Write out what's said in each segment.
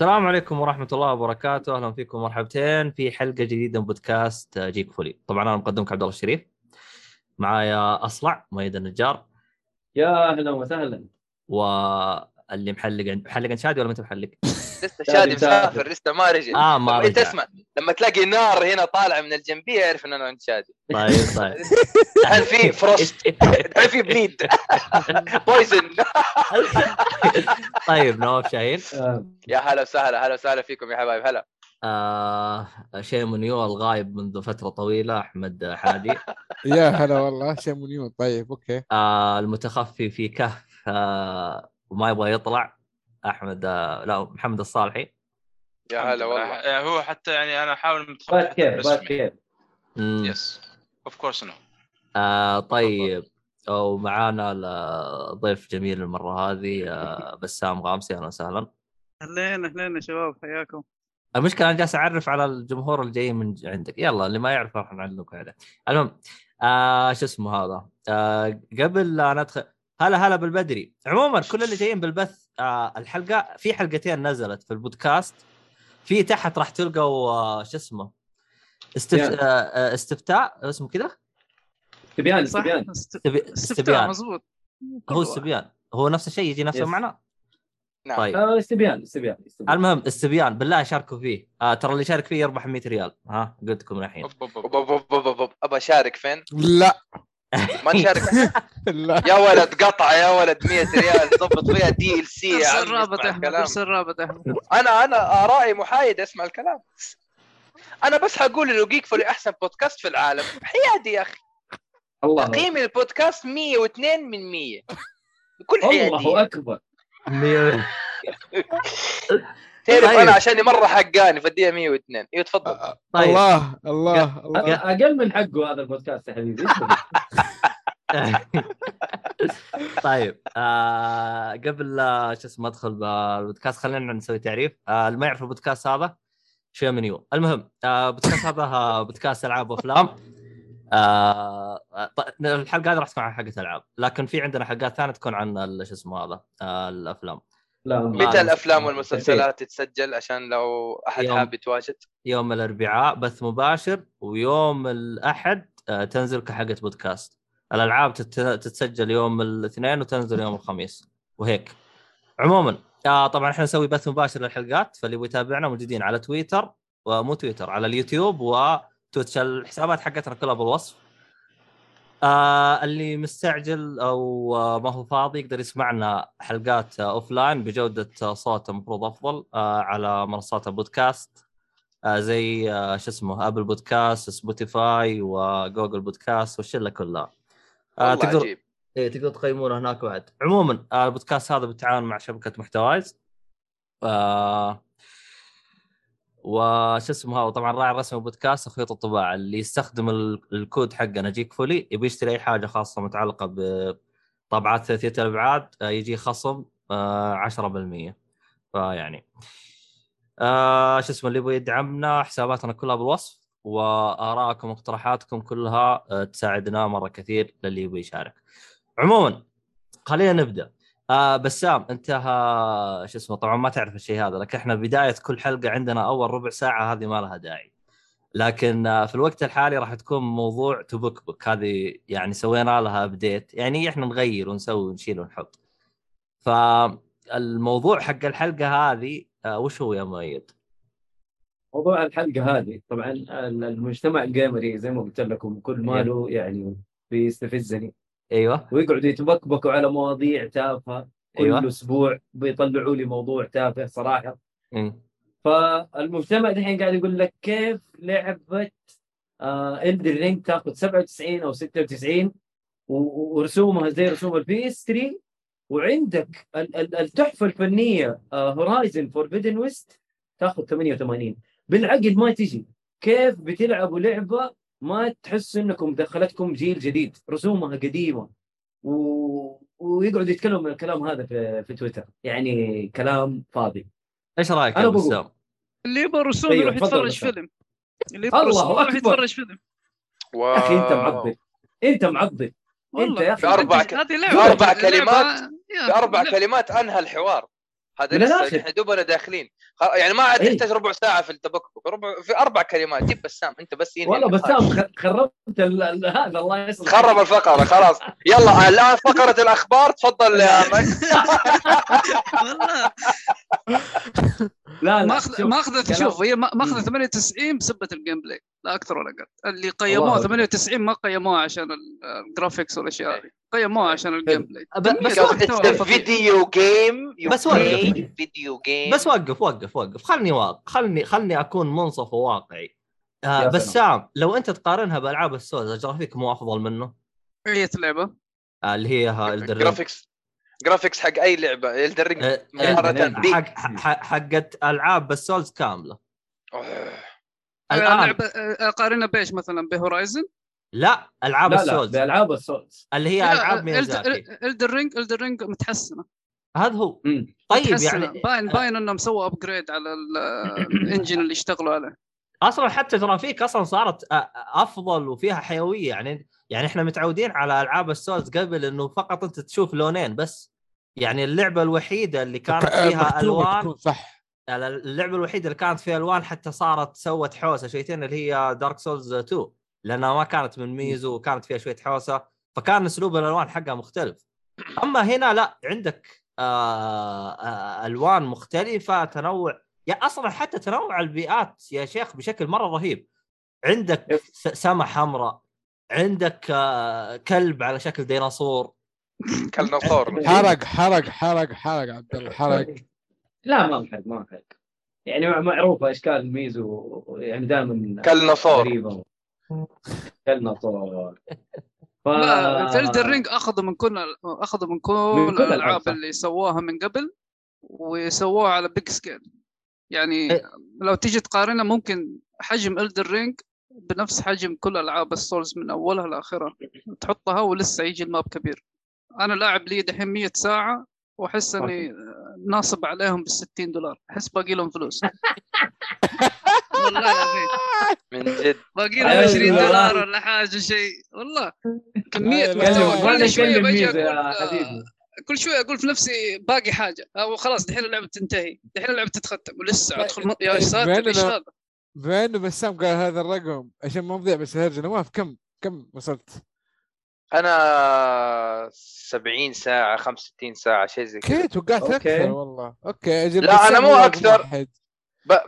السلام عليكم ورحمة الله وبركاته، أهلا فيكم مرحبتين في حلقة جديدة من بودكاست جيك فولي، طبعا أنا مقدمك عبد الله الشريف. معايا أصلع ميد النجار. يا أهلا وسهلا. واللي محلق محلق عند شادي ولا ما أنت محلق؟ لسه شادي مسافر لسه ما رجع. آه ما أنت رجع. اسمع لما تلاقي نار هنا طالعه من الجنبية اعرف ان أنا عند شادي. طيب طيب. هل في فروست هل في بليد بويزن طيب نواف شاهين. يا هلا وسهلا هلا وسهلا فيكم يا حبايب هلا. آه شيء منيو الغايب منذ فترة طويلة أحمد حادي. يا هلا والله شيء منيون طيب أوكي. آه المتخفي في كهف آه وما يبغى يطلع. أحمد آه لا محمد الصالحي. يا هلا والله. هو حتى يعني أنا أحاول بعد كيف كيف. يس of course no طيب. ومعانا ضيف جميل المرة هذه آه بسام غامسي. أهلا وسهلا. أهلين أهلين يا شباب. حياكم. المشكلة أنا جالس أعرف على الجمهور اللي جاي من عندك. يلا اللي ما يعرف راح نعلمكم عليه. المهم آه شو اسمه هذا؟ آه قبل لا ندخل هلا هلا بالبدري. عموما كل اللي جايين بالبث آه الحلقة في حلقتين نزلت في البودكاست. في تحت راح تلقوا آه شو اسمه؟ استف... آه آه استفتاء اسمه كذا استبيان صح؟ استبيان. استبيان. مزبوط هو استبيان. هو نفس الشيء يجي نفس. المعنى نعم. طيب. آه، استبيان استبيان. المهم استبيان. بالله شاركوا فيه. آه ترى اللي يشارك فيه يربح 100 ريال. ها قلت لكم من الحين. ابى أشارك فين؟ لا. ما تشارك لا. يا ولد قطع يا ولد 100 ريال ضبط فيها دي ال سي يا ارسل اسمع أحمد الكلام. ارسل الرابط أحمد. أنا أنا آرائي محايد اسمع الكلام. أنا بس حقول انه جيك فولي أحسن بودكاست في العالم. حيادي يا أخي. الله. تقييم البودكاست 102 من 100 بكل حياديه الله أكبر. تعرف طيب. أنا عشاني مره حقاني فاديها 102 أيوه تفضل. طيب. الله الله الله. أقل من حقه هذا البودكاست يا حبيبي. طيب آه قبل شو اسمه أدخل بالبودكاست خلينا نسوي تعريف. آه اللي ما يعرف البودكاست هذا شيء منيو المهم آه بودكاست هذا آه، بودكاست ألعاب وأفلام. آه ط- الحلقة هذه راح تكون عن حلقه ألعاب لكن في عندنا حلقات ثانية تكون عن شو اسمه هذا آه الأفلام. لا متى الأفلام والمسلسلات تتسجل عشان لو أحد يوم. حاب يتواجد؟ يوم الأربعاء بث مباشر ويوم الأحد آه، تنزل كحلقه بودكاست. الألعاب تت- تتسجل يوم الاثنين وتنزل يوم الخميس. وهيك. عموما آه طبعا إحنا نسوي بث مباشر للحلقات فاللي يبغى يتابعنا موجودين على تويتر ومو تويتر على اليوتيوب وتويتش الحسابات حقتنا كلها بالوصف آه اللي مستعجل أو آه ما هو فاضي يقدر يسمعنا حلقات آه offline بجودة آه صوت المفروض أفضل آه على منصات البودكاست آه زي آه شو اسمه Apple Podcasts Spotify و Google Podcasts والشلة كلها. آه تقدر عجيب. إيه تقدر تقيمونه هناك بعد. عموما آه البودكاست هذا بالتعاون مع شبكة محتوايز. آه وش اسمه هذا طبعا الراعي الرسمي للبودكاست خيوط الطباعه اللي يستخدم ال- الكود حقنا Geekfully يبي يشتري أي حاجة خاصة متعلقة بطبعات ثلاثية الأبعاد آه يجي خصم آه 10% فيعني آه شو اسمه اللي يبغى يدعمنا حساباتنا كلها بالوصف وآرائكم واقتراحاتكم كلها آه تساعدنا مرة كثير للي يبغى يشارك. عموما خلينا نبدأ. آه بسام انت ها شو اسمه طبعا ما تعرف الشيء هذا لكن إحنا بداية كل حلقة عندنا أول ربع ساعة هذه ما لها داعي. لكن آه في الوقت الحالي راح تكون موضوع topic هذه يعني سوينا لها update يعني إحنا نغير ونسوي ونشيل ونحط. فالموضوع حق الحلقة هذه آه وش هو يا مؤيد؟ موضوع الحلقة هذه طبعا ال- المجتمع ال gamery زي ما قلت لكم كل ماله يعني بيستفزني أيوه. ويقعدوا يتبكبكوا على مواضيع تافهة. كل أيوة. أسبوع بيطلعوا لي موضوع تافه صراحة. مم. فالمجتمع دحين قاعد يقول لك كيف لعبة آه Elden Ring تاخذ 97 أو 96 و- ورسومها زي رسوم ال PS3 وعندك ال- ال- التحفة الفنية Horizon Forbidden West تاخذ 88 بالعقل ما تجي. كيف بتلعبوا لعبة ما تحس إنكم دخلتكم جيل جديد رسومها قديمة و... ويقعدوا يتكلموا من الكلام هذا في, في تويتر يعني كلام فاضي إيش رأيك يا بقول. بسام؟ اللي يبغى رسوم أيوة، يروح يتفرج. فيلم اللي يبغى رسوم يروح. يتفرج فيلم واو. يا أخي أنت معضل أنت معضل والله يا. بأربع أنت- ك- لعبة- كلمات- لعبة. كلمات أنهى الحوار هذا من لسه. إحنا دوبنا داخلين. خ- يعني ما عاد إيه. تحتاج ربع ساعة في التبكبك ربع في أربع كلمات. جيب بسام. أنت بس ينهي والله. بسام خ- خربت هذا. الله يصلح خرب الفقرة. خلاص. يلا الآن فقرة الأخبار. تفضل يا والله. لا لا ماخذ كلام- شوف هي ما- ماخذه مم. 98 بسبة ال gameplay لا أكثر ولا أقل. اللي أكبر. 98 ما قيموها عشان ال- ال graphics والأشياء هذه. قيموها عشان ال gameplay. بس وقف-. video game بس وقف. video game بس وقف وقف وقف خلني واقع خلني خلني أكون منصف وواقعي. آه. بسام لو أنت تقارنها بألعاب ال Souls ال graphic مو أفضل منه؟ اي لعبة. آه اللي هي ها Elden Ring graphics graphics حق أي لعبة. Elden Ring آه، مقارنة آه، حق حق- حقت ألعاب ال Souls كاملة. أوه. الآن. لعبة آه، قارنها بإيش مثلا؟ ب Horizon؟ لا ألعاب لا لا ال Souls. بألعاب ال Souls. اللي هي ألعاب ميازاكي Elden Ring Elden Ring متحسنة. هذا هو. مم. طيب متحسنة. يعني باين باين إنهم سووا upgrade على ال- ال engine اللي اشتغلوا عليه. أصلا حتى جرافيك أصلا صارت أفضل وفيها حيوية. يعني يعني إحنا متعودين على ألعاب ال Souls قبل إنه فقط أنت تشوف لونين بس. يعني اللعبة الوحيدة اللي كانت فيها الوان صح. اللعبة الوحيدة اللي كانت فيها ألوان حتى صارت سوت حوسة شويتين اللي هي Dark Souls 2 لأنها ما كانت من ميزو وكانت فيها شوية حوسة فكان أسلوب الألوان حقها مختلف. أما هنا لا عندك آه آه ألوان مختلفة تنوع يا أصلا حتى تنوع البيئات يا شيخ بشكل مرة رهيب. عندك سما حمراء عندك آه كلب على شكل ديناصور. كالنصور حرق حرق حرق حرق عبد الله حرق. لا ما محق ما محق يعني معروفة إشكال ميزو يعني دائما كالنصور غريبه كالنصور ف... لا في الدر رينج اخذوا من كل اخذوا من كل, من كل الألعاب، الألعاب. اللي سووها من قبل وسووها على بيج سكيل يعني إيه. لو تيجي تقارنها ممكن حجم الدر رينج بنفس حجم كل ألعاب السولز من أولها لأخرها تحطها ولسه يجي الماب كبير أنا لاعب لي دحين 100 ساعة وأحس إني ناصب عليهم بال 60 دولار. أحس باقي لهم فلوس. والله العظيم. من جد. باقي لهم أيوة. 20 دولار ولا حاجة شيء. والله كمية أيوة. محتوى. كل شوية ميزو أقول حبيبي. كل شوية أقول في نفسي باقي حاجة. أو خلاص دحين اللعبة تنتهي. دحين اللعبة تتختم. ولسه أدخل. يا إيش بيننا- هذا؟ بما انه بسام قال هذا الرقم. عشان ما نضيع بس هرجه نواف كم كم وصلت؟ أنا 70 ساعة 65 ساعة شيء زي كذا okay توقعت okay. أكثر والله okay لا، أنا مو أكثر. واحد.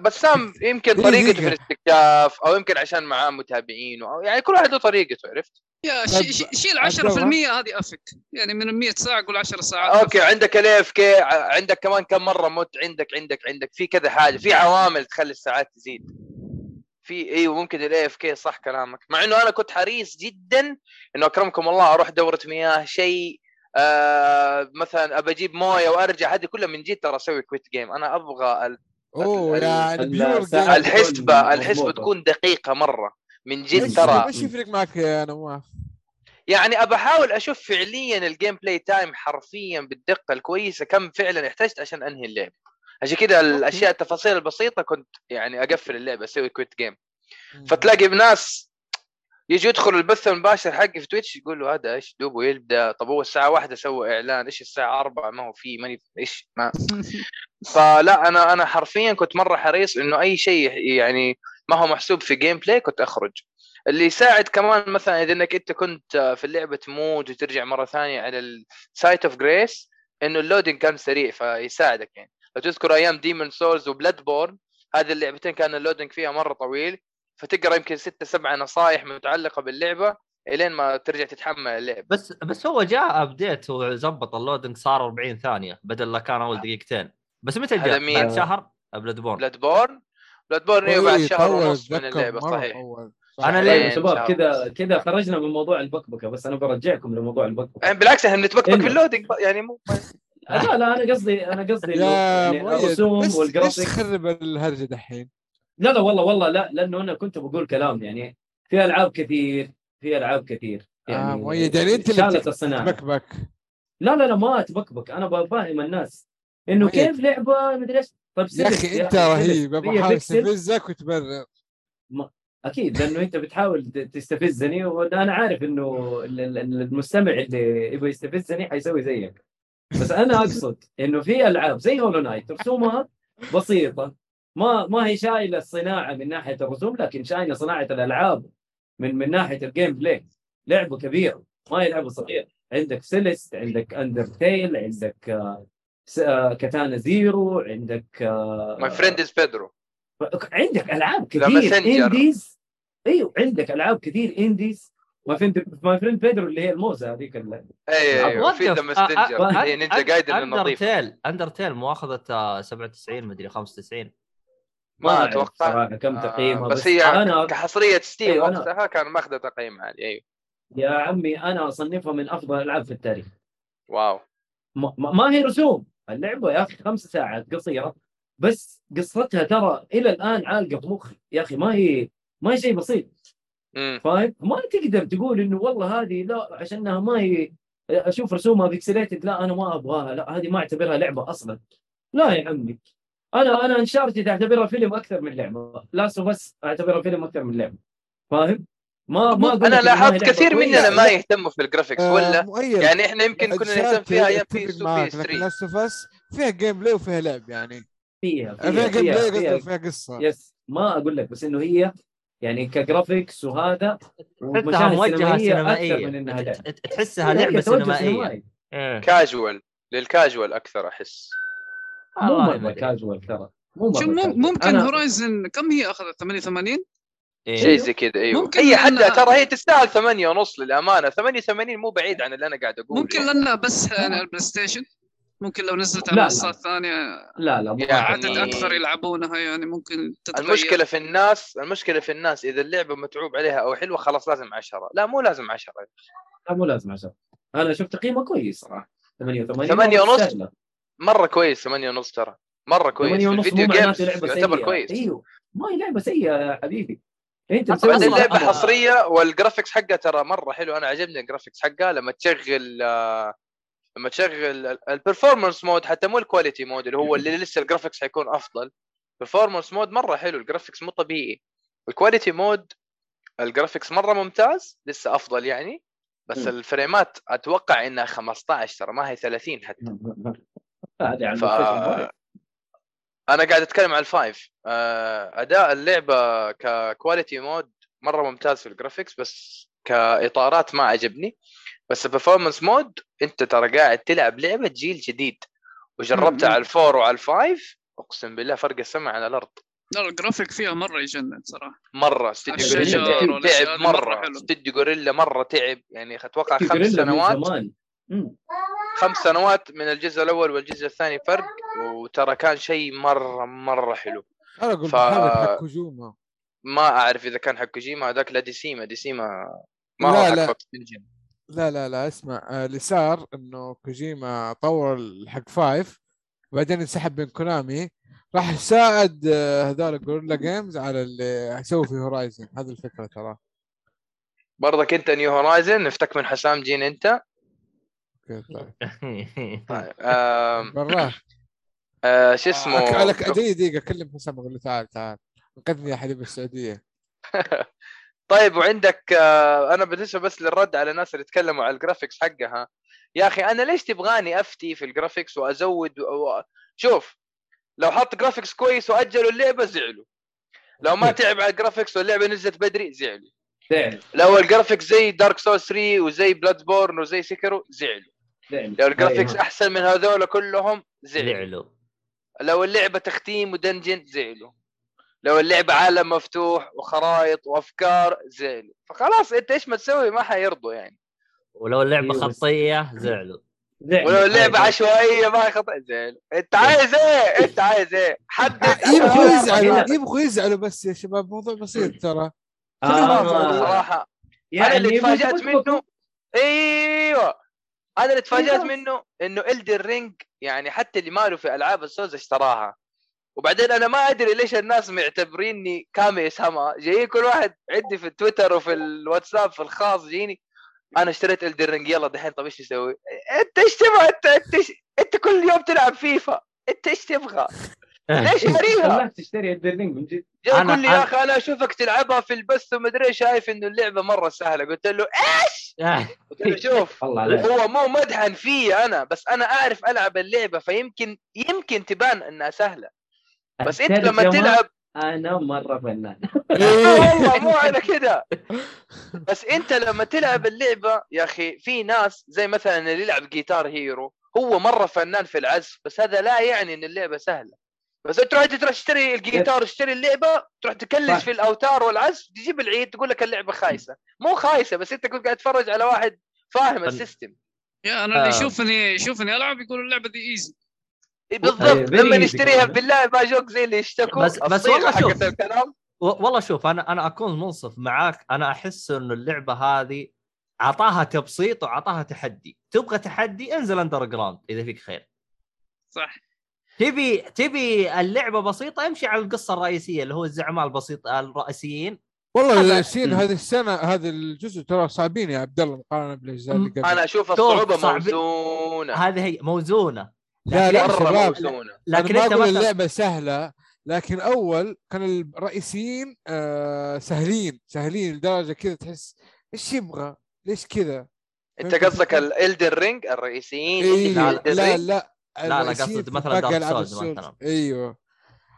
بسام يمكن. طريقته في الاستكشاف أو يمكن عشان معاه متابعين أو يعني كل واحد له طريقته عرفت؟ يا طيب، شي- شي- شيل عبد 10% هذه AFK يعني من ال 100 ساعة قول 10 ساعات okay عندك ال AFK عندك كمان كم مرة مت عندك عندك عندك في كذا حاجة في عوامل تخلي الساعات تزيد في أيوه ممكن ال AFK صح كلامك مع إنه أنا كنت حريص جدا إنه أكرمكم الله أروح دورة مياه شيء آه مثلا أبى أجيب موية وأرجع هذه كلها من جد ترى أسوي quit game أنا أبغى ال- أوه ال- يعني. الحسبة تكون الحسبة. تكون دقيقة مرة من جد ترى إيش يفرق معك يا نواف؟ يعني أبى أحاول أشوف فعليا ال gameplay time حرفيا بالدقة الكويسة كم فعلا احتجت عشان أنهي اللعب عشان كذا الاشياء التفاصيل البسيطة كنت يعني أقفل اللعبة أسوي quit game فتلاقي بناس يجي يدخل البث المباشر حقي في Twitch يقول له هذا إيش دوبه يبدأ؟ طب هو الساعة واحدة سوى إعلان إيش الساعة أربعة؟ ما هو في ماني إيش؟ ما. فلا أنا أنا حرفيا كنت مرة حريص إنه أي شيء يعني ما هو محسوب في gameplay كنت أخرج. اللي يساعد كمان مثلا إذا إنك أنت كنت في اللعبه تموت وترجع مرة ثانية على ال Site of Grace إنه ال loading كان سريع فيساعدك يعني. لو تذكر أيام Demon's Souls و Bloodborne هذه اللعبتين كان ال loading فيها مرة طويل فتقرأ يمكن ستة سبعة نصائح متعلقة باللعبة إلين ما ترجع تتحمل اللعبه بس بس هو جاء update وزبط ال loading صار 40 ثانية بدل لا كان أول دقيقتين بس متى جاء؟ مين؟ بعد شهر بلاد بورن بلاد بورن بلاد بورن أيوه بعد إيه، شهر ونص من اللعبة صحيح طول. أنا صح. ليه- إيه، شباب كذا. كذا خرجنا من موضوع البكبكة بس أنا برجعكم لموضوع البكبكة يعني بالعكس إحنا بنتبكبك إنه. في اللودينج يعني مو لا لا أنا قصدي أنا قصدي الرسوم ليش ليش والجرافيك تخرب الهرجة دحين؟ لا لا والله والله لا لأنه أنا كنت بقول كلام يعني في ألعاب كثير في ألعاب كثير يعني آه مؤيد يعني أنت اللي شالت بت- الصناعة بكبك لا لا لا ما أتبكبك أنا بفهم الناس إنه. كيف لعبة مدري إيش طيب يا أخي أنت. رهيب هي بحاول بيكسل. استفزك وتبرر أكيد لأنه أنت بتحاول تستفزني وأنا عارف إنه ال- ال- ال- المستمع اللي يبغى يستفزني حيسوي زيك بس أنا أقصد إنه في ألعاب زي Hollow Knight رسومها بسيطة. ما ما هي شايلة الصناعة من ناحية الرسوم لكن شايلة صناعة الألعاب من من ناحية ال gameplay لعبة كبيرة ما هي لعبة صغيرة. عندك Celeste عندك Undertale عندك آه، س- آه، Katana Zero عندك آه، My Friend Pedro عندك ألعاب كثير. انديز إيوه عندك ألعاب كثير انديز ما فهمت ماي فريند بيدرو اللي هي الموزة هذيك ال- اي أيوه. في وقف. ذا مستنجر. آه، هي نينجا جايدن النظيف اندرتيل اندرتيل مؤاخذة آه، 97 مدري 95 ما أعرف أتوقع. صراحة كم آه، تقييمها بس هي أنا كحصرية ستيم أيوة، أنا- وقتها كان ماخذة تقييم عالي. أيوه. يا عمي أنا أصنفها من أفضل الالعاب في التاريخ. واو. ما, ما- هي رسوم. اللعبة يا أخي خمس ساعات قصيرة بس قصتها ترى إلى الآن عالقة في مخي يا أخي ما هي ما هي شيء بسيط. فاهم؟ ما تقدر تقول إنه والله هذه لا عشانها ما هي أشوف رسومها pixelated لا أنا ما أبغاها لا هذه ما أعتبرها لعبة أصلا. لا يا عمي. أنا أنا Uncharted تعتبرها فيلم أكثر من لعبة. Last of Us أعتبرها فيلم أكثر من لعبة. فاهم؟ ما ما أنا لاحظت كثير. مننا ما يهتموا في ال graphics آه، ولا؟ مؤيد. يعني إحنا يمكن كنا نهتم فيها أيام P S 2 PS 3 Last of Us فيها gameplay وفيها لعب يعني. فيها فيها فيها gameplay فيها, فيها, قصدي فيها قصة. يس ما أقول لك بس إنه هي يعني ك graphics وهذا تحسها أكثر سينمائية من إنها لعبة. تحسها هي لعبة توجه سينمائية. سينمائي. إيه. casual لل casual أكثر أحس. مو. كاجوال ترى. مو مرة شو مم- casual. ممكن Horizon كم هي أخذت؟ 88 إيه. شيء زي كذا إيوه. ممكن اي حد لأن- ترى هي تستاهل ثمانية ونص للأمانة. 88 مو بعيد عن اللي أنا قاعد أقوله ممكن لأنها بس يعني على البلاي ستيشن ممكن لو نزلت على لا. منصات ثانية لا لا يعني- عدد. أكثر يلعبونها يعني ممكن تتغير. المشكلة في الناس المشكلة في الناس إذا اللعبة متعوب عليها أو حلوة خلاص لازم عشرة. لا مو لازم عشرة. لا مو لازم عشان أنا شفت تقييمه كويس صراحة. 88 ثمانية مرة ونص؟ تستاهله. مرة كويس 8 ونص ترى. مرة كويس. 8 في ونص ال video games يعتبر كويس. أيوه. ما هي لعبة سيئة يا حبيبي. أنت بعدين اللعبة حصرية وال graphics حقها ترى مرة حلو. أنا عجبني ال graphics حقها لما تشغل آه، لما تشغل ال performance mode حتى مو ال quality mode اللي هو اللي لسه ال graphics حيكون أفضل. performance mode مرة حلو ال graphics مو طبيعي. ال quality mode ال graphics مرة ممتاز لسه أفضل يعني. بس. الفريمات أتوقع إنها 15 ترى ما هي 30 حتى. هذه ف. أنا قاعد أتكلم على ال five. آه، أداء اللعبة ك quality mode مرة ممتاز في ال graphics بس كإطارات ما عجبني. بس ال performance mode انت ترى قاعد تلعب لعبة جيل جديد. وجربتها. على ال four وعلى ال five اقسم بالله فرق السماء على الأرض. لا الجرافيك فيها مرة يجنن صراحة. مرة استديو غوريلا تعب, مرة. استديو غوريلا مرة تعب. يعني أتوقع خمس سنوات. خمس سنوات من الجزء الأول والجزء الثاني فرق وترى كان شيء مرة مرة حلو. أنا أقول ف- حق كوجيما. ما أعرف إذا كان حق كوجيما هذاك لا Decima. Decima ما لا، هو حق لا. engine لا لا لا اسمع آه، اللي صار إنه كوجيما طور حق five وبعدين انسحب من كونامي راح ساعد آه، هذول Guerrilla Games على اللي يسوي في Horizon. هذه الفكرة ترى. برضك أنت نيو Horizon نفتك من حسام جين أنت. أوكي، طيب. طيب آه، شو اسمه؟ دقيقة دقيقة اكلم حسام أقول له تعال تعال. انقذني يا حبيب السعودية. طيب وعندك آه، أنا بالنسبة بس للرد على الناس اللي تكلموا على ال graphics حقها. يا أخي أنا ليش تبغاني أفتي في ال graphics وأزود؟ و... شوف لو حط graphics كويس وأجلوا اللعبة زعلوا. لو ما تعب على ال graphics واللعبة نزلت بدري زعلوا لو ال graphics زي Dark Souls 3 وزي Bloodborne وزي Sekiro زعلوا لو ال graphics أيوة. أحسن من هذول كلهم زعلوا زعلوا. لو اللعبة تختيم و dungeon زعلوا. لو اللعبه عالم مفتوح وخرائط وأفكار زعلوا فخلاص أنت إيش ما تسوي ما حيرضوا يعني ولو اللعبة بس- خطية زعلوا زعل. ولو اللعبة عادي. عشوائية ما يخطئ زين أنت عايز إيه؟ أنت عايز إيه؟ حدد يبغوا يزعلوا. يبغوا يزعلوا بس يا شباب موضوع بسيط ترى آه، صراحة أنا اللي يعني تفاجأت منه إيوه أنا اللي تفاجأت. منه إنه Elden Ring يعني حتى اللي ماله في ألعاب السوز اشتراها وبعدين أنا ما أدري ليش الناس معتبريني kami sama جايين كل واحد عندي في التويتر وفي الواتساب في الخاص جيني أنا اشتريت Elden Ring يلا دحين طب إيش تسوي؟ أنت إيش تبغى أنت انت أنت كل يوم تلعب فيفا أنت إيش تبغى؟ ليش شاريها؟ خلاك تشتري Elden Ring من جد يقول لي يا أنا- أخي أنا أشوفك تلعبها في البث ومدري إيه، شايف إنه اللعبة مرة سهلة قلت له إيش؟ قلت له شوف والله هو مو مدحا في أنا بس أنا أعرف ألعب اللعبة فيمكن يمكن تبان إنها سهلة بس انت لما تلعب أنا مرة فنان. والله مو على كده. بس انت لما تلعب اللعبة يا أخي في ناس زي مثلا اللي يلعب Guitar Hero هو مرة فنان في العزف بس هذا لا يعني إن اللعبة سهلة. بس أنت تروح تشتري الجيتار تشتري اللعبة تروح تكلش. في الأوتار والعزف تجيب العيد تقول لك اللعبة خايسة. مو خايسة بس أنت كنت قاعد تتفرج على واحد فاهم ال system. يا أنا اللي آه. يشوفني يشوفني ألعب يقول اللعبة دي easy إيه بالضبط أيوة، very لما نشتريها. بالله ما جوك زي اللي يشتكوا بس- بس والله شوف. الكلام. والله شوف أنا أنا أكون منصف معاك. أنا أحس إنه اللعبة هذه أعطاها تبسيط وأعطاها تحدي. تبغى تحدي انزل underground إذا فيك خير. صح. تبي تبي اللعبة بسيطة امشي على القصة الرئيسية اللي هو الزعماء البسيط الرئيسيين. والله هذا- السين. هذه السنة هذا الجزء ترى صعبين يا عبد الله مقارنه بالاجزاء اللي قبل. أنا أشوف شوف، الصعوبة موزونة. هذه هي موزونة. لا لا شباب لكن أنا ما أنت أقول مثلا اللعبة سهلة لكن أول كان الرئيسيين آه سهلين سهلين لدرجة كذا تحس إيش يبغى؟ ليش كذا؟ أنت قصدك؟ ال Elden Ring الرئيسيين إيه لا Elden لا لا، الرئيسيين قصد مثلاً Souls ال Souls. مثلاً. أيوه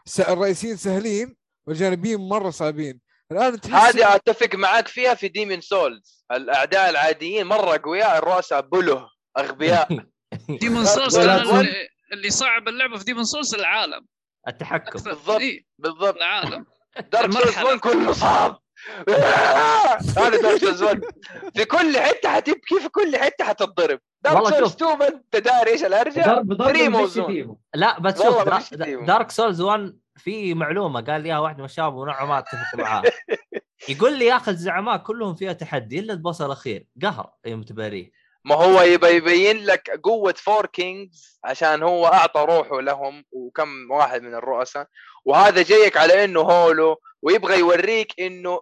س- الرئيسيين سهلين والجانبيين مرة صعبين الآن تحس هذه أتفق معاك فيها في Demon's Souls الأعداء العاديين مرة اقوياء الرؤساء بله أغبياء Demon's Souls كان تظن- اللي, صعب اللعبة في Demon's Souls العالم. التحكم. بالضبط. إيه بالضبط. العالم. Dark Souls المرحلة. 1 كله صعب. هذا دارك سولز 1 في كل حتة حتبكي في كل حتة حتتضرب دارك سولز شوف. 2 ما انت داري إيش الهرجه ضرب ضرب very مشي موزون. فيه. لا بس شوف. دارك سولز 1 في معلومة. قال لي اياها واحد من الشباب ونوعا ما أتفق معاه. يقول لي يا أخي الزعماء كلهم فيها تحدي إلا ال boss الأخير. قهر يوم تباريه ما هو يبى يبين لك قوة فور كينجز عشان هو أعطى روحه لهم وكم واحد من الرؤساء. وهذا جايك على إنه hollow ويبغى يوريك إنه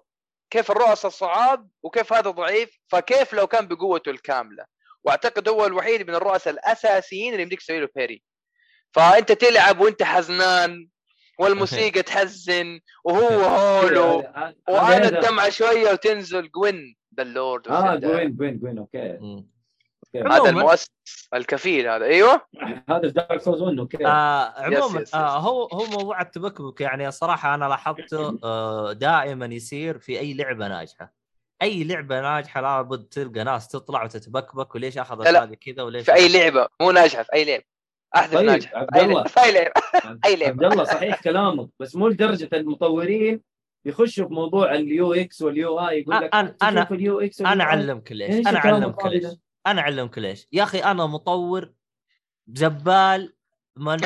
كيف الرؤساء صعاب وكيف هذا ضعيف فكيف لو كان بقوته الكاملة. وأعتقد هو الوحيد من الرؤساء الأساسيين اللي يمديك تسوي له parry فأنت تلعب وأنت حزنان والموسيقى تحزن وهو hollow. هذا- الدمعة شوية وتنزل. جوين ذا اللورد آه جوين جوين جوين okay. هذا. المؤسس الكفيل هذا أيوه هذا في دارك سولز 1 okay آه عموما yes، yes. آه هو هو موضوع التبكبك يعني صراحة أنا لاحظته آه دائما يصير في أي لعبة ناجحة أي لعبة ناجحة لابد تلقى ناس تطلع وتتبكبك وليش لا. هذه كذا وليش في أي لعبة مو ناجحة في أي لعبة احدث طيب، ناجحة عبد في أي الله. لعبة في أي لعبة أي لعبة. عبد الله صحيح كلامك بس مو لدرجة المطورين يخشوا في موضوع ال UX وال UI يقول لك أنا- أنا- تشوف ال UX أنا. أعلمك ليش أنا أعلمك ليش؟ أنا أعلمك ليش يا أخي أنا مطور زبال من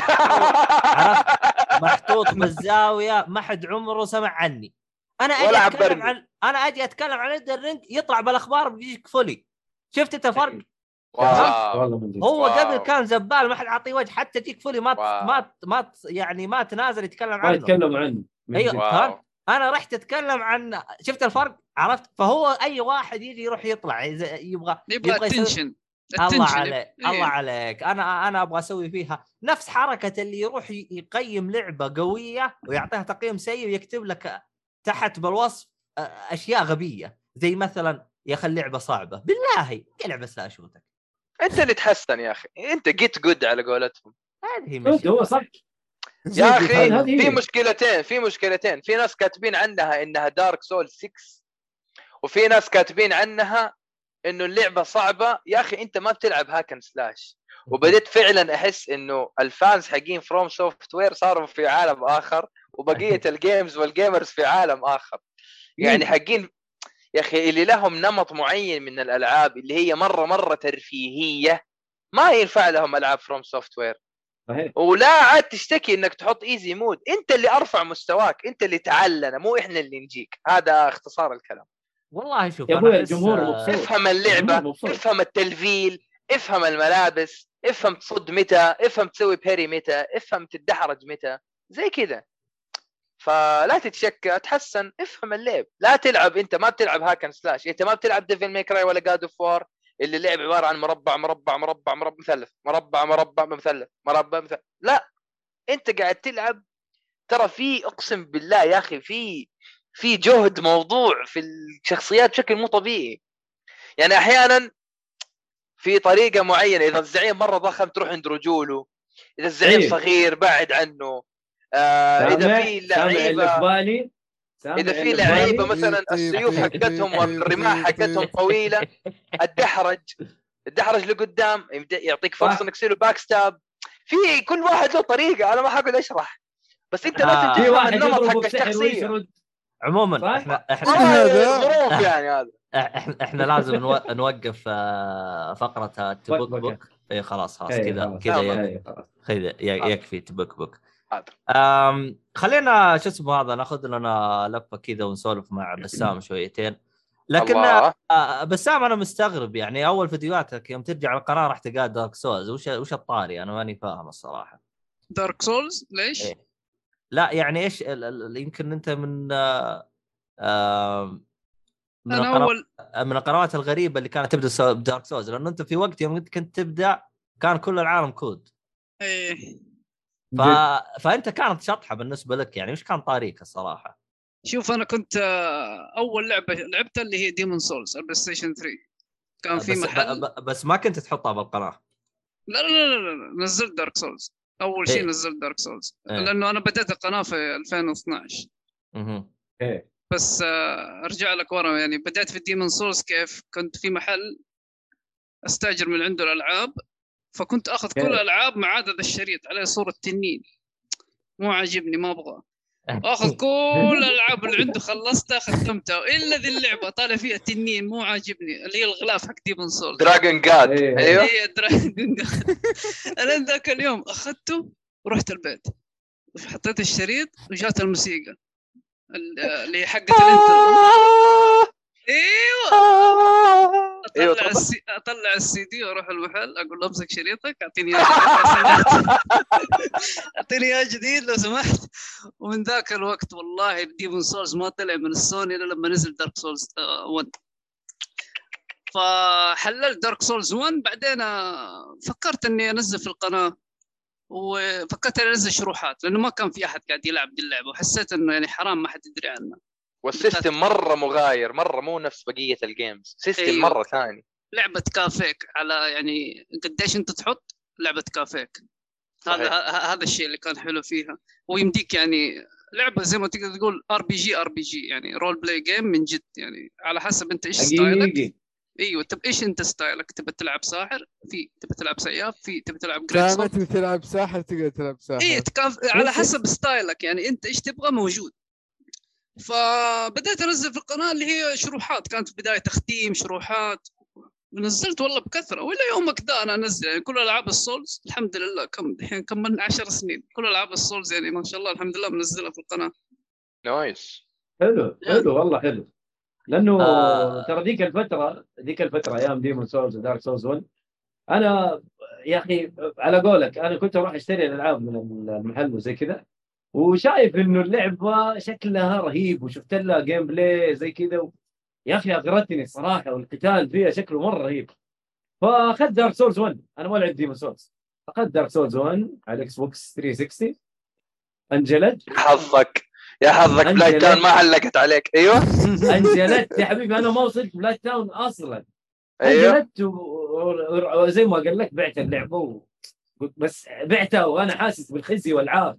عرفت محطوط بالزاويه ما حد عمره سمع عني أنا أجي أتكلم. عن أنا أجي أتكلم عن الرينج يطلع بالأخبار بيجيك فولي شفت أنت الفرق واو. والله من جد. هو واو. قبل كان زبال ما حد عاطيه وجه حتى تجيك فولي ما. ما ما يعني ما تنازل يتكلم ما عنه عنه من أيوة. جد. واو. أنا رحت أتكلم عن شفت الفرق عرفت؟ فهو أي واحد يجي يروح يطلع إذا يبغى يبغى يسوي- اتنشن الله عليك إيه. الله عليك. أنا أنا أبغى أسوي فيها. نفس حركة اللي يروح يقيم لعبة قوية ويعطيها تقييم سيء ويكتب لك تحت بالوصف أشياء غبية. زي مثلا يا أخي اللعبة صعبة. بالله لعبة سلاش شوتك أنت اللي تحسن يا أخي. أنت جيت جود على قولتهم. هذه شفت مشكلة. هو صح. يا أخي. في مشكلتين في مشكلتين. في ناس كاتبين عنها إنها دارك سول 6 وفي ناس كاتبين عنها إنه اللعبة صعبة. يا أخي أنت ما بتلعب hack and slash وبديت فعلا أحس إنه ال fans حقين فروم سوفت وير صاروا في عالم آخر وبقية ال games وال gamers في عالم آخر. يعني حقين يا أخي اللي لهم نمط معين من الألعاب اللي هي مرة مرة ترفيهية ما ينفع لهم ألعاب فروم سوفت وير صحيح. ولا عاد تشتكي إنك تحط easy mode أنت اللي أرفع مستواك أنت اللي تعلنا مو إحنا اللي نجيك. هذا اختصار الكلام. والله شوف يا أنا أبوي الجمهور آه، مبسوط. افهم اللعبة مبسوط. افهم ال level افهم الملابس افهم تصد متى افهم تسوي parry متى افهم تدحرج متى زي كذا. فلا تتشكى تحسن افهم اللعب. لا تلعب أنت ما بتلعب hack and slash أنت ما بتلعب ديفل ميكراي ولا جاد اوف وار اللي اللعب عبارة عن مربع مربع مربع مربع مثلث. مربع مربع مثلث. مربع مثلث. لا أنت قاعد تلعب. ترى في أقسم بالله يا أخي في في جهد موضوع في الشخصيات بشكل مو طبيعي يعني أحيانا في طريقة معينة إذا الزعيم مرة ضخم تروح عند رجوله إذا الزعيم أيوه. صغير بعد عنه آه إذا؟ في لعيبة إذا في لعيبة؟ مثلا السيوف حقتهم والرماح حقتهم طويلة الدحرج الدحرج لقدام يعطيك فرصة. إنك تصير باك ستاب في كل واحد له طريقة أنا ما حقعد أشرح بس أنت آه. لازم تفهم النمط حق الشخصية عموما صح؟ إحنا إحنا هذا؟ آه، ظروف يعني هذا إحنا إحنا لازم نو- نوقف آه، فقرة تبوك بوك اي خلاص خلاص إيه، كذا. كذا إيه، خلاص. كذا يكفي تبوك بوك خلينا شو اسمه هذا ناخذ لنا لفة كذا ونسولف مع بسام شويتين لكن الله آه، بسام أنا مستغرب يعني أول فيديوهاتك يوم ترجع القناه راح تلقى دارك سولز وش وش الطاري أنا ماني فاهم الصراحة دارك سولز ليش؟ إيه. لا يعني إيش ال- ال- يمكن أنت من آه، من أول من القنوات الغريبة اللي كانت تبدأ بدارك سولز لأنه أنت في وقت يوم كنت تبدأ كان كل العالم كود إيه. ف... فأنت كانت شطحة بالنسبة لك يعني وش كان طاريك الصراحة؟ شوف أنا كنت آه، أول لعبة لعبتها اللي هي ديمون سولز البلاي ستيشن 3 كان في بس محل ب... ب... بس ما كنت تحطها بالقناة لا لا لا, لا, لا. نزلت دارك سولز أول شيء إيه. نزلت دارك سولز إيه. لأنه أنا بديت القناة في 2012 مهم. إيه. بس آه، أرجع لك ورا يعني بدأت في ديمون سولز كيف كنت في محل أستأجر من عنده الألعاب فكنت أخذ كل إيه. الألعاب ما عدا ذا الشريط عليه صورة تنين مو عاجبني ما أبغى آخذ كل الألعاب اللي عنده خلصتها ختمتها إلا ذي اللعبة طالع فيها تنين مو عاجبني. اللي هي الغلاف حق ديمون سولز دراجون جاد. أيوه. هي دراجون أنا ذاك اليوم أخذته ورحت البيت. حطيت الشريط وجات الموسيقى. ال- اللي هي حقت ال intro. إيوه. أيوه أطلع. السي... أطلع السي دي وأروح المحل أقول له أمسك شريطك أعطيني اياه أعطيني اياه جديد لو سمحت. ومن ذاك الوقت والله ديمون سولز ما طلع من السوني إلا لما نزل دارك سولز 1 فحللت دارك سولز 1 بعدين آه، فكرت إني أنزل في القناة. وفكرت إني أنزل شروحات لأنه ما كان في أحد قاعد يلعب دي اللعبه وحسيت إنه يعني حرام ما حد يدري عنها وال system مرة مغاير مرة مو نفس بقية ال games system أيوه. مرة ثاني. لعبة كافيك على يعني قديش انت تحط لعبة كافيك. هذا هذا الشيء اللي كان حلو فيها. ويمديك يعني لعبة زي ما تقدر تقول ار بي جي ار بي جي يعني رول بلاي جيم من جد يعني على حسب انت إيش style ك. إيوه طب إيش انت style ك؟ تبى تلعب ساحر؟ في. تبى تلعب سياف؟ في. تبى تلعب ماجيشن تبي تلعب ساحر تقدر تلعب ساحر. اي تكاف... على حسب style ك يعني انت إيش تبغى موجود. فبدأت أنزل في القناة اللي هي شروحات كانت في بدايه تختيم شروحات. نزلت والله بكثرة وإلى يومك ذا أنا انزل يعني كل ألعاب السولز الحمد لله كم الحين كملنا 10 سنين. كل ألعاب السولز يعني ما شاء الله الحمد لله منزلها في القناة. nice. حلو حلو والله حلو. لأنه آه. ترى ذيك الفترة ذيك الفترة أيام ديمون سولز ودارك سولز 1 أنا يا أخي على قولك أنا كنت أروح أشتري الألعاب من المحل وزي كذا. وشايف إنه اللعبة شكلها رهيب وشفت لها gameplay زي كذا. و... يا أخي أغرتني الصراحة والقتال فيها شكله مرة رهيب. فأخذت دارك سولز 1 أنا ما لعبت ديمون سولز أخذت دارك سولز 1 على ال Xbox 360 أنجلت. حظك. يا حظك Blighttown. ما علقت عليك. أيوه. أنجلت يا حبيبي أنا ما وصلت Blighttown أصلا. أيوه. أنجلت وزي ما قال لك بعت اللعبة و... بس بعتها وأنا حاسس بالخزي والعار.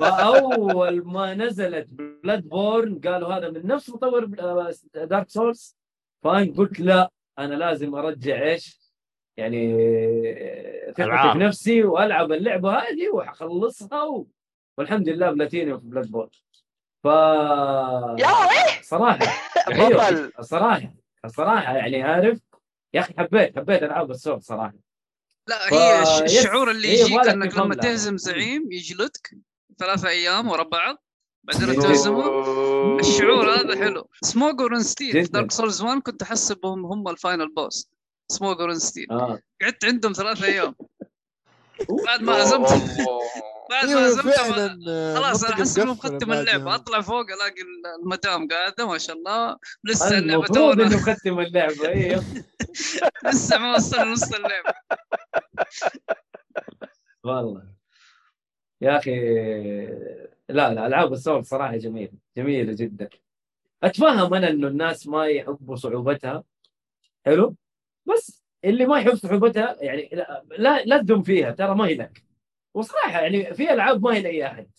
فأول ما نزلت Bloodborne قالوا هذا من نفس مطور دارك سولز فأنا قلت لا أنا لازم أرجع إيش؟ يعني ثقتي ألعاب. في نفسي وألعب اللعبة هذه وأخلصها و... والحمد لله بلاتينيوم في Bloodborne ف يا صراحة. أيوه. بطل. الصراحه الصراحه يعني عارف؟ يا أخي حبيت حبيت ألعاب السولز صراحة. لا هي الشعور اللي هي يجيك أنك لما تهزم زعيم يجلدك ثلاثة أيام ورا بعض بعدين. تهزمه. الشعور هذا حلو. سموجر ستيل في. دارك سولز 1 كنت احسبهم هم ال final boss سموجر ستيل آه. قعدت عندهم ثلاثة أيام. بعد ما هزمت. بعد ما أيوه هزمت فعلا آه، خلاص أنا أحس إنه مختم اللعبة. أطلع فوق ألاقي المدام قاعدة ما شاء الله. لسه اللعبة المفروض تونا. إنه مختم اللعبة. أيوه لسه ما وصلنا نص اللعبة. والله. يا أخي لا لا ألعاب السولز صراحة جميله جميلة جدا. أتفهم أنا إنه الناس ما يحبوا صعوبتها. حلو؟ بس اللي ما يحب صعوبتها يعني لا لا, لا تذم فيها ترى ما هي لك. وصراحة يعني في ألعاب ما هي لأي أحد.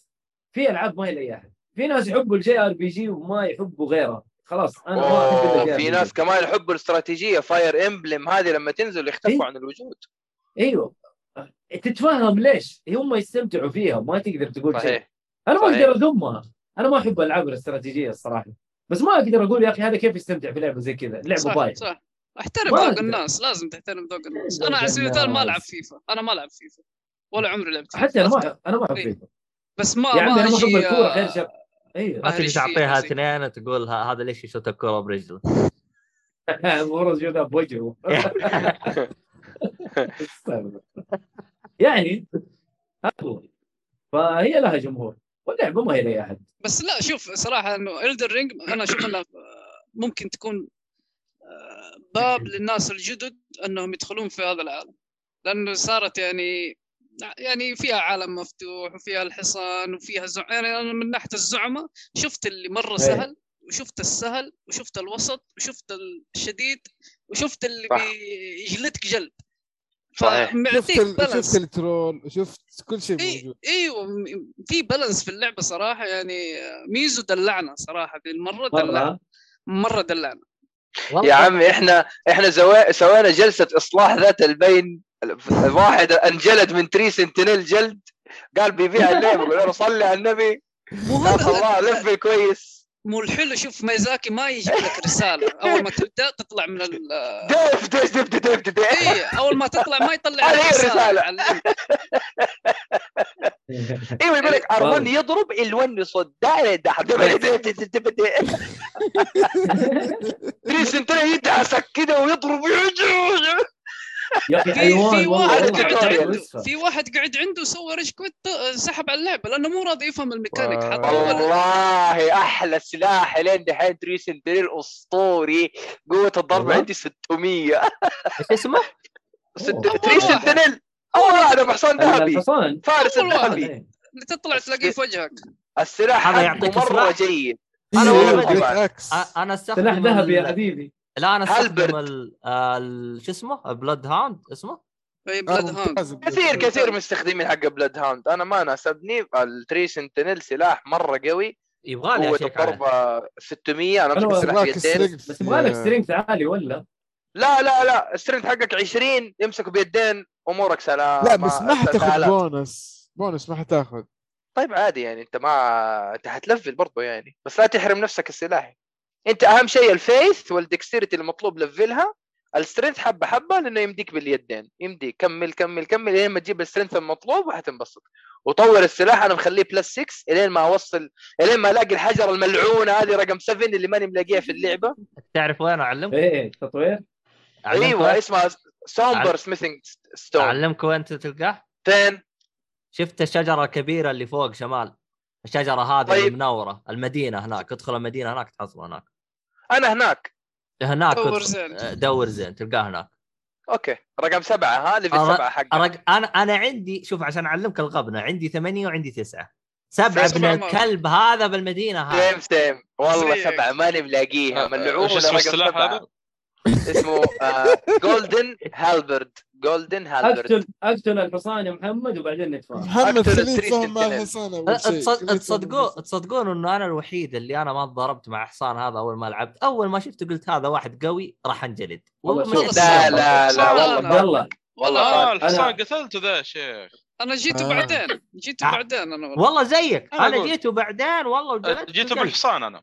في ألعاب ما هي لأي أحد. في ناس يحبوا ال JRPG وما يحبوا غيرها خلاص أنا ما أحب في ناس كمان يحبوا الاستراتيجية Fire Emblem هذه لما تنزل إيه. يختفوا عن الوجود. أيوه. تتفهم ليش؟ هم يستمتعوا فيها ما تقدر تقول شيء. أنا ما. أقدر أذمها. أنا ما أحب ألعاب الاستراتيجية الصراحة. بس ما أقدر أقول يا أخي هذا كيف يستمتع في لعبة زي كذا؟ لعبة صح بايظه صح. أحترم ذوق. الناس لازم تحترم ذوق الناس. ذوق أنا على سبيل المثال ما. ألعب فيفا. أنا ما ألعب فيفا. ولا عمري لعبت حتى أنا ما أنا ما أحب إيه. فيفا بس ما ما أنا ما أحب الكورة آه، غير شر أيوه ما تجي تعطيها اثنين تقول ه- هذا ليش يشوت الكره برجله. مرة جوده بوجهه. يعني هو. فهي لها جمهور. واللعبة ما هي لأي أحد. بس لا شوف صراحة إنه الدر رينج أنا أشوف انها ممكن تكون آه، باب للناس الجدد إنهم يدخلون في هذا العالم. لأنه صارت يعني يعني فيها عالم مفتوح وفيها الحصان وفيها زع... يعني أنا من ناحية الزعماء شفت اللي مرة إيه. سهل وشفت السهل وشفت الوسط وشفت الشديد وشفت اللي. بيجلدك جلد صحيح. شفت ال... شفت ال troll وشفت كل شيء إي موجود أيوه في balance في اللعبة صراحة يعني ميزاكي دلعنا صراحة ذي المرة دلعنا مرة دلعنا يا عمي إحنا إحنا. سوينا جلسة إصلاح ذات البين واحد انجلد من Tree Sentinel جلد قال بيبيع اللعبه قول له صلي على النبي. قال الله لف كويس. مو الحلو شوف ميزاكي ما يجيب لك رسالة. أول ما تبدأ تطلع من ال ديف ديف ديف ديف ديف ديف. اي أول ما تطلع ما يطلع لك رسالة. أيوه يقول لك R1 والله. يضرب L1 يصد داير يدحر Tree Sentinel يدعسك كده ويضرب يا أخي في حيوان في والله واحد قاعد. عنده. في واحد قاعد عنده سوى rage quit سحب على اللعبة لأنه مو راضي يفهم الميكانيك حتى والله أحلى سلاح لين دحين Tree Sentinel أسطوري قوة الضرب؟ عندي 600 إيش اسمه؟ ست- أوه. Tree Sentinel اول واحد بحصان ذهبي الحصان فارس. الذهبي إيه. اللي تطلع تلاقيه في وجهك السلاح هذا يعطيك مرة؟ جيد. إكس أ- أنا أستخدم سلاح ذهبي يا حبيبي لا أنا استخدم. ال... شو اسمه؟ Bloodhound اسمه؟ اي Bloodhound ممتاز. كثير كثير مستخدمين حق Bloodhound أنا ما ناسبني ال Tree Sentinel سلاح مرة قوي. يبغى لي قوة أشيك عليه. الضربه 600 أنا أنا امسك بيدين. strength بس يبغى لك آه، strength عالي ولا؟ لا لا لا. ال strength حقك 20 يمسكه بيدين أمورك سلام. لا بس ما حتاخذ. bonus. bonus ما حتاخذ. طيب عادي يعني. أنت ما أنت حت level برضه يعني. بس لا تحرم نفسك السلاح. انت اهم شيء ال faith وال dexterity المطلوب level ها ال strength حبة حبة لأنه يمديك باليدين. يمديك. كمل كمل كمل. لين ما تجيب ال strength المطلوب وحتنبسط وطور السلاح أنا مخليه plus 6 إلين ما أوصل إلين ما ألاقي الحجره الملعونة هذه رقم 7 اللي ماني ملاقيها في اللعبة. تعرف وين أعلمك؟ إيه تطوير. أيوه؟ اسمها somber smithing stone أعلمك وين تلقاه؟ فين؟ شفت الشجرة الكبيرة اللي فوق شمال. الشجرة هذه طيب. المنورة المدينة هناك. ادخل المدينة هناك تحصل هناك. أنا هناك هناك دور. زين. دور زين تلقاه هناك okay رقم سبعة ها level أرى- سبعه حق أرق... أنا أنا عندي شوف عشان أعلمك الغبنة عندي ثمانية وعندي تسعة سبعة سبعة ابن. الكلب هذا بالمدينة سيم هذا سيم والله زيك. سبعة ماني ملاقيها آه، اسم رقم. هذا؟ اسمه آه، Golden Halberd Golden Halberd اقتل أقتل الحصان يا محمد وبعدين نتفاهم محمد خليه ال Tree يتفاهم مع. الحصان تصدقون تصدقون إنه أنا الوحيد اللي أنا ما ضربت مع حصان هذا أول ما لعبت أول ما شفته قلت هذا واحد قوي راح أنجلد والله. لا لا لا والله أنا. والله طال. الحصان أنا- قتلته ذا يا شيخ أنا جيته آه. بعدين جيته آه. بعدين أنا والله والله زيك أنا أنا أقول. جيته بعدين والله وجلدت جيت وجلدت. بالحصان أنا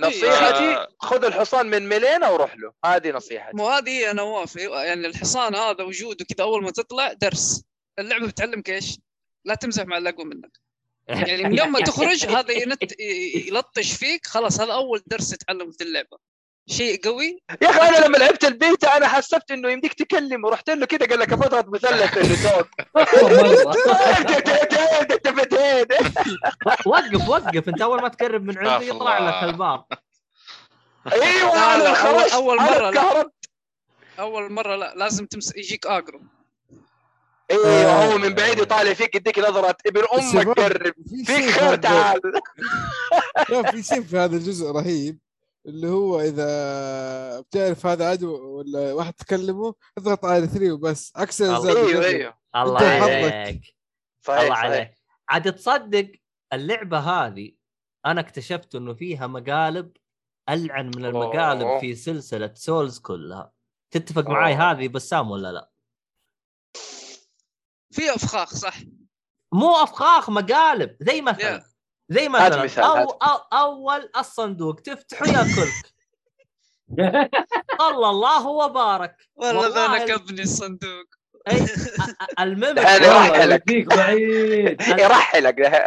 نصيحتي آه. خذ الحصان من ميلينا وروح له. هذه نصيحتي. مو هذه هي نواف يعني الحصان هذا وجوده كذا أول ما تطلع درس. اللعبة بتعلمك إيش؟ لا تمزح مع اللي اقوى منك. يعني من يوم ما تخرج هذا ينت... يلطش فيك. خلاص هذا أول درس تتعلمه في اللعبة. شيء قوي؟ يا أخي أنا لما لعبت البيتا أنا حسبت إنه يمديك تكلم ورحت له كذا قال لك بضغط مثلث اللي توك. مرة. وقف وقف. انت أول ما تقرب من عندي يطلع. لك الباب أيوه أنا خرجت أنا مرة لا. أول مرة لا لازم تمس يجيك اجرو أيوه هو من بعيد يطالع فيك يديك نظرة. ابن أمك قرب. في فيك خير تعال. في شيء في هذا الجزء رهيب اللي هو إذا بتعرف هذا عدو ولا واحد تكلمه اضغط على 3 وبس. عكس أيوه أيوه. الله. عليك صحيح الله عليك. عاد تصدق اللعبة هذه أنا اكتشفت إنه فيها مقالب ألعن من المقالب أوه. في سلسلة سولز كلها تتفق معاي أوه. هذه بسام ولا لا؟ في أفخاخ صح مو أفخاخ مقالب زي مثلا يا. زي مثلا مثال، أو. أو أول الصندوق تفتحه ياكلك الله الله وبارك والله ذا نكبني الصندوق والله يرحلك. بعيد. يرحلك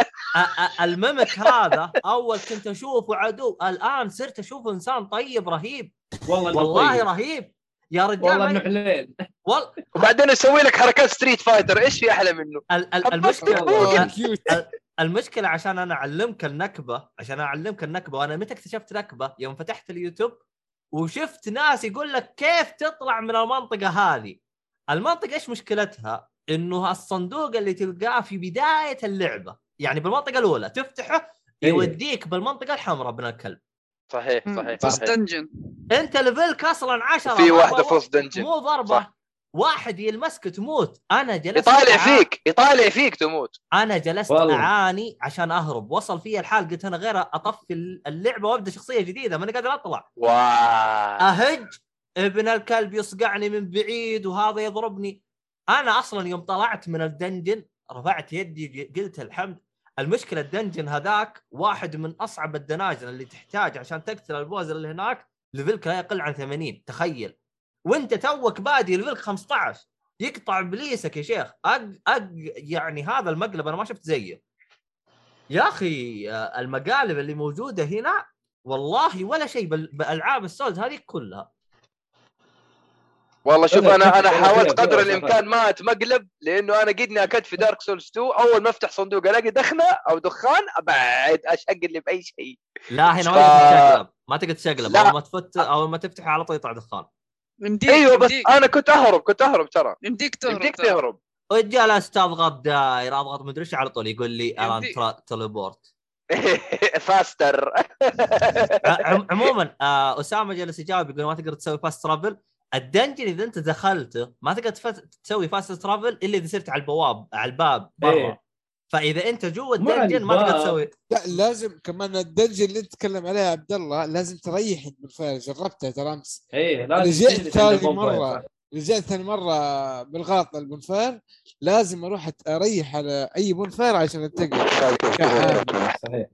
الميمك هذا أول كنت أشوفه عدو. الآن صرت أشوفه إنسان طيب رهيب. والله والله طيب. رهيب. يا رجال والله إنه حليل. وال... وبعدين يسوي لك حركات Street Fighter إيش في أحلى منه؟ ال- ال- حبست المشكلة المشكلة عشان أنا أعلمك النكبة عشان أعلمك النكبة وأنا متى اكتشفت نكبة؟ يوم فتحت اليوتيوب وشفت ناس يقول لك كيف تطلع من المنطقة هذه. المنطقة إيش مشكلتها؟ إنه الصندوق اللي تلقاه في بداية اللعبة يعني بالمنطقة الأولى تفتحه إيه. يوديك بالمنطقة الحمراء ابن الكلب. صحيح صحيح fast صحيح. dungeon أنت level ك أصلا 10 في واحدة فوز dungeon مو ضربة. صح. واحد يلمسك تموت. أنا جلست يطالع أعا- فيك يطالع فيك تموت. أنا جلست والله. أعاني عشان أهرب. وصل في الحال قلت أنا غير أطفي اللعبة وأبدأ شخصية جديدة ماني قادر أطلع. واو. أهج ابن الكلب يصقعني من بعيد وهذا يضربني. أنا أصلا يوم طلعت من ال dungeon رفعت يدي قلت الحمد. المشكلة ال dungeon هذاك واحد من أصعب الدناجن اللي تحتاج عشان تقتل ال boss اللي هناك level ك لا يقل عن 80 تخيل. وأنت توك بادي level ك 15 يقطع إبليسك يا شيخ. أق أق يعني هذا المقلب أنا ما شفت زيه. يا أخي المقالب اللي موجودة هنا والله ولا شيء بال- بالالعاب ال Souls هذه كلها. والله شوف أنا أنا أنا حاولت قدر الإمكان ما أتمقلب لأنه أنا قدني أكد في Dark Souls 2 أول ما أفتح صندوق ألاقي دخنة أو دخان أبعد اشقلب باي شيء. لا هنا ما ف- تقدر تشقلب. ما تقدر تشقلب. أول ما تفت أول ما تفتح على طول يطلع دخان. يمديك أيوه بس يمديك, أنا كنت أهرب كنت أهرب ترى. يمديك تهرب يمديك. تهرب. جلست اضغط داير اضغط مدري إيش على طول؟ يقول لي الان teleport. faster عموما آه أسامة جالس يجاوب يقول ما تقدر تسوي fast travel ال dungeon إذا أنت دخلته ما تقدر تسوي fast travel إلا إذا صرت على البواب على الباب برا. إيه. فإذا أنت جوا ال dungeon ما تقدر. تسوي. لا لازم كمان ال dungeon اللي انت تتكلم عليها يا عبد الله لازم تريح بالفعل جربتها ترى أمس. إيه لازم رجعت ثاني مرة. رجعت ثاني مرة بالغلط ال bonfire لازم أروح أريح على أي bonfire عشان انتقل صحيح.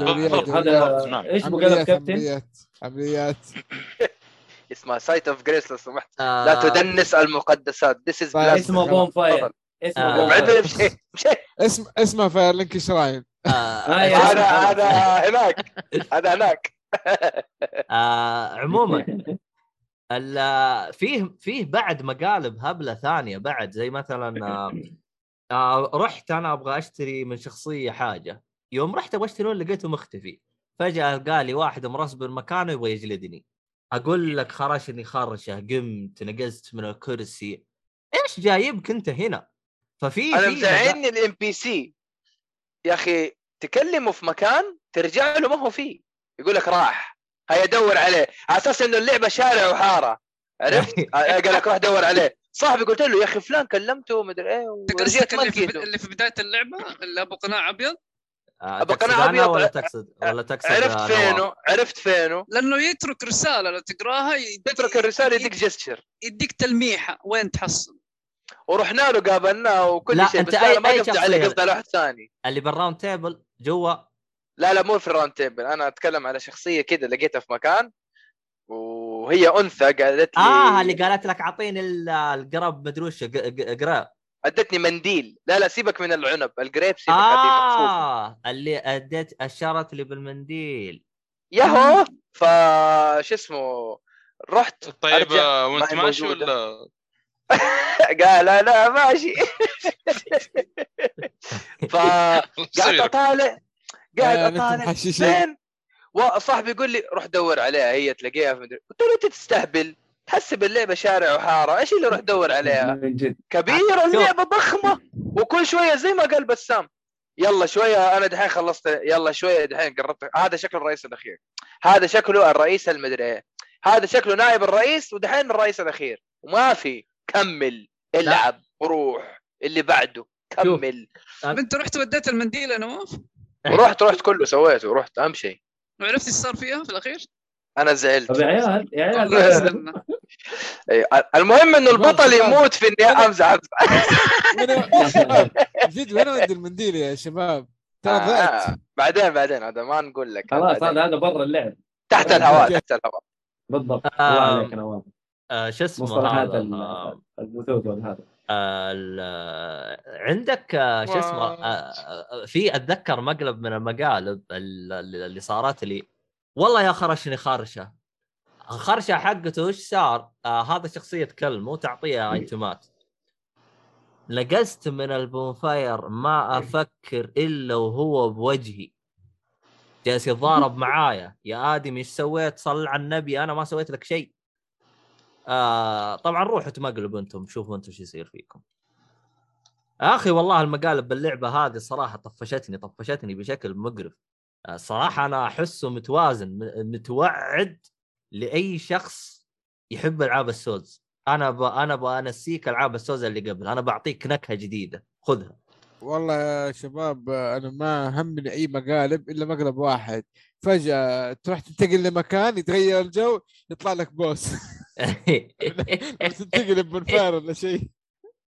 هذا نعم. إيش مقالب عمليات كابتن؟ عمليات عمليات. اسمها Site of Grace لو سمحت. آه، لا تدنس المقدسات. this is. اسمه bonfire اسمه آه. بعدين اسم اسمه Firelink Shrine. آه، يا هذا. هذا هناك. هذا هناك. عموما ال- فيه فيه بعد مقالب هبلة ثانية بعد زي مثلا رحت أنا أبغى أشتري من شخصية حاجة. يوم رحت أبغى أشتري لقيته مختفي فجأة قال لي واحد مرسب مكانه يبغى يجلدني. أقول لك خرشني خرشه قمت نقزت من الكرسي. إيش جايبك انت هنا؟ ففي أنا في مزعلني ال NPC يا أخي تكلمه في مكان ترجع له ما هو فيه. يقول لك راح. هيا دور عليه. على أساس إنه اللعبة شارع وحارة. عرفت؟ قال لك روح دور عليه. صاحبي قلت له يا أخي فلان كلمته مدري إيه ورجعت ما اللي في, لقيته اللي في بداية اللعبة اللي أبو قناع أبيض؟ آه، تقصد قناع أنا أبيض. ولا تقصد ولا تقصد عرفت آه،؟ فينه عرفت فينه لأنه يترك رسالة لو تقراها يديك تترك الرسالة يديك gesture. يديك تلميحة وين تحصل؟ ورحنا له قابلناه وكل لا، شيء بس أي- أنا ما أي قصدي عليه؟ قصدي على واحد ثاني. اللي بالراوند تيبل جوا. لا لا مو في الراوند تيبل. أنا أتكلم على شخصية كذا لقيتها في مكان وهي أنثى قالت لي آه اللي قالت لك اعطيني ال- القرب مدري وش ق- ق- قراب أدتني منديل. لا لا سيبك من العنب. الجريب سيبك هذه مخصوص آه اللي أديت أشارت لي بالمنديل. ياهو. ف شو اسمه رحت طيب آه، وأنت ماشي. ولا؟ قال لا لا ماشي. فقعدت. أطالع. قاعد آه، أطالع. فين؟ وصاحبي يقول لي روح دور عليها هي تلاقيها في مدري قلت له أنت تستهبل. تحسب اللعبه شارع وحارة. إيش اللي روح دور عليها؟ من جد. كبيرة اللعبة ضخمة وكل شوية زي ما قال بسام يلا شوية أنا دحين خلصت يلا شوية دحين قربت. هذا شكله الرئيس الأخير. هذا شكله الرئيس المدري إيه. هذا شكله نائب الرئيس ودحين الرئيس الأخير. وما في كمل العب وروح اللي بعده كمل. انت رحت وديت المنديل أنا نواف ورحت رحت كله سويته ورحت أهم شيء. وعرفت إيش صار فيها في الأخير؟ أنا طب زعلت يا عيال يا عيال. إيه، المهم إنه البطل يموت في النهايه أمزح. امزح جد وين ودي المنديل يا شباب؟ ترى ضعت. آه، بعدين بعدين هذا ما نقول لك. خلاص. هذا هذا برا اللعب. تحت الهواء تحت الهواء. بالضبط. آه، الله عليك نواف. آه شو اسمه مصطلحات آه، البثوث وهذا آه، ال- آه، عندك آه، شو اسمه؟ آه، آه، في أتذكر مقلب من المقالب ال- ال- اللي صارت لي. والله يا خرشني خرشه. الخرشه حقته إيش صار؟ آه هذا شخصية كلب مو تعطيها ايتمات نقزت من ال bonfire ما أفكر إلا وهو بوجهي. جالس يتضارب معايا. يا آدم إيش سويت؟ صل على النبي أنا ما سويت لك شيء. آه طبعا روحوا تمقلبوا أنتم شوفوا أنتم شو يصير فيكم. أخي والله المقالب باللعبة هذه صراحة طفشتني طفشتني بشكل مقرف. صراحة أنا أحسه متوازن متوعد لأي شخص يحب ألعاب ال Souls. أنا ب... أنا بنسيك ألعاب ال Souls اللي قبل أنا بعطيك نكهة جديدة. خذها. والله يا شباب أنا ما همني أي مقالب إلا مقلب واحد. فجأة تروح تنتقل لمكان يتغير الجو يطلع لك boss. تنتقل bonfire ولا شيء.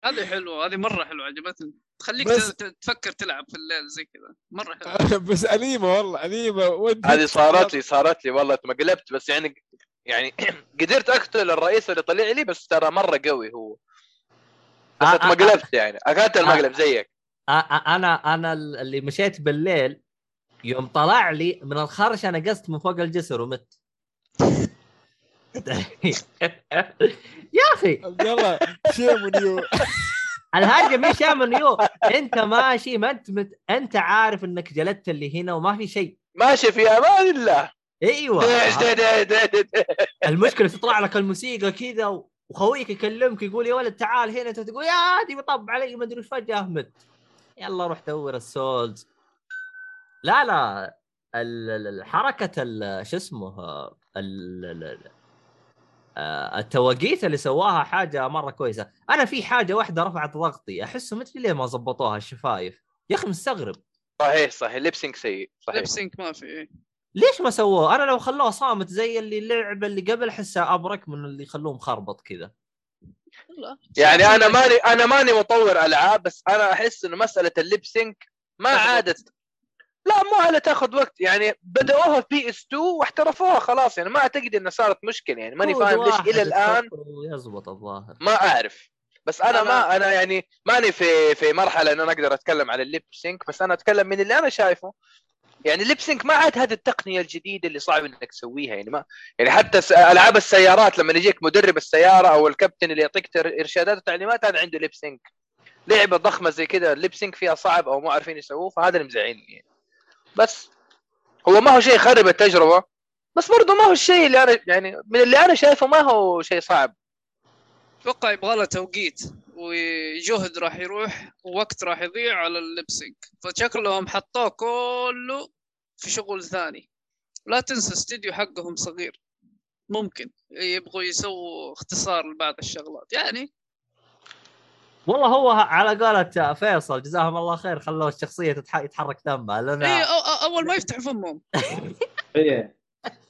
هذه حلوة هذه مرة حلوة عجبتني. تخليك بس- تفكر تلعب في الليل زي كذا. مرة حلوة. بس أليمة والله ودي هذه صارت لي صارت لي والله اتمقلبت بس يعني يعني قدرت أقتل الرئيس اللي طلع لي بس ترى مرة قوي هو. بس آه، آه، اتمقلبت يعني. اكلت المقلب زيك. آ- آ- أنا أنا اللي مشيت بالليل يوم طلع لي من الخرش أنا قست من فوق الجسر ومت. يا أخي. عبد الله شيء منيو الهرجة مش من يو. أنت ماشي ما أنت مت... أنت عارف إنك جلدت اللي هنا وما في شيء. ماشي في أمان الله. أيوه. المشكلة تطلع لك الموسيقى كذا وخويك يكلمك يقول يا ولد تعال هنا أنت تقول يا عادي بطب علي ما أدري فجأة مت يلا روح دور ال souls. لا لا. ال- ال- ال- حركة ال- شو اسمه آه، التوقيت اللي سواها حاجة مرة كويسة أنا في حاجة واحدة رفعت ضغطي أحسه مدري ليه ما زبطوها الشفايف يا أخي مستغرب صحيح صحيح lip sync سيء صحيح lip sync ما في. ليش ما سووه؟ أنا لو خلوه صامت زي اللي اللعبه اللي قبل أحسها أبرك من اللي يخلوه مخربط كذا. لا. يعني أنا ماني أنا ماني مطور ألعاب بس أنا أحس انه مسألة ال lip sync ما عادت لا مو على تاخذ وقت. يعني بدأوها في PS 2 واحترفوها خلاص. يعني ما أعتقد انها صارت مشكلة. يعني ماني فاهم ليش إلى الآن ويزبط الظاهر. ما أعرف. بس أنا. ما أنا يعني ماني في في مرحلة إن أنا أقدر أتكلم على ال lip sync. بس أنا أتكلم من اللي أنا شايفه. يعني ال lip sync ما عاد هذه التقنية الجديدة اللي صعب إنك تسويها. يعني ما يعني حتى ألعاب السيارات لما يجيك مدرب السيارة أو الكابتن اللي يعطيك إرشادات وتعليمات هذا عنده lip sync. لعبة ضخمة زي كذا ال lip sync فيها صعب أو مو عارفين يسووه فهذا اللي مزعلني يعني. بس. هو ما هو شيء يخرب التجربة بس برضه ما هو الشيء اللي أنا يعني من اللي أنا شايفه ما هو شيء صعب. أتوقع يبغى له توقيت وجهد راح يروح ووقت راح يضيع على اللبسنج فشكلهم حطوه كله في شغل ثاني. لا تنسى استديو حقهم صغير. ممكن يبغوا يسووا اختصار لبعض الشغلات. يعني والله هو على قولة فيصل جزاهم الله خير خلوا الشخصية تتح... يتحرك دمها لأن إيه أو أو- أول ما يفتح فمهم. إيه.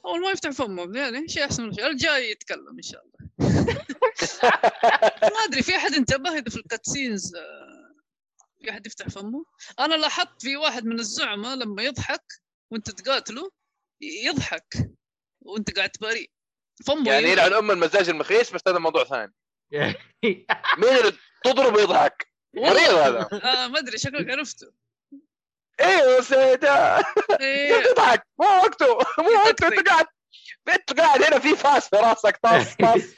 أول ما يفتح فمهم يعني شيء أحسن من شيء الجاي يتكلم إن شاء الله. ما أدري في أحد انتبه إذا في الكاتسينز آه، في أحد يفتح فمه؟ أنا لاحظت في واحد من الزعماء لما يضحك وأنت تقاتله يضحك وأنت قاعد تباري. فمه يعني. يلعن أم المزاج المخيس بس هذا موضوع ثاني. مين اللي تضرب ويضحك. مريض هذا. آه ما أدري شكلك عرفته. أيوه سيدة إيه. تضحك. مو وقته. مو وقته. أنت قاعد أنت قاعد هنا في فاس في راسك. طاس طاس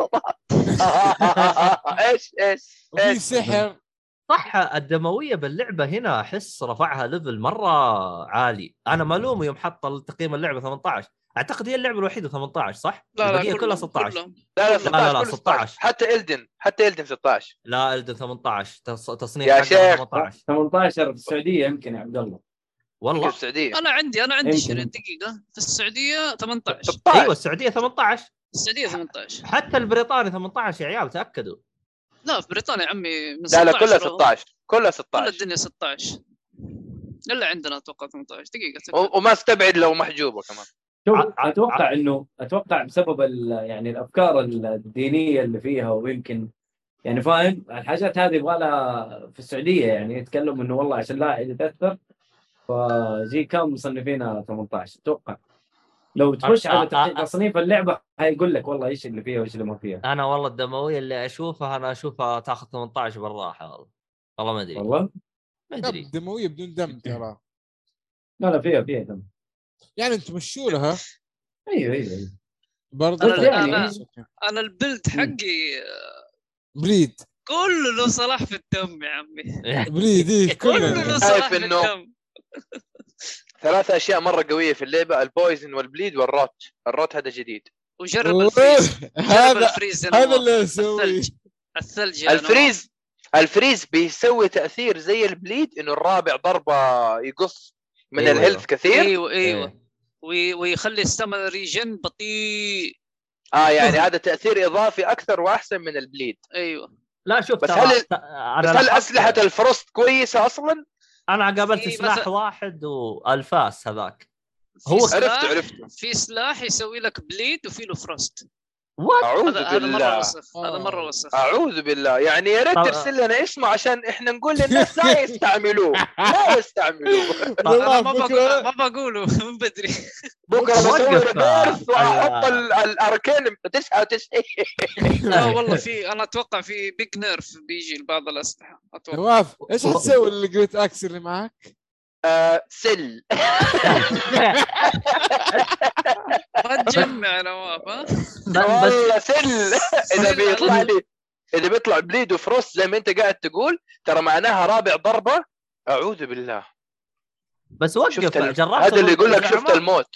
إيش إيش إيش؟ سحر. صح الدموية باللعبة هنا أحس رفعها ليفل مرة عالي. أنا ملوم يوم حط تقييم اللعبة 18 أعتقد هي اللعبة الوحيدة 18 صح؟ لا لا البقية كلها كلهم- 16 كلهم. لا لا لا، لا، 16 16. حتى إلدن حتى إلدن 16 لا إلدن 18 تص- تصنيف يا شيخ. 18 18 في السعودية يمكن يا عبد الله. في والله السعودية. أنا عندي أنا عندي. شريط دقيقة. في السعودية 18 16 أيوه السعودية 18 السعودية 18 حتى البريطاني 18 يا عيال تأكدوا. لا في بريطانيا يا عمي من لا لا 16 كلها هو. 16 كلها كل 16 الدنيا 16 إلا عندنا أتوقع 18 دقيقة. و- وما استبعد لو محجوبة كمان. أتوقع انه أتوقع بسبب ال- يعني الأفكار الدينية اللي فيها ويمكن يعني فاهم؟ الحاجات هذه يبغى لها في السعودية يعني يتكلم إنه والله عشان لا يتأثر فزي كم مصنفينها 18 أتوقع. لو تخش على تصنيف اللعبة حيقول لك والله إيش اللي فيها وإيش اللي ما فيها. أنا والله الدموية اللي أشوفها أنا أشوفها تاخذ 18 بالراحة والله. والله ما أدري. والله؟ ما أدري. دموية بدون دم ترى. لا لا فيها فيها دم. يعني أنتم مشوا لها أيوه أيوه أيوه. برضه أنا- يعني أنا- أنا ال build حقي bleed كله له سلاح في الدم يا عمي. bleed إيه كله. له سلاح في الدم. ثلاث أشياء مرة قوية في اللعبة البويزن والبليد والروت. الروت هذا جديد. وجرب ال freeze. هذا ال freeze هذا. اللي أسويه. الثلج. ال freeze ال freeze بيسوي تأثير زي ال bleed إنه الرابع ضربة يقص من أيوة، ال health أيوة. كثير؟ أيوه أيوه. إيه. وي- ويخلي ال stamina regen بطيء. آه يعني هذا تأثير إضافي أكثر وأحسن من ال bleed. أيوه. لا شوف بس هل- بس هل أسلحة ال frost كويسة أصلا؟ أنا قابلت في سلاح واحد والفاس هذاك. هو- سلاح عرفت عرفت في سلاح يسوي لك bleed وفي له frost. أعوذ هذا هذا مرة بالله. وسخ هذا مرة آه. وسخ أعوذ بالله. يعني يا ريت ترسل لنا اسمه عشان إحنا نقول للناس لا يستعملوه. لا يستعملوه. ما والله بقول بكره ما بقوله من بدري. بكرة بسوي ريفيرس وأحط آه. ال- الاركين 99 لا والله في أنا أتوقع في بيج نيرف بيجي لبعض الأسلحة. أتوقع. نواف إيش حتسوي اللي قلت إكس اللي معك؟ آه، سل ما تجمع نواف والله سل. إذا سل بيطلع لي إذا بيطلع bleed و frost زي ما أنت قاعد تقول ترى معناها رابع ضربة. أعوذ بالله. بس وقف شفت جربت هذا اللي يقول لك شفت؟ الموت.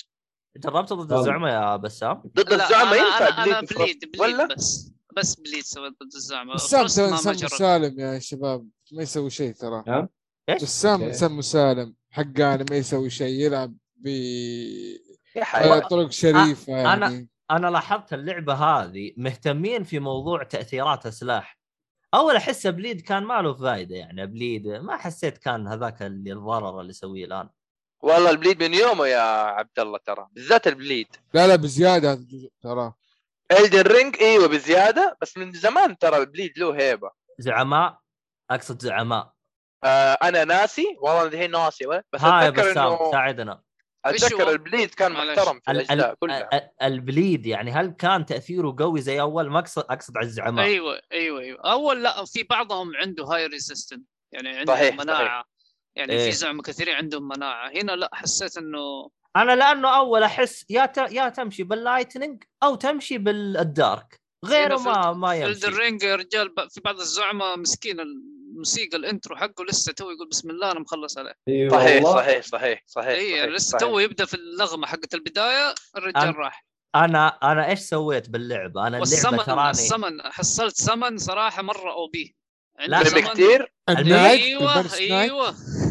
جربت ضد آه. الزعماء يا بسام؟ ضد أنا ينفع أنا bleed bleed ولا؟ بس بس bleed سويت ضد الزعماء. بسام. مسالم يا شباب ما يسوي شيء ترى. إيش؟ بسام. انسان مسالم حقاني ما يسوي شيء يلعب ب يا حيوان طرق شريفة أنا- يعني. أنا لاحظت اللعبة هذه مهتمين في موضوع تأثيرات السلاح أول أحس bleed كان ما له فائده يعني bleed ما حسيت كان هذاك اللي الضرر اللي يسويه الآن. والله ال bleed من يومه يا عبد الله ترى بالذات ال bleed. لا لا بزيادة هذا الجزء ترى. Elden Ring إيوه بزيادة بس من زمان ترى ال bleed له هيبة. زعماء؟ أقصد زعماء. آه أنا ناسي والله الحين ناسي ولا بس ها يا اتذكر بسام إنه ساعدنا. أتذكر؟ ال bleed كان. محترم في ال- الأجزاء ال- كلها. ال- ال bleed يعني هل كان تأثيره قوي زي أول؟ ما اقصد أقصد على الزعماء أيوه أيوه أيوه. أول لا في بعضهم عنده high resistant يعني عنده صحيح، مناعة. يعني إيه. في زعماء كثيرين عندهم مناعة. هنا لا حسيت إنه أنا لأنه أول أحس يا ت... يا تمشي بال lightning أو تمشي بال dark غيره ما ما يمشي. ال Ring يا رجال ب- في بعض الزعماء مسكين الموسيقى ال intro حقه لسه تو يقول بسم الله أنا مخلص عليه. أيوه صحيح. صحيح صحيح صحيح إي صحيح، يعني لسه. تو يبدأ في النغمة حقت البداية الرجال أنا- راح. أنا أنا إيش سويت باللعبة؟ أنا اللعبة وال summon تراني ال summon حصلت سمن صراحة مرة OP. لا، ال mimic tear إيوه إيوه.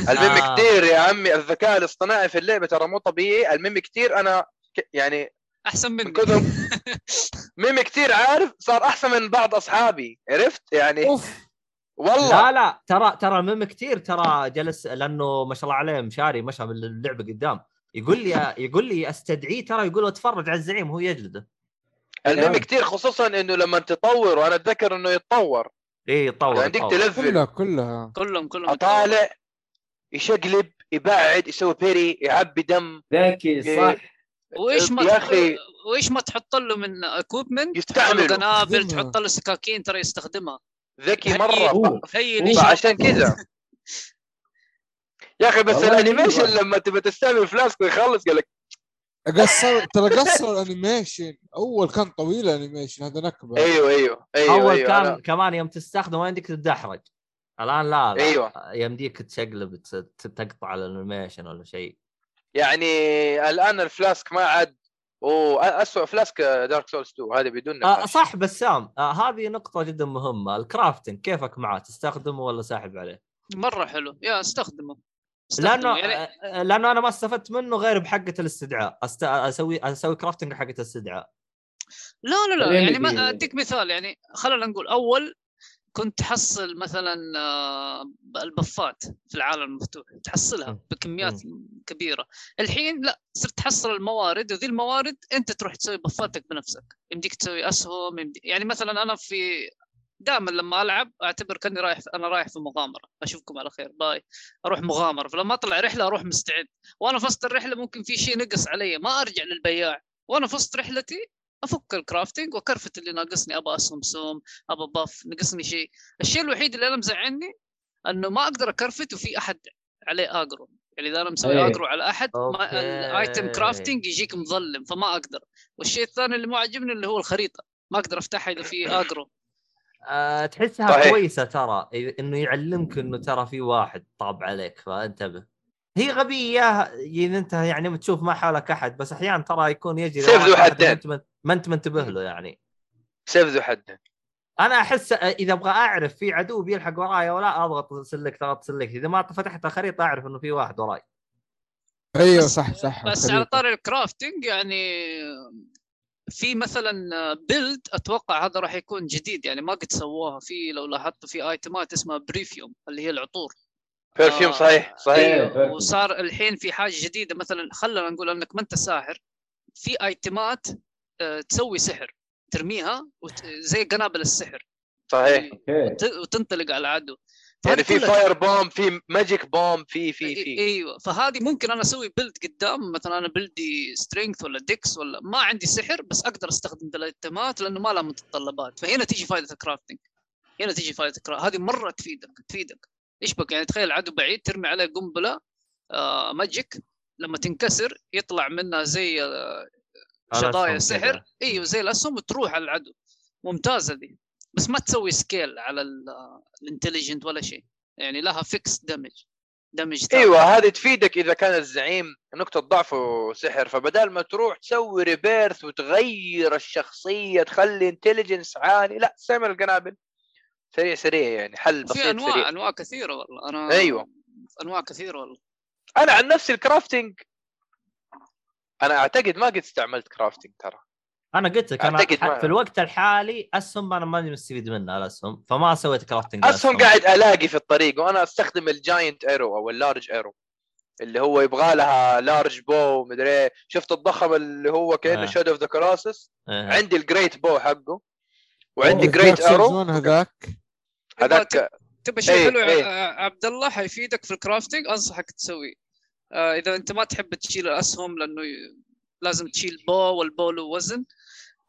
ال mimic آه. tear يا عمي الذكاء الاصطناعي في اللعبة ترى مو طبيعي. ال mimic tear أنا ك- يعني أحسن من مني. كثر mimic tear عارف صار أحسن من بعض أصحابي عرفت؟ يعني أوف. والله لا لا ترى ترى mimic tear ترى جلس لأنه ما شاء الله عليه مشاري مشى باللعبه قدام يقول لي يقول لي أستدعيه ترى يقول له أتفرج على الزعيم وهو يجلده ال mimic نعم. tear خصوصا إنه لما تطور وأنا أتذكر إنه يتطور إي يطور يعني عندك. تلفل كلها كلها كلهم كلهم أطالع يشقلب يبعد يسوي parry يعبي دم ذكي صح وإيش ما يا أخي. وإيش ما تحط له من equipment يستعمله. قنابل. تحط له سكاكين ترى يستخدمها ذكي مرة. فعشان كذا. يا أخي بس ال animation. لما تبى تستعمل flask ويخلص قال لك قصر ترى قصر ال animation. أول كان طويل ال animation هذا نكبة. أيوه أيوه أيوه أول أيوة كان أنا- كمان يوم تستخدم ما يمديك تدحرج؟ الآن لا لا. أيوة. يمديك تشقلب تقطع ال animation ولا شيء. يعني الآن ال flask ما عاد واسوء flask Dark Souls 2 هذه بدون آه نقاش. صح بسام آه هذه نقطة جدا مهمة. الكرافتنج كيفك معاه تستخدمه ولا ساحب عليه؟ مرة حلو. يا استخدمه. استخدمه. لأنه يعني آه، لأنه أنا ما استفدت منه غير بحقة الاستدعاء. أست... أسوي أسوي كرافتنج حقة الاستدعاء. لا لا لا يعني ما أديك مثال يعني خلينا نقول أول كنت تحصل مثلا آه، البفات في العالم المفتوح تحصلها. بكميات كبيرة. الحين لا صرت تحصل الموارد وذي الموارد أنت تروح تسوي بفاتك بنفسك. يمديك تسوي أسهم يمدي... يعني مثلا أنا في دائما لما ألعب أعتبر كأني رايح أنا رايح في مغامرة. أشوفكم على خير. باي. أروح مغامرة. فلما أطلع رحلة أروح مستعد. وأنا في وسط الرحلة ممكن في شيء نقص علي ما أرجع للبياع. وأنا في وسط رحلتي أفك ال crafting واكرفت اللي ناقصني ابى سوم ابى buff نقصني شيء الشيء الوحيد اللي أنا مزعلني إنه ما أقدر أكرفت وفي أحد عليه aggro يعني إذا أنا مسوي إيه. aggro على أحد ما. ال item crafting يجيك مظلم فما أقدر والشيء الثاني اللي ما عجبني اللي هو الخريطة ما أقدر أفتحها إذا في اجرو أه تحسها صحيح. كويسة ترى إنه يعلمك إنه ترى في واحد طاب عليك فانتبه هي غبية إذا أنت يعني بتشوف ما حولك أحد بس أحيانا ترى يكون يجري سيف ذو حدين. ما انت منتبه له يعني. سيف ذو حد. أنا احس اذا أبغى اعرف في عدو بيلحق وراي ولا اضغط سلكت اضغط سلكت اذا ما فتحت الخريطة اعرف انه في واحد وراي. أيوه صح صح. بس الخريطة. على طاري ال crafting يعني في مثلا build أتوقع هذا راح يكون جديد يعني ما قد سووها. في لو لاحظتوا في ايتمات اسمها perfume اللي هي العطور. perfume آه. صحيح صحيح. إيه. أيوه وصار الحين في حاجة جديدة. مثلا خلينا نقول أنك ما أنت ساحر. في ايتمات تسوي سحر ترميها وت... زي قنابل السحر. صحيح. وت... وتنطلق على العدو يعني في fire bomb في magic bomb في في في. إيوه. فهذه ممكن أنا أسوي build قدام مثلا أنا build ي strength ولا dex ولا ما عندي سحر بس أقدر أستخدم الايتمات لأنه ما لها متطلبات. فهنا تيجي فائده ال crafting هنا تيجي فائده ال crafting هذه مرة تفيدك تفيدك. إيش بك يعني تخيل عدو بعيد ترمي عليه قنبلة آه magic لما تنكسر يطلع منها زي آه شظايا سحر. إيوه زي الاسهم وتروح على العدو. ممتازة دي بس ما تسوي scale على ال intelligent ولا شيء. يعني لها fixed damage damage إيوه هذه تفيدك إذا كان الزعيم نقطة ضعفه سحر فبدال ما تروح تسوي rebirth وتغير الشخصية تخلي intelligence عالي لا استعمل القنابل. سريع سريع يعني حل بسيط في انواع سريع. أنواع كثيرة والله. أنا أيوة. أنواع كثيرة والله. أنا عن نفسي ال crafting أنا أعتقد ما قد استعملت crafting ترى. أنا قلت لك أنا ما- في الوقت الحالي أسهم أنا ماني مستفيد منها الاسهم فما سويت crafting أسهم قاعد ألاقي في الطريق وأنا أستخدم ال giant arrow أو ال large arrow اللي هو يبغى لها large bow مدري إيه. شفت الضخم اللي هو كأنه آه. Shadow of the Colossus عندي عندي ال great bow حقه وعندي great arrow 1 هذاك؟ هذاك تبى شيء إيه، حلو إيه. آه، عبد الله حيفيدك في ال crafting أنصحك تسوي آه، إذا أنت ما تحب تشيل الاسهم لأنه لازم تشيل bow و ال bow له وزن.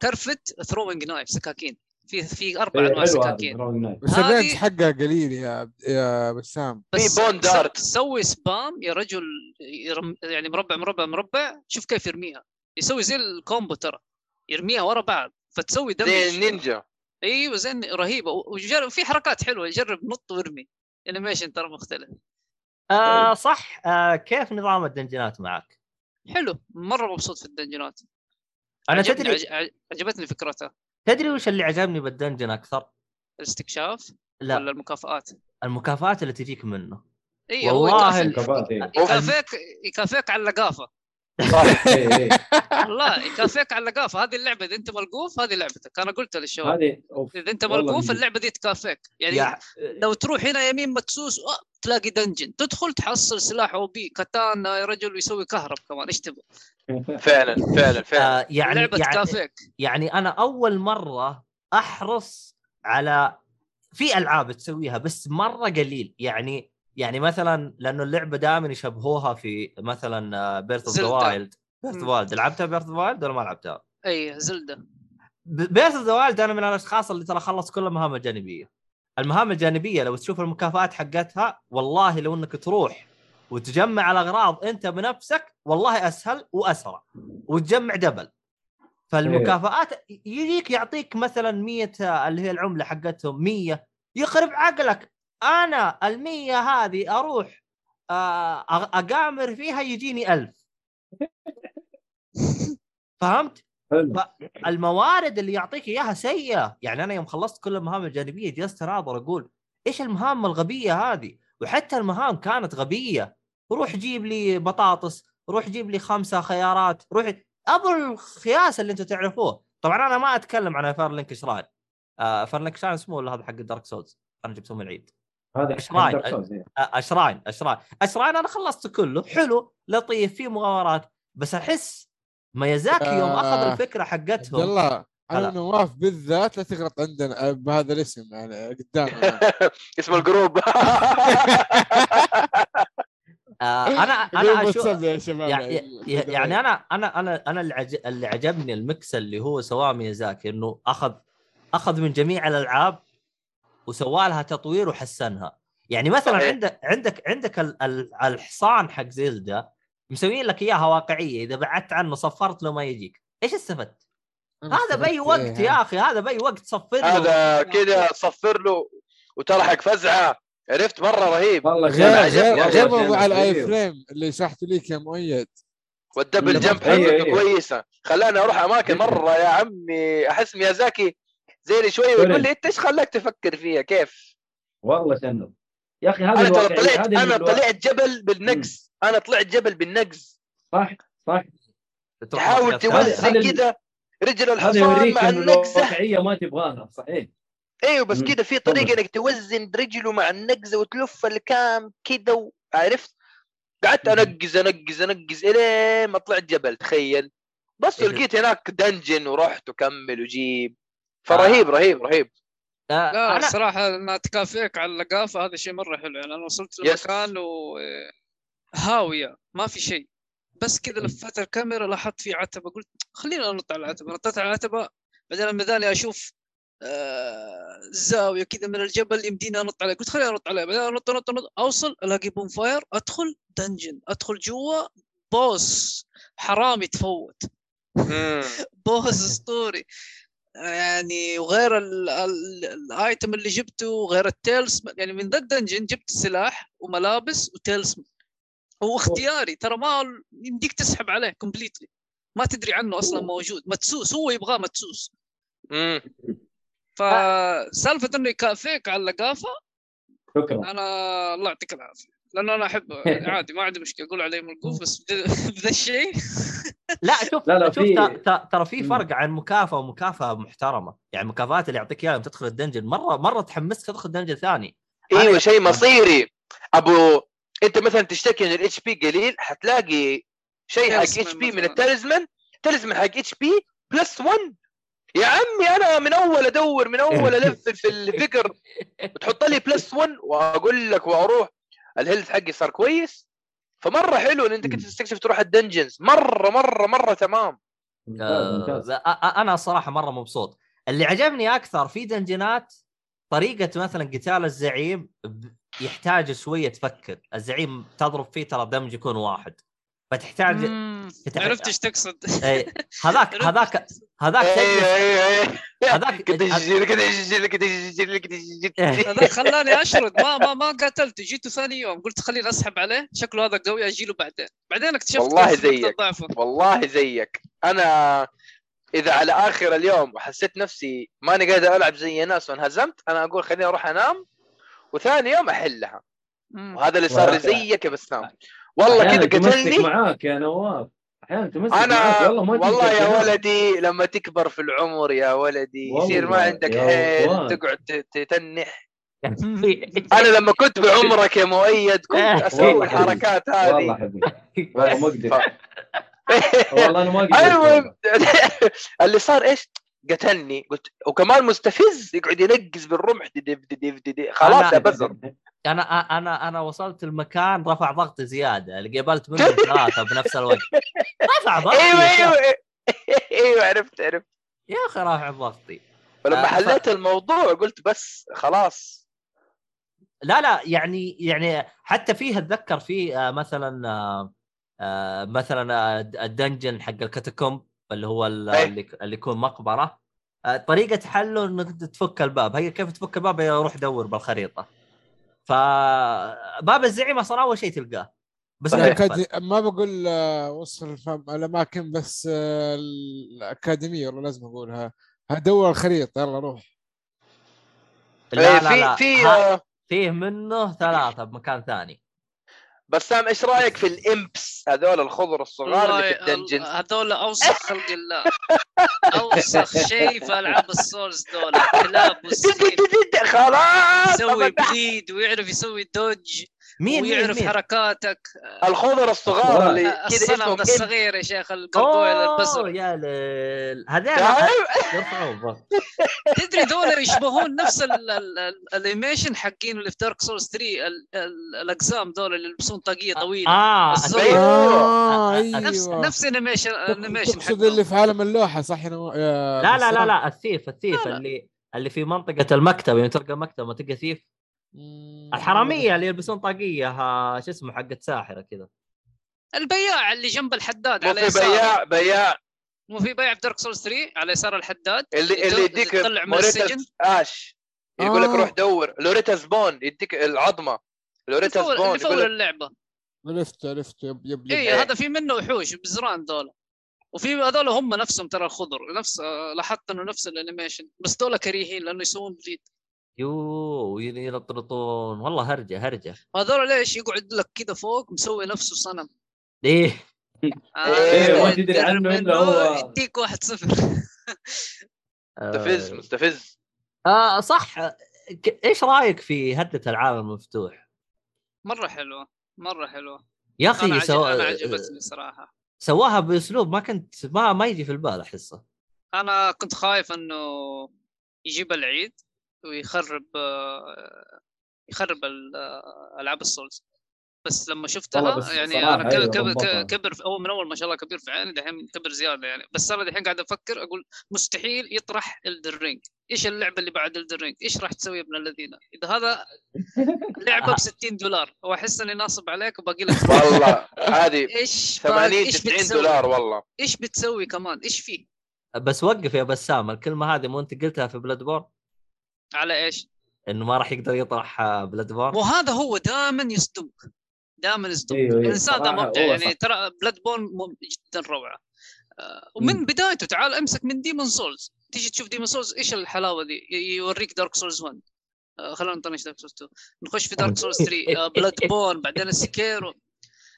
كرفت throwing knife سكاكين. في في أربع إيه، أنواع سكاكين. بس ال range حقها قليل يا يا بسام. بس في bone dart. سوي spam يا رجل يرم يعني مربع مربع مربع. شوف كيف يرميها. يسوي زي ال combo ترى. يرميها ورا بعض فتسوي damage زي النينجا. إيوه زي رهيبة. وجرب في حركات حلوة. جرب نط وارمي. animation ترى مختلف. آه صح. آه كيف نظام الدنجنات معك؟ حلو. مرة مبسوط في الدنجنات أنا عجبني تدري عج- عج- عجبتني فكرتها تدري وش اللي عجبني بال dungeon أكثر؟ الاستكشاف لا. ولا المكافآت؟ المكافآت اللي تجيك منه. إي والله يكافئك. يكافئك على اللقافة. صح. والله يكافئك على اللقافة. هذه اللعبة إذا أنت ملقوف هذه لعبتك. أنا قلت للشباب. هذه. إذا أنت ملقوف. اللعبة دي تكافئك. يعني يا لو تروح هنا يمين مدسوس أه تلاقي dungeon تدخل تحصل سلاح OP كاتانا يا رجل ويسوي كهرب كمان. إيش تبغى؟ فعلا فعلا فعلا. آه يعني لعبة يعني تكافئك يعني أنا أول مرة أحرص على في ألعاب تسويها بس مرة قليل. يعني يعني مثلا لأنه اللعبة دائما يشبهوها في مثلا Breath of the. Wild Breath مم. Wild لعبتها Breath of Wild ولا ما لعبتها؟ اي Zelda. Breath of the Wild أنا من الأشخاص اللي ترى خلص كل المهام الجانبيه المهام الجانبية لو تشوف المكافآت حقتها والله لو إنك تروح وتجمع الأغراض أنت بنفسك والله أسهل وأسرع وتجمع double. فالمكافآت يجيك يعطيك مثلا 100 اللي هي العملة حقتهم 100 يخرب عقلك. أنا ال100 هذه أروح آه، أقامر فيها يجيني ألف. فهمت؟ حلو. الموارد اللي يعطيك إياها سيئة. يعني أنا يوم خلصت كل المهام الجانبية جلست أناظر أقول إيش المهام الغبية هذه؟ وحتى المهام كانت غبية. روح جيب لي بطاطس روح جيب لي خمسة خيارات روح أبو الخياس اللي أنتم تعرفوه. طبعا أنا ما أتكلم عن Firelink Shrine آه Firelink Shrine اسمه؟ ولا هذا حق ال Dark Souls أنا جبته من العيد. هذا shrine. Dark Souls، إيه. آه، shrine shrine shrine أنا خلصت كله. حلو لطيف في مغامرات. بس أحس ميازاكي يوم أخذ آه، الفكرة عبد حقتهم الله هلا. أنا نواف بالذات لا تغلط عندنا بهذا الاسم يعني قدامنا. اسم ال group. آه أنا أنا شباب. يعني, يعني أنا أنا أنا أنا اللي, عج... اللي عجبني ال mix اللي هو سواه ميازاكي إنه اخذ أخذ من جميع الألعاب وسوى لها تطوير وحسنها. يعني مثلا. عندك عندك عندك ال- ال- الحصان حق Zelda. مسويين لك إياها واقعية. إذا بعدت عنه صفرت له ما يجيك. إيش استفدت؟ هذا بأي وقت إيه، يا أخي هذا بأي وقت صفر له. هذا كذا صفر له وتلحق فزعة. عرفت؟ مرة رهيب. والله غير. غير غير موضوع الاي. فريم اللي شرحته لك يا مؤيد. وال double jump حقته أيوة. كويسة. خلاني أروح أماكن مرة يا عمي. أحس ميازاكي زيني شوي. ويقول لي انت إيش خلاك تفكر فيها؟ كيف؟ والله شنو؟ يا أخي هذا أنا ترى طلعت أنا طلعت جبل بالنقز أنا طلعت جبل بالنقز. صح صح. تحاول توزن كذا رجل الحصان مع النقزة. الواقعيه ما تبغاها صحيح. أيوه بس. كذا في طريقة إنك توزن رجله مع النقزة وتلف الكام كذا عرفت؟ قعدت. أنقز أنقز أنقز إلين ما طلعت جبل تخيل. بس إيه. لقيت هناك دنجن ورحت وكمل وجيب. فرهيب رهيب رهيب. آه لا أنا الصراحه انها تكافئك على اللقافة هذا شيء مرة حلو. يعني أنا وصلت yes. لمكان و هاوية ما في شيء. بس كذا لفت الكاميرا لاحظت في عتبة قلت خليني انط على العتبة. نطيت على العتبة بعدين لما ذاني أشوف آه زاوية كذا من الجبل يمديني أنط عليه قلت خليني انط عليه بعدين انط انط انط أوصل ألاقي bonfire أدخل dungeon. أدخل جوا boss. حرامي تفوت. boss أسطوري. يعني وغير ال- ال- ال item اللي جبته وغير التيلز يعني من ذا ال dungeon جبت سلاح وملابس وتيلز. هو اختياري. ترى ما يمديك تسحب عليه completely ما تدري عنه أصلا موجود. مدسوس. هو يبغاه مدسوس. مم. فسالفه إنه يكافئك على اللقافة شكرا. أنا الله يعطيك العافية. لأنه أنا أحب عادي ما عندي مشكلة. أقول عليه ملقوف بس بذا- الشيء. لا شوف لا، لا، شوف ترى في. فرق عن مكافأة ومكافأة محترمة. يعني المكافآت اللي يعطيك إياها لما تدخل ال dungeon مره مرة تحمسك تدخل dungeon ثاني. إيوه شيء مصيري. أبو انت مثلا تشتكي إن ال HP قليل حتلاقي شيء حق HP من. ال talisman talisman حق HP plus 1 يا عمي أنا من أول أدور من أول ألف في الفكر. وتحط لي plus 1 وأقول لك وأروح. ال health حقي صار كويس. فمرة حلو إن أنت كنت تستكشف تروح ال dungeons. مرة مرة مرة تمام. آه، أنا الصراحه مرة مبسوط. اللي عجبني أكثر في dungeon ات طريقة مثلا قتال الزعيم ب- يحتاج شوية تفكر. الزعيم تضرب فيه ترى damage يكون واحد. فتحتاج مم، تتع- عرفت إيش تقصد. إيه، هذاك هذاك إيش تقصد. هذاك هذاك كنت أجي- كنت أجي- كنت أجي- كنت أجي- هذا خلاني أشرد. ما ما ما قاتلته جيته ثاني يوم. قلت خليني أسحب عليه. شكله هذا قوي. أجي له بعدين. بعدين اكتشفت والله زيك. والله زيك. أنا إذا على آخر اليوم وحسيت نفسي ماني قادر ألعب زي الناس وانهزمت أنا أقول خليني أروح أنام. وثاني يوم أحلها. وهذا اللي صار لي زيك يا بسام والله كذا قتلني. معاك يا نواف. أحيانا تمسك أنا معاك. والله ما والله يا. ولدي لما تكبر في العمر يا ولدي يصير ما والله عندك حيل. تقعد تتنح. أنا لما كنت بعمرك يا مؤيد كنت أسوي والله الحركات والله هذه. حبيبي. والله ما أقدر والله أنا ما أقدر المهم اللي صار إيش؟ قتلني. قلت وكمان مستفز يقعد ينقز بالرمح. دي دي دي دي دي دي. خلاص بزر أنا أنا أنا وصلت المكان رفع ضغطي زيادة. اللي قبلت منه ثلاثة بنفس الوقت. رفع ضغطي أيوه يا شيخ. أيوه. أيوه عرفت عرفت. يا أخي رافع ضغطي. فلما آه، حليت الموضوع قلت بس خلاص. لا لا يعني يعني حتى فيه أتذكر فيه آه، مثلا آه، مثلا ال dungeon حق ال catacomb. اللي هو ال- إيه. اللي اللي يكون مقبرة. آه، طريقة حله انك تفك الباب. هي كيف تفك الباب؟ هي روح دور بالخريطة. فباب الزعيم أصلا أول شيء تلقاه. بس. يقفل. الأكادي- ما بقول آه، وصل الفم- الأماكن بس آه، الأكاديمية والله لازم أقولها. هدور الخريطة. يلا روح. لا إيه، لا في لا. في ها- فيه منه ثلاثة بمكان ثاني. بسام إيش رأيك في ال imps هذول الخضر الصغار اللي في والله ال dungeon؟ هذول أوسخ خلق الله. أوسخ شيء في ألعاب ال Souls دول كلاب خلاص يسوي bleed ويعرف يسوي dodge. مين ويعرف مين حركاتك الخضر الصغار اللي كذا الصنم ده imp. الصغير يا شيخ القرقوع اوه البزر يا ليل الضغط. تدري دول يشبهون نفس ال- ال- ال- ال animation حقين اللي في Dark Souls 3 ال- ال- الأقزام دول اللي يلبسون طاقية طويلة آه. أيوه. آه أيوه. نفس نفس animation animation تقصد اللي في عالم اللوحة صح. يا لا لا لا؟ لا الثيف الثيف. اللي اللي في منطقة المكتب يوم تلقى مكتب ما تلقى ثيف. الحرامية اللي يلبسون طاقية ها شو اسمه حقه ساحره كذا. البياع اللي جنب الحداد على في يسار بياع بياع. مو في بياع في دارك سولز 3 على يسار الحداد؟ اللي اللي يديك تطلع من السجن؟ اش يقول لك آه. روح دور. لوريتا سبون يديك العظمة. لوريتا سبون اللي فول يقول لك اللعبة. عرفت عرفت يب يب يب. اي إيه. هذا في منه وحوش بزران دول. وفي هذول هم نفسهم ترى الخضر نفس لاحظت إنه نفس ال animation بس دول كريهين لأنه يسوون bleed يو يلطرطون والله هرجة هرجة. هذول ليش يقعد لك كذا فوق مسوي نفسه صنم؟ إيه. إيه، ما تدري عنه إلا هو. يديك واحد صفر. مستفز آه, مستفز آه صح. ك- إيش رأيك في هدة العالم المفتوح؟ مرة حلوة مرة حلوة. يا أنا أخي عجب... سو... أنا عجبتني صراحة. سواها بأسلوب ما كنت ما ما يجي في البال أحسه. أنا كنت خايف إنه يجيب العيد. ويخرب يخرب ال- ألعاب ال Souls. بس لما شفتها بس يعني أنا ك- أيوة، كبر. كبر في أول من أول ما شاء الله كبير في عيني دحين كبر زيادة يعني. بس أنا دحين قاعد أفكر أقول مستحيل يطرح Elden Ring إيش اللعبة اللي بعد Elden Ring إيش راح تسوي يا ابن الذين؟ إذا هذا لعبة ب 60 دولار وأحس إني ناصب عليك وباقي لك والله هذه إيش باقي- 80 إيش 90 بتسوي؟ دولار والله. إيش بتسوي كمان؟ إيش فيه؟ بس وقف يا بسام الكلمة هذه مو أنت قلتها في Bloodborne على إيش؟ إنه ما راح يقدر يطرح Bloodborne وهذا هو دائما يصدمك. دائما يصدمك. أيوه، أيوه، الإنسان ده مبدع يعني صح. ترى Bloodborne جدا روعة. آه، ومن مم. بدايته تعال أمسك من Demon's Souls تيجي تشوف Demon's Souls إيش الحلاوة دي؟ يوريك Dark Souls 1 آه، خلينا نطنش Dark Souls 2 نخش في Dark Souls 3 Bloodborne بعدين ال Sekiro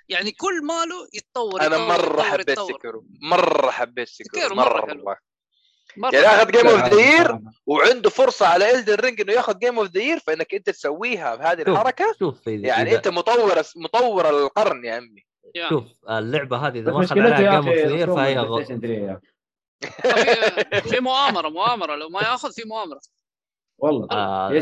يعني كل ماله يتطور أنا يتطور، مرة يتطور، حبيت يتطور. Sekiro مرة حبيت Sekiro مرة مرة حلو. يعني أخذ game of the year. وعنده فرصة على Elden Ring إنه ياخذ game of the year فإنك أنت تسويها بهذه شوف. الحركة شوف يعني إذا- أنت مطور مطور القرن يا عمي. شوف اللعبة هذه إذا ما اخذ عليها game of the year فهي ال PlayStation 3 يا أخي. في- مؤامرة مؤامرة لو ما ياخذ في مؤامرة والله آه...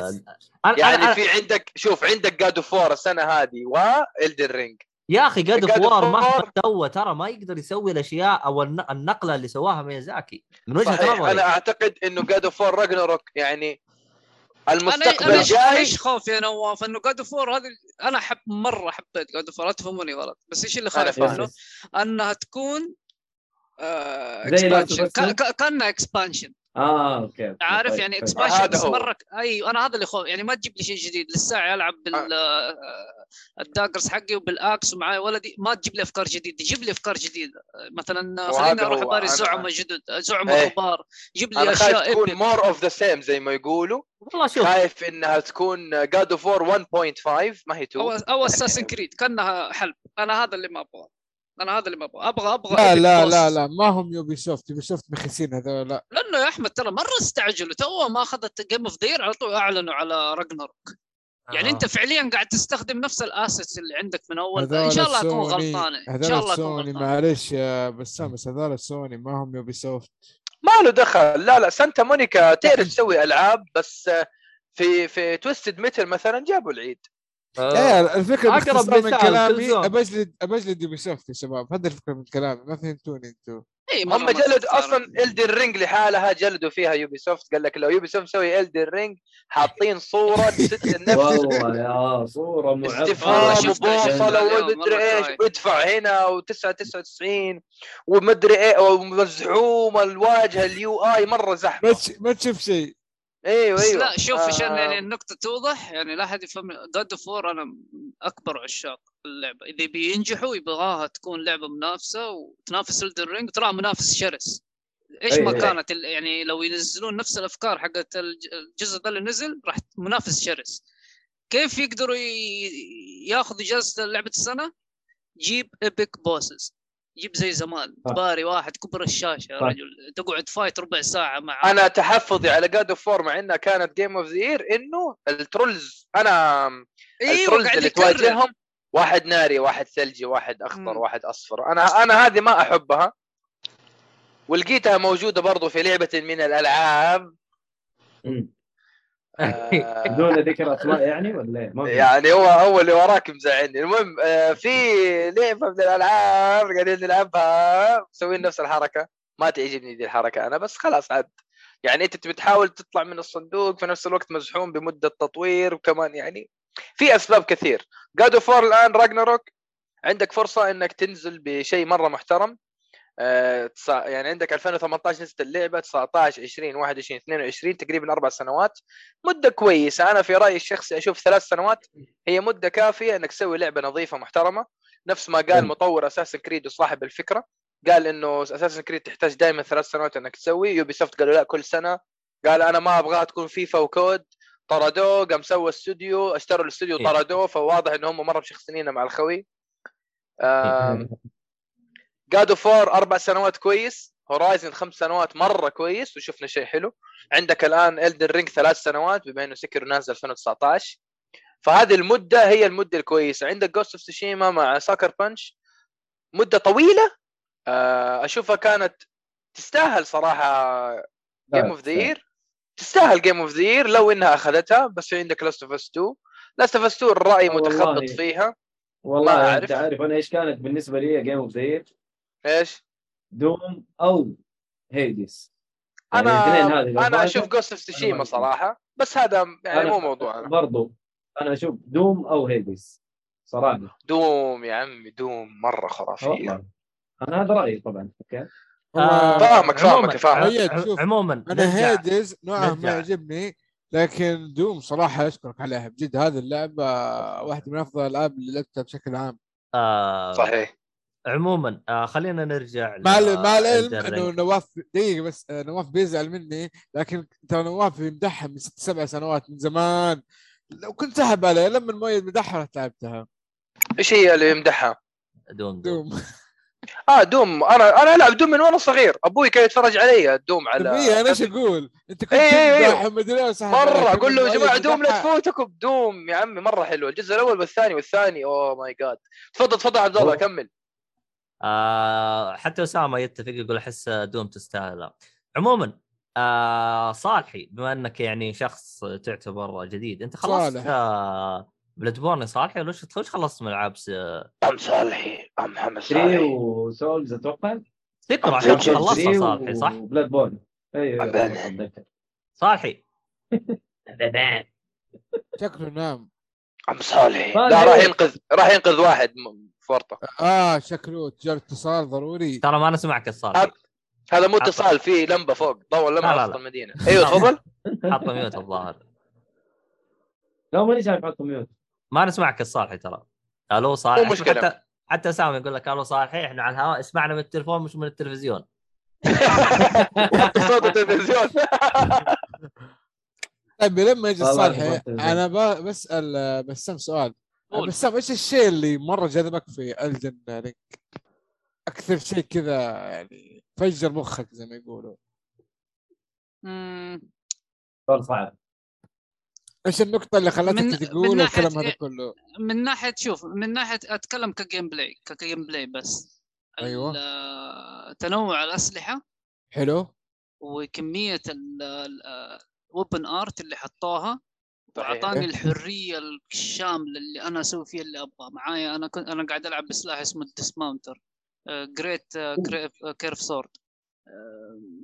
يعني. في عندك شوف عندك God of War السنة هذه و Elden Ring يا أخي اوف وور مهما War. سوى ترى ما يقدر يسوي الأشياء أو الن- النقلة اللي سواها ميازاكي. من وجهة نظري. أنا أعتقد إنه God of War Ragnarok يعني المستقبل أنا إيش جاي إيش خوفي يا نواف؟ إنه God of War هذه أنا حب مرة حبيت God of War لا تفهموني غلط. بس إيش اللي خايف فاهم. منه؟ أنها تكون آه كا- كأنها expansion آه أوكي عارف؟ طيب، يعني طيب. expansion هذا بس. مرة أيوه أنا هذا اللي خوف يعني ما تجيب لي شيء جديد. لسه العب بال آه، ال daggers حقي وبال axe ومعاي ولدي ما تجيب لي أفكار جديدة جيب لي أفكار جديدة. مثلا خليني أروح. اباري زعماء جدد زعماء إيه. كبار جيب لي أنا خايف أشياء تكون. more of the same زي ما يقولوا. والله شوف. خايف إنها تكون God of War 1.5 ما هي 2 أو أو Assassin's Creed كأنها حلب. أنا هذا اللي ما أبغاه. أنا هذا اللي ما أبغاه. أبغى أبغى لا لا. لا لا ما هم Ubisoft Ubisoft مخيسين هذول لا. لأنه يا أحمد ترى مرة استعجلوا تو ما اخذت game of the year على طول أعلنوا على Ragnarok يعني آه. انت فعليا قاعد تستخدم نفس ال assets اللي عندك من أول إن شاء الله اكون غلطان. إن شاء الله اكون سوني غلطان. معلش يا بسام بس هذول سوني ما هم Ubisoft ما له دخل. لا لا سانتا مونيكا تعرف تسوي ألعاب بس في في Twisted Metal مثلا جابوا العيد. آه، إيه الفكرة باختصار من كلامي. ابجلد أبجلد Ubisoft يا شباب. هذا الفكرة من كلامي ما فهمتوني أنتم اي مرة هم جلدوا. أصلا Elden Ring لحالها جلدوا فيها Ubisoft قال لك لو Ubisoft مسوي Elden Ring حاطين صورة ست النفس. والله يا صورة معقدة. استفهام. وبوصله ومدري إيش. وادفع هنا و999 ومدري إيه ومزحوم الواجهة ال UI مرة ما زحمه تش- ما تشوف شيء. إيوه بس إيوه لا شوف عشان آه. يعني النقطة توضح يعني لا أحد يفهم God of War أنا أكبر عشاق اللعبة إذا بينجحوا يبغاها تكون لعبة منافسة وتنافس Elden Ring ترى منافس شرس إيش أي ما أي. كانت يعني لو ينزلون نفس الأفكار حقت الج- الجزء ده اللي نزل راح منافس شرس كيف يقدروا ياخذوا جائزة لعبة السنة؟ جيب epic bosses جيب زي زمان. تباري واحد كبر الشاشة يا. رجل تقعد فايت ربع ساعة مع أنا تحفظي على God of War مع إنها كانت game of the year إنه ال trolls أنا إيوه ال trolls اللي تواجههم واحد ناري واحد ثلجي واحد أخضر مم. واحد أصفر أنا أنا هذه ما أحبها ولقيتها موجودة برضو في لعبة من الألعاب مم. آه، بدون ذكر أسماء يعني ولا إيه؟ يعني هو هو اللي وراك مزعلني. المهم آه، في لعبة من الألعاب قاعدين نلعبها. مسوين نفس الحركة. ما تعجبني دي الحركة أنا بس خلاص عاد. يعني أنت تبي تحاول تطلع من الصندوق في نفس الوقت مزحوم بمدة تطوير وكمان يعني في أسباب كثير. جاد فور الآن راجناروك عندك فرصة إنك تنزل بشيء مرة محترم. يعني عندك 2018 نزلت اللعبة 19 20 21 22 تقريبا أربع سنوات. مدة كويسة. أنا في رأيي الشخصي أشوف ثلاث سنوات هي مدة كافية إنك تسوي لعبة نظيفة محترمة. نفس ما قال. مطور Assassin's Creed وصاحب الفكرة قال إنه Assassin's Creed تحتاج دائما ثلاث سنوات إنك تسوي. Ubisoft قالوا لا كل سنة. قال أنا ما ابغاها تكون FIFA و COD طردوه قام سوى استوديو اشتروا الاستوديو إيه. طردوه فواضح ان هم مرة مشخصنين مع الخوي. God of War أربع سنوات كويس Horizon خمس سنوات مرة كويس وشفنا شيء حلو. عندك الآن Elden Ring ثلاث سنوات بما إنه Sekiro نازل 2019 فهذه المدة هي المدة الكويسة. عندك Ghost of Tsushima مع Sucker Punch مدة طويلة. آه، أشوفها كانت تستاهل صراحة game of the year تستاهل game of the year لو إنها أخذتها. بس في عندك Last of Us 2 Last of Us 2 الرأي. متخبط فيها. والله. أنت عارف أنا إيش كانت بالنسبة لي game of the year إيش؟ Doom أو أنا هذه لو أنا فاتت، أشوف Ghost of أنا تسوشيما ما صراحة بس هذا يعني أنا مو موضوعنا. برضو أنا أشوف Doom أو Hades صراحة. Doom يا عمي Doom مرة خرافية. أنا هذا رأيي طبعا أوكي؟ فاهمك- فاهمك- فاهمك. عموما أنا Hades نوعا ما. يعجبني لكن Doom صراحة أشكرك عليها. بجد هذه اللعبة واحدة من أفضل الالعاب اللي لعبتها بشكل عام. آه صحيح. عموما آه خلينا نرجع مع مع العلم إنه. نواف دقيقة بس آه، نواف بيزعل مني لكن ترى نواف يمدحها من ست سبع سنوات من زمان. لو كنت سحب عليه لما المؤيد مدحها رحت لعبتها. إيش هي اللي يمدحها؟ Doom Doom. Doom. آه Doom. أنا أنا ألعب Doom من وأنا صغير. أبوي كان يتفرج علي ال Doom على طبيعي أنا إيش أقول؟ أنت كنت إيه إيه ومدري إيه وسحب مرة. أقول له يا جماعة Doom لا. تفوتكم. Doom يا عمي مرة حلو الجزء الأول والثاني والثاني. oh my God. تفضل تفضل عبد الله. كمل. آه حتى اسامه يتفق يقول أحس دوم تستاهل. عموما آه صالحي بما أنك يعني شخص تعتبر جديد أنت خلصت صالح. آه بلاد بورن صالحي؟ ولا وش خلصت من العاب س- أم صالحي أم محمد 3 صالحي. وسولز أتوقع؟ سكر عشان خلصتها صالحي صح؟ بلاد بورن أيوه. أيوة. صالحي. شكله نام. أم صالحي. لا راح ينقذ راح ينقذ واحد. ورطه آه شكله تجار اتصال ضروري. ترى ما نسمعك الصالحي هذا مو اتصال في لمبة فوق. ضوء لا، لمبة لا، وسط لا. المدينة. أيوه تفضل. حط ميوت الظاهر. لا ماني شايف حط ميوت. ما نسمعك الصالحي ترى. ألو صالحي مو مشكلة. حتى حتى سامي يقول لك ألو صالحي إحنا على الهواء. اسمعنا من التليفون مش من التلفزيون. صوت التلفزيون. طيب لما يجي الصالحي أنا بسأل بسام سؤال. بسام إيش الشيء اللي مرة جذبك في Elden Ring؟ أكثر شيء كذا يعني فجر مخك زي ما يقولوا مم، سؤال صعب إيش النقطة اللي خلتك تقول ناحية الكلام هذا إيه؟ كله؟ من ناحية شوف من ناحية أتكلم ك gameplay ك gameplay بس. ال- تنوع الأسلحة حلو وكمية ال weapon art اللي حطوها. واعطاني الحرية الشاملة اللي أنا أسوي فيها اللي أبغاه. معايا أنا كنت أنا قاعد ألعب بسلاح اسمه ال Dismounter great curved sword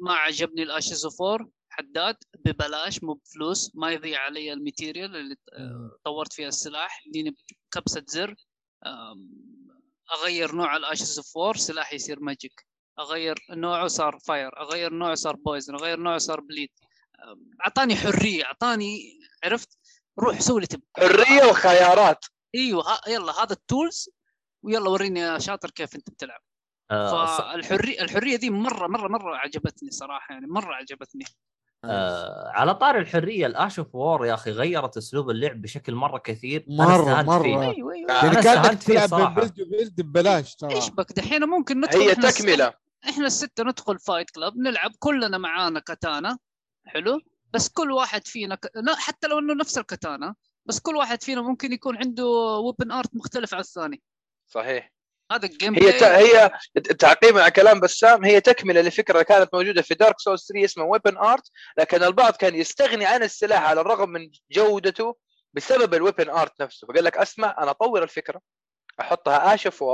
ما عجبني ال Ashes of War حداد ببلاش مو بفلوس ما يضيع علي ال material اللي آه، طورت فيها السلاح. يديني كبسه زر. أغير نوع ال Ashes of War سلاحي يصير magic أغير نوعه صار fire أغير نوعه صار poison أغير نوعه صار bleed أعطاني حرية. اعطاني عرفت؟ روح سوي اللي تبغى. حرية وخيارات. إيوه ها- يلا هذا ال tools ويلا وريني يا شاطر كيف أنت بتلعب. آه، فالحرية الحرية دي مرة مرة مرة عجبتني صراحة يعني مرة عجبتني آه على طار الحرية ال Ash of War يا أخي غيرت أسلوب اللعب بشكل مرة كثير. استهنت مرة. فيه. أيوه أيوه آه، يعني كانك تلعب. بيلد وبيلد ببلاش ترى. إيش بك؟ دحين ممكن ندخل هي تكملة. إحنا الستة ندخل fight club نلعب كلنا معانا كاتانا. حلو؟ بس كل واحد فينا ك... حتى لو إنه نفس الكاتانا بس كل واحد فينا ممكن يكون عنده weapon art مختلف عن الثاني. صحيح. هذا ال game هي ت... هي تعقيبا على كلام بسام هي تكملة لفكرة كانت موجودة في Dark Souls 3 اسمها weapon art لكن البعض كان يستغني عن السلاح على الرغم من جودته بسبب ال weapon art نفسه. فقال لك أسمع أنا أطور الفكرة أحطها Ash of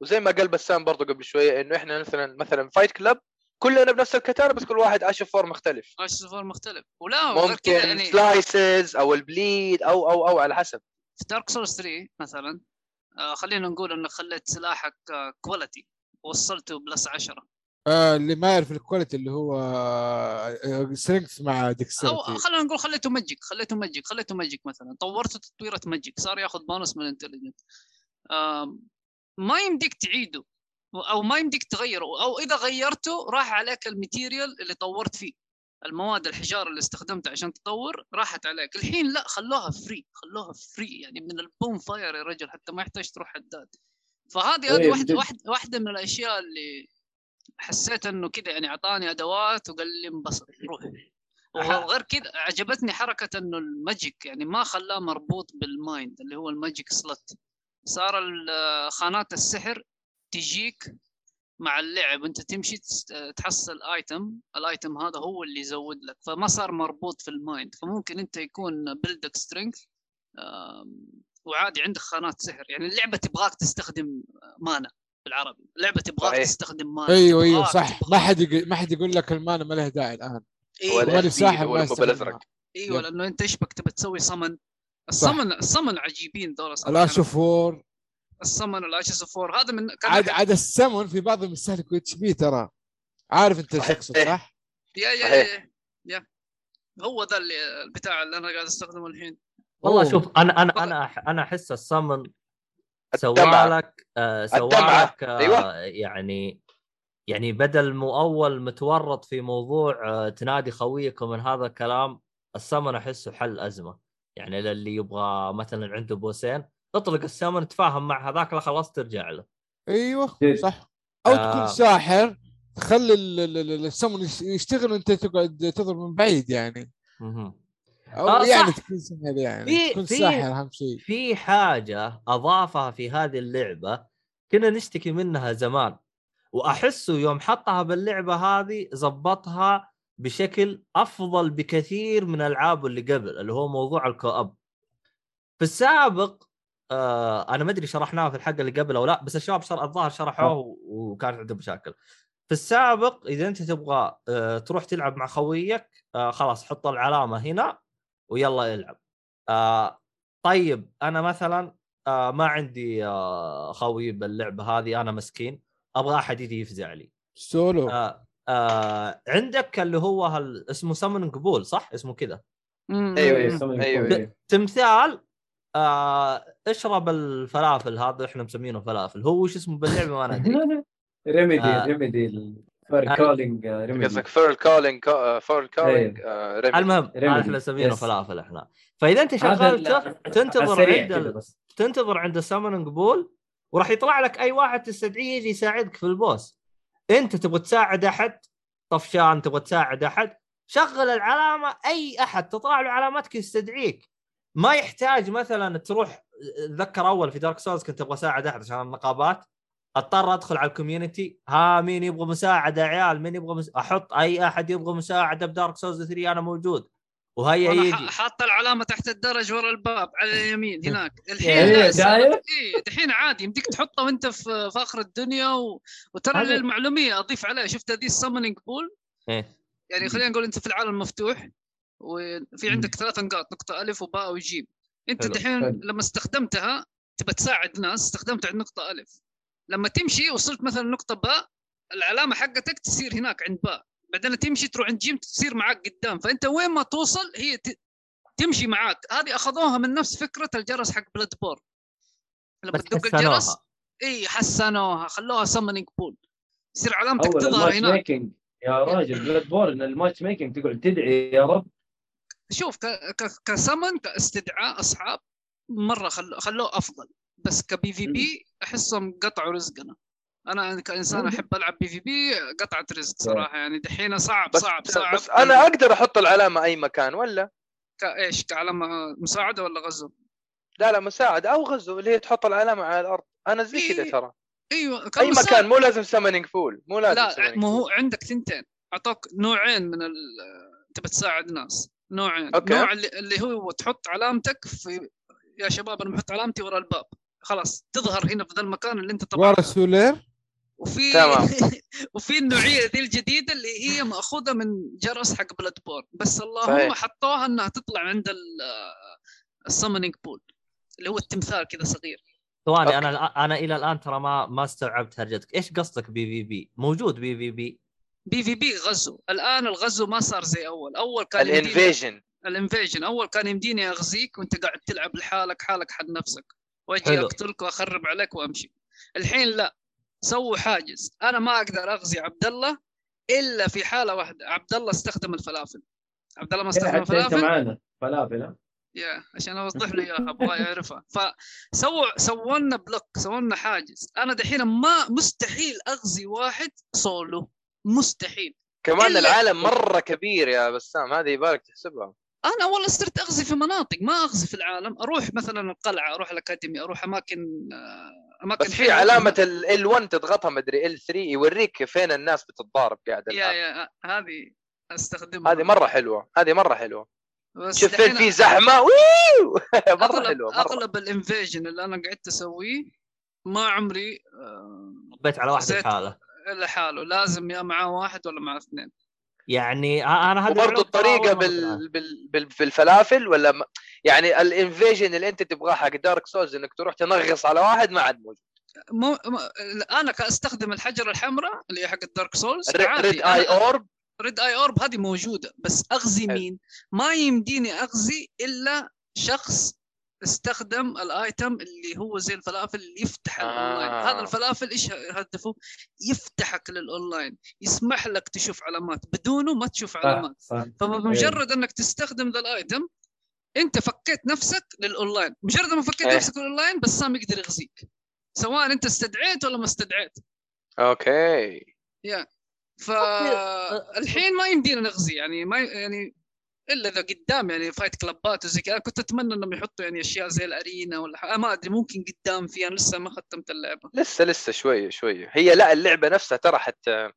وزي ما قال بسام برضو قبل شوية إنه إحنا مثلا مثلا fight club كلنا بنفس الكتانه بس كل واحد Ash of War مختلف. Ash of War مختلف. ولا ممكن يعني. slices أو ال bleed أو أو أو على حسب. في Dark Souls 3 مثلا آه خلينا نقول إنك خليت سلاحك آه quality وصلته plus 10 آه اللي ما يعرف ال quality اللي هو strength مع أو dexterity خلينا نقول خليته magic خليته magic خليته magic مثلا. طورته تطويرة magic صار ياخذ بونص من ال intelligence ما يمديك تعيده. أو ما يمديك تغيره أو إذا غيرته راح عليك ال material اللي طورت فيه. المواد الحجارة اللي استخدمتها عشان تطور راحت عليك. الحين لا خلوها free خلوها free يعني من ال bonfire يا رجل حتى ما يحتاج تروح حداد فهذه هذه طيب، واحدة جد. واحدة واحدة من الأشياء اللي حسيت إنه كذا يعني أعطاني أدوات وقال لي انبسط روح. وغير كذا عجبتني حركة إنه ال magic يعني ما خلاه مربوط بال mind اللي هو ال magic slot صار خانات السحر تجيك مع اللعب انت تمشي تحصل item ال item هذا هو اللي يزود لك فما صار مربوط في ال mind فممكن انت يكون build ك strength وعادي عندك خانات سحر يعني اللعبة تبغاك تستخدم mana بالعربي اللعبة تبغاك صحيح. تستخدم mana أيوه أيوه تبغاك- صح تبغاك. ما حد يق... ما حد يقول لك ال mana ما له داعي الآن أيوه ال ساحر. الازرق أيوه. لأنه أنت إيش بك تبى تسوي summon ال summon ال summon عجيبين دول صراحة الاش اوف وور الصمن الاشز فور هذا من عاد عاد السمن في بعضهم يستهلكوا HP ترى عارف انت إيش. اقصد صح؟ yeah yeah. yeah, yeah. هو ذا اللي البتاع اللي أنا قاعد أستخدمه الحين والله أوه. شوف أنا أنا أنا أح- أنا أحس. سوالك آه الدمعة. سوالك آه أيوة. يعني يعني بدل مو اول متورط في موضوع آه تنادي خويك ومن هذا الكلام السمن أحسه حل أزمة يعني للي يبغى مثلا عنده بوسين اطلق السمن تفاهم مع هذاك لا خلاص ترجع له أيوه. صح أو آه. تكون ساحر تخلي ال- ال- ال- السمن يش- يشتغل وانت تقعد تضرب من بعيد يعني. أو آه، يعني صح. تكون سهل يعني في- تكون في- ساحر أهم شيء في حاجة أضافها في هذه اللعبة كنا نشتكي منها زمان واحسه يوم حطها باللعبة هذه زبطها بشكل أفضل بكثير من العابه اللي قبل اللي هو موضوع الكواب في السابق آه أنا ما أدري شرحناها في الحلقة اللي قبل أو لا بس الشباب شر... الظاهر شرحوه و- وكانت عندهم مشاكل. في السابق إذا أنت تبغى آه تروح تلعب مع خويك آه خلاص حط العلامة هنا ويلا العب. آه طيب أنا مثلا آه ما عندي آه خوي باللعبة هذه أنا مسكين أبغى أحد يجي يفزع لي. سولو. آه آه عندك اللي هو هال... اسمه سمن قبول صح؟ اسمه كذا. أيوه. أيوه تمثال آه اشرب الفلافل هذا إحنا مسمينه فلافل. هو وش اسمه باللعبة ما ندري. remedy آه. remedy furlcalling remedy قصدك فيرل كولينج فيرل كولينج المهم remedy. إحنا نسمينه yes. فلافل إحنا. فإذا أنت شغلته تنتظر عند تنتظر عند السمن قبول وراح يطلع لك أي واحد تستدعيه يجي يساعدك في ال boss. أنت تبغى تساعد أحد طفشان تبغى تساعد أحد شغل العلامة أي أحد تطلع له علامتك يستدعيك. ما يحتاج مثلا تروح اتذكر اول في Dark Souls كنت أبغى اساعد احد عشان النقابات. اضطر ادخل على ال community ها مين يبغى مساعدة يا عيال؟ مين يبغى مس... أحط اي احد يبغى مساعدة ب Dark Souls 3 أنا موجود. وهيا وأنا يجي. ح- حاطه العلامة تحت الدرج ورا الباب على اليمين هناك. الحين إيه، لا، شايف؟ إيه الحين عادي. يمديك تحطه وأنت في آخر الدنيا و... وترى للمعلومية أضيف عليه شفت هذه ال summoning pool إيه. يعني خلينا نقول أنت في العالم المفتوح وفي عندك ثلاث نقاط نقطة ألف وباء وجيم. انت. دحين. لما استخدمتها تبى تساعد ناس استخدمت عند نقطه الف لما تمشي وصلت مثلا نقطة باء العلامة حقتك تصير هناك عند باء بعدين تمشي تروح عند جيم تصير معاك قدام فأنت وين ما توصل هي ت... تمشي معاك. هذه أخذوها من نفس فكرة الجرس حق Bloodborne لما تدق الجرس إي حسنوها خلوها summoning pool يصير علامتك تظهر الماتش هناك. making يا راجل Bloodborne ال matchmaking تقعد تدعي يا رب. شوف. كسمن كاستدعاء أصحاب مرة خلو... خلوه أفضل بس ك PvP أحسهم قطعوا رزقنا أنا كإنسان. أحب ألعب PvP قطعت رزق صراحة يعني دحين صعب بس صعب صعب بس أنا أقدر أحط العلامة أي مكان ولا كايش كعلامة مساعدة ولا غزو؟ لا لا مساعد أو غزو اللي هي تحط العلامة على الأرض أنا زي كذا إيه، ترى إيوه أي. مكان مو لازم سمنينج فول مو لازم لا ما هو. عندك ثنتين أعطوك نوعين من ال... تبى تساعد ناس نوعين أوكي. نوع اللي, اللي هو تحط علامتك في يا شباب أنا بحط علامتي ورا الباب خلاص تظهر هنا في ذا المكان اللي أنت طبعا ورا سولير وفي تمام. وفي النوعية ذي الجديدة اللي هي مأخوذة من جرس حق Bloodborne بس اللهم. حطوها إنها تطلع عند ال summoning pool اللي هو التمثال كذا صغير ثواني. أنا الآن- أنا إلى الآن ترى ما ما استوعبت هرجتك إيش قصدك بي في بي موجود بي في بي بي في بي غزو. الآن الغزو ما صار زي أول. أول كان ال invasion. ال invasion. أول كان يمديني أغزيك وأنت قاعد تلعب لحالك حالك حد نفسك. وأجي حلو. أقتلك وأخرب عليك وأمشي. الحين لا. سووا حاجز. أنا ما أقدر أغزي عبد الله إلا في حالة واحدة. عبد الله استخدم الفلافل. عبد الله ما استخدم أنت الفلافل؟ معانا. فلافل ها؟ يا عشان اوضح له إياها ابغاه يعرفها. فسووا سووا لنا block سووا لنا حاجز. أنا دحين ما مستحيل أغزي واحد سولو. مستحيل. كمان العالم مرة كبير يا بسام هذه يبالك تحسبها. أنا والله صرت أغزي في مناطق ما أغزي في العالم. أروح مثلا القلعة أروح ال academy أروح أماكن آه، أماكن بس في. علامة ال 1 تضغطها مدري L3 يوريك فين الناس بتتضارب قاعدة يا. يا هذه أستخدمها. هذه مرة حلوة هذه مرة حلوة. شوف فين في زحمة ويو مرة اغلب حلوة مرة. أغلب ال invasion اللي أنا قعدت أسويه ما عمري آه، طبيت على واحد زيت. الحاله الا حاله لازم يا معاه واحد ولا معاه اثنين يعني أنا هذه وبرضه الطريقة. بال... بال... بال... بالفلافل ولا م... يعني ال invasion اللي أنت تبغاه حق Dark Souls إنك تروح تنغص على واحد ما عاد موجود مو مو أنا كأستخدم الحجرة الحمراء اللي هي حق ال Dark Souls Red Eye Orb Red Eye Orb هذه موجودة بس أغزي. مين؟ ما يمديني أغزي إلا شخص استخدم ال item اللي هو زي الفلافل اللي يفتح آه. الأونلاين. هذا الفلافل إيش هدفه؟ يفتحك للأونلاين يسمح لك تشوف علامات. بدونه ما تشوف علامات. صح. صح فبمجرد إنك تستخدم ذا ال item أنت فكيت نفسك للأونلاين. مجرد ما فكيت إيه. نفسك للأونلاين بسام يقدر يغزيك. سواء أنت استدعيت ولا ما استدعيت. أوكي. فالحين ما يمدينا نغزي يعني ما يعني إلا إذا قدام يعني fight club ات وزي كذا. كنت أتمنى إنهم يحطوا يعني أشياء زي ال arena ولا ح... ما أدري ممكن قدام في أنا لسه ما ختمت اللعبة. لسه لسه شوية شوية هي لا اللعبة نفسها ترى حتى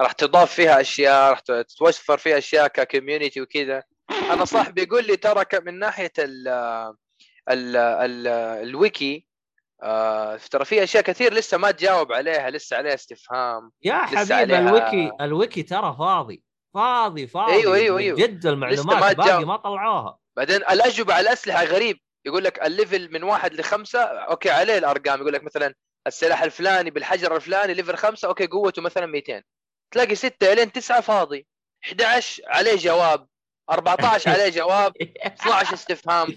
راح تضاف فيها أشياء راح تتوفر فيها أشياء ك community وكذا. أنا صاحبي يقول لي ترى ك- من ناحية ال ال ال الويكي آه ترى في أشياء كثير لسه ما تجاوب عليها لسه عليها استفهام يا حبيبي عليها- ال wiki ال wiki ترى فاضي. فاضي فاضي. أيوة، أيوة، أيوة. جد ما المعلومات باقي تجاوب. ما طلعوها. بعدين الأجوبة على الأسلحة غريب. يقول لك ال level من واحد لخمسة أوكي عليه الأرقام. يقول لك مثلا السلاح الفلاني بالحجر الفلاني level خمسة أوكي قوته مثلا 200 تلاقي 6 إلين 9 فاضي. 11 عليه جواب. 14 عليه جواب. 12 استفهام.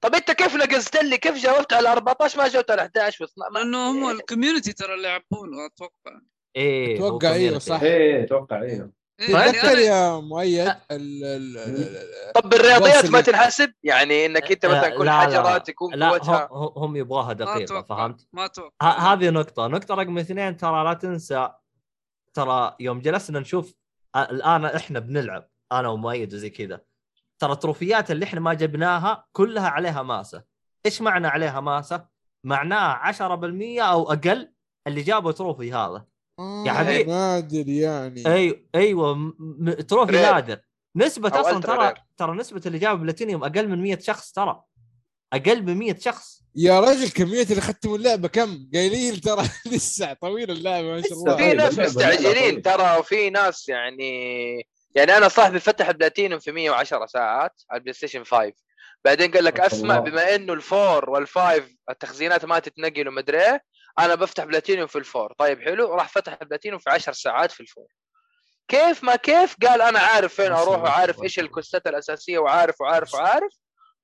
طب أنت كيف نقصت لي؟ كيف جاوبت على 14 ما جاوبت على 11 و 12 لأنه هم الكوميونتي ترى اللي يعبونه أتوقع. إيه أتوقع أيوه community. صح. إيه أتوقع إيوه. إيه تذكر أنا يا مؤيد ال- ال- ال- طب بالرياضيات البوس ما تنحسب؟ يعني إنك أنت مثلا آه، كل. حجرات يكون لا قوتها. هم, هم يبغاها دقيقة فهمت؟ ما أتوقع. هذه نقطة، نقطة رقم اثنين ترى لا تنسى ترى يوم جلسنا نشوف الآن إحنا بنلعب أنا ومؤيد وزي كذا. ترى ال trophy ات اللي إحنا ما جبناها كلها عليها ماسة، إيش معنى عليها ماسة؟ معناها 10% أو أقل اللي جابوا trophy هذا. آه، يا حبيبي. نادر يعني أيوه أيوه م- trophy rare. نادر نسبة أصلا ترى rare. ترى نسبة اللي جابوا بلاتينيوم أقل من 100 شخص ترى أقل من 100 شخص يا رجل كمية اللي ختموا اللعبة كم؟ قايلين ترى لسه طويلة اللعبة ما شاء الله في طيب، ناس مستعجلين ترى وفي ناس يعني يعني أنا صاحبي فتح البلاتينوم في 110 ساعات على البلاي ستيشن 5 بعدين قال لك أسمع. بما إنه ال four وال five التخزينات ما تتنقل ومدري إيه أنا بفتح بلاتينيوم في ال four. طيب حلو راح فتح البلاتينيوم في 10 ساعات في ال four. كيف ما كيف؟ قال أنا عارف فين ما أروح وعارف إيش. ال quest ات الأساسية وعارف وعارف وعارف.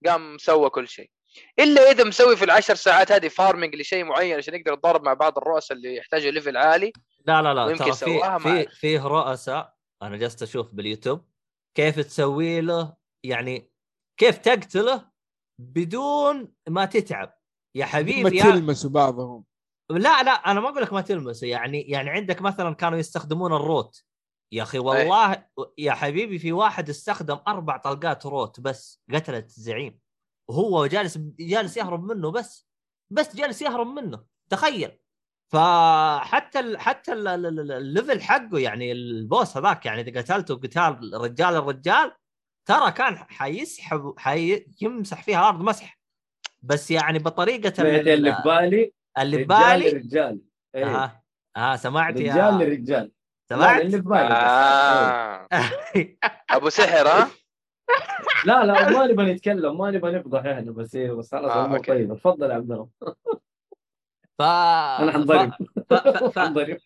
قام سوى كل شيء. إلا إذا مسوي في العشر ساعات هذه farming لشيء معين عشان يقدر يتضارب مع بعض الرؤساء اللي يحتاجوا level عالي. لا لا لا ترى في ما في. فيه رؤساء أنا جلست أشوف باليوتيوب كيف تسوي له يعني كيف تقتله بدون ما تتعب. يا ما حبيبي يا تلمسوا بعضهم. لا لا أنا ما أقول لك ما تلمسه يعني يعني عندك مثلا كانوا يستخدمون ال rot. يا أخي والله يا حبيبي في واحد استخدم أربع طلقات rot بس قتلت الزعيم وهو جالس جالس يهرب منه بس بس جالس يهرب منه. تخيل. فحتى ال حتى ال- ال- ال- الليفل حقه يعني البوس هذاك يعني إذا قتلته قتال رجال الرجال ترى كان حيسحب حيمسح فيها الأرض مسح. بس يعني بطريقة اللي في بالي اللي رجال ببالي لرجال إيه. ها ها سمعت رجال يا لرجال لا، سمعت؟ اللي في بالي بس. آه. أبو سحر ها؟ لا لا ما نبغى نتكلم ما نبغى نفضح إحنا بس إيه، بس خلاص آه،. طيبة. تفضل يا عبد الله. ف أنا حنضرب. ف... ف... ف... حنضرب.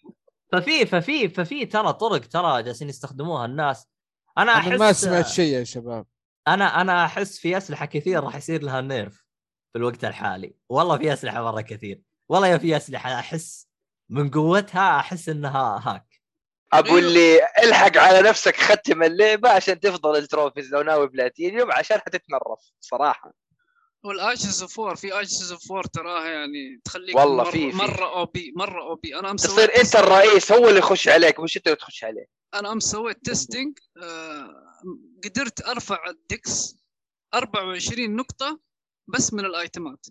ففي ففي ففي ترى طرق ترى جالسين يستخدموها الناس. أنا احس أنا ما سمعت شيء يا شباب. أنا أنا أحس في أسلحة كثير راح يصير لها نيرف في الوقت الحالي. والله في أسلحة مرة كثير. والله يا في أسلحة أحس من قوتها أحس إنها هاك. ابو اللي الحق على نفسك ختم اللعبة عشان تفضل ال trophies لو ناوي بلاتينيوم عشان حتتنرفز صراحة. وال Ashes of War في of War تراها يعني تخليك والله في-. مرة OP مرة OP أنا امس تصير أنت الرئيس هو اللي يخش عليك مش أنت اللي تخش عليه. أنا امس سويت testing آه قدرت أرفع ال dex 24 نقطة بس من ال item ات.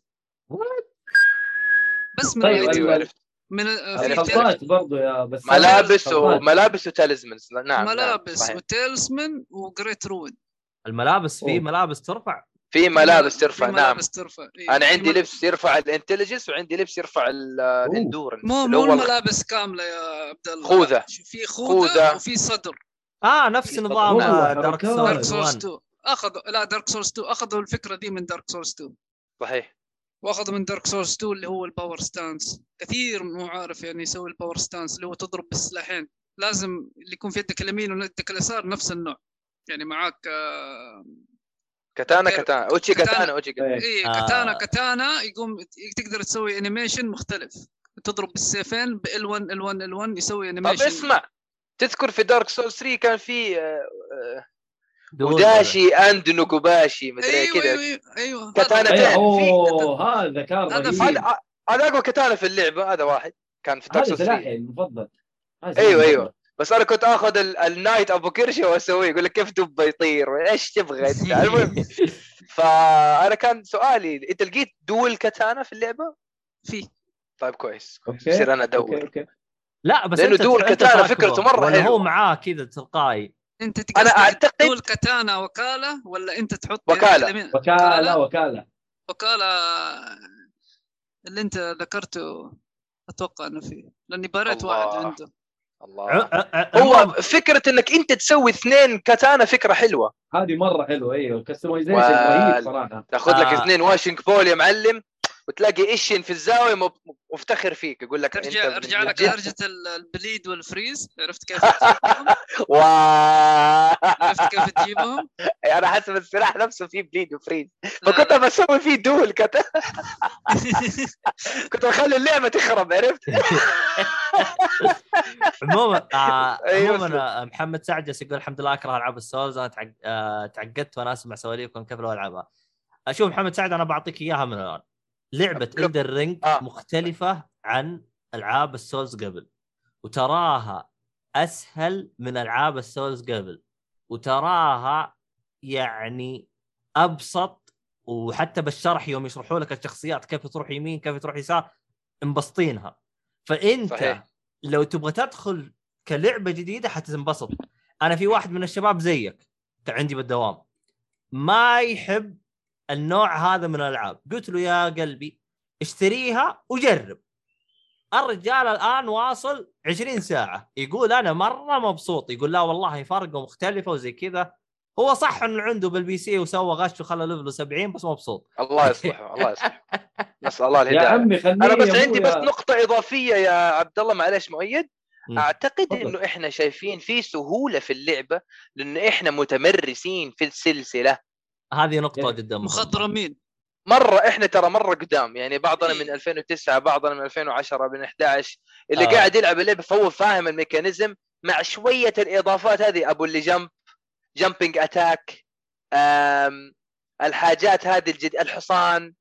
بس من طيب، ال item ات أيوه. عرفت. من في الخلطات برضو يا بس ملابس خلطات. وملابس و talismans نعم نعم ملابس صحيح. و talisman و great rune الملابس في. ملابس ترفع. في ملابس في ترفع نعم. ملابس ترفع. إيه. أنا في عندي لبس يرفع ال intelligence وعندي لبس يرفع ال endurance مو اللي مو الملابس كاملة يا عبد الله. خوذة. في خوذة, خوذة. وفي صدر. آه نفس في نظام Dark Souls 1 2 اخذوا لا Dark Souls 2 أخذوا الفكرة دي من Dark Souls 2 صحيح. واخذوا من Dark Souls 2 اللي هو ال power stance كثير مو عارف يعني يسوي ال power stance اللي هو تضرب بالسلاحين لازم اللي يكون في يدك اليمين ويدك اليسار نفس النوع. يعني معاك آه كاتانا كتير- كاتانا أوتشي كاتانا. كاتانا أوتشي كاتانا إيه. إيه آه. كاتانا كاتانا يقوم تقدر تسوي animation مختلف. تضرب بالسيفين ب L1 L1 L1 يسوي طب animation اسمع. تذكر في Dark Souls 3 كان في آه، آه، وداشي اند نوكوباشي مدري أيوه كذا. أيوه أيوه, أيوة. كاتانا. أيوة، أوه هذا كان هذا هذا هذا اقوى كاتانا في اللعبة هذا واحد. كان في دارك هذا سول 3 سلاحي المفضل أيوة، أيوة. المفضل. بس أنا كنت آخذ ال- النايت ابو كرشه وأسويه يقول لك كيف دب يطير؟ إيش تبغى أنت؟ المهم. فأنا كان سؤالي أنت لقيت دول كاتانا في اللعبة؟ في. طيب كويس أوكي. يصير أنا أدور. أوكي لا بس لأنه أنت دول كاتانا تركبه، فكرته مرة ولا هو. معاه كذا تلقائي. انت أنا تقصد أعتقد- تقول كاتانا وكالة ولا انت تحط وكالة. يدك اليمين؟ وكالة وكالة وكالة اللي انت ذكرته أتوقع إنه فيه لأني الله. واحد عنده الله ع- ع- ع- هو فكرة إنك أنت تسوي اثنين كاتانا فكرة حلوة هذه مرة حلوة أيوه الكستمايزيشن رهيب صراحة تاخذ لك. اثنين واشنج بول يا معلم وتلاقي ايشن في الزاوية مفتخر فيك يقول لك أنت أرجع لك درجه ال- البليد والفريز. عرفت كيف عرفت كيف تجيبهم؟ أنا حسب السلاح نفسه فيه bleed و freeze. فكنت. بسوي فيه dual كت... كنت بخلي اللعبة تخرب عرفت؟ عموما آه أيوة، عموما محمد سعد جالس يقول الحمد لله أكره ألعاب ال Souls. أنا. آه تعقدت وأنا أسمع سواليفكم كيف لو العبها أشوف محمد سعد أنا بعطيك إياها من الآن. لعبة Elden Ring آه. مختلفة عن ألعاب ال Souls قبل وتراها أسهل من ألعاب السولز قبل وتراها يعني أبسط وحتى بالشرح يوم يشرحوا لك الشخصيات كيف تروح يمين كيف تروح يسار انبسطينها فأنت صحيح. لو تبغى تدخل كلعبة جديدة حتنبسط أنا في واحد من الشباب زيك عندي بالدوام ما يحب النوع هذا من الألعاب. قلت له يا قلبي اشتريها وجرب. الرجال الآن واصل 20 ساعة. يقول أنا مرة مبسوط. يقول لا والله فرقه مختلفة وزي كذا. هو صح انه عنده بال PC وسوى غش وخلى level ه 70 بس مبسوط. الله يصلحه الله يصلحه. نسأل الله يا الهداية. عمي خليني أنا بس يا عندي بس. نقطة إضافية يا عبد الله معلش مؤيد. أعتقد. إنه إحنا شايفين في سهولة في اللعبة لأنه إحنا متمرسين في السلسلة. هذه نقطة يعني جدا. مخضرمين مرة إحنا ترى مرة قدام يعني بعضنا من 2009 بعضنا من 2010 من 11 اللي آه. قاعد يلعب اللعبه فهو فاهم ال mechanism مع شوية الإضافات هذه أبو اللي jump jumping attack الحاجات هذه الجد الحصان.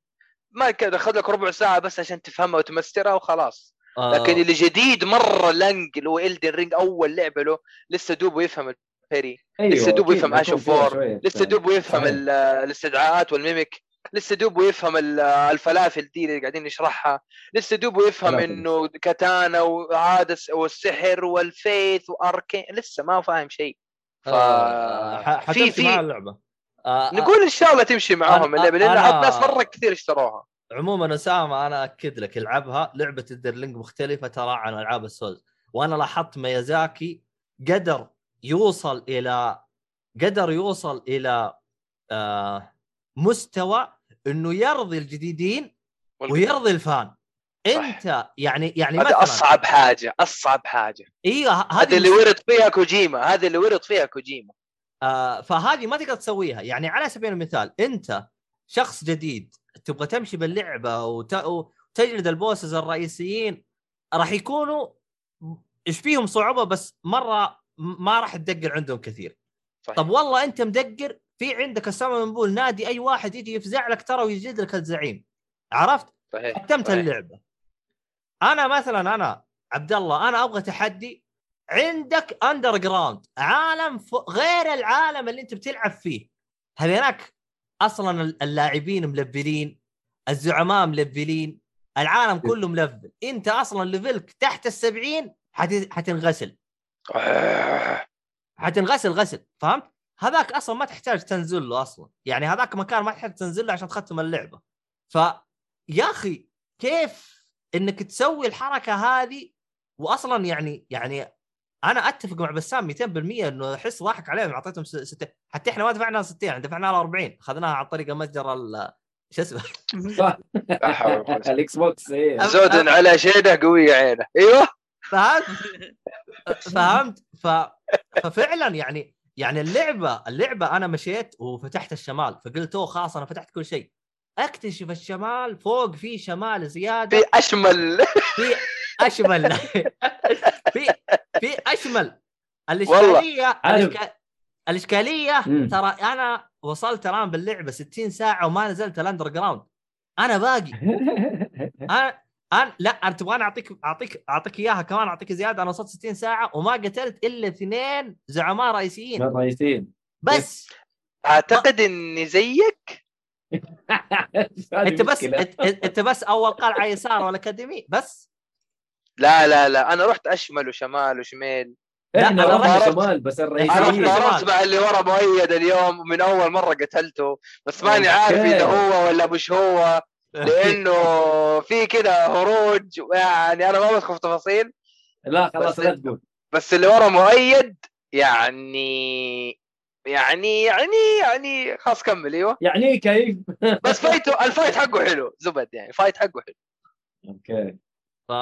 ما كان اخذ لك ربع ساعة بس عشان تفهمها وتمسترها وخلاص. آه، لكن اللي جديد مرة لانج اللي هو Elden Ring أول لعبة له لسه دوبه يفهم البيري أيوة، لسه دوب يفهم فيها وور، شوية، لسه دوبه يفهم الاستدعاءات والميميك لسه دوبه يفهم ال- الفلافل دي اللي قاعدين نشرحها لسه دوبه يفهم. إنه كاتانا وهذا الس- والسحر والفيث وأركين لسه ما هو فاهم شيء. ف آه، في مع في اللعبة. آه، آه، نقول إن شاء الله تمشي معاهم اللعبه لأن أنا- ناس مرة كثير اشتروها. عموما اسامه أنا أكد لك العبها لعبة الدرلينج مختلفة ترى عن ألعاب السولز. وأنا لاحظت ميازاكي قدر يوصل إلى قدر يوصل إلى آه مستوى إنه يرضي الجديدين ويرضي الفان. أنت يعني يعني هذا أصعب حاجة أصعب حاجة. أيوه هذا اللي ورد فيها كوجيما هذا اللي ورد فيها كوجيما. آه فهذه ما تقدر تسويها. يعني على سبيل المثال أنت شخص جديد تبغى تمشي باللعبة وت... وتجلد البوسز الرئيسيين راح يكونوا إيش فيهم صعوبة؟ بس مرة ما راح تدقر عندهم كثير. صحيح. طب والله أنت مدقر في عندك السمن بول نادي أي واحد يجي يفزع لك ترى ويجلد لك الزعيم. عرفت؟ صحيح ختمت صحيح. اللعبة. أنا مثلا أنا عبد الله أنا أبغى تحدي. عندك underground عالم ف... غير العالم اللي أنت بتلعب فيه. هذيناك أصلا اللاعبين ملفلين؟ الزعماء ملفلين؟ العالم كله ملفل. أنت أصلا ليفلك تحت السبعين حت... حتنغسل. حتنغسل غسل فهمت؟ هذاك أصلا ما تحتاج تنزل له أصلا. يعني هذاك مكان ما تحتاج تنزل له عشان تختم اللعبة. ف يا أخي كيف إنك تسوي الحركة هذه؟ واصلا يعني يعني أنا أتفق مع بسام 200% إنه أحس ضاحك عليهم أعطيتهم س- ست حتى إحنا ما دفعنا 60 دفعنا له 40 أخذناها عن طريق المتجر ال- شو اسمه؟ لا حول ولا قوة. الإكس بوكس إيه. زود على شيده قويه عينه أيوه. فهمت؟ فهمت؟ ف... ففعلا يعني يعني اللعبة اللعبة أنا مشيت وفتحت الشمال فقلت أوه خلاص أنا فتحت كل شيء. أكتشف الشمال فوق في شمال زيادة. في أشمل. في أشمل. في في أشمل. الإشكالية الإشكالية مم. ترى أنا وصلت الان باللعبة 60 ساعة وما نزلت ال underground أنا باقي. أنا أنا لا أنا تبغاني اعطيك اعطيك أعطيك إياها كمان أعطيك زيادة. أنا وصلت 60 ساعة وما قتلت إلا اثنين زعماء رئيسيين. رئيسين بس. أعتقد إني زيك. أنت بس انت, بس أول قلعه يسار والاكاديمي بس. لا لا لا. أنا رحت أشمل وشمال وشمال. لا، إحنا أنا رحنا رحت- شمال بس أنا الرئيسيين. إيه. اختارت مع اللي ورا مؤيد اليوم ومن أول مرة قتلته. بس ماني عارف. إذا هو ولا مش هو. لأنه في كده هروج يعني أنا ما بدخل في تفاصيل. لا خلاص لا تقول. بس اللي ورا مؤيد يعني يعني يعني يعني خلاص كمل أيوه. يعني كيف؟ بس فايته الفايت حقه حلو زبد يعني فايت حقه حلو. okay. ف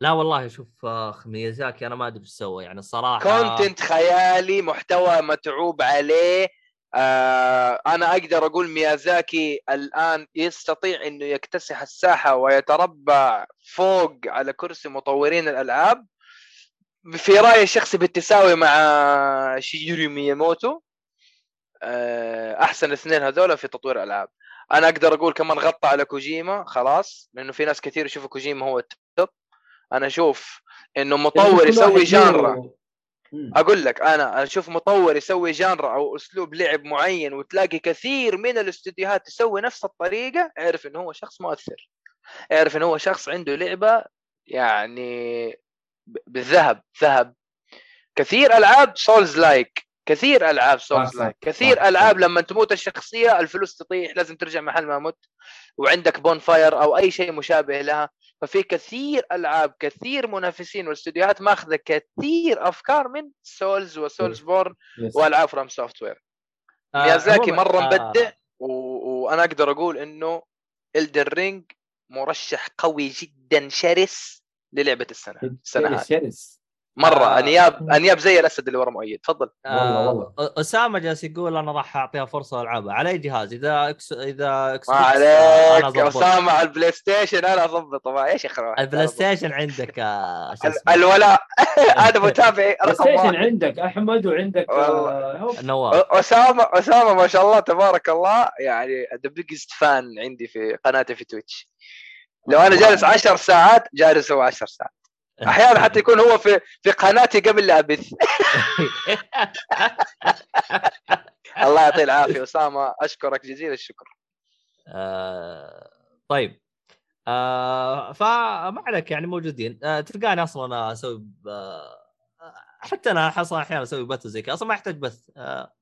لا والله شوف أخ ميازاكي أنا ما أدري إيش سوى يعني الصراحه content خيالي محتوى متعوب عليه. آه أنا أقدر أقول ميازاكي الآن يستطيع إنه يكتسح الساحة ويتربع فوق على كرسي مطورين الألعاب. في رأيي الشخصي بالتساوي مع شيجيرو مياموتو آه أحسن اثنين هذول في تطوير الألعاب. أنا أقدر أقول كمان غطى على كوجيما خلاص لأنه في ناس كثير يشوفوا كوجيما هو ال top. أنا أشوف إنه مطور يسوي genre. أقول لك أنا أشوف مطور يسوي genre أو أسلوب لعب معين وتلاقي كثير من الاستديوهات تسوي نفس الطريقة اعرف انه هو شخص مؤثر. اعرف انه هو شخص عنده لعبة يعني بالذهب ذهب. كثير ألعاب souls-like كثير ألعاب souls-like كثير ألعاب لما تموت الشخصية الفلوس تطيح لازم ترجع محل ما مت. وعندك bonfire أو أي شيء مشابه لها. ففي كثير ألعاب كثير منافسين واستديوهات ماخذة كثير أفكار من Souls و Soulsborne. وألعاب FromSoftware ميازاكي مرة آه، مبدع و... وأنا أقدر أقول إنه Elden Ring مرشح قوي جدا شرس للعبة السنة السنة هذه. شرس. مرة. آه. انياب أنياب زي الأسد اللي ورا مؤيد. تفضل. والله، آه، والله. أسامة جالس يقول أنا راح أعطيها فرصة ألعبها. على أي جهاز؟ إذا Xbox إذا Xbox ما آه، عليك. أسامة على البلاي ستيشن أنا اضبطه ما إيش اخر البلاي ستيشن عندك آه،؟ الولاء. أنا متابعي بلاي رقم ستيشن عندك أحمد وعندك. آه،. نواف اسامه أسامة ما شاء الله تبارك الله يعني ذا بيجست فان عندي في قناتي في تويتش لو أنا جالس 10 ساعات جالس هو 10 ساعات. أحيانا حتى يكون هو في في قناتي قبل لا أبث. الله يعطيه العافية. أسامة أشكرك جزيل الشكر. آه، طيب. آه، فما عليك يعني موجودين. آه، تلقاني أصلا أنا أسوي آه، حتى أنا أصلا أحيانا أسوي بث زي كذا. أصلا ما احتاج بث. آه،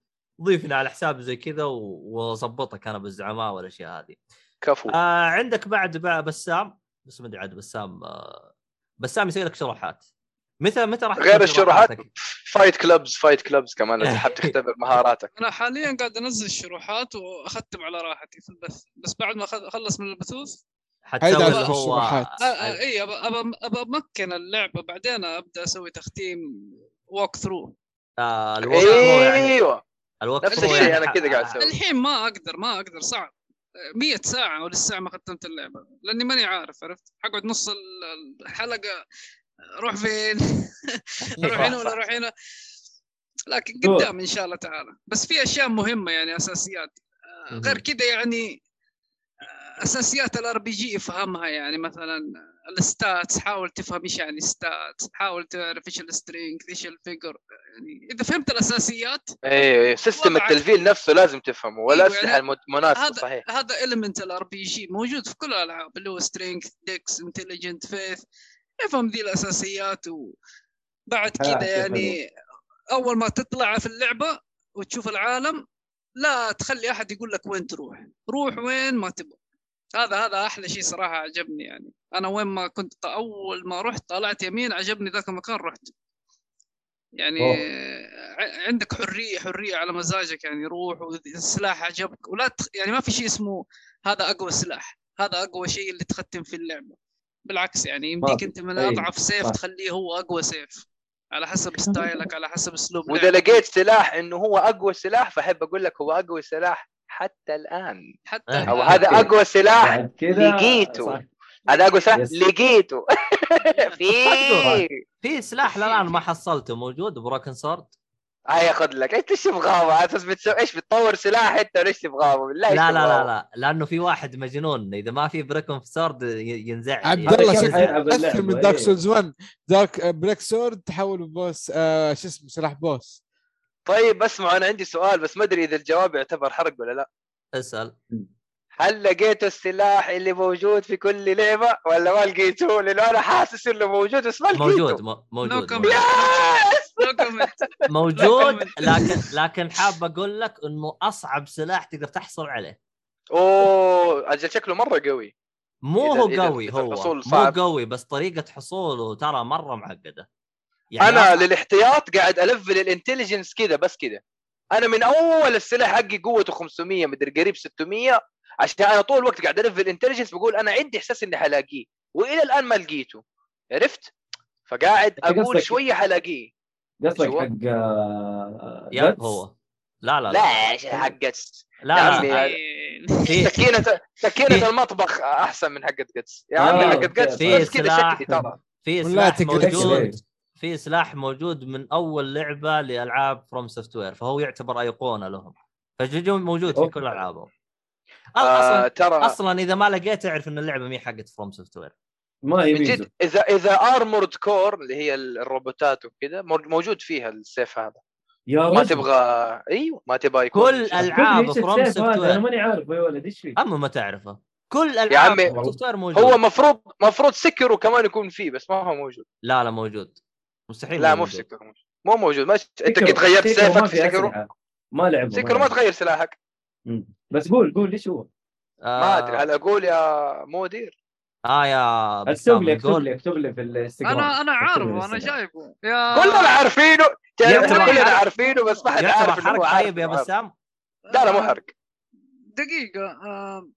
ضيفني على حساب زي كذا واظبطك أنا بالزعماء والأشياء هذه. كفو. آه عندك بعد بقى بسام؟ بس ما أدري عاد بسام آه بسام يسوي لك شروحات. متى متى راح غير الشروحات؟ فايت كلوبز فايت كلوبز كمان اذا حاب تختبر مهاراتك. أنا حاليا قاعد أنزل الشروحات وأختم على راحتي في البث. بس بعد ما أخلص من البثوث حتسوي هيدا اللي على هو الشروحات. أي. ابى ابى أمكن اللعبة بعدين أبدأ أسوي تختيم ووك ثرو آه الوقت يعني أيوه. الوقت نفس الشيء يعني أنا ح- كذا قاعد أسوي. الحين ما أقدر ما أقدر صعب. 100 ساعة ولسه ما ختمت اللعبة لأني ماني عارف عرفت؟ حقعد نص ال- الحلقة أروح فين؟ أروح هنا ولا أروح هنا؟ لكن قدام إن شاء الله تعالى. بس في أشياء مهمة يعني أساسيات. آه، غير كذا يعني آه، أساسيات ال RPG افهمها يعني مثلا ال stats حاول تفهم إيش يعني stats حاول تعرف إيش ال strength إيش ال vigor يعني إذا فهمت الأساسيات أيوه أيوه system. التلفيل نفسه لازم تفهمه أيوة، والاسلحه يعني المت- المناسبة هذا صحيح هذا ال element ال RPG موجود في كل الألعاب اللي هو strength dex intelligence faith افهم ذي الأساسيات وبعد حلو، كذا يعني أول ما تطلع في اللعبة وتشوف العالم لا تخلي أحد يقول لك وين تروح روح وين ما تبغى هذا هذا أحلى شيء صراحة عجبني يعني أنا وين ما كنت أول ما رحت طلعت يمين عجبني ذاك المكان رحت يعني أوه. عندك حرية حرية على مزاجك يعني روح والسلاح عجبك ولا تخ... يعني ما في شيء اسمه هذا أقوى سلاح هذا أقوى شيء اللي تختم في اللعبة بالعكس يعني يمديك. أنت من أي، أضعف سيف صح. تخليه هو أقوى سيف على حسب style ك على حسب أسلوب وإذا. لقيت سلاح إنه هو أقوى سلاح فأحب أقول لك هو أقوى سلاح حتى الآن. حتى أو أو الآن. هذا okay. أقوى سلاح لقيته. هذا أقوى سلاح. لقيته في في سلاح للآن ما حصلته موجود؟ broken sword؟ هيا خذ لك. انت إيش تبغاه أساس بتسوي إيش بتطور سلاح أنت ولا إيش تبغاه بالله لا لا؟ لا لا. لأنه في واحد مجنون. إذا ما في بروكن سورد ينزعج. عبد الله أكثر اللعبة؟ من دارك. سولز 1 دارك بريك سورد تحول بوس آه شو اسمه؟ سلاح بوس. طيب اسمع أنا عندي سؤال بس ما أدري إذا الجواب يعتبر حرق ولا لا. اسأل. هل لقيتوا السلاح اللي موجود في كل لعبة؟ ولا ما لقيتوه؟ لأنه أنا حاسس إنه موجود بس ما لقيته. موجود م- موجود. موجود. موجود لكن لكن حاب أقول لك إنه أصعب سلاح تقدر تحصل عليه. أوه أجل شكله مرة قوي. مو إذا- هو إذا- قوي إذا هو. مو. قوي بس طريقة حصوله ترى مرة معقدة. يعني أنا أصعب- للاحتياط قاعد الفل الانتليجنس كذا بس كذا أنا من أول السلاح حقي قوته 500 مدري قريب 600 عشان أنا طول الوقت قاعد الفل الانتليجنس بقول أنا عندي إحساس إني حلاقيه وإلى الآن ما لقيته عرفت؟ فقاعد أقول شوية حلاقيه قصدك؟ حق آه، يب؟ هو لا لا لا حقت لا, لا, سكينة في- المطبخ أحسن من حقت قدس يا آه، عمي حقت. قدس في بس كذا. شكلي ترى في سلاح موجود. في سلاح موجود من أول لعبة لألعاب فروم سوفت وير فهو يعتبر أيقونة لهم. فجوجو موجود في. كل ألعابهم. آه أصلا ترى أصلا إذا ما لقيت اعرف إن اللعبة مي حقت فروم سوفت وير ما هي من جد إذا إذا ارمورد كور اللي هي الروبوتات وكذا مو- موجود فيها السيف هذا. يا ما رجل تبغى إيوه ما تبغى يكون كل. ألعاب فروم السيف سوفت هذا؟ أنا وير ماني عارف يا ولد إيش فيه؟ اما ما تعرفه. كل يا ألعاب عمي، سوفت وير موجود. هو مفروض مفروض سكروا كمان يكون فيه بس ما هو موجود. لا لا موجود. مستحيل لا مو في. سكروا مو موجود. ما أنت كنت غيرت سيفك في أسلحة. ما لعبوا سكروا ما. تغير سلاحك. بس قول قول ليش هو؟ ما آه، أدري. هل أقول يا مدير. آه يا اكتب لي اكتب لي اكتب لي في الانستغرام. أنا أنا عارفه أنا. جايبه يا كلنا عارفينه. كلنا. عارفينه بس ما حد عارف إنه حرق طيب يا. بسام لا لا مو حرق دقيقة. آه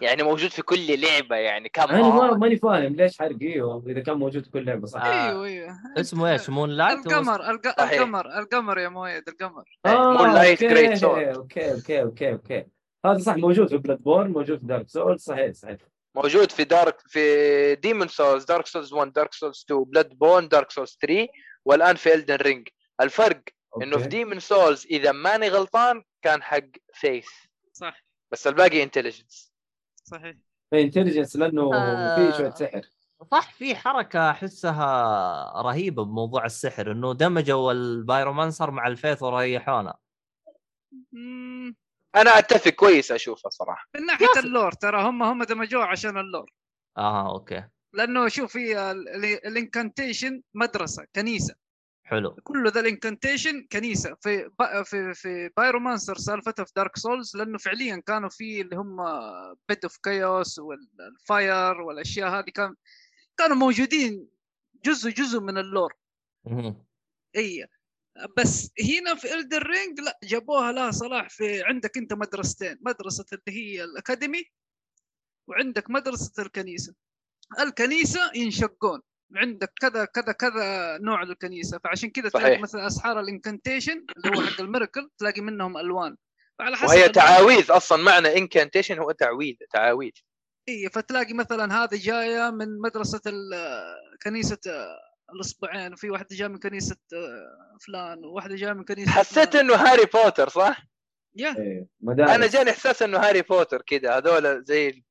يعني موجود في كل لعبة يعني كم أنا ما ماني فاهم ليش حرق أيوه إذا كان موجود في كل لعبة صح. آه، أيوه. أيوه اسمه إيش؟ مون لايت القمر الق-. القمر القمر يا مويد القمر. آه Moonlight أوكي Great Sword. أوكي أوكي أوكي أوكي. هذا صح موجود في بلاد بورن موجود في دارك سول صحيح صحيح. موجود في Dark في Demon's Souls Dark Souls 1 Dark Souls 2 Bloodborne Dark Souls 3 والآن في Elden Ring الفرق إنه في okay. Demon's Souls إذا ماني غلطان كان حق faith صح. بس الباقي intelligence صحيح. intelligence لأنه آه. في شوية سحر. صح في حركة أحسها رهيبة بموضوع السحر إنه دمجوا ال pyromancer مع ال faith وريحونا. أنا أتفق كويس اشوفها صراحة. من ناحية ال lore ترى هم هم دمجوه عشان ال lore. آه okay. لأنه شوف في ال- ال- ال incantation مدرسة كنيسة. حلو. كل ذا ال incantation كنيسة. في با في في pyromancer سالفته في Dark Souls لأنه فعليا كانوا في اللي هم Bed of Chaos وال fire والأشياء هذه كان كانوا موجودين جزء جزء من ال lore. إي. بس هنا في Elden Ring لا جابوها لها صلاح في عندك أنت مدرستين مدرسة اللي هي الأكاديمي وعندك مدرسة الكنيسة. الكنيسة ينشقون. عندك كذا كذا كذا نوع للكنيسة فعشان كذا تلاقي. مثلا أسحار ال incantation اللي هو حق ال miracle تلاقي منهم ألوان فعلى حسب وهي تعاويذ أصلا معنى incantation هو تعويذ تعاويذ اي فتلاقي مثلا هذه جاية من مدرسة كنيسة آه، الأصبعين وفي واحدة جاية من كنيسة آه، فلان وواحدة جاية من كنيسة حسيت فلان. إنه هاري بوتر صح؟ يا إيه، مدارس أنا جاني إحساس إنه هاري بوتر كذا هذول زي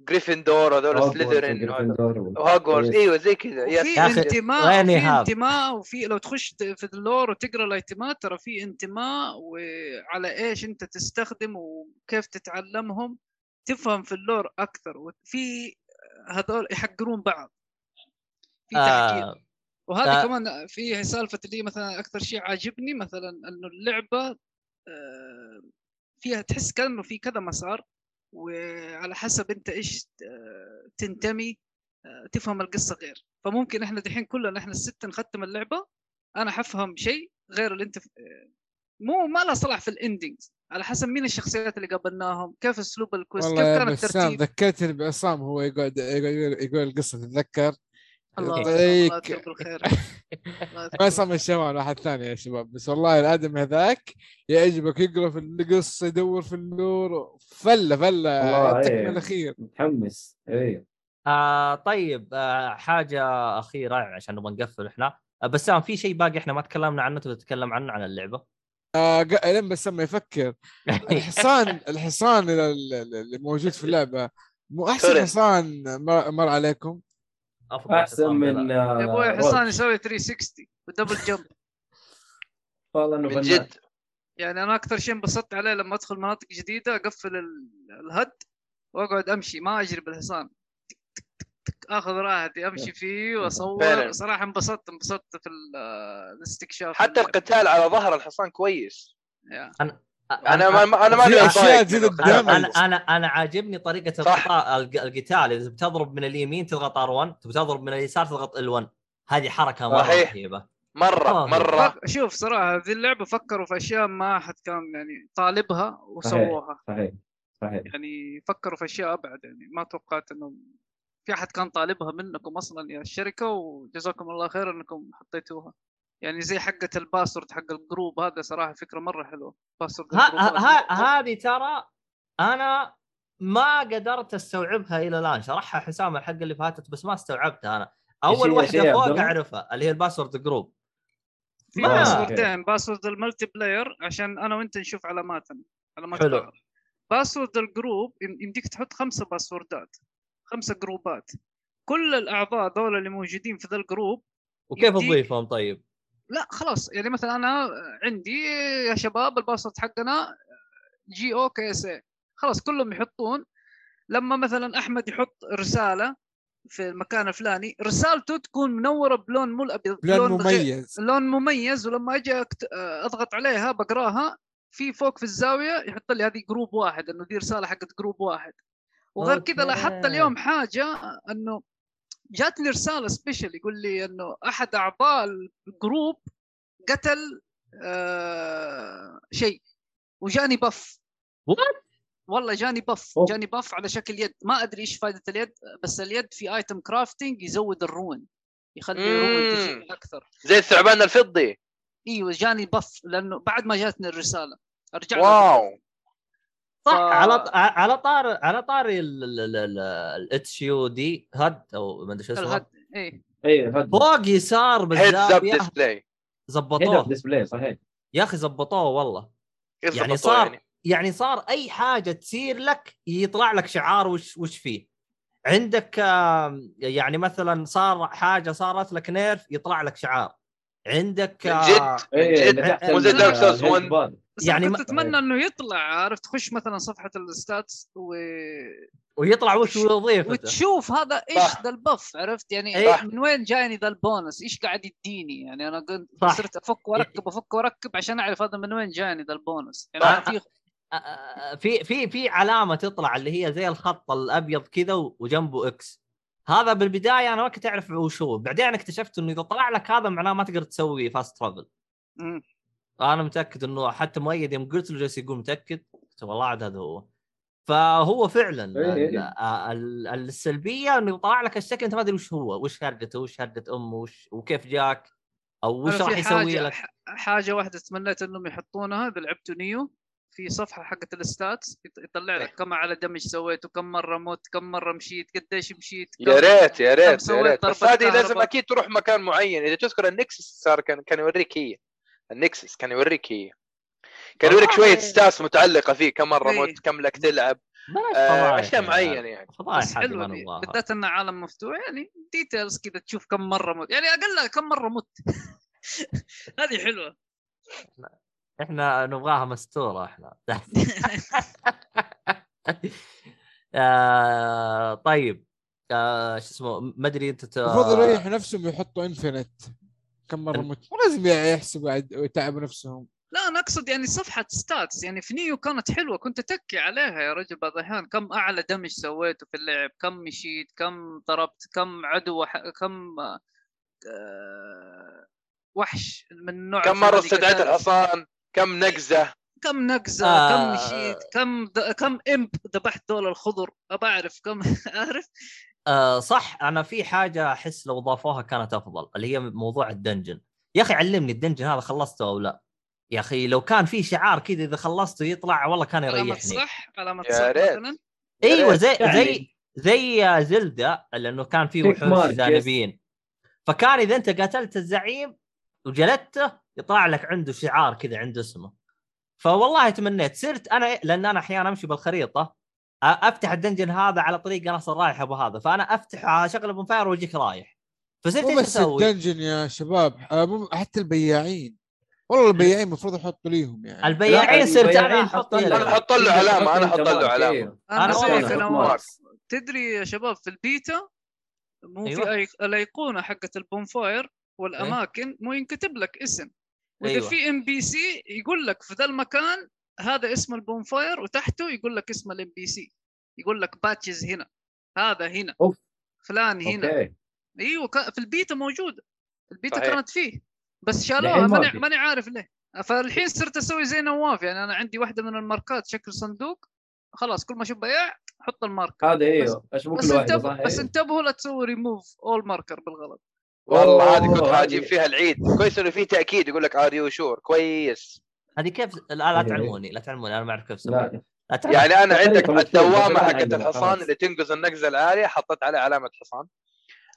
جريفندور هذول سليذرين. وجريفندور و- وهوجورتس إيه. إيوه زي كذا. أخي، انتماء إيهاب؟ انتماء وفي لو تخش في ال lore وتقرأ ال item ات ترى في انتماء وعلى إيش أنت تستخدم وكيف تتعلمهم تفهم في اللور أكثر. وفي هذول يحقرون بعض. في آه. وهذه آه. كمان في سالفة اللي مثلا أكثر شيء عاجبني مثلا إنه اللعبة آه، فيها تحس كأنه في كذا مسار. وعلى حسب انت إيش آه، تنتمي آه، تفهم القصة غير. فممكن إحنا دحين كلنا إحنا السته نختم اللعبة أنا حفهم شيء غير اللي انت ف- آه، مو ما لها صلاح في ال endings على حسب مين الشخصيات اللي قابلناهم كيف اسلوب ال quest كيف كان الترتيب. ذكرتني بعصام هو يقعد يقعد يقول, يقول القصة تتذكر؟ الله يعطيك. ما يسمى الشمال واحد ثاني يا شباب بس والله الادم هذاك يعجبك يقرأ في القصة يدور في ال lore فلة فلة والله الاخير متحمس. إيه. آه طيب آه حاجة أخيرة عشان نبغى نقفل إحنا. آه بسام في شيء باقي إحنا ما تكلمنا عنه؟ تبغى تتكلم عنه عن اللعبة؟ آه لين بس ما يفكر. الحصان الحصان اللي موجود في اللعبة مو أحسن. حصان مر, مر عليكم؟ أفضل أحسن من بلا- يا أبوي آه، حصان. يسوي 360 ودبل جمب والله إنه من فنان. جد يعني أنا أكثر شيء انبسطت عليه لما أدخل مناطق جديدة أقفل ال- الهد وأقعد أمشي ما أجري بالحصان آخذ راحتي أمشي فيه وأصور. صراحة انبسطت انبسطت في ال- الاستكشاف حتى القتال على ظهر الحصان كويس. أنا ما أنا ما في أضايق تزيد. أنا أنا أنا عاجبني طريقة القتال إذا بتضرب من اليمين تضغط ار1 تبي تضرب من اليسار تضغط ال1 هذه حركة مرة صحيح. رهيبة. مرة آه. مرة. شوف صراحة ذي اللعبة فكروا في أشياء ما أحد كان يعني طالبها وسووها. صحيح صحيح. يعني فكروا في أشياء أبعد يعني ما توقعت انه في أحد كان طالبها منكم أصلا يا الشركة وجزاكم الله خير إنكم حطيتوها. يعني زي حقة ال password حق ال group هذا صراحة فكرة مرة حلوة password ها ال group ات. ها هذه ترى أنا ما قدرت أستوعبها إلى الآن شرحها حسام الحلقة اللي فاتت بس ما استوعبتها أنا أول واحدة فوق؟ أعرفها اللي هي ال password group في ما- password ين password ال multiplayer عشان أنا وأنت نشوف علاماتنا علامات حلو. password ال group يم- يمديك تحط خمسة password ات خمسة group ات كل الأعضاء ذول اللي موجودين في ذا ال group وكيف اضيفهم طيب؟ لا خلاص. يعني مثلا أنا عندي يا شباب ال password حقنا G O K S اي خلاص كلهم يحطون. لما مثلا أحمد يحط رسالة في المكان الفلاني رسالته تكون منورة بلون مو الابيض لون مميز. لون مميز. ولما أجي أكت- أضغط عليها بقراها في فوق في الزاوية يحط لي هذه group واحد إنه دي رسالة حقت group واحد. وغير كذا لاحظت. اليوم حاجة إنه جاتني رسالة special يقول لي إنه أحد أعضاء ال group قتل آه شيء وجاني buff. What؟ والله جاني buff. جاني buff على شكل يد. ما أدري إيش فائده اليد بس اليد في item crafting يزود ال rune يخلي ال rune أكثر. زي الثعبان الفضي. إيوه جاني buff لأنه بعد ما جاتني الرسالة. لها wow. صح ف- على على طار على طاري الاتش يو دي هد أو ما أدري شو اسمه. ال HUD إيه. أيوه هذا فوق يسار بالزاويه زبطوه. display صحيح. يا أخي زبطوه والله. يعني صار يعني. يعني صار أي حاجة تصير لك يطلع لك شعار وش وش فيه. عندك يعني مثلا صار حاجة صارت لك nerf يطلع لك شعار. عندك جد إيه جد مو زي Souls الهيد 1. بس يعني يعني ما- كنت أتمنى إنه يطلع عارف تخش مثلا صفحة ال stats و... ويطلع وش وظيفته وتشوف هذا إيش. ذا ال buff عرفت يعني إيه. صح. من وين جايني ذا البونس إيش قاعد يديني يعني أنا قلت صح. صرت أفك وأركب أفك وأركب عشان أعرف هذا من وين جاني ذا البونس يعني. أنا في آه، آه، في في في علامة تطلع اللي هي زي الخط الأبيض كذا وجنبه X هذا بالبداية أنا ما كنت أعرف وش هو بعدين اكتشفت إنه إذا طلع لك هذا معناه ما تقدر تسوي fast travel. أنا متأكد إنه حتى مؤيد يوم قلت له جالس يقول متأكد قلت والله عاد هذا هو فهو فعلا إيه، إيه. ال- آه، ال- السلبية إنه يطلع لك الشكل أنت ما ادري وش هو وش هرجته وش هرجه أمه وش وكيف جاك أو وش راح يسوي لك حاجة واحدة تمنيت إنهم يحطونها إذا لعبتوا Nioh في صفحة حقت ال stats يط- يطلع إيه. لك كم على damage سويته كم مرة مت كم مرة مشيت قديش مشيت يا ريت يا ريت يا سويت ريت بس هذه لازم. أكيد تروح مكان معين إذا تذكر ال Nexus صار كان كان يوريك هي ال Nexus كان يوريك هي. كان يوريك. شوية stats متعلقة فيه كم مرة إيه. مت كم لك تلعب. آه، أشياء يا معينة. يعني. بس حلوة بالذات إنه عالم مفتوح يعني details كذا تشوف كم مرة مت يعني اقلها كم مرة مت. هذه حلوة. إحنا نبغاها مستورة إحنا. آه طيب. آه شو اسمه؟ ما أدري أنت المفروض يريح نفسهم يحطوا infinite كم مرة مت مو لازم يحسبوا عد- ويتعبوا نفسهم. لا أنا أقصد يعني صفحة stats يعني في Nioh كانت حلوة كنت أتكي عليها يا رجل بعض الاحيان كم أعلى damage سويته في اللعب؟ كم مشيت كم ضربت؟ كم عدو وح... كم آه، وحش من النوع كم مرة استدعيت. الحصان؟ كم نقزه كم نقزه آه. كم مشيت كم د... كم imp ذبحت دول الخضر؟ ابى اعرف كم عارف؟ آه صح أنا في حاجة أحس لو ضافوها كانت أفضل اللي هي موضوع ال dungeon يا أخي علمني ال dungeon هذا خلصته أو لا يا أخي لو كان في شعار كذا إذا خلصته يطلع والله كان يريحني صح علامه يا صح. مثلا أيوه ريت. زي يعني. زي زي زيلدا لأنه كان في وحوش. جانبيين فكان إذا أنت قاتلت الزعيم وجلدته يطلع لك عنده شعار كذا عنده اسمه فوالله تمنيت صرت أنا لأن أنا أحيانا أمشي بالخريطة أفتح ال dungeon هذا على طريق أنا أصلا رايح أبو هذا فأنا أفتح اشغل bonfire وأجيك رايح فصرت إيش بس أسوي؟ ال dungeon يا شباب مو- حتى البياعين والله البياعين المفروض يحطوا ليهم يعني البياعين صرت أنا أحط حط يدي. أنا أحط له علامة، أنا أحط له علامة. أنا أنا زيك أنا تدري يا شباب في البيتا مو أيوة. في. الأيقونة حقت ال bonfire والأماكن مو ينكتب لك اسم وإذا أيوة. في NPC يقول لك في ذا المكان هذا اسم ال bonfire وتحته يقول لك اسم ال NPC يقول لك باتشز هنا هذا هنا أوف. فلان هنا. أوكي. إيوه في البيتا موجوده البيتا صحيح. كانت فيه. بس شالوها الحين ما ماني. ماني عارف ليه. فالحين صرت أسوي زي نواف يعني أنا عندي واحدة من الماركرات شكل صندوق. خلاص كل ما أشوف بياع حط ال marker. هذا أيوه أشوف بس صح؟ بس إيه. انتبهوا لا تسوي ريموف اول ماركر بالغلط. والله هذه كنت حاجيب هذه- فيها العيد. كويس إنه في تأكيد يقول لك are you sure كويس. هذه كيف لا, لا. تعلموني لا تعلموني أنا ما أعرف كيف لا. يعني أنا عندك الدوامة حقت الحصان. اللي تنقز النقزة العالية حطيت عليه علامة حصان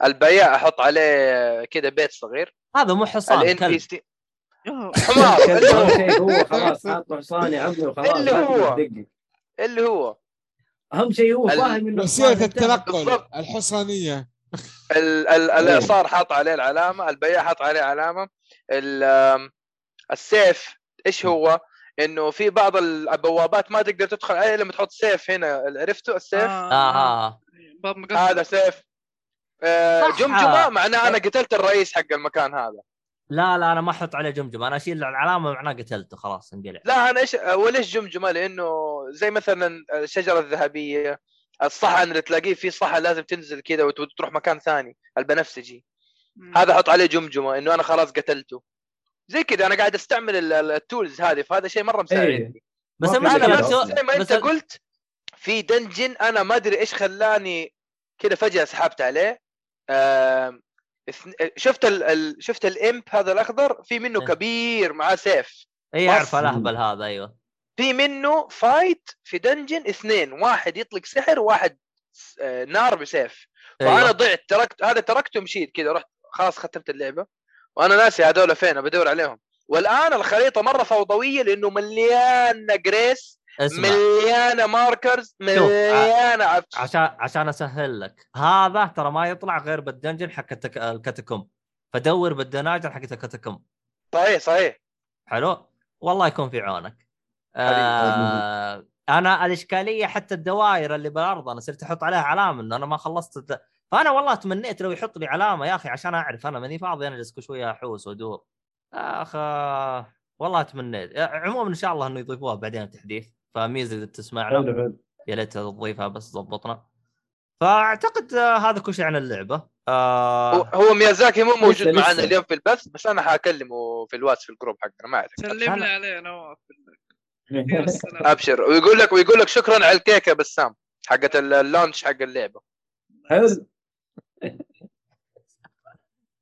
البياع أحط عليه كذا بيت صغير هذا مو حصان الان بي كلب. حمار هو خلاص حاط حصان يا عمي وخلاص اللي هو. اللي هو أهم شيء هو فاهم إنه وسيله. التنقل. الحصانية ال- ال-. الإعصار حاط عليه العلامة البياع حط عليه علامة السيف إيش هو؟ إنه في بعض البوابات ما تقدر تدخل عليها إلا لما تحط سيف هنا. عرفتوا السيف؟ آه. آه. باب مقفل هذا سيف. آه. جمجمة معناه أنا قتلت الرئيس حق المكان هذا. لا لا أنا ما أحط عليه جمجمة. أنا أشيل العلامة معناه قتلته خلاص انقلع. لا أنا إيش وليش جمجمة؟ لأنه زي مثلا الشجرة الذهبية الصحن اللي تلاقيه في صحن لازم تنزل كذا وت- وتروح مكان ثاني البنفسجي. هذا أحط عليه جمجمة إنه أنا خلاص قتلته. زي كذا أنا قاعد أستعمل ال- ال- التولز هذه فهذا شيء مرة مساعدني إيه. بس المشكلة زي ما بس انت قلت في dungeon أنا ما أدري إيش خلاني كذا فجأة سحبت عليه. اثن- شفت ال... ال... شفت ال imp هذا الأخضر؟ في منه إيه. كبير معاه سيف. اي اعرف الأهبل هذا أيوه. في منه fight في dungeon اثنين واحد يطلق سحر وواحد س- آه، نار بسيف. فانا أيوة. ضعت تركت هذا تركته مشيت كذا رحت خلاص ختمت اللعبة. وأنا ناسي هذول فين بدور عليهم. والآن الخريطة مرة فوضوية لأنه مليانه grace اسمع. مليانه markers مليانه عفش عشان عشان أسهل لك. هذا ترى ما يطلع غير بال dungeon حق. ال catacomb. فدور بالدناجن حقت ال catacomb. صحيح صحيح. حلو؟ والله يكون في عونك. آه أنا الإشكالية حتى الدوائر اللي بالأرض أنا صرت أحط عليها علامة إنه أنا ما خلصت. فأنا والله تمنيت لو يحط لي علامة يا أخي عشان أعرف أنا ماني فاضي أنا اجلس كل شوية احوس وأدور. اخ والله تمنيت. عموما إن شاء الله إنه يضيفوها بعدين التحديث. فميازاكي إذا تسمعنا. يا ليت تضيفها بس ضبطنا فأعتقد هذا كل شيء عن اللعبة. هو- آه هو ميازاكي مو موجود لسه- معنا لسه. اليوم في البث بس أنا حأكلمه في الواتس في الجروب حقنا ما عليك. سلم لي عليه نواف أبشر. ويقول لك ويقول لك شكرا على الكيكة بسام حقت ال- ال launch حق اللعبة. حلو.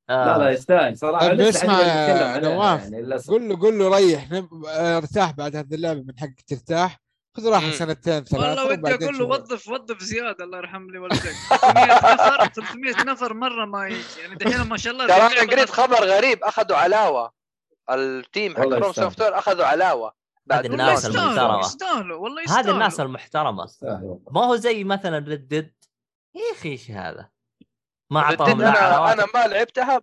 آه لا لا يستاهل صراحة طيب لسه اسمع نواف، يعني قول له قول له ريح نب- ارتاح بعد هذه اللعبة من حقك ترتاح خذ راحة. سنتين ثلاثة والله ودي أقول له. وظف وظف زيادة الله يرحم لي والديك 300 نفر 300 نفر مرة ما يجي يعني دحين ما شاء الله ترى أنا قريت خبر غريب أخذوا علاوة ال team حق يستاهل. Software أخذوا علاوة بعد هذه الناس ال launch. المحترمة. يستاهلوا يستاهلوا والله يستاهلوا هذه الناس المحترمة. ما هو زي مثلا Red يا أخي إيش هذا ما أعطاهم لا أنا أنا ما لعبتها.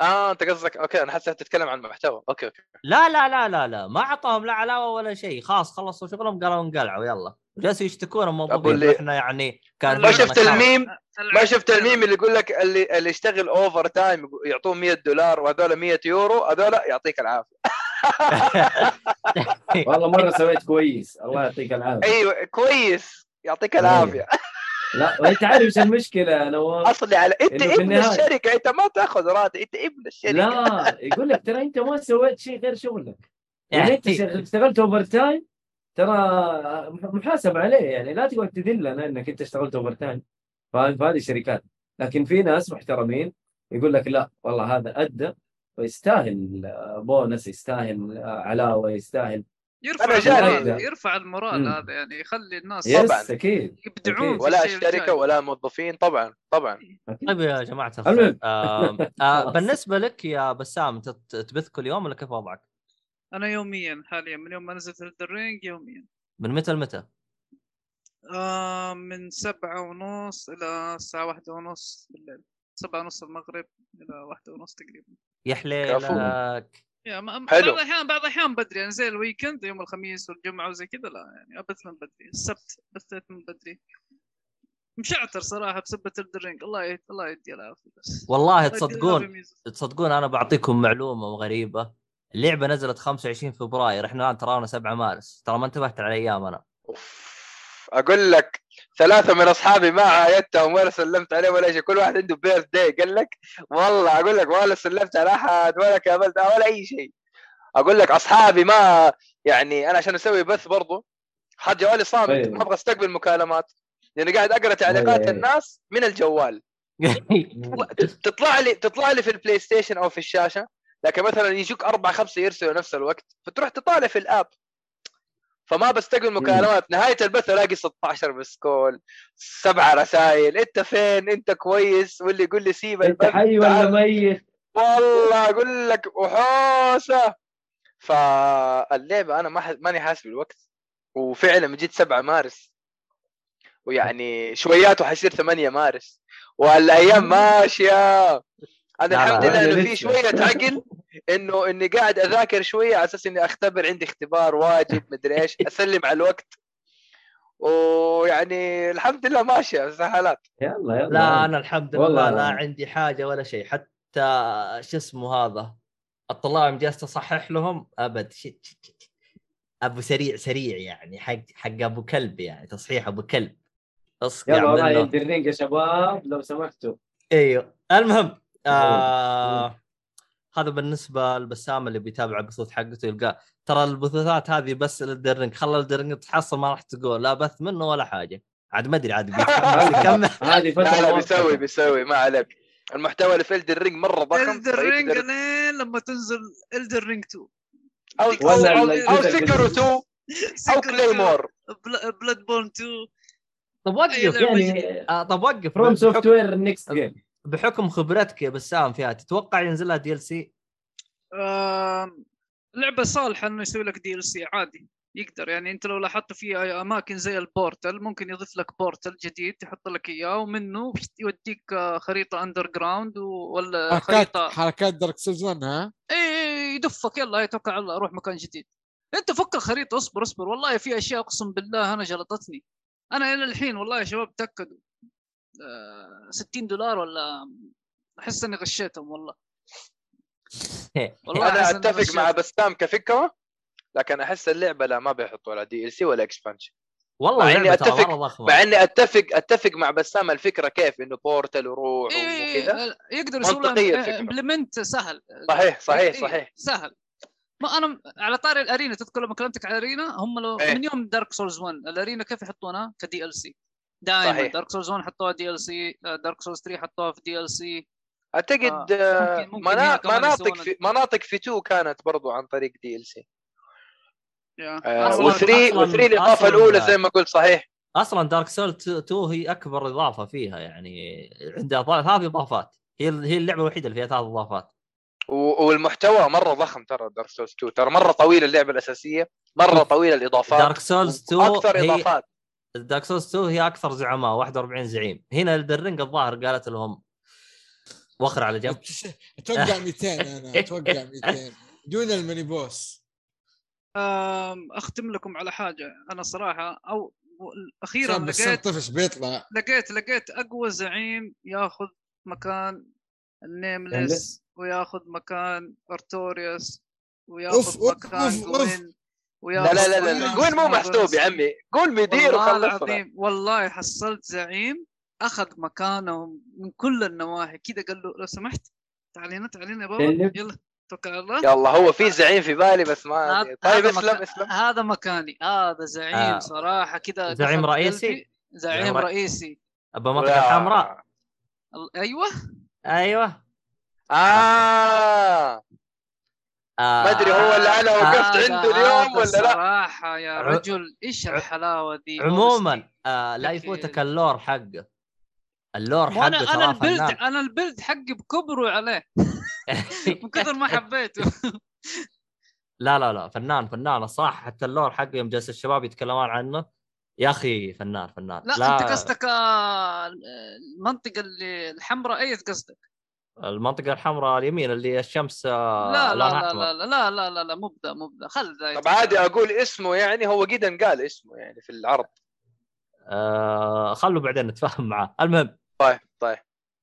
آه أنت قصدك أوكي أنا حسيت تتكلم عن محتوى أوكي أوكي. لا لا لا لا لا. ما أعطاهم لا علاوة ولا شيء. خلاص خلصوا شغلهم قالوا انقلعوا. يلا. جالسوا يشتكون الموظفين إحنا يعني كان ما شفت الميم؟ ما شفت الميم اللي يقول لك اللي اللي يشتغل overtime يعطوه 100 دولار وهذول 100 يورو هذول يعطيك العافية. والله مرة سويت كويس. الله يعطيك العافية. أيوه كويس. يعطيك العافية. لا وأنت عارف إيش المشكلة؟ نواف أصلي على أنت ابن الشركة أنت ما تأخذ راتب أنت ابن الشركة. لا يقول لك ترى أنت ما سويت شيء غير شغلك. يعني أنت اشتغلت overtime ترى محاسب عليه. يعني لا تقعد تدلنا إنك أنت اشتغلت overtime فاهم فهذه الشركات لكن في ناس محترمين يقول لك لا والله هذا أدى ويستاهل بونس يستاهل علاوة يستاهل يرفع. ال morale يرفع ال morale. هذا يعني يخلي الناس طبعاً. أكيد يبدعون ولا. الشركة ولا الموظفين طبعا طبعا. طيب يا جماعة. الخير آه آه. بالنسبة لك يا بسام انت تبث كل يوم ولا كيف وضعك؟ أنا يوميا حاليا من يوم ما نزلت إلدن رينج يوميا من متى لمتى؟ آه من سبعة ونص إلى الساعة واحدة ونص بالليل سبعة ونص المغرب إلى واحدة ونص تقريبا يا حليلك حلو. بعض الأحيان بعض الأحيان بدري يعني زي ال weekend يوم الخميس والجمعة وزي كذا لا يعني أبث من بدري السبت بثيت من بدري مشعتر صراحة بسبة إلدن رينج الله يد... الله يدي العافية بس والله تصدقون. تصدقون أنا بعطيكم معلومة غريبة اللعبة نزلت 25 فبراير إحنا الآن ترانا 7 مارس ترى ما انتبهت على الأيام أنا. أقول لك ثلاثة من أصحابي ما عايدتهم ولا سلمت عليهم ولا شيء. كل واحد عنده birthday قال لك والله أقول لك ولا سلمت على أحد ولا كابلت ولا أي شيء. أقول لك أصحابي ما يعني أنا عشان أسوي بث برضو حد جوالي صامت. أيوة. ما أبغى أستقبل مكالمات. لأني قاعد أقرأ تعليقات أيوة. الناس من الجوال. تطلع لي تطلع لي في ال PlayStation أو في الشاشة. لكن مثلا يجوك أربع خمسة يرسلوا نفس الوقت. فتروح تطالع في ال app فما بستقبل مكالمات. نهاية البث ألاقي 16 missed call سبعه رسائل. أنت فين؟ أنت كويس؟ واللي يقول لي سيب أنت البث حي ولا. ميت؟ والله أقول لك وحوسة. فاللعبة أنا ما ح- ماني حاسب الوقت وفعلا من جد 7 مارس ويعني شويات وحيصير 8 مارس. والأيام ماشية. أنا الحمد لله إنه في. شوية عقل. إنه إني قاعد أذاكر شوية على أساس إني أختبر عندي اختبار واجب مدري إيش أسلم على الوقت. ويعني الحمد لله ماشية سهالات يلا يلا. لا أنا الحمد والله لله لا أنا- عندي حاجة ولا شيء. حتى شو اسمه هذا الطلاب جالس أصحح لهم أبد شي شي شي. أبو سريع سريع يعني حق حق أبو كلب يعني تصحيح أبو كلب. أصقع يلا والله الدرينج يا شباب لو سمحتوا. إيوه. المهم آه هذا بالنسبة لبسام اللي بيتابع البثوث حقته يلقى ترى البثوثات هذه بس ل Elden Ring خلى Elden Ring تحصل ما راح تقول لا بث منه ولا حاجة. عاد ما أدري عاد يكمل. هذه فترة لا لا مؤقتة. بيسوي بيسوي ما عليك. المحتوى اللي في Elden Ring مرة ضخم Elden Ring لين لما تنزل Elden Ring 2 أو أو, أو Sekiro 2 أو كليمور Bloodborne 2 طب وقف يعني آه طب وقف. FromSoftware next game بحكم خبرتك يا بسام فيها تتوقع ينزل لها DLC؟ لعبة صالحة إنه يسوي لك DLC عادي يقدر. يعني أنت لو لاحظت في أماكن زي ال portal ممكن يضيف لك portal جديد يحط لك إياه ومنه يوديك آه، خريطة underground ولا حركات خريطه حركات Dark 1 ها؟ إي يدفك يلا يتوكل على الله روح مكان جديد. أنت فك الخريطة اصبر اصبر. والله في أشياء أقسم بالله أنا جلطتني. أنا إلى الحين والله يا شباب تأكدوا. 60 دولار ولا أحس إني غشيتهم والله. والله أنا أتفق مع. بسام كفكرة لكن أحس اللعبة لا ما بيحطوا لها DLC ولا expansion والله مع مرة ضخمة. مع إني اتفق أتفق مع بسام الفكرة كيف إنه portal وروح إيه وكذا. يقدر يسوي منطقية الفكرة. implement سهل. صحيح صحيح إيه، صحيح. سهل. ما أنا على طاري ال arena تذكر لما كلمتك على ال arena هم لو إيه. من يوم Dark Souls 1 ال arena كيف يحطونها؟ ك DLC دائما. صحيح. Dark Souls 1 حطوها DLC Dark Souls 3 حطوها في DLC أعتقد آه، ممكن- ممكن منا- مناطق في مناطق في 2 كانت برضو عن طريق DLC أصلاً- و3 أصلاً- و3 الإضافة الأولى زي ما قلت صحيح. أصلا Dark Souls 2 هي أكبر إضافة فيها يعني عندها ثلاث اضافات هي هي اللعبة الوحيدة اللي فيها ثلاث إضافات. والمحتوى مرة ضخم ترى Dark Souls 2 ترى مرة طويله اللعبة الأساسية مرة طويله الإضافات Dark Souls 2 أكثر هي إضافات. Dark Souls 2 هي أكثر زعماء 41 زعيم. هنا Elden Ring الظاهر قالت لهم وخر على جنب. أتوقع 200 أنا أتوقع 200 دون ال mini boss. أختم لكم على حاجة. أنا صراحة أو أخيرا لقيت طفش بيطلع. لقيت لقيت أقوى زعيم ياخذ مكان ال Nameless وياخذ مكان Artorias وياخذ أوف، مكان أوف، أوف. لا لا لا لا, لا. قول مو محسوب يا عمي. قول مدير والله وخلصنا. العظيم والله حصلت زعيم أخذ مكانه من كل النواحي. كذا قال له لو سمحت تعالينا تعالينا يا بابا. سلم. يلا توكل على الله. يلا هو في زعيم في بالي بس ما هذا- طيب هذا اسلم اسلم. هذا مكاني. هذا زعيم آه. صراحة كذا زعيم رئيسي؟ زعيم زعيم رئ- رئيسي. ابى منطقه الحمراء. ال- أيوه. أيوه. آه. آه. ما أدري هو اللي أنا وقفت هذا- عنده اليوم هذا ولا لا؟ صراحة يا رجل إيش الحلاوة دي؟ عموما آه لا يفوتك ال lore حقه. ال lore أنا حقه أنا ترى ال build أنا ال build حقي بكبره عليه. من كثر ما حبيته. لا لا لا فنان فنان الصراحه حتى ال lore حقه يوم جلس الشباب يتكلمون عنه. يا أخي فنان فنان. لا, أنت قصدك آه، المنطقة اللي الحمراء اي قصدك؟ المنطقة الحمراء اليمين اللي الشمس آه، لا لا لا. لا لا لا لا لا لا مو بدا مو بدا خل ذا طب عادي أقول اسمه يعني هو قد انقال اسمه يعني في العرض. آه خلوا بعدين نتفاهم معاه. المهم طيب طيب.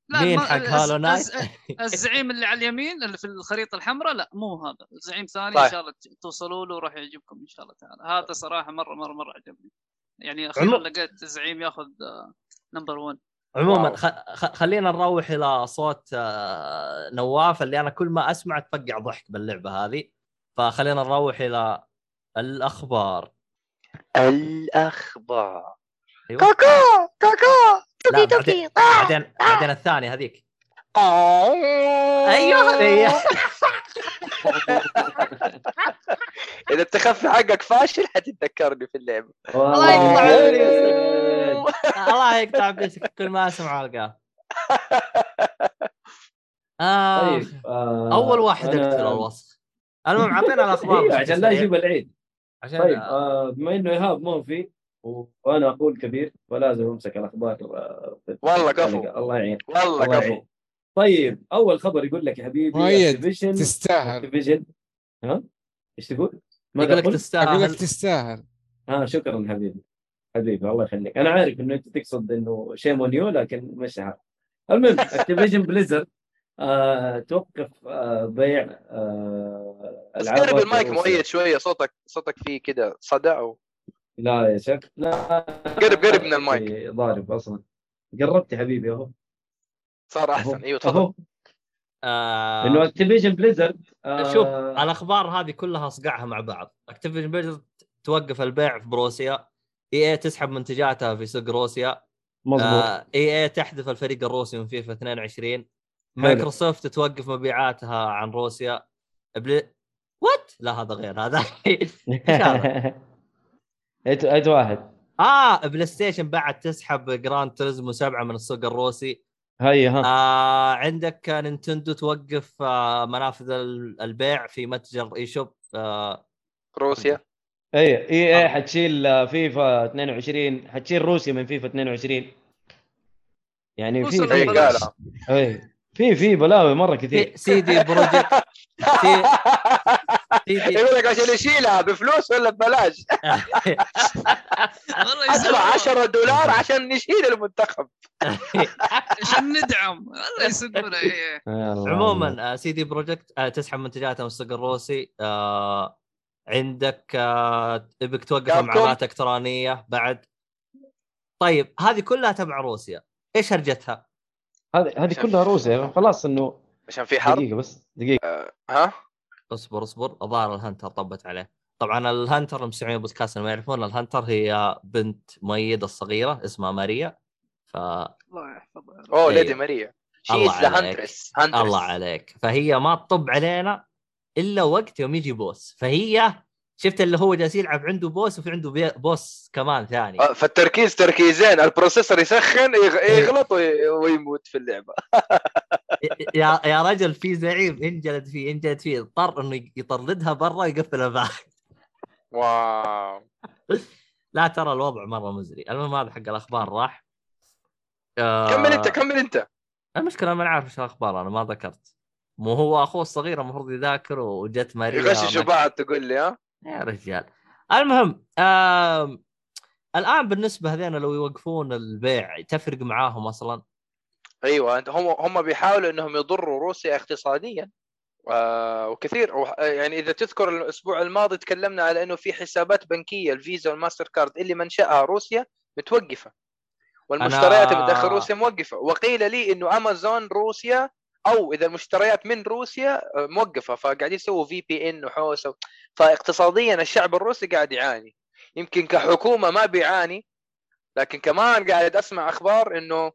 لا مين حق Hollow Knight؟ الز- الزعيم اللي على اليمين اللي في الخريطة الحمراء لا مو هذا. زعيم ثاني طيب. ان شاء الله توصلوا له وراح يعجبكم إن شاء الله تعالى. هذا صراحة مرة مرة مرة عجبني. يعني أخيرا لقيت زعيم ياخذ نمبر 1 عموما. خ... خ... خلينا نروح إلى صوت آه، نواف اللي أنا كل ما اسمع تفقع ضحك باللعبة هذه. فخلينا نروح إلى الأخبار. الأخبار. أيوه. كاكا كاكا لا بعدين بعدين بعدين الثانية هذيك. أيوه. هذه إذا التخفي حقك فاشل حتتذكرني في اللعبة. الله يقطع. عمري. الله يقطع بيتك كل ما أسمع ألقاه. آه. طيب آه، أول واحد أنا- اقتل الوصف. المهم اعطينا الأخبار. بشكل عشان لا. يجيب العيد. عشان طيب آه، بما إنه إيهاب مو في وأنا أقول كبير فلازم أمسك الأخبار والله. كفو. الله يعين. والله الله كفو يعين. طيب أول خبر يقول لك يا حبيبي مؤيد، تستاهل. Activision ها؟ إيش تقول؟ يقول لك؟ أقول تستاهل. لك تستاهل. آه شكرا حبيبي. حبيبي الله يخليك. أنا عارف إنه أنت تقصد إنه شيء مونيو لكن مش عارف. المهم Activision Blizzard آه توقف آه بيع آه بس ألعاب قرب المايك. مؤيد شوية صوتك صوتك فيه كده صدى أو لا يا شيخ لا. قرب قرب من المايك. ضارب أصلا. قربت يا حبيبي أهو. صار أحسن. إيوه تفضل. آه إنه Activision Blizzard شوف الأخبار هذه كلها أصقعها مع بعض. Activision Blizzard توقف البيع في بروسيا. EA تسحب منتجاتها في سوق روسيا. مضبوط آه EA تحذف الفريق الروسي من فيفا 22 مايكروسوفت توقف مبيعاتها عن روسيا. بل... what لا هذا غير. هذا إيت إيت واحد. آه PlayStation بعد تسحب Gran Turismo 7 من السوق الروسي. هيا ها. آه عندك Nintendo توقف آه منافذ ال- البيع في متجر eShop آه روسيا. EA آه. اي حتشيل آه، فيفا 22 حتشيل روسيا من فيفا 22 يعني في إي في في بلاوي مرة كثير. في CD Projekt يقول لك عشان يشيلها بفلوس ولا ببلاش والله ادفع يسووها 10 دولار عشان نشيل المنتخب عشان ندعم والله يسوون إيه عموما آه، CD Projekt آه، تسحب منتجاتها من السوق الروسي آه، عندك Epic توقف. معاملات إلكترونية بعد. طيب هذه كلها تبع روسيا. إيش هرجتها؟ هذه هذه كلها روسيا. خلاص إنه عشان في حرب؟ دقيقة بس دقيقة. ها؟ اصبر اصبر. الظاهر الهنتر طبت عليه. طبعا ال Hunter المستمعين بودكاست اللي ما يعرفون ال Hunter هي بنت مؤيد الصغيرة اسمها ماريا. ف الله يحفظها. أوه أيوه. Lady Maria. الله ذا عليك. Hunters الله عليك. فهي ما تطب علينا إلا وقت يوم يجي boss. فهي شفت اللي هو جالس يلعب عنده boss وفي عنده boss كمان ثاني. آه، فالتركيز تركيزين. ال processor يسخن إيه. يغ- يغلط وي- ويموت في اللعبة. يا يا رجل في زعيم انجلد فيه انجلد فيه اضطر انه يطردها برا ويقفل الباب. واو. لا ترى الوضع مرة مزري. المهم هذا حق الأخبار راح. آه، كمل أنت كمل أنت. المشكلة ما نعرف إيش الأخبار أنا ما ذكرت. مو هو أخوه الصغير المفروض يذاكر وجت ماريا يغششوا ما- بعض تقول لي ها؟ يا رجال. المهم آم... الآن بالنسبة هذين لو يوقفون البيع تفرق معاهم أصلا؟ أيوه هم هم بيحاولوا إنهم يضروا روسيا اقتصاديا. آه وكثير. يعني إذا تذكر الأسبوع الماضي تكلمنا على إنه في حسابات بنكية الفيزا والماستر كارد اللي منشأها روسيا متوقفة. والمشتريات أنا- من داخل روسيا موقفة. وقيل لي إنه امازون روسيا أو إذا المشتريات من روسيا آه، موقفة. فقاعدين يسووا VPN وحوسة فاقتصاديا الشعب الروسي قاعد يعاني. يمكن كحكومة ما بيعاني لكن كمان قاعد أسمع أخبار إنه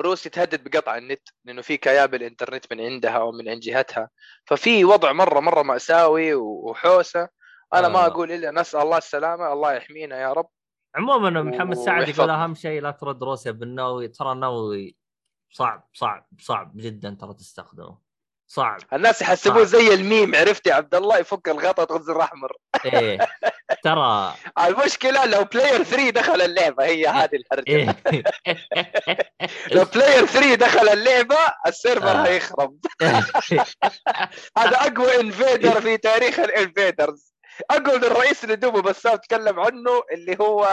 روسيا تهدد بقطع النت لأنه في كيابل انترنت من عندها أو من عند جهتها. ففي وضع مرة مرة مأساوي وحوسة. أنا ما آه. أقول إلا نسأل الله السلامة الله يحمينا يا رب. عموما محمد سعد يقول. أهم شيء لا ترد روسيا بالنووي ترى النووي صعب صعب صعب جدا ترى تستخدمه. صعب. الناس يحسبوه. زي الميم عرفت يا عبد الله يفك الغطاء تاخذ زر احمر إيه. ترى المشكلة لو player 3 دخل اللعبة هي هذه الحرجة. إيه. لو player 3 دخل اللعبة ال server آه. هيخرب. هذا أقوى invader في تاريخ ال invaders أقوى من الرئيس اللي دوبه بس تكلم عنه اللي هو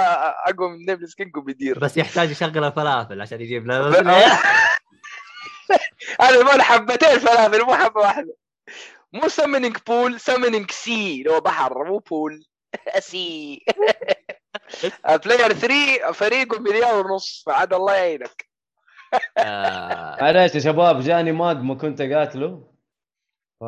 أقوى من Nameless King وبيدير بس يحتاج يشغل الفلافل عشان يجيب له هذا ما حبتين فلافل مو حبة واحدة. مو summoning pool summoning sea اللي هو بحر مو pool sea بلاير 3 فريقه مليار ونص. فعاد الله يعينك. آه، معليش يا شباب جاني ماج ما كنت اقاتله ف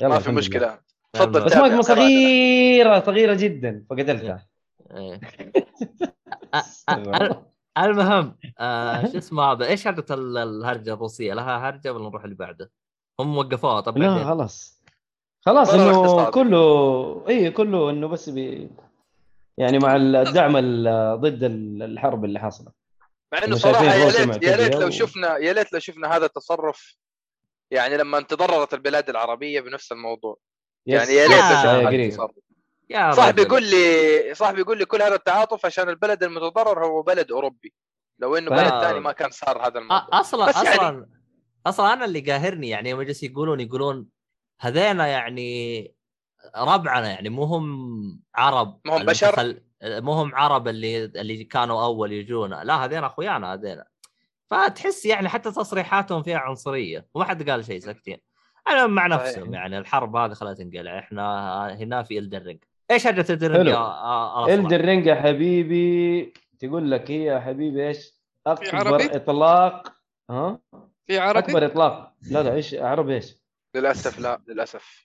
يلا ما في مشكلة. تفضل بس قراءتك. صغيرة صغيرة جدا فقتلتها. إيه. المهم آه شو اسمه هذا إيش ال- الهرجة الروسية لها هرجة ولا نروح اللي بعده؟ هم وقفوها طبعا لا. خلاص خلاص إنه. كله إي كله إنه بس بي يعني مع الدعم ال- ضد ال- الحرب اللي حاصلة مع إنه صراحة يا ليت يا ليت لو و- شفنا يا ليت لو شفنا هذا التصرف يعني لما تضررت البلاد العربية بنفس الموضوع. يعني يا ليت لو آه، يا صاحبي. يقول لي صاحبي يقول لي كل هذا التعاطف عشان البلد المتضرر هو بلد أوروبي. لو إنه ف- بلد ثاني ما كان صار هذا الموضوع. أصلا بس يعني- أصلا أصلا أنا اللي قاهرني يعني يوم جالس يقولون يقولون هذينا يعني ربعنا يعني مو هم عرب ما هم بشر؟ المتخل- مو هم عرب اللي اللي كانوا أول يجونا. لا هذين أخويانا هذين فتحس يعني حتى تصريحاتهم فيها عنصرية. وما حد قال شيء ساكتين. أنا مع. نفسهم يعني الحرب هذه خلها تنقلع إحنا هنا في Elden Ring إيش هرجه Elden Ring. يا آ- آ- Elden Ring يا حبيبي تقول لك هي يا حبيبي إيش؟ اكبر عربي؟ إطلاق ها؟ في عربي أكبر إطلاق لا لا إيش عربي إيش؟ للأسف لا للأسف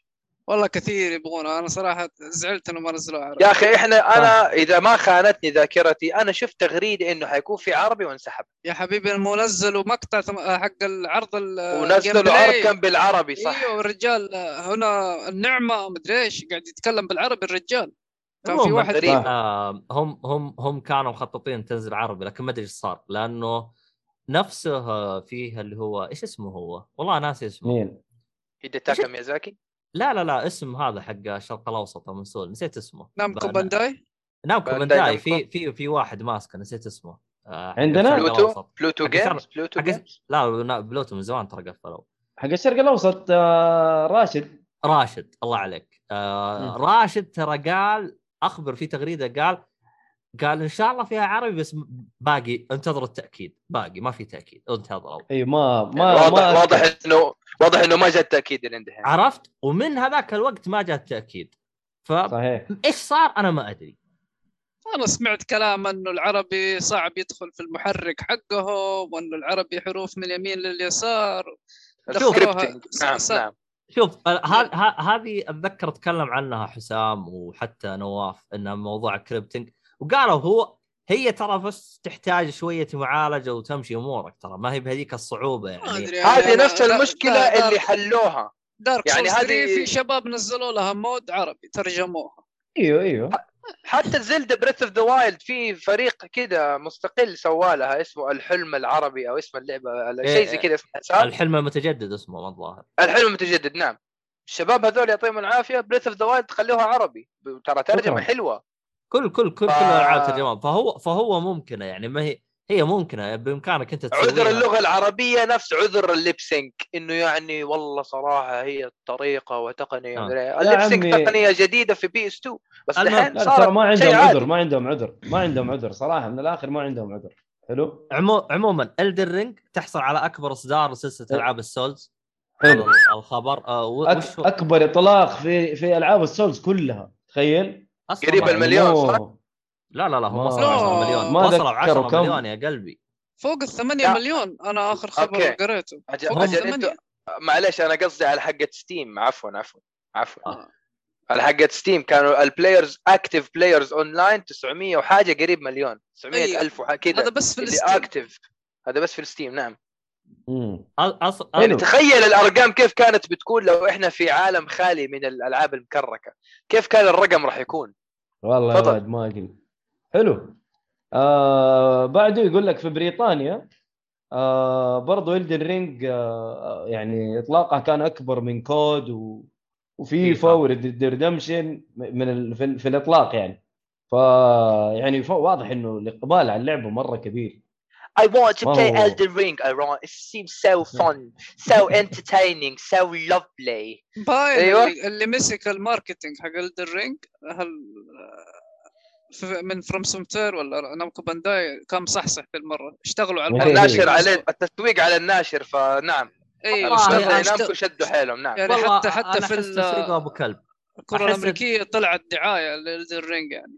والله كثير يبغونه أنا صراحة زعلت انه ما نزلوا عربي يا أخي إحنا أنا إذا ما خانتني ذاكرتي أنا شفت تغريدة إنه حيكون في عربي وانسحب يا حبيبي المو نزلوا مقطع حق العرض ال- ونزلوا بلاي. كان بالعربي صح إيوه الرجال هنا النعمة مدري إيش قاعد يتكلم بالعربي الرجال كان في واحد غريب. آه هم هم هم كانوا مخططين تنزل عربي لكن ما أدري إيش صار لأنه نفسه فيه اللي هو إيش اسمه هو؟ والله ناسي اسمه مين؟ هيديتاكا ميازاكي لا لا لا اسم هذا حق الشرق الأوسط من سول نسيت اسمه. Namco Bandai؟ Namco Bandai. في في في واحد ماسكه نسيت اسمه. آه، عندنا؟ Pluto. Pluto Games؟ Pluto Games؟ لا بلوتو من زمان ترى قفلوا. حق الشرق الأوسط آه راشد. راشد الله عليك. آه. راشد ترى قال أخبر في تغريدة قال قال إن شاء الله فيها عربي بس باقي انتظروا التأكيد. باقي ما في تأكيد. انتظروا. أي ما ما واضح ما واضح إنه واضح إنه ما جاء التأكيد اللي عندها عرفت؟ ومن هذاك الوقت ما جاء التأكيد. فايش صحيح. صار؟ أنا ما أدري. أنا سمعت كلام إنه العربي صعب يدخل في المحرك حقهم وإنه العربي حروف من اليمين لليسار. س- نعم نعم. شوف هذه أتذكر تكلم عنها حسام وحتى نواف انها موضوع ال scripting وقالوا هو هي ترى بس تحتاج شوية معالجة وتمشي أمورك ترى ما هي بهذيك الصعوبة يعني. هذه نفس دا- المشكلة دا- دا- اللي حلوها. Dark يعني هذه- في شباب نزلوا لها mod عربي ترجموها. أيوه أيوه. حتى Zelda Breath of the Wild في فريق كذا مستقل سوى لها اسمه الحلم العربي أو اسم اللعبة شيء زي كذا اسمه الحلم المتجدد اسمه ما الظاهر. الحلم المتجدد نعم. الشباب هذول يعطيهم العافية Breath of the Wild خلوها عربي. ترى ترجمة. حلوة. كل كل كل كل ف- الالعاب ترجمه فهو فهو ممكنة يعني ما هي هي ممكنة بإمكانك أنت تسويها عذر اللغة العربية نفس عذر ال lip sync إنه يعني والله صراحة هي الطريقة وتقنية آه. آه. ال lip sync عمي. تقنية جديدة في PS 2 بس الحين ترى ما عندهم. عذر ما عندهم عذر ما عندهم عذر صراحة من الآخر ما عندهم عذر حلو عمو... عموما Elden Ring تحصل على أكبر إصدار لسلسلة. ألعاب ال Souls حلو ال- الخبر آه و... أك... أكبر إطلاق في في ألعاب ال Souls كلها تخيل أصلاً قريب المليون، صح؟ لا لا لا هم ما- وصلوا 10 مليون. ما وصلوا أذكر 10 كم. مليون يا قلبي. فوق الثمانية لا. مليون أنا آخر خبر أوكي. قريته. أجل, معلش أنا قصدي على حقه Steam عفوا عفوا عفوا. آه. على حقه Steam كانوا ال players active players online 900 وحاجة قريب مليون. 900 أيوة. ألف وحاجه كذا. هذا بس في ال Steam active هذا بس في ال Steam نعم. مم. أص... يعني تخيل الأرقام كيف كانت بتكون لو إحنا في عالم خالي من الألعاب المكركة. كيف كان الرقم راح يكون؟ والله يا. ولد ما ادري حلو آه بعده يقول لك في بريطانيا آه برضو Elden Ring آه يعني اطلاقها كان أكبر من COD و... وفي فيفا. و Red Dead Redemption من ال... في, ال... في الإطلاق يعني ف يعني. واضح إنه الإقبال على اللعبة مرة كبير I want to play هو- Elden Ring alright it seems so fun so entertaining so lovely. باين أيوة. اللي, مسك ال marketing حق Elden Ring هل في- من FromSoftware ولا Namco Bandai كان مصحصح في المره اشتغلوا على. الناشر عليه التسويق على الناشر فنعم. أيوه يعني Namco شدوا حيلهم نعم. يعني حتى حتى في أبو كلب. الكرة الأمريكية طلعت دعاية ل Elden Ring يعني.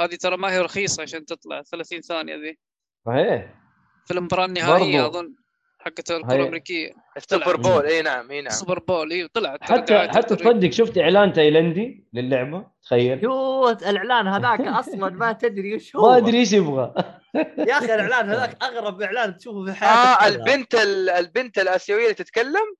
هذه ترى ما هي رخيصة عشان تطلع 30 ثانية ذي. صحيح. في المباراه النهائيه. أظن حقت الكرة هي- الأمريكية السوبر طلعت. Bowl إي نعم إي نعم Super Bowl أيوه طلعت حتى حتى. تصدق شفت إعلان تايلندي للعبة تخيل يوت الإعلان هذاك أصلا ما تدري وش هو ما أدري إيش يبغى يا أخي الإعلان هذاك أغرب إعلان تشوفه في حياتك آه كلها. البنت ال- البنت الآسيوية اللي تتكلم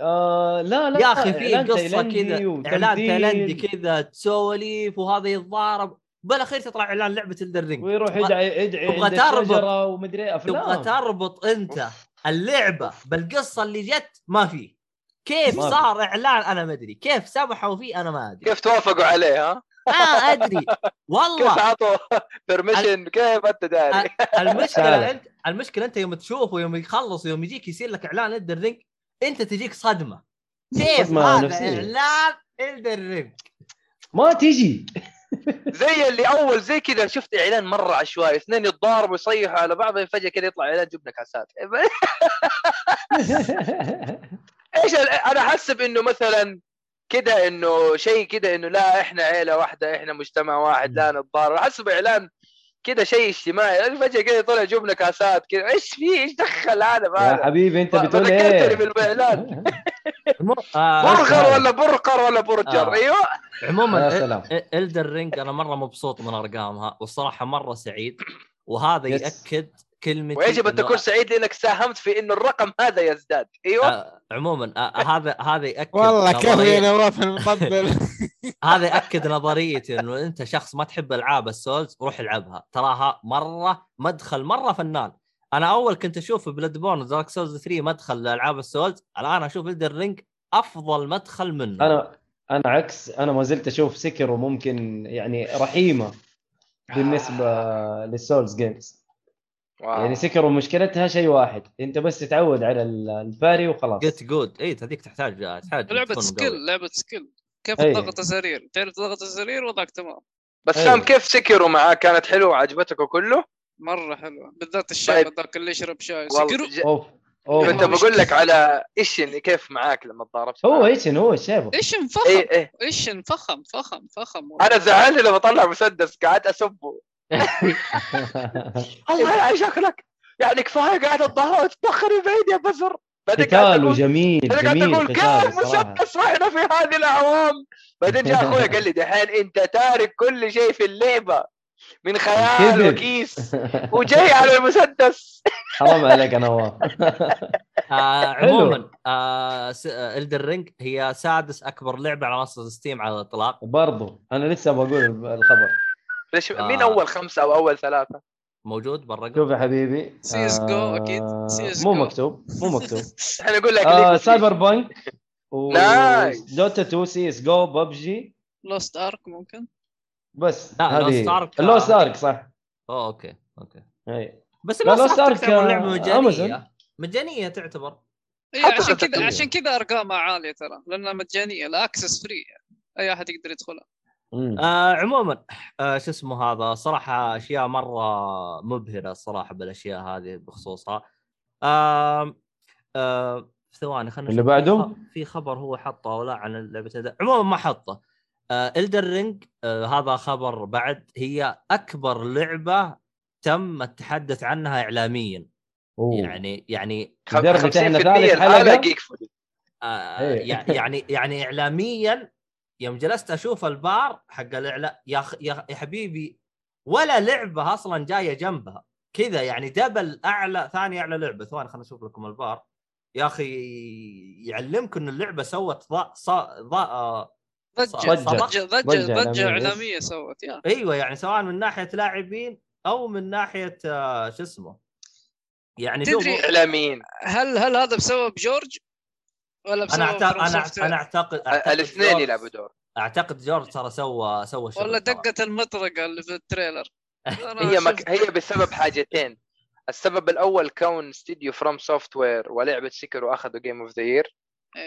آه لا لا يا أخي في قصة كذا. إعلان تايلندي كذا سواليف وهذا يتضارب بالاخير تطلع اعلان لعبة Elden Ring ويروح يدعي يدعي تبغى تربط. ومدري أفلام. تبغى تربط أنت اللعبة بالقصة اللي جت؟ ما في. كيف ما في. صار إعلان؟ أنا ما أدري. كيف سمحوا فيه؟ أنا ما أدري. كيف توافقوا عليه ها؟ ما أدري. كيف والله عطوا permission كيف أنت داري؟ المشكلة. انت المشكلة أنت يوم تشوفه يوم يخلص يوم يجيك يصير لك إعلان Elden Ring أنت تجيك صدمة. كيف صدمة هذا. إعلان الدر رينج ما تجي. زي اللي أول زي كذا شفت إعلان مرة عشوائي اثنين يتضاربوا يصيحوا على بعض فجاه كذا يطلع إعلان جبنا كاسات. إيش أنا أحسب إنه مثلا كده إنه شيء كده إنه لا إحنا عيلة واحدة إحنا مجتمع واحد لا نتضارب. أحسب إعلان كده شيء اجتماعي. فجأة كده طلع جبنا كاسات كده. إيش في؟ إيش دخل هذا؟ يا حبيبي أنت بتقول إيه بالإعلان. آه برغر ولا برقر ولا برجر؟ آه. أيوه. يا عموما Elden Ring أنا مرة مبسوط من أرقامها والصراحة مرة سعيد. وهذا. يأكد كلمتي ويجب أن تكون سعيد لأنك ساهمت في إنه الرقم هذا يزداد. أيوه. آه عموما آه هذا هذا ياكد والله كيف يا نواف المطبل هذا ياكد نظريتي إنه أنت شخص ما تحب ألعاب ال Souls روح العبها. تراها مرة مدخل مرة فنان. أنا أول كنت أشوف Bloodborne Dark Souls 3 مدخل لألعاب ال Souls الآن أشوف Elden Ring أفضل مدخل منه. أنا أنا عكس أنا ما زلت أشوف Sekiro ممكن يعني رحيمة بالنسبة لل Souls games واو. يعني Sekiro مشكلتها شيء واحد. انت بس تتعود على ال- parry وخلاص. get good اي هذيك تحتاج تحتاج لعبة skill. لعبة skill كيف أي. تضغط الزرير؟ تعرف تضغط الزرير؟ وضعك تمام. بس أيوه. سام كيف سكروا معاك؟ كانت حلوة؟ وعجبتك وكله مرة حلوة. بالذات الشاب طيب. ذاك اللي يشرب شاي. سكروا؟ ج... أوف أوف. كنت بقول لك على إيش اللي كيف معاك لما تضاربت هو معاه. إيش هو شايفه إيش انفخم إيه إيه. إيش انفخم فخم فخم. أنا زعلني لما طلع مسدس قاعد أسبه. الله يعيش شكلك يعني كفاية قاعد تضارب تدخل بعيد يا بزر. قتاله جميل جميل قتاله كيف مسدس وإحنا في هذه الأعوام؟ بعدين جاء أخوي قال لي دحين أنت تارك كل شيء في اللعبه من خيال كذب. وكيس وجاي على المسدس. حرام عليك يا نواف. آه عموما آه س- آه Elden Ring هي سادس أكبر لعبة على منصة Steam على الإطلاق. برضو أنا لسه بقول الخبر. ليش آه. مين أول خمسة أو أول ثلاثة؟ موجود بالرقم شوف يا حبيبي CS:GO آه، أكيد. CS:GO. مو مكتوب مو مكتوب إحنا نقول لك آه سايبر بانك و nice. Dota 2 CS:GO PUBG Lost Ark ممكن بس لا، هذه Lost Ark، Lost. Ark صح أوه okay okay أي بس لا، لو Lost صارت Ark، تعتبر لعبة مجانية أمازون. مجانية تعتبر إيه، عشان كذا. عشان كذا أرقامها عالية ترى لأنها مجانية ال access free أي أحد يقدر يدخلها. آه عموما آه شو اسمه هذا صراحة أشياء مرة مبهرة الصراحه بالأشياء هذه بخصوصها آه آه ثواني خلينا اللي. بعده؟ في في خبر هو حطه أو لا عن لعبه هذا عموما ما حطه آه الدر رينج آه هذا خبر بعد هي أكبر لعبة تم التحدث عنها اعلاميا أوه. يعني يعني لدرجة إحنا 50% ثالث الحالة حلقة؟ جيك فولي آه إيه. يع- يعني يعني اعلاميا يوم جلست أشوف البار حق الاعلام يا يا حبيبي ولا لعبة أصلا جاية جنبها. كذا يعني دبل أعلى ثاني أعلى لعبة. ثواني خليني أشوف لكم البار. يا أخي يعلمكم إن اللعبة سوت ضاء صا ضاء آه، ضجة. ضجة ضجة ضجة ضجة إعلامية، إعلامية سوت يا. أيوه يعني سواء من ناحية لاعبين أو من ناحية آه، شو اسمه؟ يعني تدري- إعلاميين. هل هل هذا بسبب جورج؟ ولا أنا اعتقد أنا Software؟ أنا اعتقد أعتقد الاثنين يلعبوا دور أعتقد جورج ترى سوى سوى شغل ترى. دقة المطرقة اللي في ال trailer هي مك... هي بسبب حاجتين السبب الأول كون استديو FromSoftware ولعبه Sekiro اخذوا Game of the Year.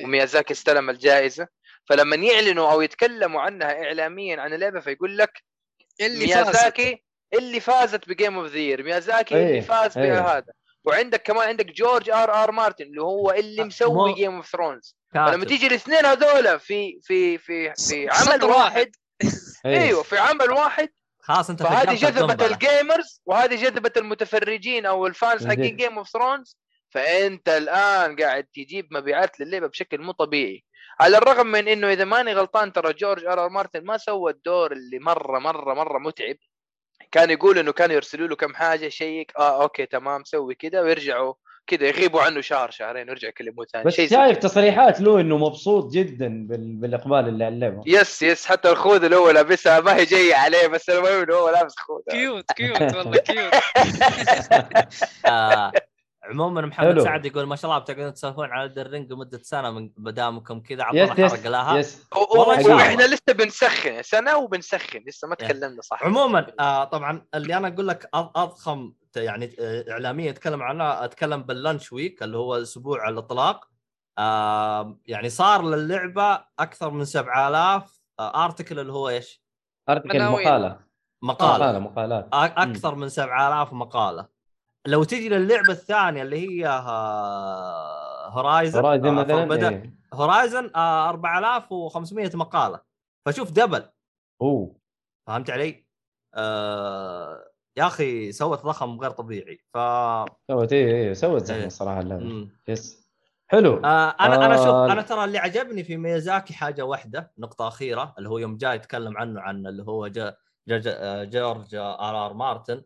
وميازاكي استلم الجائزة فلما يعلنوا أو يتكلموا عنها اعلاميا عن اللعبة فيقول لك اللي ميازاكي اللي فازت ب Game of the Year ميازاكي إيه، اللي فاز إيه. بهذا وعندك كمان عندك جورج آر آر مارتن اللي هو اللي مو- مسوي Game of Thrones. فلما تيجي الاثنين هذول في في في في عمل واحد. إيه. أيوه في عمل واحد خلاص انت فهذه جذبت. ال gamers وهذه جذبت المتفرجين أو ال fans حقين. Game of Thrones فأنت الآن قاعد تجيب مبيعات للعبة بشكل مو طبيعي على الرغم من إنه إذا ماني غلطان ترى جورج آر آر مارتن ما سوى الدور اللي مره مره مرة متعب كان يقول إنه كانوا يرسلوا له كم حاجة check آه okay تمام سوي كذا ويرجعوا كذا يغيبوا عنه شهر شهرين ويرجعوا يكلموه ثاني. بس شايف. تصريحات له إنه مبسوط جدا بال... بالإقبال اللي على اللعبه yes yes حتى الخوذه اللي هو لابسها ما هي جاية عليه بس المهم إنه هو لابس خوذه. cute cute والله cute عموما محمد حلو. سعد يقول ما شاء الله بتقعدون تسولفون على الرينج لمدة سنة من بدامكم كذا yes حرق لها yes والله. وإحنا لسه بنسخن سنة وبنسخن لسه ما. تكلمنا صح عموما آه طبعا اللي أنا أقول لك أض- أضخم يعني آه، إعلامية أتكلم عنها أتكلم بال launch week اللي هو أسبوع الإطلاق آه يعني صار للعبة أكثر من 7000 آه article اللي هو إيش؟ article. مقالة مقالة مقالة مقالات أكثر من 7000 مقالة لو تجي للعبة الثانية اللي هي آه، Horizon Horizon آه، مثلا Forbidden إيه. Horizon آه 4500 مقالة فشوف double أوه فهمت علي؟ آه يا أخي سوت ضخم غير طبيعي ف سوت إيه إيه سوت زحمة إيه. الصراحه اللعبة مم. yes حلو آه أنا أنا شوف آه. أنا ترى اللي عجبني في ميازاكي حاجة واحدة نقطة أخيرة اللي هو يوم جاي يتكلم عنه عن اللي هو جا جا جا جورج آر آر مارتن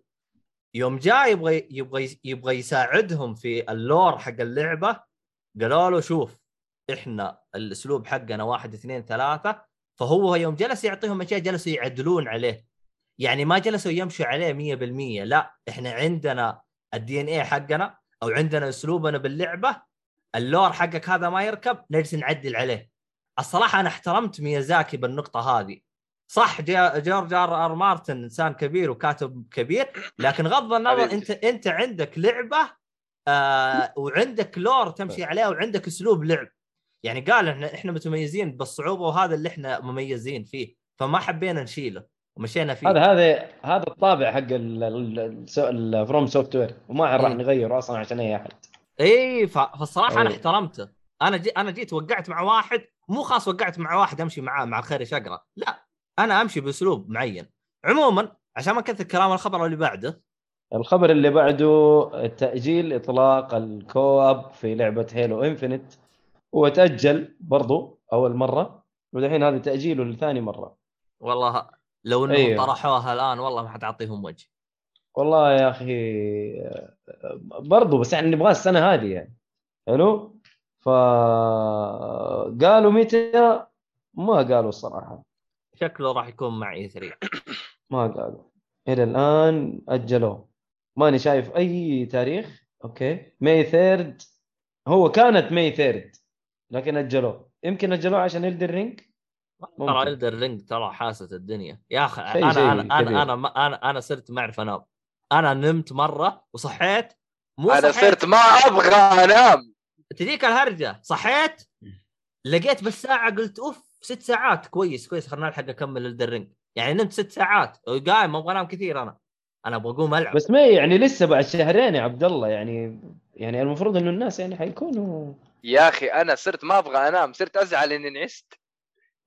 يوم جاي يبغى يبغى يبغى يساعدهم في ال lore حق اللعبة قالوا له شوف إحنا الأسلوب حقنا واحد اثنين ثلاثة. فهو يوم جلس يعطيهم أشياء جلسوا يعدلون عليه. يعني ما جلسوا يمشوا عليه 100% لا إحنا عندنا ال DNA حقنا أو عندنا أسلوبنا باللعبة. ال lore حقك هذا ما يركب نجلس نعدل عليه. الصراحة أنا احترمت ميازاكي بالنقطة هذه. صح جا- جورج ار آر مارتن إنسان كبير وكاتب كبير لكن غض النظر. انت أنت عندك لعبة آه وعندك lore تمشي عليها وعندك أسلوب لعب يعني قال إحنا إحنا متميزين بالصعوبة وهذا اللي إحنا مميزين فيه فما حبينا نشيله ومشينا فيه هذا هذا هذا الطابع حق ال FromSoftware وما راح إيه. نغيره أصلا عشان أي أحد اي ف- فالصراحه أنا أي. احترمته أنا جي أنا جيت وقعت مع واحد مو خاص وقعت مع واحد أمشي معاه مع الخير شقره لا أنا أمشي بأسلوب معين. عموما عشان ما كثر كلام الخبر اللي بعده. الخبر اللي بعده تاجيل إطلاق ال co-op في لعبة Halo Infinite هو تأجل برضو أول مرة ودحين هذا تأجيله لثاني مرة. والله لو إنهم أيوه. طرحوها الآن والله ما حتعطيهم وجه. والله يا أخي برضو بس يعني نبغى السنة هذه يعني. حلو؟ ف قالوا متى ما قالوا الصراحة. شكله راح يكون مع E3 ما قالوا إلى الآن أجلوه. ماني شايف أي تاريخ. أوكي. May third هو كانت May third لكن أجلوه. يمكن أجلوه عشان Elden Ring ترى. Elden Ring ترى حاسه الدنيا. يا أخي أنا شيء أنا أنا كبير. أنا ما- أنا أنا صرت ما أعرف أنام. أنا نمت مرة وصحيت. مو أنا صحيت. صرت ما أبغى أنام. تجيك الهرجة. صحيت. لقيت بس ساعه قلت أوف ست ساعات. كويس كويس. خلنا نلحق أكمل Elden Ring يعني نمت ست ساعات. وقايم ما أبغى أنام كثير أنا. أنا أبغى أقوم ألعب. بس ما يعني لسه بعد شهرين يا عبد الله. يعني يعني المفروض إنه الناس يعني حيكونوا. يا أخي أنا صرت ما أبغى أنام. صرت أزعل إني نعست.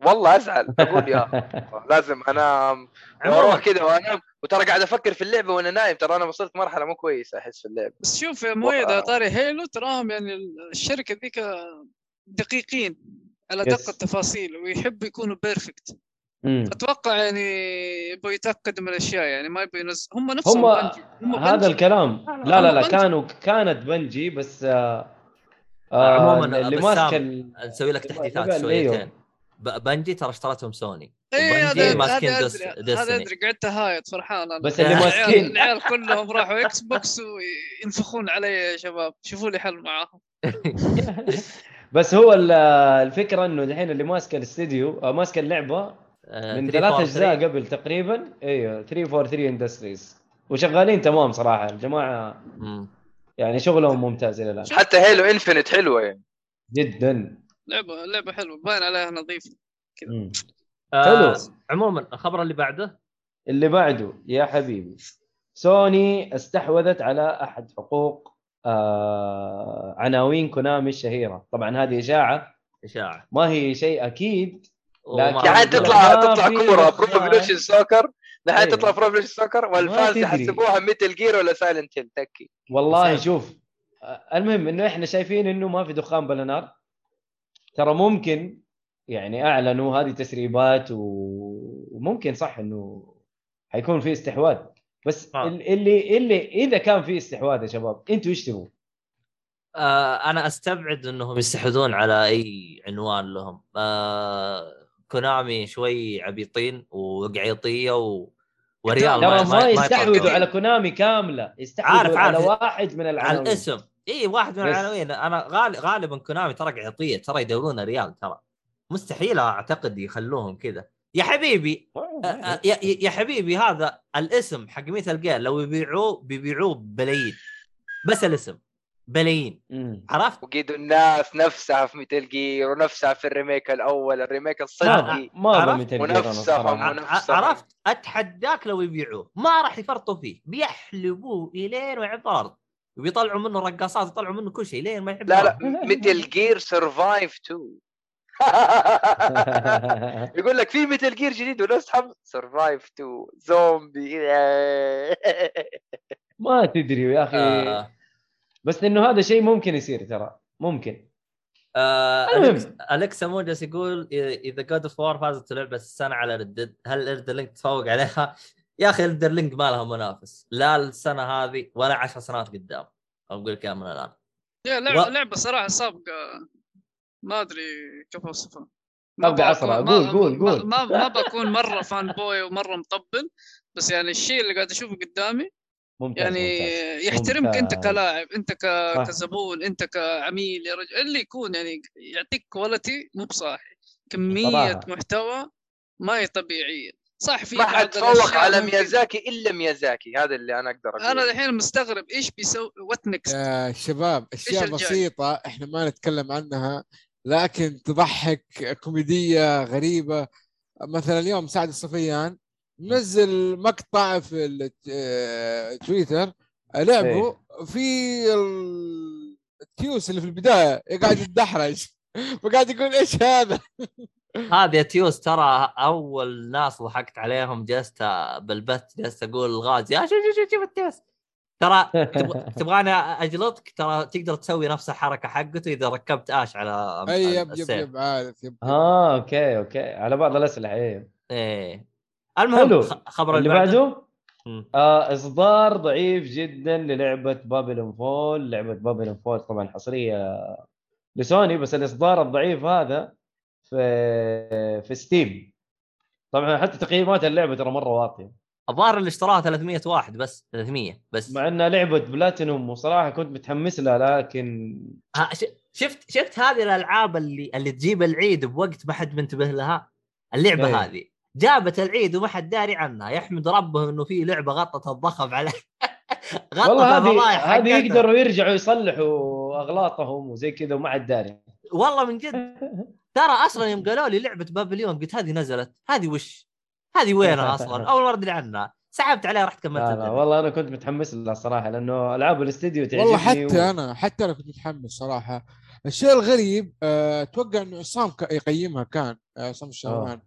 والله أزعل. أقول يا لازم أنام. وأروح كذا وأنام. وترى قاعد أفكر في اللعبة وأنا نايم. ترى أنا وصلت مرحلة مو كويسة أحس في اللعبة. بس شوف يا. يا طاري هيلو تراهم يعني الشركة ذيك دقيقين. على. دقة التفاصيل ويحبوا يكونوا بيرفكت مم. أتوقع يعني يبغوا يتاكدوا من الأشياء يعني ما يبغوا ينزل هم نفسهم هم بنجي. هم هذا بنجي. الكلام لا، لا، لا بنجي. كانوا كانت بنجي بس آه آه عموماً اللي ماسك نسوي لك تحديثات اللي- شويتين ب- بنجي ترى اشترتهم سوني إيه وبنجي هذا ماسكين هذا دس- ادري ديستني. هذا أدري قعدت هايط فرحان أنا بس اللي ماسكين العيال كلهم راحوا إكس بوكس وينفخون علي يا شباب شوفوا لي حل معاهم بس هو ال- الفكرة إنه الحين اللي ماسك الاستديو آه، ماسك اللعبة آه، من 343. ثلاث أجزاء قبل تقريبا. إيوه 343 Industries وشغالين تمام صراحة. الجماعة. يعني شغلهم ممتاز إلى الآن. حتى Halo Infinite حلوة يعني. جدا. لعبه لعبة حلوة. باين عليها نظيفه مم. آه، حلو. عموما الخبر اللي بعده؟ اللي بعده يا حبيبي. سوني استحوذت على أحد حقوق آه عناوين كونامي الشهيره طبعا هذه إشاعة. إشاعة. ما هي شيء أكيد لكن- يعني تطلع تطلع كورة. برو Evolution Soccer أيوة. تطلع Pro Evolution Soccer وال fans تدري. يحسبوها Metal Gear ولا Silent Hill. تكي والله شوف المهم إنه إحنا شايفين إنه ما في دخان بلا نار ترى ممكن يعني أعلنوا هذه تسريبات وممكن صح إنه حيكون في استحواذ. بس آه. ال- اللي اللي إذا كان في استحواذ يا شباب أنتوا إيش تبغوا؟ آه أنا أستبعد إنهم يستحوذون على أي عنوان لهم آه كونامي شوي عبيطين وقعيطية و... وريال ما ما يستحوذوا. على كونامي كاملة يستحوذوا عارف- على. واحد من على العناوين الاسم إي واحد من. العناوين أنا غالب غالبا كونامي ترى قعطيه ترى يدورون ريال ترى مستحيل أعتقد يخلوهم كذا يا حبيبي أ- يا, يا حبيبي هذا الاسم حق Metal Gear لو يبيعوه بيبيعوه بلايين بس الاسم بلايين. عرفت؟ وقيدوا الناس نفسها في Metal Gear ونفسها في ال remake الأول ال remake الصدقي ما أنا ونفسهم. عرفت؟ أتحداك لو يبيعوه ما راح يفرطوا فيه بيحلبوه إلين ما يعب الأرض وبيطلعوا منه رقاصات يطلعوا منه كل شيء لين ما يحب لا. لا Metal Gear Survive 2 يقول لك في Metal Gear جديد ونسحب Survive 2 زومبي ما تدري يا أخي. آه. بس إنه هذا شيء ممكن يصير ترى. ممكن. آه الكسا موجس يقول إ- إذا God of War فازت لعبه السنة على Red Dead هل Elden Ring تفوق عليها؟ يا أخي Elden Ring ما لها منافس. لا السنة هذه ولا عشر سنوات قدام. أقول لك من الآن. يا لعبة و- لعبة صراحة سابقة. ما أدري كيف اوصفها عصرها. بكون- قول- ما- قول- ما- قول. ما ما بكون مرة fanboy ومرة مطبل بس يعني الشيء اللي قاعد أشوفه قدامي ممتاز يعني ممتاز. يحترمك أنت ممتاز. كلاعب أنت ك... صح. كزبون أنت كعميل يا رجل اللي يكون يعني يعطيك quality مو بصاحي كمية صراحة. محتوى ما هي طبيعية صح في ما حد فوق الأشياء على ميازاكي إلا ميازاكي هذا اللي أنا أقدر أنا أقوله الحين مستغرب إيش بيسوي what next يا شباب أشياء؟ بسيطة إحنا ما نتكلم عنها لكن تضحك كوميدية غريبة. مثلا اليوم سعد الصفيان نزل مقطع في آه، تويتر لعبه في ال- التيوس اللي في البداية قاعد يتدحرج. فقاعد يقول إيش هذا؟ هذه تيوس ترى أول ناس ضحكت عليهم جلست بالبث جلست أقول الغاز يا شوف شوف, شوف التيوس؟ ترى تبغى- تبغاني أجلطك ترى تقدر تسوي نفس الحركة حقته إذا ركبت آش على أي يب يب. يب عارف يب آه أوكي أوكي. على بعض الأسلحة إيه. إيه. المهم حلو. خبر اللي بعده. آه إصدار ضعيف جدا للعبة بابلون فول. لعبة بابلون فول طبعا حصرية لسوني بس الإصدار الضعيف هذا في في Steam طبعا حتى تقييمات اللعبة ترى مرة واطية. الظاهر اللي اشتراها 300 واحد بس 300 بس. مع إنها لعبة بلاتينوم وصراحة كنت متحمس لها لكن شفت شفت هذه الألعاب اللي اللي تجيب العيد بوقت ما حد منتبه لها؟ اللعبة إيه. هذه. جابت العيد وما حد داري عنها. يحمد ربه إنه في لعبة غطت الضخم عليه غطت والله هذه هذه. يقدروا يرجعوا يصلحوا أغلاطهم وزي كذا وما حد داري. والله من جد. ترى أصلا يوم قالوا لي لعبة بابليون قلت هذه نزلت. هذه وش؟ هذه وينها أصلا؟ أول مرة أدري عنها. سحبت عليها رحت كملت لا لا. والله أنا كنت متحمس لها الصراحه لأنه ألعاب الاستديو تعجبني والله حتى و... أنا حتى أنا كنت متحمس صراحة. الشيء الغريب آه، أتوقع إنه عصام يقيمها كان آه، عصام الشهوان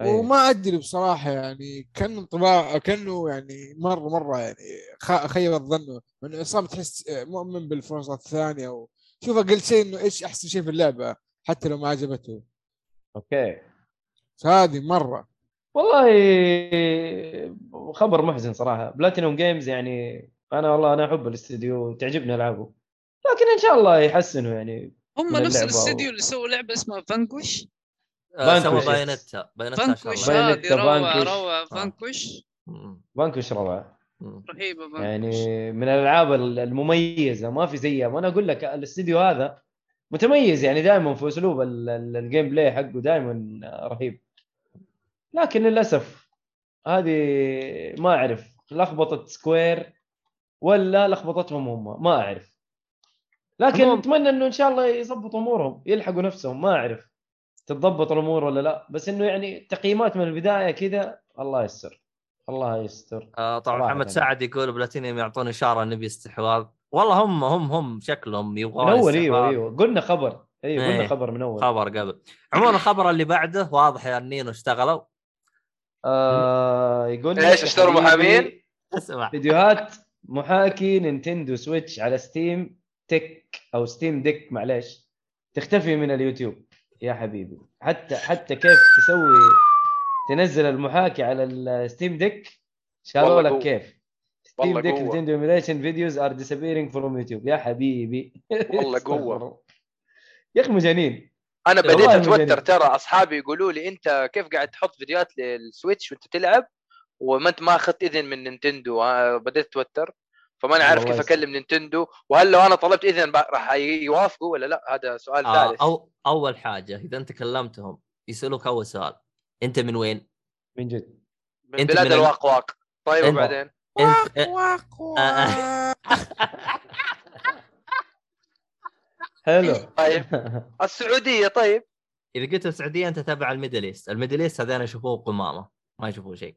أيوة. وما أدري بصراحة يعني كان انطباع كأنه يعني مرة مرة يعني خ- خيب الظن. إنه عصام تحس آه، مؤمن بالفرصة الثانية وشوف أقل شيء إنه إيش أحسن شيء في اللعبة حتى لو ما عجبته. أوكي. فهذه مرة. والله خبر محزن صراحة. Platinum Games يعني أنا والله أنا أحب الاستديو تعجبني ألعابه. لكن إن شاء الله يحسنوا يعني هم نفس الاستديو و- اللي سووا لعبة اسمها Vanquish آه، سوى Vanquish. ان شاء Vanquish هذه روعة Vanquish. روعة. آه. Vanquish مم. Vanquish روعة. رهيبة Vanquish يعني من الألعاب المميزة. ما في زيها. وأنا أقول لك الاستديو هذا متميز يعني دائما في أسلوب ال- ال- ال gameplay حقه دائما رهيب. لكن للأسف هذه ما أعرف لخبطة Square ولا لخبطتهم هم ما أعرف. لكن أتمنى إنه إن شاء الله يظبطوا أمورهم يلحقوا نفسهم ما أعرف تتضبط الأمور ولا لا. بس إنه يعني تقييمات من البداية كذا الله يستر الله يستر. آه طبعا محمد. سعد يقول بلاتينيوم يعطون إشارة نبي استحواذ والله هم هم هم شكلهم من يبغون أول أيوه. أيوه. قلنا خبر أيوه إيه. قلنا خبر من أول. خبر قبل. عموما الخبر اللي بعده واضح يا النينو اشتغلوا. آه يقول لك أشتروا حبيبي محامين؟ اسمع فيديوهات محاكي Nintendo Switch على Steam Deck أو Steam Deck معليش تختفي من اليوتيوب يا حبيبي حتى حتى كيف تسوي تنزل المحاكي على ال Steam Deck شالوا لك. كيف Steam Deck. Nintendo emulation videos are disappearing from YouTube يا حبيبي والله. الله. يا أخي مجانين أنا بديت. أتوتر ترى أصحابي يقولوا لي أنت كيف قاعد تحط فيديوهات لل Switch وأنت تلعب؟ وما أنت ما أخذت إذن من Nintendo. آه، بديت أتوتر فماني عارف والله كيف. أكلم Nintendo. وهل لو أنا طلبت إذن راح يوافقوا ولا لا؟ هذا سؤال آه ثالث. أو أول حاجة إذا أنت كلمتهم يسألوك أول سؤال. أنت من وين؟ من جد. من بلاد الواقواق. طيب وبعدين؟ واق واق. حلو. طيب؟ السعودية طيب. إذا قلت السعودية أنت تبع ال Middle East، ال Middle East هذين يشوفوه قمامة ما يشوفوه شيء.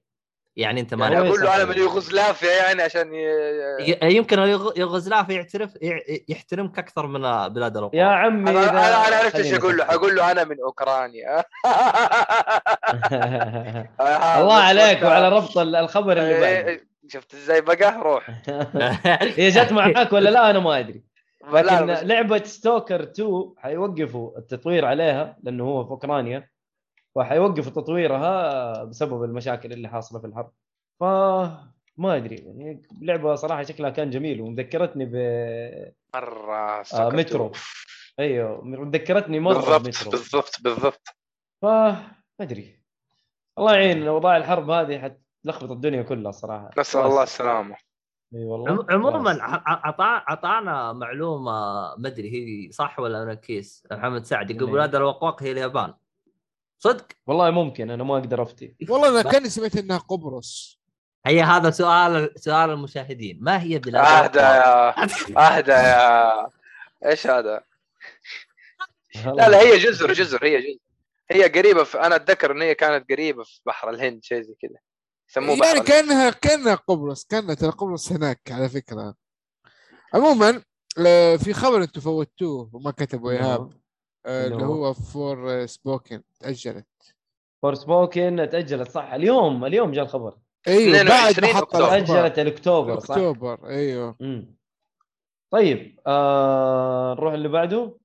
يعني أنت ما يعني أقول له أنا. من يوغوسلافيا يعني عشان ي... ي- يمكن يوغوسلافيا يعترف يع- يحترمك أكثر من بلاد يا الاوروبا عمي أنا إذا- أنا أنا عرفت إيش أقول له. حقول له أنا من أوكرانيا. الله عليك وعلى ربط ال- الخبر اللي بعده إيه، شفت إزاي بقى؟ روح. هي جت معاك ولا لا؟ أنا ما أدري. لكن لعبة ستوكر 2 حيوقفوا التطوير عليها لأنه هو في أوكرانيا وحيوقفوا تطويرها بسبب المشاكل اللي حاصلة في الحرب. ف ما أدري يعني لعبة صراحة شكلها كان جميل ومذكرتني ب مرة آه. مترو أيوه مذكرتني مرة بالضبط بمترو بالضبط بالضبط. ف ما أدري. الله يعين اوضاع الحرب هذه حتلخبط الدنيا كلها صراحة. نسأل الله السلامة. إي والله. عم- عموما. أعطانا معلومة ما أدري هي صح ولا أنا كيس. محمد سعد يقول بلاد الوقواق هي اليابان. صدق؟ والله ممكن أنا ما أقدر أفتي. والله أنا كاني سمعت إنها قبرص. هي هذا سؤال سؤال المشاهدين. ما هي بلاد أهدى؟ يا أهدى يا إيش هذا؟ لا لا هي جزر جزر هي جزر. هي قريبة في أنا أتذكر إن هي كانت قريبة في بحر الهند شيء زي كذا. يسموه بحر يعني. كانها كانها قبرص كانت ترى قبرص هناك على فكرة عموما آه، في خبر أنتم فوتوه وما كتبوا ايهاب آه، اللي هو؟ Forspoken تأجلت For spoken تأجلت صح اليوم اليوم جاء الخبر أيوه بعد ما 22 حط. تأجلت الأكتوبر صح؟ أكتوبر أيوه مم. طيب آه نروح اللي بعده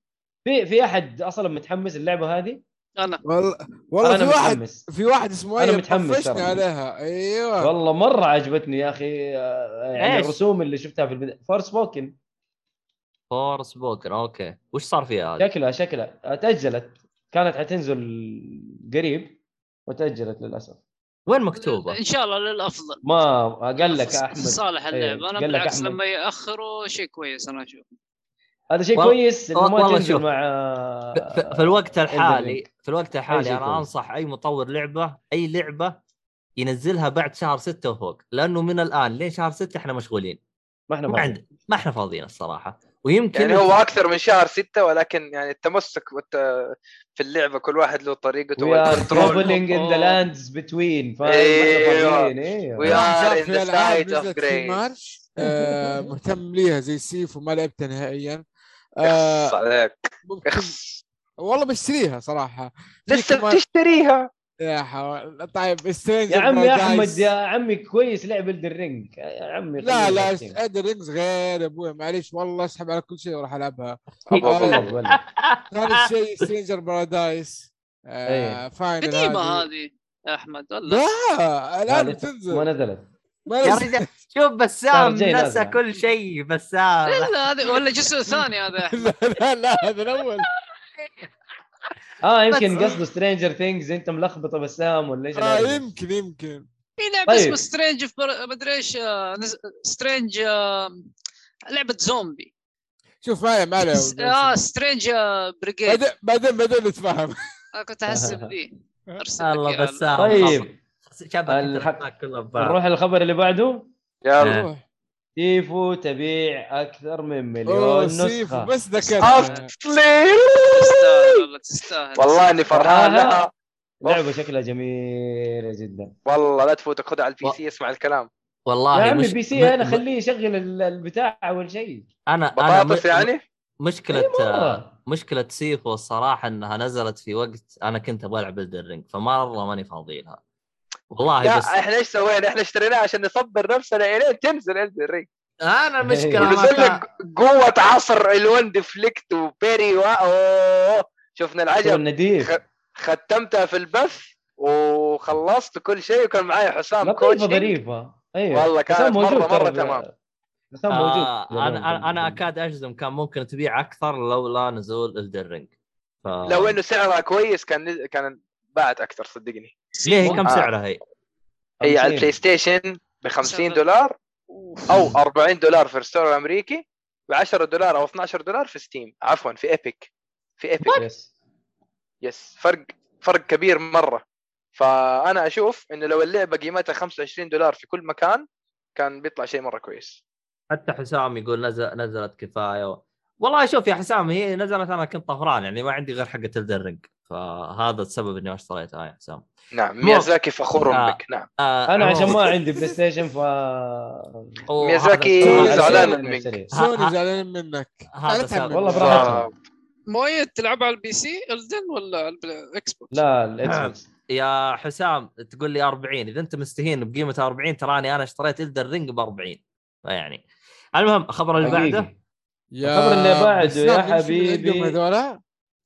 في في أحد أصلا متحمس اللعبه هذه؟ أنا. والله والله أنا في واحد متحمس. في واحد اسمه أنا ايمن متحمس ترى. عليها. أيوه. والله مرة عجبتني يا أخي آه، يعني إيش؟ الرسوم اللي شفتها في البداية. Forspoken. Forspoken أوكي. وش صار فيها هذه؟ شكلها شكلها. تأجلت. كانت حتنزل قريب وتأجلت للأسف. وين مكتوبة؟ إن شاء الله للأفضل. ما قال لك أحمد. صالح إيه، اللعب أنا قال لك بالعكس أحمد. لما يأخروا شيء كويس أنا أشوف. هذا شيء كويس إنه ما تنزل. مع في, الوقت الحالي في الوقت الحالي أنا كويس. أنصح أي مطور لعبة أي لعبة ينزلها بعد شهر ستة وفوق لأنه من الآن لين شهر ستة إحنا مشغولين ما إحنا ما فاضيين. عند ما إحنا فاضيين الصراحة ويمكن يعني هو أكثر من شهر ستة ولكن يعني التمسك والت... في اللعبة كل واحد له طريقته are والكنترول traveling in the lands between فاهم العاب site of نزلت في grace. مارش مهتم ليها زي سيف وما لعبتها نهائيا آه عليك. والله بشتريها صراحة. لسه كمان- بتشتريها؟ يا حول طيب سترينجر يا عمي يا أحمد يا عمي كويس لعب الدرينج يا عمي لا لا Ring غير يا أبوي. معليش والله أسحب على كل شيء وراح ألعبها. والله والله. ثاني شيء Stranger Paradise Final قديمة هذه. يا أحمد ولا لا لا، الان بتنزل. ما نزلت. ما يا نزل رجال. شوف بسام جاي نسى. كل شيء بسام لا هذه ولا الجزء الثاني هذا. لا لا لا هذا الأول. آه يمكن قصده Stranger Things أنت ملخبطة بسام ولا إيش آه اللعبة؟ يمكن يمكن. في لعبة طيب. اسمها Strange في بر- مدري إيش آه، Strange آه، لعبة زومبي. شوف ما عليه آه Strange آه، Brigade بعدين بعدين نتفاهم. كنت احسب لك الله. بسام. طيب. الحق- ببعض. نروح الخبر اللي بعده. يلا روح. Sifu تبيع أكثر من مليون نسخة. بس ذكرت. تستاهل. والله تستاهل. والله إني فرحان. لها. لعبة شكلها جميله جدا. والله لا تفوتك خذها على ال PC اسمع الكلام. والله يا عمي مش... ال PC أنا خليه يشغل ال- البتاع أول شيء. أنا أنا بطاطس م- يعني؟ مشكلة مرة. مشكلة Sifu الصراحة إنها نزلت في وقت أنا كنت أبغى ألعب Elden Ring فمرة ماني فاضي لها. والله لا بس إحنا إيش سوينا؟ إحنا اشتريناها عشان نصبر نفسنا. الين تنزل Elden Ring أنا المشكلة إيه. كان... لك قوة عصر ال deflect و parry و... أوه. شفنا العجب. خ- ختمتها في البث وخلصت كل شيء وكان معي حسام كوتشينج ظريفة. أيوه. والله كانت حسام موجود مرة- تمام. حسام موجود. آه أنا أنا أنا أكاد أجزم كان ممكن تبيع أكثر لولا نزول Elden Ring ف... لو إنه سعرها كويس كان كان باعت أكثر صدقني. ليه هي كم آه. سعرها هي؟ هي على 50. البلاي ستيشن ب 50 سعر- دولار. أو 40 دولار في ال store الأمريكي ب 10 دولار أو 12 دولار في Steam. عفوا في Epic. في Epic. yes yes فرق فرق كبير مرة. فأنا أشوف إنه لو اللعبة قيمتها 25 دولار في كل مكان كان بيطلع شيء مرة كويس. حتى حسام يقول نزل نزلت كفاية. و... والله شوف يا حسام هي نزلت أنا كنت طفران يعني ما عندي غير حقه Elden Ring فهذا السبب إني ما اشتريتها يا حسام نعم ميازاكي فخور آه. بك نعم. آه أنا عشان ما عندي PlayStation ف ميازاكي زعلان منك. ها- زعلانين منك. والله براحتهم. مؤيد تلعبها على ال PC Elden ولا على ال Xbox؟ لا الاكس بوكس يا حسام تقول لي 40 إذا أنت مستهين بقيمة 40 تراني أنا اشتريت Elden Ring ب 40 فيعني المهم الخبر اللي بعده. الخبر اللي بعده يا حبيبي.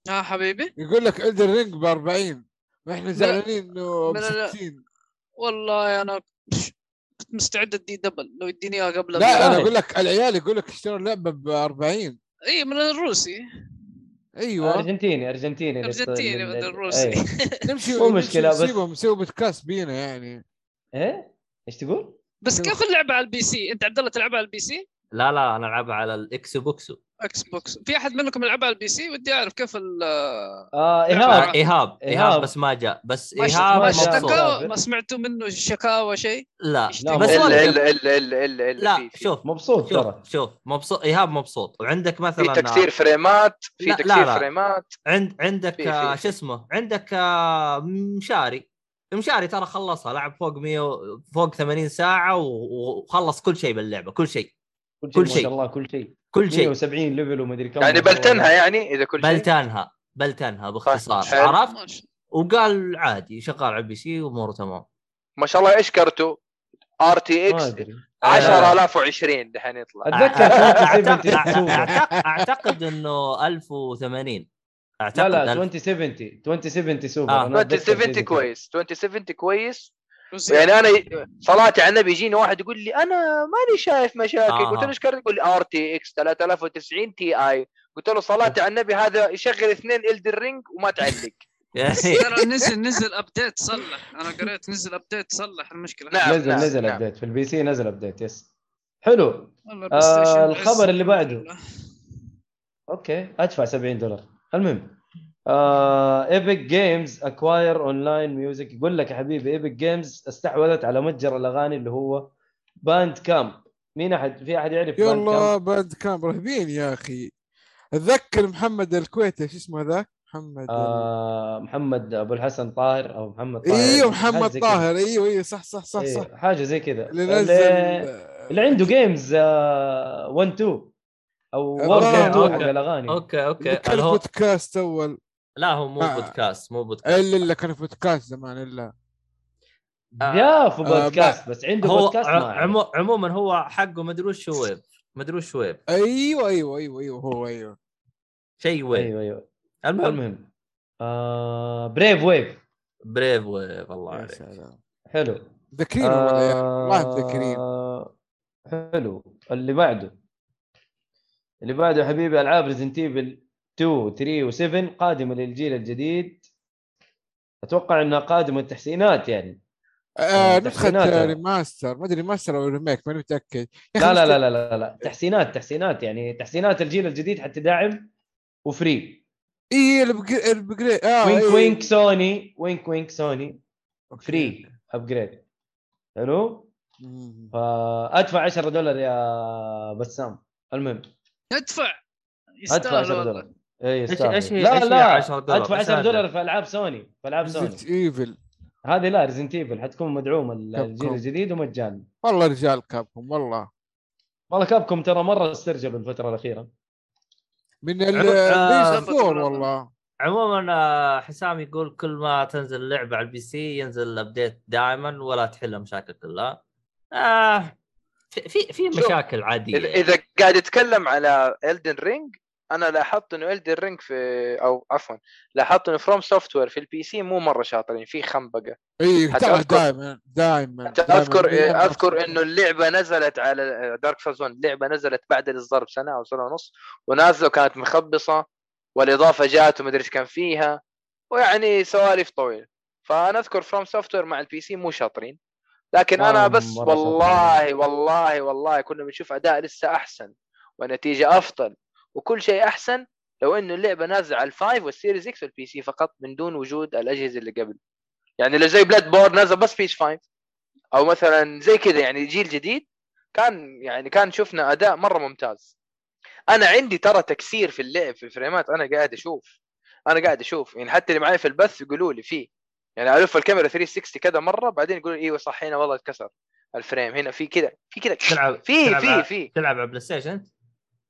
ها حبيبي يقول لك Elden Ring ب 40 وإحنا زعلانين إنه ب من ال- 60 والله أنا كنت مستعد ادي double لو يديني اياها قبل لا أنا يعني. أقول لك العيال يقول لك اشتروا اللعبة ب 40 إي من الروسي أيوه أرجنتيني أرجنتيني أرجنتيني لل- من الروسي. أي. نمشي مو مشكلة، بس- نسيبهم نسوي بودكاست بينا يعني إيه إيش تقول؟ بس كيف اللعبة على ال PC؟ أنت عبد الله تلعبها على ال PC؟ لا لا أنا ألعبها على ال Xbox Xbox في أحد منكم يلعبها على ال PC ودي أعرف كيف ال آه لا، ايهاب إيهاب إيهاب إيهاب. بس ما جاء. بس إيهاب ما اشتكى. ما سمعتوا منه شكاوى شيء؟ لا. لا، بس الا الا الا الا الا لا في- في- شوف. مبسوط ترى. شوف. شوف مبسوط إيهاب مبسوط. وعندك في مثلا تكسير فريمات في لا، تكسير لا. فريمات. عند عندك في- في- آه، في. شو اسمه؟ عندك آه، مشاري. مشاري ترى خلصها لعب فوق 100 و- فوق 80 ساعة وخلص كل شيء باللعبة كل شيء. كل كل شيء. ما شاء الله كل شيء كل شيء 170 level ومدري كم يعني. بلتنها يعني إذا كل شيء بلتنها بلتنها باختصار حلو. عرفت وقال عادي شغال على ال PC وأموره تمام ما شاء الله إيش كرته RTX أدري 10020 دحين يطلع أتذكر اعتقد 2070 سوبر. أعتقد- اعتقد إنه 1080 لا أعتقد لا 1000. 2070 2070 سوبر آه. أنا أتذكر شيء 2070 زي كذا. كويس 2070 كويس. يعني أنا صلاتي على النبي يجيني واحد يقول لي أنا ماني شايف مشاكل. آه. قلت له إيش كرت يقول؟ لي RTX 3090 Ti. قلت له صلاتي على النبي هذا يشغل اثنين Elden Ring وما تعلق. ترى نزل نزل update صلح. أنا قريت نزل update صلح المشكلة. نعم. نزل نزل نعم. update في ال PC نزل update yes. حلو. آه، الخبر. اللي بعده. okay أدفع 70 دولار. المهم. Epic Games acquire online music يقول لك يا حبيبي Epic Games استحوذت على متجر الأغاني اللي هو Bandcamp مين أحد؟ في أحد يعرف باند يلا كامب باند كام رهيبين يا أخي. اتذكر محمد الكويتي. شو اسمه ذاك محمد آه محمد أبو الحسن طاهر أو محمد طاهر. إيوه محمد. طاهر. إيوه إيوه صح صح صح إيه، صح. حاجة زي كذا. اللي نزل اللي عنده جيمز 1 2 أو آه، وورد أوكي، 2 حق أوكي. الأغاني. أوكي أوكي كان بودكاست أول. لا هو مو آه. بودكاست مو بودكاست. الا اللي كان في بودكاست زمان إلا. آه، يا في آه، بودكاست بس عنده هو بودكاست ما عمو. عموما هو حقه مدري وش ويب مدري وش ويب. أيوه أيوه أيوه أيوه هو أيوه. شيء ويب. أيوه أيوه. المهم. المهم. آه بريف ويف بريف ويب الله يا عليك. سلام. حلو. يا آه، والله مذكرين حلو. اللي بعده. اللي بعده يا حبيبي ألعاب ريزنت ايفل 2 3 و7 قادمة للجيل الجديد. أتوقع إنها قادمة التحسينات يعني. آه نسخة تحسينات. remaster ما أدري remaster أو remake ماني متأكد. لا لا لا لا لا, لا. تحسينات تحسينات يعني. تحسينات الجيل الجديد حتدعم و free. إي ال upgrade آه وينك إيه. وينك سوني وينك وينك Sony. free upgrade حلو. فأدفع 10 دولار يا بسام. المهم. ادفع! أدفع يستاهل 10 والله. دولار. اي. إيش هي- لا لا. 10 دولار؟ أدفع إيش 10 هذا؟ دولار في ألعاب سوني في ألعاب Sony. Resident Evil هذه لا Resident Evil حتكون مدعومه الجيل. الجديد ومجاني والله رجال Capcom والله. والله Capcom ترى مرة استرجلوا الفترة الأخيرة. من ال آه، PS4 والله. عموما آه، حسام يقول كل ما تنزل لعبة على ال PC ينزل ال update دائما ولا تحل مشاكل كلها آه في في, مشاكل عادية. إذا إذا قاعد يتكلم على Elden Ring أنا لاحظت إنه Elden Ring في أو عفوا لاحظت إنه FromSoftware في ال PC مو مرة شاطرين في خنبقة. اي دائما دائما أذكر اذكر إنه اللعبة نزلت على Dark Souls 1 اللعبة نزلت بعد الاصدار بسنه أو سنة ونص ونازله وكانت مخبصة والإضافة جات ومدري إيش كان فيها ويعني سوالف طويلة. فأنا أذكر FromSoftware مع ال PC مو شاطرين. لكن أنا هم بس والله والله والله كنا بنشوف أداء لسه أحسن ونتيجه أفضل. وكل شيء أحسن لو إنه اللعبة نازلة على ال Five وال Series X وال PC فقط من دون وجود الأجهزة اللي قبل. يعني لو زي Bloodborne نازل بس PS 5 أو مثلا زي كذا يعني جيل جديد كان يعني كان شفنا أداء مرة ممتاز. أنا عندي ترى تكسير في اللعب في الفريمات. أنا قاعد أشوف. أنا قاعد أشوف. يعني حتى اللي معي في البث يقولوا لي فيه. يعني الف الكاميرا 360 كذا مرة بعدين يقولوا إيوه صح هنا والله اتكسر ال frame. هنا في كذا في كذا. تلعب في في في. تلعب على PlayStation أنت؟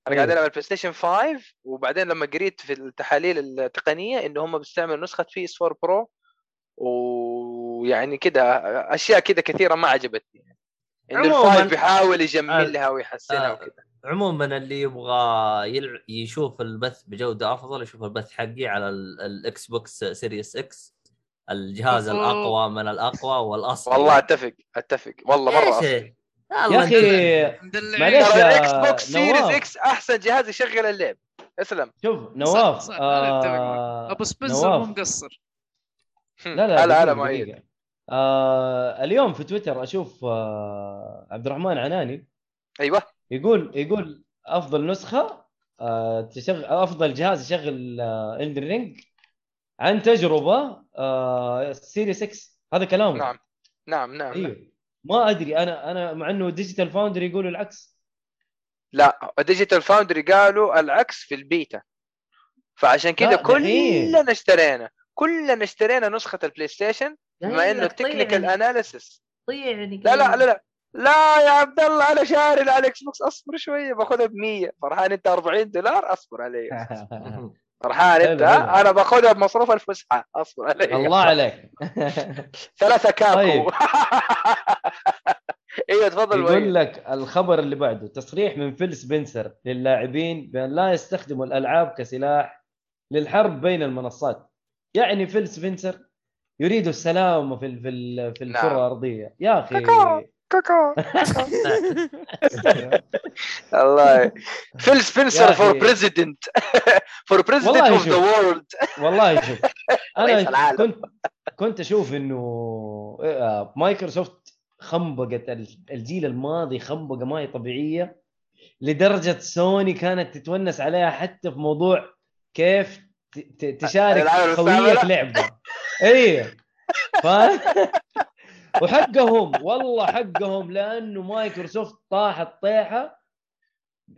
أنا قاعد العب على ال PlayStation 5 وبعدين لما قريت في التحاليل التقنية انه هم بيستعملوا نسخة PS 4 Pro ويعني كذا أشياء كذا كثيرة ما عجبتني. يعني عموماً، ال Five بيحاول آه، يجمل لها ويحسنها آه، وكذا عموما اللي يبغى يلع... يشوف البث بجودة أفضل يشوف البث حقي على ال- ال Xbox Series X الجهاز. الأقوى من الأقوى والاصلي والله أتفق أتفق. والله مرة؟ يا أخي. معليش ال Xbox Series. X أحسن جهاز يشغل اللعب. اسلم. شوف نواف صح، معك. آه أبو سبنسر مو. مقصر. لا لا هلا هلا. آه اليوم في تويتر أشوف آه عبد الرحمن عناني. أيوه. يقول يقول أفضل نسخة آه تشغل أفضل جهاز يشغل آه Elden Ring عن تجربة آه Series X هذا كلامه. نعم. نعم نعم أيوه ما أدري أنا أنا مع إنه Digital Foundry يقولوا العكس. لا Digital Foundry قالوا العكس في البيتا. فعشان كذا. كلنا اشترينا كلنا اشترينا نسخة ال PlayStation بما إنه technical analysis يعني لا لا لا لا. لا يا عبد الله أنا شاري على ال Xbox أصبر شوية باخذها ب 100 فرحان أنت 40 دولار أصبر علي فرحان أنت. أنا باخذها بمصروف الفسحة أصبر علي الله عليك ثلاثة كاكو طيب. أيوه تفضل يقول. لك الخبر اللي بعده تصريح من فيل سبنسر للاعبين بأن لا يستخدموا الألعاب كسلاح للحرب بين المنصات يعني فيل سبنسر يريد السلام في في في الكرة نعم. الأرضية يا أخي كاكا. كاكا الله فيل سبنسر for. president for president of the. world والله شوف أنا. كنت كنت أشوف إنه آه، مايكروسوفت خنبقت ال- الجيل الماضي خنبقة ما هي طبيعية لدرجة سوني كانت تتونس عليها حتى في موضوع كيف تشارك المستعملة؟ لعبه اي ف... وحقهم والله حقهم لأنه مايكروسوفت طاحت طيحة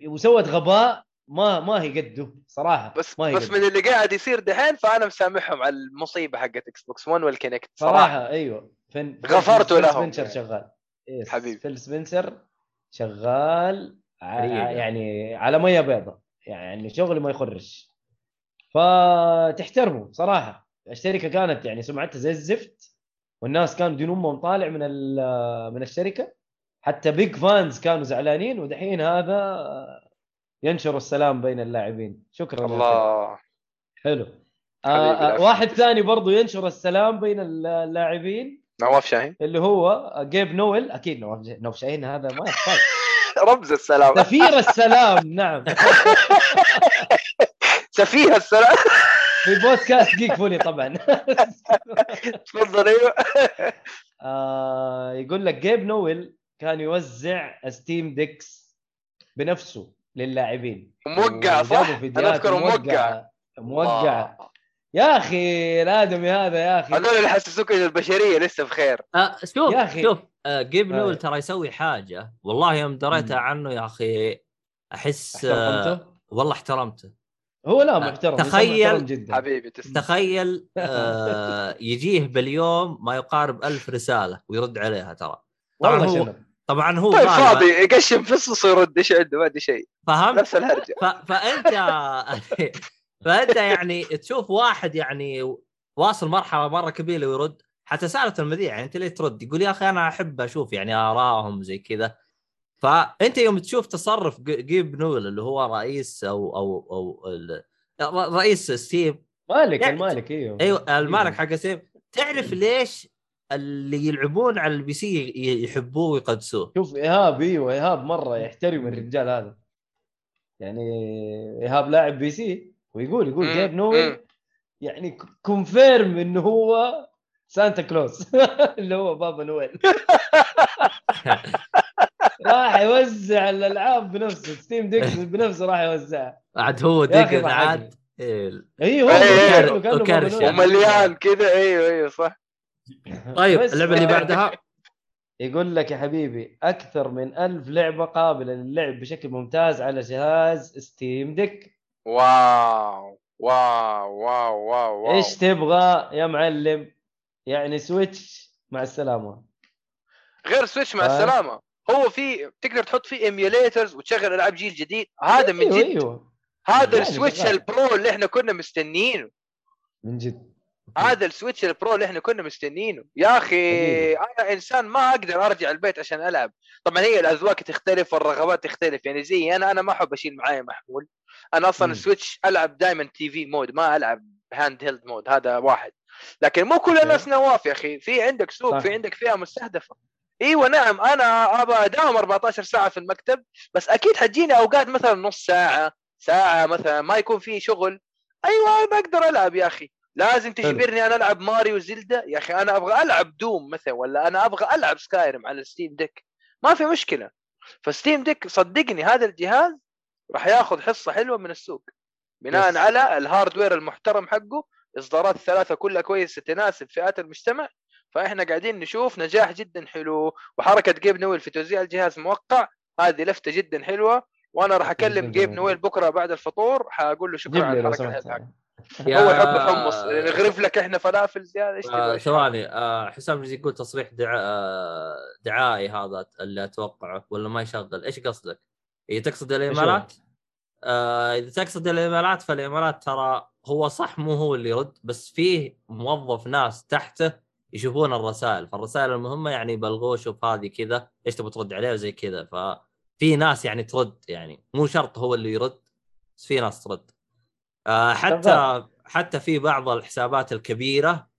وسوت غباء ما ما هي قده صراحة بس ما هي بس قده. من اللي قاعد يصير دحين فأنا مسامحهم على المصيبة حقت Xbox 1 وال Kinect صراحة صراحة أيوه فين غفرت فيل لهم سبنسر يعني. شغال yes. حبيبي. فيل سبنسر شغال ع- ريقة. يعني على مية بيضاء يعني شغل ما يخرش فتحترمه صراحة الشركة كانت يعني سمعتها زي الزفت والناس كانوا دين أمهم طالع من من الشركة. حتى big fans كانوا زعلانين ودحين هذا ينشر السلام بين اللاعبين. شكرا. الله. حلو. آه آه واحد ثاني برضو ينشر السلام بين اللاعبين. نواف شاهين. اللي هو Gabe Newell أكيد نواف نواف شاهين هذا ما يحتاج. رمز السلام. سفير السلام نعم. سفير السلام. في بودكاست جيك فولي طبعا. تفضل أيوه. آه يقول لك Gabe Newell كان يوزع Steam Decks بنفسه للاعبين. موقع صح؟ أنا أذكره موقع. موقعة. موقعة. الله. يا أخي الادمي هذا يا أخي. هذول اللي يحسسوك إن البشرية لسه بخير. آه شوف يا أخي. شوف آه Gabe آه. Newell ترى يسوي حاجة. والله يوم دريتها. عنه يا أخي أحس آه احترمته والله احترمته. هو لا آه، محترم تخيل- محترم جدا. حبيبي تسلم. تخيل آه يجيه باليوم ما يقارب ألف رسالة ويرد عليها ترى. طبعا والله هو شنو؟ طبعا هو طيب فاضي يقشم في الصوص ويرد إيش عنده؟ ما أدري شيء. فهمت؟ نفس الهرجة. ف... فأنت فأنت يعني تشوف واحد يعني واصل مرحلة مرة كبيرة ويرد. حتى سألت المذيع يعني أنت ليه ترد؟ يقول يا أخي أنا أحب أشوف يعني آرائهم زي كذا. فأنت يوم تشوف تصرف جيب نول اللي هو رئيس أو أو أو ال... ر- رئيس Steam مالك يعني- المالك إيوه. أيوه المالك حق Steam تعرف ليش اللي يلعبون على ال PC يحبوه ويقدسوه؟ شوف إيهاب إيوه إيهاب مرة يحترم الرجال هذا. يعني إيهاب لاعب PC ويقول يقول Gabe Newell. يعني confirm إنه هو Santa Claus. اللي هو بابا نويل. راح يوزع الألعاب بنفسه Steam Deck بنفسه راح يوزعها. عاد هو ضحكني. عاد إيه. أيوه إيه، Newell. ومليان كذا أيوه أيوه صح. طيب اللعبة اللي بعدها؟ يقول لك يا حبيبي أكثر من ألف لعبة قابلة للعب بشكل ممتاز على جهاز Steam Deck wow wow wow wow wow. إيش تبغى يا معلم؟ يعني Switch مع السلامة. غير Switch مع. السلامة. هو في تقدر تحط فيه emulators وتشغل ألعاب جيل جديد. هذا من أيوه جد. أيوه. هذا يعني ال Switch. ال Pro اللي إحنا كنا مستنينه من جد. هذا ال Switch ال Pro اللي إحنا كنا مستنينه يا أخي. أنا إنسان ما أقدر أرجع البيت عشان ألعب. طبعا هي الأذواق تختلف والرغبات تختلف. يعني زي أنا أنا ما أحب أشيل معايا محمول. أنا أصلا. ال Switch ألعب دائما TV mode ما ألعب handheld mode هذا واحد. لكن مو كل الناس نواف يا أخي. في عندك سوق. في عندك فئة مستهدفة. إيوه نعم. أنا ابى اداوم 14 ساعة في المكتب بس أكيد حتجيني أوقات مثلا نص ساعة ساعة مثلا ما يكون في شغل. أيوه أقدر ألعب يا أخي. لازم تجبرني أنا ألعب ماريو زلدا يا أخي أنا أبغى ألعب دوم مثلا ولا أنا أبغى ألعب Skyrim على Steam Deck. ما في مشكلة. ف Steam Deck صدقني هذا الجهاز راح ياخذ حصة حلوة من السوق. بناء. على ال hardware المحترم حقه إصدارات الثلاثه كلها كويسة تناسب فئات المجتمع. فإحنا قاعدين نشوف نجاح جدا حلو وحركة جيب نويل في توزيع الجهاز موقع. هذه لفتة جدا حلوة وأنا راح أكلم جيب. نويل بكرة بعد الفطور حأقول له شكرا على الحركة يا- هو يحب الحمص نغرف لك إحنا فلافل زيادة إيش تبغى؟ آه إيش ثواني آه حسام يقول تصريح دعا... آه دعائي هذا اللي أتوقعه ولا ما يشغل؟ إيش قصدك؟ إذا تقصد الإيميلات؟ آه إذا تقصد الإيميلات فالإيميلات ترى هو صح مو هو اللي يرد بس فيه موظف ناس تحته يشوفون الرسائل فالرسائل المهمة يعني يبلغوه شوف هذه كذا إيش تبغى ترد عليه وزي كذا. ففي ناس يعني ترد يعني مو شرط هو اللي يرد بس في ناس ترد. آه حتى. حتى في بعض الحسابات الكبيرة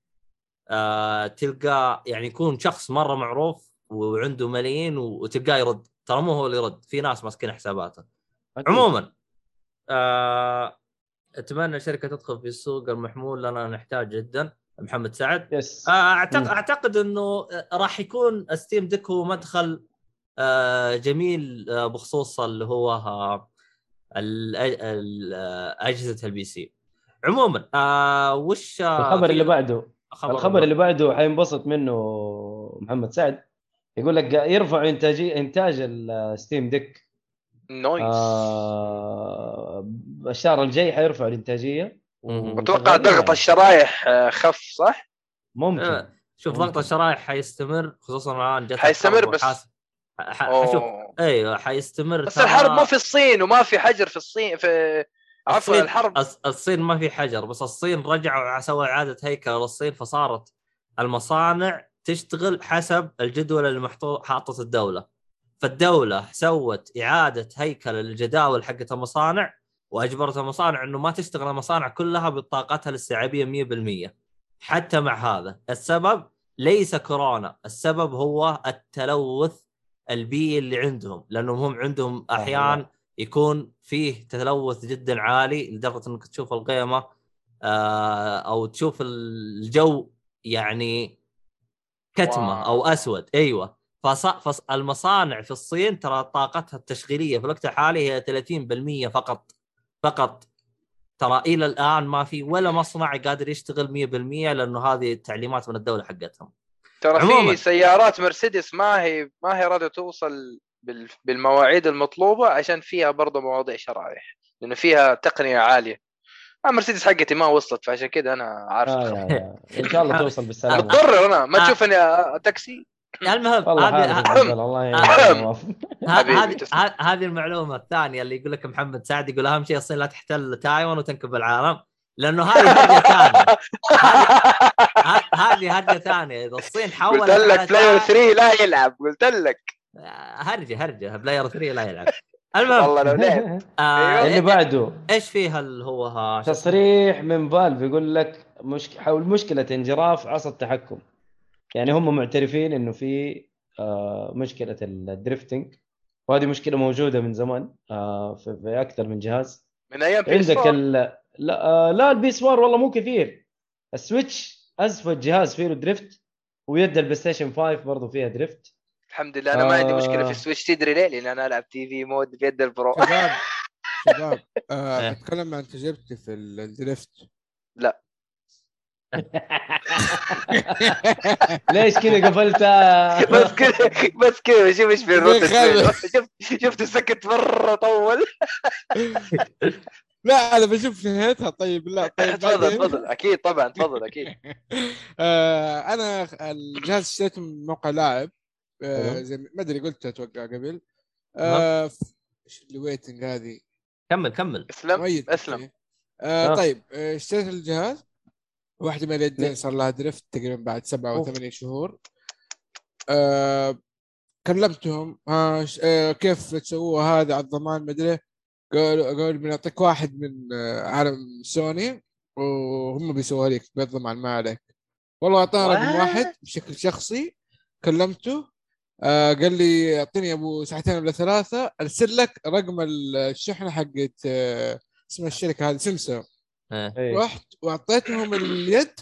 آه تلقى يعني يكون شخص مرة معروف وعنده ملايين وتلقاه يرد. ترى مو هو اللي يرد في ناس ماسكين حساباته. عموما آه أتمنى الشركة تدخل في السوق المحمول لنا نحتاج جدا. محمد سعد. yes آه، اعتقد. أعتقد إنه راح يكون Steam Deck هو مدخل آه، جميل آه، بخصوص اللي هو آه، آه، أجهزة ال PC عموما آه، وش آه، الخبر اللي بعده خبر الخبر اللي بعده؟ حينبسط منه محمد سعد. يقول لك يرفع انتاجي إنتاج الستيم ديك نويس آه الشهر الجاي حيرفعوا الإنتاجية. أتوقع ضغط يعني. الشرايح آه، خف صح؟ ممكن آه، شوف. ضغط الشرايح حيستمر خصوصا الآن جت حيستمر الحرب بس- وحاس- ح- ح- شوف. أيوه حيستمر بس ترى- الحرب مو في الصين وما في حجر في الصين في عفوا الحرب الص- الصين ما في حجر بس الصين رجعوا سووا إعادة هيكل للصين فصارت المصانع تشتغل حسب الجدول اللي محطوط حاطط الدولة فالدولة سوت إعادة هيكل الجداول حقت المصانع واجبرت المصانع إنه ما تشتغل المصانع كلها بطاقتها الاستيعابية 100% حتى مع هذا السبب ليس كورونا السبب هو التلوث البيئي اللي عندهم لأنهم هم عندهم أحيان يكون فيه تلوث جدا عالي لدرجة إنك تشوف القيمة آه، أو تشوف الجو يعني كتمة. أو أسود. أيوه. فص... فص... المصانع في الصين ترى طاقتها التشغيلية في الوقت الحالي هي 30% فقط. فقط. ترى إلى الآن ما في ولا مصنع قادر يشتغل 100% لأنه هذه التعليمات من الدولة حقتهم. ترى عموماً. في سيارات مرسيدس ما هي ما هي راضية توصل بال- بالمواعيد المطلوبة عشان فيها برضه مواضيع شرائح لأنه فيها تقنية عالية. آه مرسيدس حقتي ما وصلت فعشان كده أنا عارف. آه. إن شاء الله توصل بالسلامة. متضرر أنا. ما آه. تشوفني آه، تاكسي؟ المهم حالك هذه هذه المعلومة الثانية اللي يقول لك محمد سعد يقول أهم شيء الصين لا تحتل تايوان وتنكب العالم لأنه هذه هرجه ثانية. هذه هرجه ثانية. إذا الصين حولت قلت لك بلاير تاي- 3 لا يلعب قلت لك. هرجة هرجة. بلاير 3 لا يلعب. المهم والله لو لعب آه اللي بعده. إيش فيها اللي هو ها؟ تصريح من Valve يقول لك مشك... حول مشكلة انجراف عصا التحكم. يعني هم معترفين إنه في آه، مشكلة ال drifting. وهذه مشكلة موجودة من زمان آه، في أكثر من جهاز. من أيام بي عندك ال... لا آه، لا ال PS 4 والله مو كثير. ال Switch اسفل جهاز فيه له drift ويد ال PlayStation 5 برضه فيها drift. الحمد لله أنا ما عندي مشكلة آه. في ال Switch. تدري ليه؟ لأن أنا ألعب TV mode بيد ال Pro. شباب شباب آه. أتكلم عن تجربتي في ال drift. ليش كذا قفلتها. بس كذا بس كذا شوف إيش في الروت بيخرب. شفت شفت سكت مرة طول. لا أنا بشوف نهايتها. طيب لا طيب تفضل. تفضل. أكيد طبعا تفضل أكيد. آه أنا الجهاز اشتريته من موقع لاعب. آه. زي ما أدري قلت أتوقع قبل. آه إيش اللي ويتنج هذه؟ كمل كمل. اسلم اسلم. طيب اشتريت الجهاز. واحدة من اليدين صار لها درفت تقريبا بعد سبعة أو. ثمانية شهور. آه كلمتهم ش- آه كيف تسووها هذا على الضمان مدري قالوا قالوا بنعطيك واحد من آه عالم سوني وهم بيسووها لك بالضمان ما عليك والله اعطاني رقم؟ واحد بشكل شخصي. كلمته آه قال لي أعطيني أبو ساعتين ولا ثلاثة أرسل لك رقم الشحنة حقت آه اسمها الشركة هذه سمسم. إيه. إيه. رحت وأعطيتهم اليد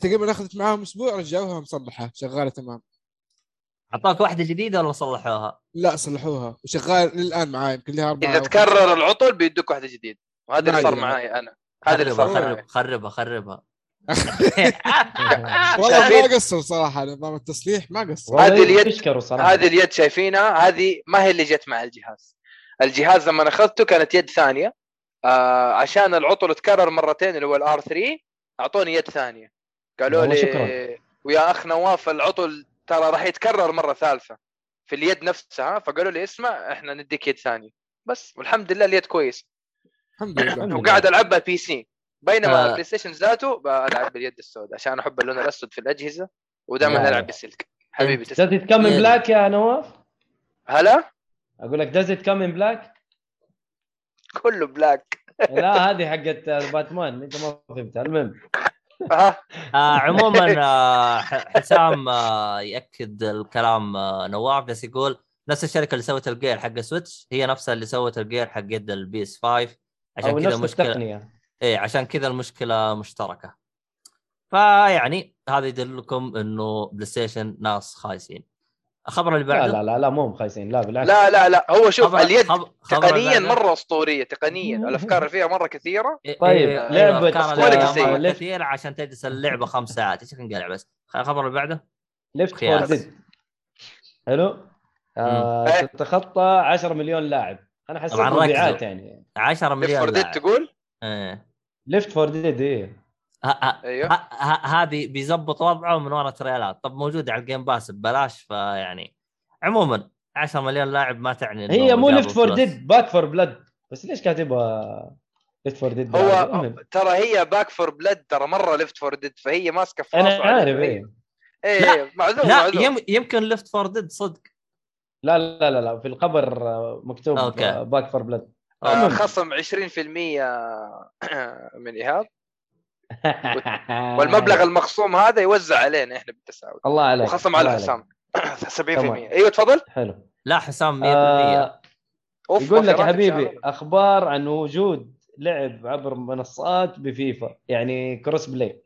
تقريبا أخذت معاهم أسبوع رجعوها مصلحة شغالة تمام أعطاك واحدة جديدة ولا صلحوها؟ لا صلحوها وشغال للآن معاي يمكن لها أربع إذا تكرر العطل بيدوك واحدة جديدة وهذا اللي صار. معي أنا هذا اللي صار معي خربها خربها والله؟ ما قصروا صراحة نظام التصليح ما قصر والله هذه اليد- صراحة هذه اليد شايفينها هذه ما هي اللي جت مع الجهاز الجهاز لما أخذته كانت يد ثانية آه عشان العطل تكرر مرتين اللي هو الار 3 أعطوني يد ثانية. قالوا لي شكراً. ويا أخ نواف العطل ترى راح يتكرر مرة ثالثة في اليد نفسها فقالوا لي اسمع إحنا نديك يد ثانية. بس والحمد لله اليد كويس. الحمد لله وقاعد العبها PC بينما آه. ال PlayStation ذاته بلعب باليد السوداء عشان أحب اللون الأسود في الأجهزة ودائما لا. ألعب بالسلك حبيبي تسلم. come إيه. in black يا نواف؟ هلا؟ أقول لك does it come in black كله black لا هذه حقت باتمان انت ما فهمتها المهم. ها آه عموما آه حسام آه يأكد الكلام آه نواف بس يقول نفس الشركة اللي سوت ال gear حق Switch هي نفسها اللي سوت ال gear حق يد ال PS 5 عشان كذا التقنية. إيه عشان كذا المشكلة مشتركة. فيعني هذا يدلكم إنه PlayStation ناس خايسين. الخبر اللي لا بعده؟ لا لا لا مو خايسين لا بالعكس. لا لا لا هو شوف خبر- اليد خب- خبر تقنيا. مرة أسطورية تقنيا. الأفكار اللي فيها مرة كثيرة. إيه، طيب، إيه، لعبة أيوة، أفكار quality اللعبة سيء. مرة Left- كثير عشان تجلس اللعبة خمس ساعات. إيش انقلع بس؟ الخبر اللي بعده؟ ليفت فور. ديد حلو؟ آه إيه. تتخطى 10 مليون لاعب. أنا حسيت مبيعات. يعني. 10 ليفت مليون فور ديد لاعب. تقول؟ إيه. ليفت فور ديد إيه. أيوه. هذه بيزبط وضعه من ورا تريالات طب موجوده على الجيم باس ببلاش فيعني عموما 10 مليون لاعب ما تعني هي مو ليفت فور. ديد باك فور بلاد بس ليش كاتبها ليفت فور ديد هو ترى هي Back 4 Blood ترى مرة Left 4 Dead فهي ماسكة في أنا عارف. إيه. إيه معذور لا معذور. يم يمكن Left 4 Dead صدق. لا لا لا لا في الخبر آه، مكتوب okay. Back 4 Blood. خصم 20% من إيهاب. والمبلغ المخصوم هذا يوزع علينا إحنا بالتساوي الله عليك وخصم على. حسام 70% تمام. أيوه تفضل حلو لا حسام 100% آه أوف يقول لك حبيبي. أخبار عن وجود لعب عبر منصات بفيفا يعني cross play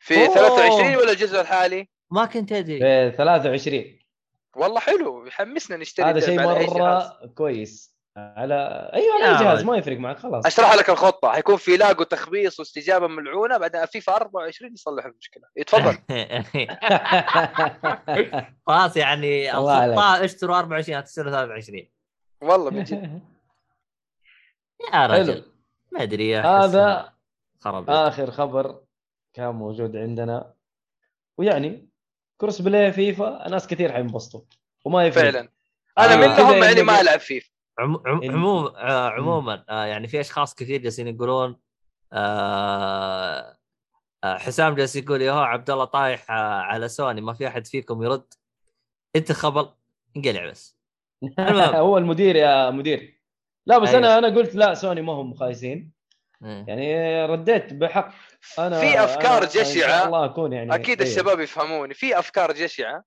في أوه. 23 ولا الجزء الحالي؟ ما كنت أدري في 23 والله حلو يحمسنا نشتري هذا شيء. مرة كويس على أيوه على يا اي جهاز رجل. ما يفرق معك خلاص. أشرح لك الخطة. حيكون في lag وتخبيص واستجابة ملعونة بعدين فيفا 24 يصلح المشكلة. تفضل خلاص يعني اشتروا 24 تشتروا 23 والله من جد. يا رجل. ما أدري يا هذا خرب آخر خبر كان موجود عندنا. ويعني cross play فيفا ناس كثير حينبسطوا. وما يفرق. فعلا. أنا آه. منهم إنه- ما العب فيفا. عم... عم... عموما آه عموما آه يعني في أشخاص كثير جالسين يقولون آه آه حسام جالس يقول يا هو عبد الله طايح آه على سوني ما في أحد فيكم يرد أنت خبل انقلع بس. هو المدير يا مدير لا بس أيوه. أنا أنا قلت لا سوني ما هم خايسين. يعني رديت بحق أنا في أفكار أنا جشعة الله أكون يعني أكيد أيوه. الشباب يفهموني في أفكار جشعة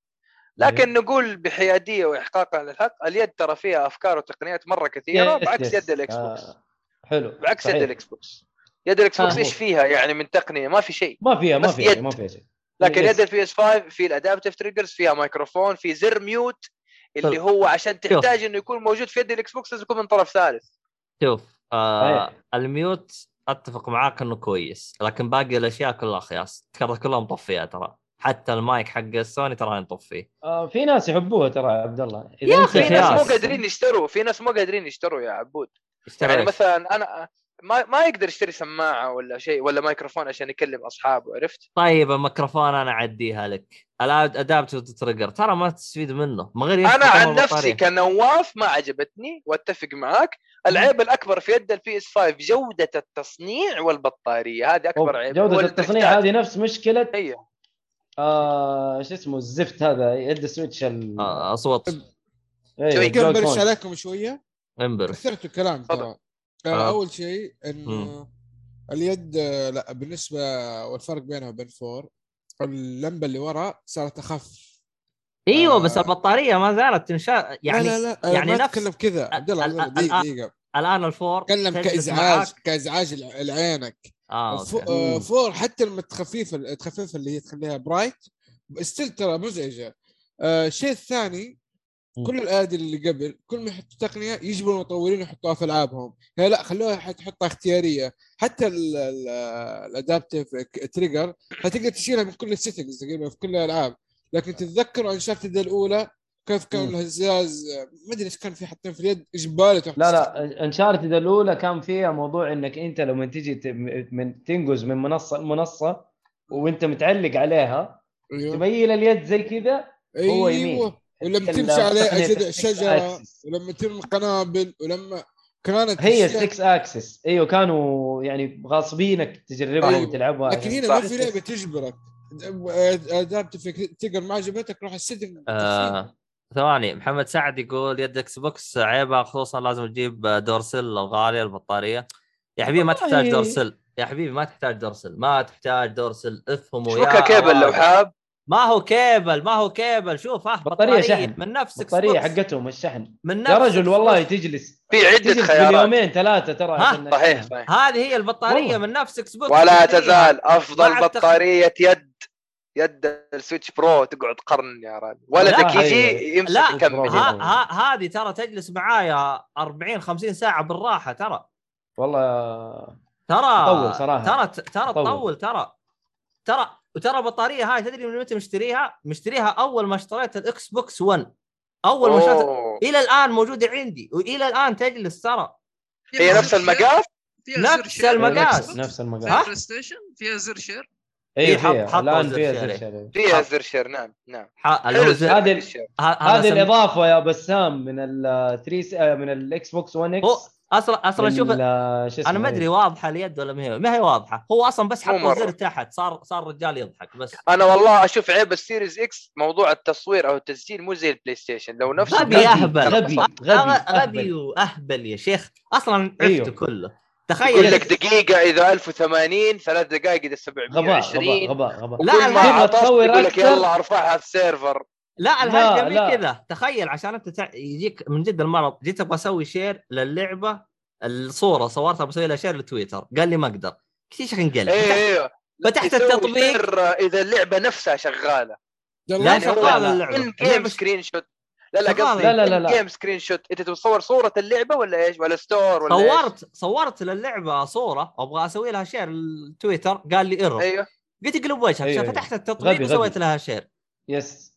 لكن نقول بحيادية واحقاقا للحق اليد ترى فيها أفكار وتقنيات مرة كثيرة yes، بعكس yes. يد الإكس بوكس آه، حلو بعكس يد صحيح. الإكس بوكس يد الإكس بوكس آه. إيش فيها يعني من تقنية ما في شيء ما فيها ما فيها يد. ما فيها شيء لكن yes. يد البي إس 5 في ال adaptive triggers فيها مايكروفون في زر mute اللي شوف. هو عشان تحتاج إنه يكون موجود في يد الإكس بوكس لازم يكون من طرف ثالث شوف آه. ال mute أتفق معاك إنه كويس لكن باقي الأشياء كلها خياس ترى كلها مطفية ترى حتى المايك حق السوني ترى نطفيه آه في ناس يحبوها ترى يا عبد الله. يا أنت أخي في ناس. مو قادرين يشتروا في ناس مو قادرين يشتروا يا عبود. اشتري يعني؟ مثلا أنا ما ما يقدر يشتري سماعة ولا شيء ولا مايكروفون عشان يكلم أصحابه عرفت؟ طيب الميكروفون أنا أعديها لك. ال adaptive trigger. ترى ما تستفيد منه. ما غير أنا عن. نفسي كنواف ما عجبتني وأتفق معاك. العيب الأكبر في يد البي اس 5 جودة التصنيع والبطارية. هذه أكبر عيب. جودة هو التصنيع. هذه نفس مشكلة هي. آه شو اسمه الزفت هذا يد السويتش ال... آه، أصوات شوي جلوك برش. عليكم شوية انبر كثرت الكلام. ترى آه. آه. أول شيء إنه. اليد آه، لا بالنسبة والفرق بينها وبين فور اللمبة اللي ورا صارت أخف إيوه آه. بس البطارية ما زالت تنشا يعني لا لا لا يعني ما نفس- أتكلم كذا عبد الله دقيقه الآن- دقيقة الآن الفور تجلس كازعاج كإزعاج الع- لعينك آه أوكي. آه،. فور حتى لما تخفيف تخفف اللي هي تخليها برايت still ترى مزعجه آه، الشيء الثاني. كل الايادي اللي قبل كل ما يحطوا تقنية يجبروا المطورين يحطوها في ألعابهم هي لا خلوها تحطها اختيارية حتى ال adaptive trigger حتقدر تشيلها من كل ال settings تقريبا في كل الالعاب لكن تتذكروا انشارتد الأولى كيف كان. الهزاز ما أدري إيش كان في حاطين في اليد اجباري تحط لا لا انشارتد الأولى كان فيها موضوع إنك أنت لما تجي ت- من تنقز من منصة لمنصة وأنت متعلق عليها أيوه. تميل اليد زي كذا هو يمين. أيوه ولما تمشي عليه شجرة أكسس. ولما ترمي قنابل ولما كانت هي أشياء- 6 اكسس أيوه كانوا يعني غاصبينك تجربها أيوة. وتلعبها. لكن هنا ما في لعبة تجبرك. adaptive تقدر ما عجبتك روح ال setting. آه، ثواني محمد سعد يقول يد إكس بوكس عيبها خصوصا لازم تجيب دورسل الغالية البطارية يا حبيبي ما تحتاج دورسل يا حبيبي ما تحتاج دورسل ما تحتاج دورسل افهموا يا شبكه كيبل لو. حاب ما هو كيبل ما هو كيبل شوف آه بطارية شحن. من نفس بطارية Xbox. حقتهم الشحن من نفس يا رجل. والله تجلس في عدة تجلس خيارات باليومين ثلاثة ترى ها؟ صحيح. صحيح هذه هي البطارية والله. من نفس إكس بوكس ولا تشتريها. تزال أفضل بطارية يد يد السويتش برو تقعد قرن يا رجل ولدك يجي يمسك لا يكمل برو. ها ها هذه ترى تجلس معايا 40 50 ساعة بالراحة ترى والله ترى تطول صراحة. ترى ترى تطول. ترى ترى وترى البطاريه هاي تدري من متى مشتريها؟ مشتريها أول ما اشتريت الاكس بوكس 1 أول ما اشتريت. إلى الآن موجودة عندي وإلى الآن تجلس ترى هي نفس المقاس فيها نفس زر share. المقاس. نفس المقاس بلاي ستيشن فيها زر share أيوه حط- فيها حطوا الآن زر فيها. زر share. فيها حط. زر share نعم نعم. هذه- هذه سم- الإضافة يا بسام من ال 3 من الاكس بوكس 1 إكس هو أصلا أصلا شوف أنا ما أدري واضحة اليد ولا ما هي ما هي واضحة. هو أصلا بس حط. الزر تحت صار صار الرجال يضحك بس. أنا والله أشوف عيب السيريز إكس موضوع التصوير أو التسجيل مو زي البلاي ستيشن لو نفس غبي أهبل. غبي غبي غبي أهبل. واهبل يا شيخ. أصلا عرفته أيوه. كله. يقول تخيل لك دقيقة إذا 1080 ثلاث دقائق إذا غباء 720 غباء غباء غباء لا، ما عطشت تصور يقول لك. يلا أرفعها في السيرفر لا مي لا. كذا. تخيل عشان أنت تع... يجيك من جد المرض. جيت أبغى أسوي share للعبة الصورة صورتها بسوي لها share لتويتر. قال لي ما أقدر. إيش انقلب أيوه فتحت, أيوه فتحت يسوي التطبيق. إذا اللعبة نفسها شغالة. لا يعني شغالة اللعبة. screenshot لا لا. قصدي لا، لا، لا، لا. game screenshot إنت تصور صورة اللعبة ولا إيش ولا store ولا إيش؟ صورت صورت للعبة صورة أبغى أسوي لها share لتويتر قال لي error أيوه قلت اقلب وجهك أيوه، عشان أيوه. فتحت التطبيق غبي، وسويت غبي. لها شير يس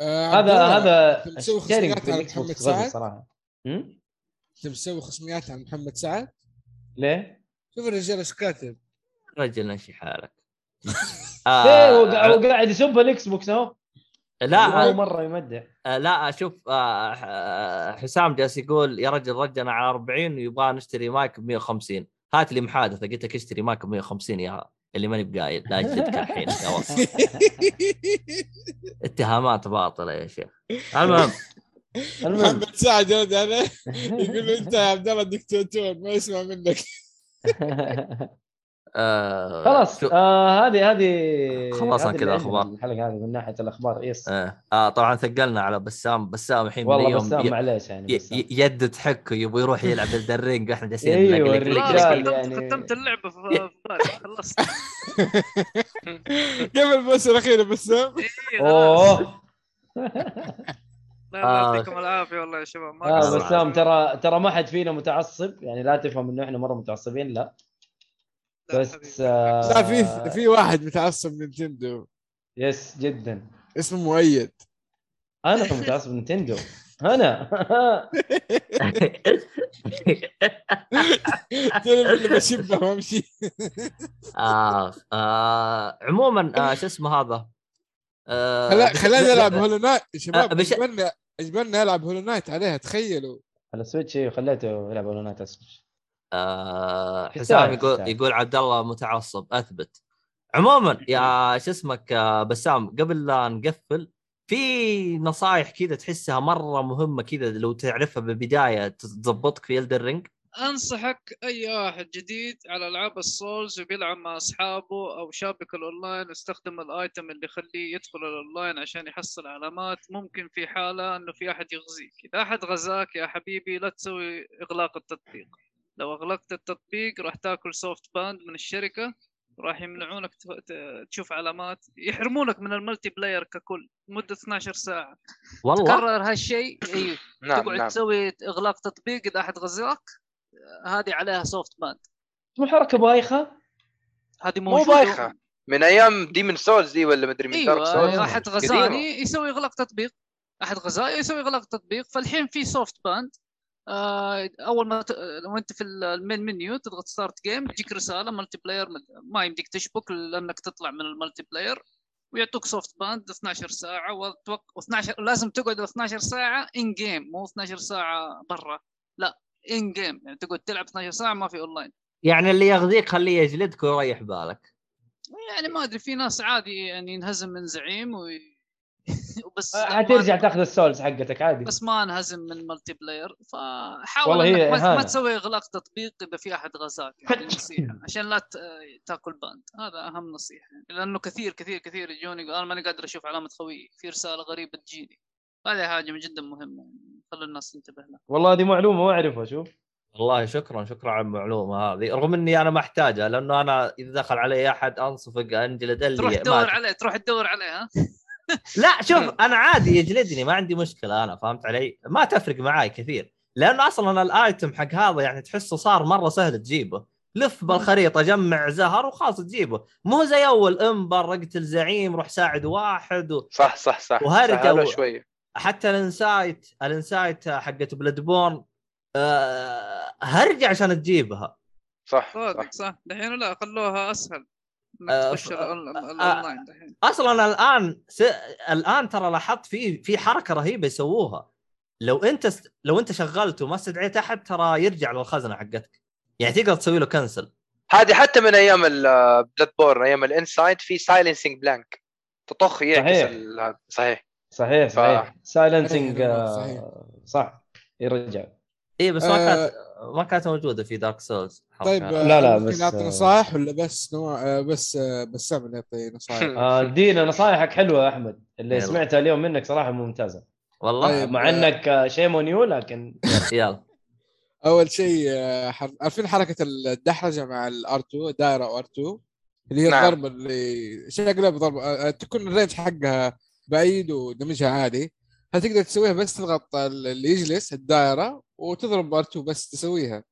آه هذا هذا الشيرنج خصوصيات في الاكس بوكس غبي صراحة؟ انت مسوي خصميات على محمد سعد ليه؟ شوف الرجال إيش كاتب رجل نشي حالك آه هو قاعد يسب الإكس بوكس أهو لا هو مرة يمدح. آه، لا أشوف آه، آه، حسام جالس يقول يا رجل رجعنا على 40 ويبغى نشتري مايك ب 150 هات لي محادثة. قلت لك اشتري مايك ب 150 يا اللي ماني بقايل. لا اجلدك الحين. اتهامات باطلة يا شيخ. المهم. المهم. محمد سعد يرد عليه يقول أنت يا عبد الله دكتاتور ما يسمع منك. آه خلاص شو- آه هذه هذه خلصنا كذا. عندنا الحلقة هذه من ناحية الأخبار yes آه. آه طبعا ثقلنا على بسام بسام الحين والله بسام ي- معليش يعني بسام. ي- يد تحك يبغى يروح يلعب إلدن رينج وإحنا جالسين الرجال. ختمت يعني- ختمت اللعبة في خلصت قبل بس الاخيره بسام إيه،. أوه لا آه. يعطيكم العافية والله يا شباب ما آه قصرت. بسام ترى ترى ما حد فينا متعصب يعني لا تفهم إنه إحنا مرة متعصبين لا بس. آه لا في في واحد متعصب Nintendo. yes جدا. اسمه مؤيد. أنا متعصب Nintendo. أنا. تعرف اللي بشبه وامشي آه. آه. عموما آه شو اسمه هذا؟ آه بش- خلينا نلعب Hollow Knight. يا شباب آه، بش- أجبرنا أجبرنا العب Hollow Knight عليها تخيلوا. على ال Switch إيه، خليته يلعب Hollow Knight اسمش آه حسام يقول. يقول عبد الله متعصب أثبت. عموما يا شو اسمك آه بسام قبل لا نقفل في نصائح كذا تحسها مرة مهمة كذا لو تعرفها بالبداية تضبطك في Elden Ring أنصحك أي واحد جديد على ألعاب ال Souls وبيلعب مع أصحابه أو شابك الأونلاين واستخدم ال item اللي يخليه يدخل الأونلاين عشان يحصل علامات. ممكن في حالة إنه في أحد يغزيك. إذا أحد غزاك يا حبيبي لا تسوي إغلاق التطبيق. لو أغلقت التطبيق راح تاكل soft ban من الشركة راح يمنعونك ت- ت- تشوف علامات يحرمونك من ال multiplayer ككل مدة 12 ساعة. والله؟ تكرر هالشيء أيوه نعم تقعد نعم. تسوي إغلاق تطبيق إذا أحد غزاك هذه عليها soft ban مو حركة بايخة؟ هذه مو موجودة. بايخة. من أيام Demon's Souls دي ولا مدري من Dark أيوه Souls أحد غزاني يسوي إغلاق تطبيق. أحد غزاي يسوي إغلاق تطبيق فالحين في soft ban أول ما ت... لو أنت في ال main menu تضغط start game تجيك رسالة multiplayer ما يمديك تشبك لأنك تطلع من ال multiplayer ويعطوك soft ban 12 ساعة وتوق... و12 لازم تقعد 12 ساعة in game مو 12 ساعة برا. لا in game يعني تقعد تلعب 12 ساعة ما في اونلاين يعني اللي يغزيك خليه يجلدك ويريح بالك. يعني ما أدري في ناس عادي يعني ينهزم من زعيم وي... وبس حترجع تاخذ ال souls حقتك عادي بس ما انهزم من multiplayer فحاول والله هي انك ما, ما. تسوي إغلاق تطبيق إذا في أحد غزاك يعني نصيحة عشان لا ت- تأكل باند هذا أهم نصيحة يعني. لأنه كثير كثير كثير يجوني يقول أنا ماني قادر أشوف علامة خوي في رسالة غريبة تجيني هذه حاجة جدا مهمة يعني خلي الناس تنتبه لها والله هذه معلومة ما أعرفها شوف والله شكرا شكرا على المعلومة هذه رغم إني أنا ما أحتاجها لأنه أنا إذا دخل علي أحد انصفق انجلد اللي تروح تدور. عليه تروح تدور عليه ها لا شوف أنا عادي يجلدني ما عندي مشكلة أنا فهمت علي؟ ما تفرق معاي كثير لأنه أصلا الآيتم حق هذا يعني تحسه صار مرة سهل تجيبه. لف بالخريطة جمع زهر وخلاص تجيبه. مو زي أول انبر اقتل زعيم روح ساعد واحد و... صح صح صح. وهرجة سهلوا و- شوية. حتى ال insight ال insight حقت Bloodborne آه هرجع عشان تجيبها. صح صح. صح. دحين لا خلوها أسهل. آه، تخش ف- آه، الاونلاين دحين. أصلا الآن س... الآن ترى لاحظت في في حركة رهيبة يسووها. لو أنت س... لو أنت شغلته وما استدعيت أحد ترى يرجع للخزنة حقتك. يعني تقدر تسوي له cancel هذه حتى من أيام ال Bloodborne أيام ال insight في silencing blank تطخ يعكس صحيح. ال-. صحيح. صحيح صحيح. silencing أيوة، صحيح. صح. يرجع. اي إيه، بس ما آه. كانت ما كانت موجودة في Dark Souls طيب حركة. آه، لا، لا، ممكن بس، نعطي آه، نصائح ولا بس نوع آه، بس آه، بسام اللي يعطي نصائح آه، ادينا نصايحك حلوة يا أحمد اللي يلا. سمعتها اليوم منك صراحة ممتازة والله طيب. مع إنك شيء new لكن يلا أول شيء آه،. عارفين حركة الدحرجة مع ال R 2 دائرة R 2 اللي هي نعم. الضربه اللي شكلها بضربه آه، تكون ال range حقها بعيد و damage ها عادي هتقدر تسويها بس تضغط ال- اللي يجلس الدائرة وتضرب R 2 بس تسويها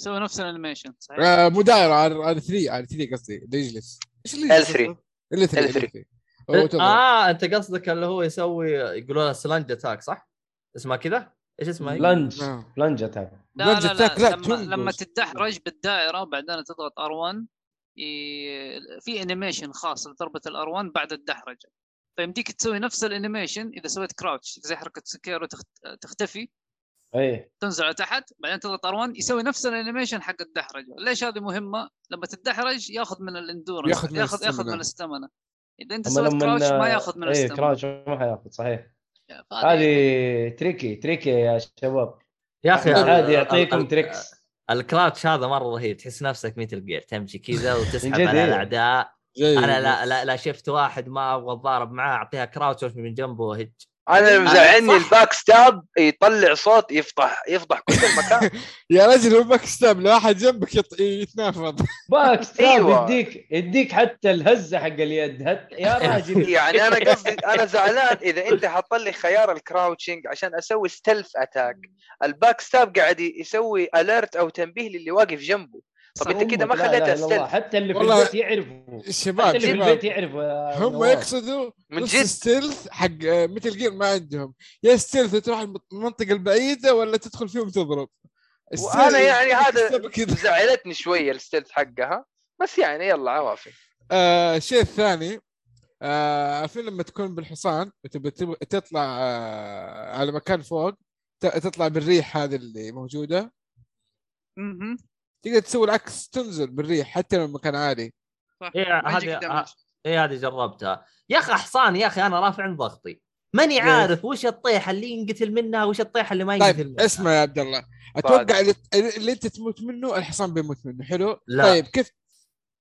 سوي نفس ال animation صحيح آه، مو دائره R R 3 R 3 قصدي اللي يجلس إيش اللي يجلس L3. أصلاً؟ L 3 L3. وتضرب. آه أنت قصدك اللي هو يسوي يقولون rolling attack صح؟ اسمها كذا؟ إيش اسمها؟ هي؟ rolling نعم. rolling attack لا rolling لما. لما تدحرج بالدائرة وبعدين تضغط R1 ي... في animation خاص لضربة ال R1 بعد الدحرجة فيمديك تسوي نفس ال animation إذا سويت crouch زي حركة Sekiro تخت... تختفي اي تنزل على تحت بعدين تضغط R1 يسوي نفس ال animation حق الدحرجه ليش هذه مهمة؟ لما تتدحرج ياخذ من ال endurance ياخذ من ياخذ ياخذ. من ال stamina إذا أنت سويت لما crouch ما ياخذ من اي ال stamina crouch ما حياخذ صحيح. هذه tricky tricky يا شباب. يا أخي ال- يعطيكم tricks ال crouch هذا مرة رهيب تحس نفسك Metal Gear تمشي كذا وتسحب على إيه. الأعداء. أنا لا لا لا شفت واحد ما أبغى أتضارب معاه أعطيها crouch من جنبه وهج أنا مزعلني. ال backstab يطلع صوت يفضح يفضح كل المكان. يا رجل هو backstab لو أحد جنبك يط- يتنافض. backstab أيوة. يديك يديك حتى الهزة حق اليد هت... يا راجل. يعني أنا قصدي أنا زعلان إذا أنت حاط لي خيار ال crouching عشان أسوي stealth attack ال backstab قاعد يسوي alert أو تنبيه للي واقف جنبه. طب انت كده ما خليتها. stealth حتى اللي في البيت يعرفوا. الشباب حتى اللي في البيت يعرفوا هم. يقصدوا من جد؟ stealth حق آه، Metal Gear ما عندهم. يا stealth تروح المنطقة البعيدة ولا تدخل فيهم تضرب؟ وأنا يعني هذا كذا. زعلتني شوية الستيلث حقها بس يعني يلا عوافي. آه الشيء الثاني آه عارفين لما تكون بالحصان وتبي تطلع آه على مكان فوق ت- تطلع بالريح هذه اللي موجودة. تقدر تسوي العكس تنزل بالريح حتى لو المكان عالي. صح. إيه، هذه-. إيه هذه جربتها. يا أخي حصان يا أخي أنا رافع عن ضغطي. ماني ليه؟ عارف وش الطيحه اللي ينقتل منها وش الطيحه اللي ما ينقتل طيب منها اسمع يا عبد الله. أتوقع اللي, اللي أنت تموت منه الحصان بيموت منه. حلو؟ لا. طيب كيف؟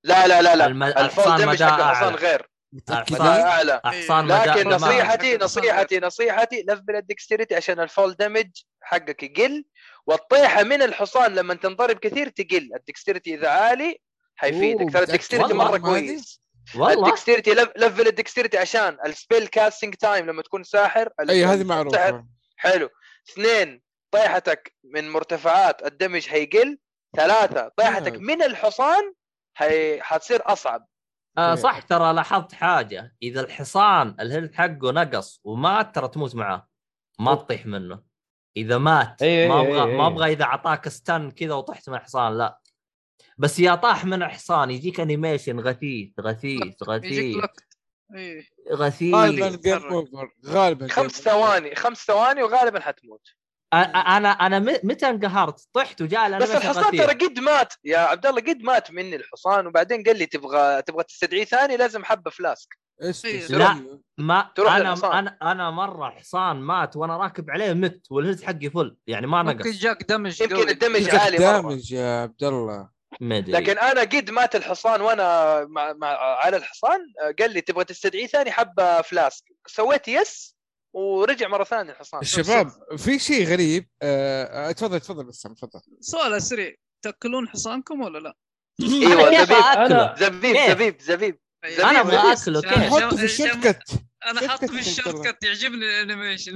لا لا لا لا. الم- الحصان مدى حق الحصان. غير. مدى أعلى. احصان إيه. لكن نصيحتي نصيحتي نصيحتي level ال dexterity عشان ال fall damage حقك يقل. والطيحة من الحصان لما تنضرب كثير تقل. ال dexterity إذا عالي حيفيدك. ترى والله مرة؟ كويس. والله. ال dexterity le- level ال dexterity عشان ال spell casting time لما تكون ساحر إي هذه معروفة. حلو. اثنين طيحتك من مرتفعات ال damage هيقل ثلاثة طيحتك نعم. من الحصان هي حتصير أصعب. آه okay. صح. ترى لاحظت حاجة. إذا الحصان ال health حقه نقص ومات ترى تموت معاه ما تطيح منه. إذا مات إيه ما إيه أبغى إيه ما إيه. أبغى إذا أعطاك stun كذا وطحت من الحصان لا. بس يا طاح من الحصان يجيك animation غثيث غثيث غثيث. إيه. غثيث. غالبا غالبا خمس. ثواني خمس ثواني وغالبا حتموت. أنا أنا متى انقهرت؟ طحت وجاء بس الحصان. ترى قد مات. يا عبد الله قد مات مني الحصان وبعدين قال لي تبغى تبغى تستدعيه ثاني لازم حبة flask إيه. لا. ما تروح أنا للحصان. أنا أنا مرة حصان مات وأنا راكب عليه مت وال health حقي full يعني ما نقص جاك damage يمكن. ال damage عالي مرة damage يا عبد الله ما أدري لكن أنا قد مات الحصان وأنا مع, مع على الحصان قال لي تبغى تستدعيه ثاني حبة flask سويت yes ورجع مرة ثانية الحصان الشباب في شيء غريب آه، تفضل تفضل بس تفضل سؤال سريع تأكلون حصانكم ولا لا؟ إيوه زبيب؟ زبيب؟ زبيب زبيب. أنا أبغى. اكله كيف؟ حطه في عشان- الشورت كت أنا حاط شفت في ال shortcut يعجبني ال animation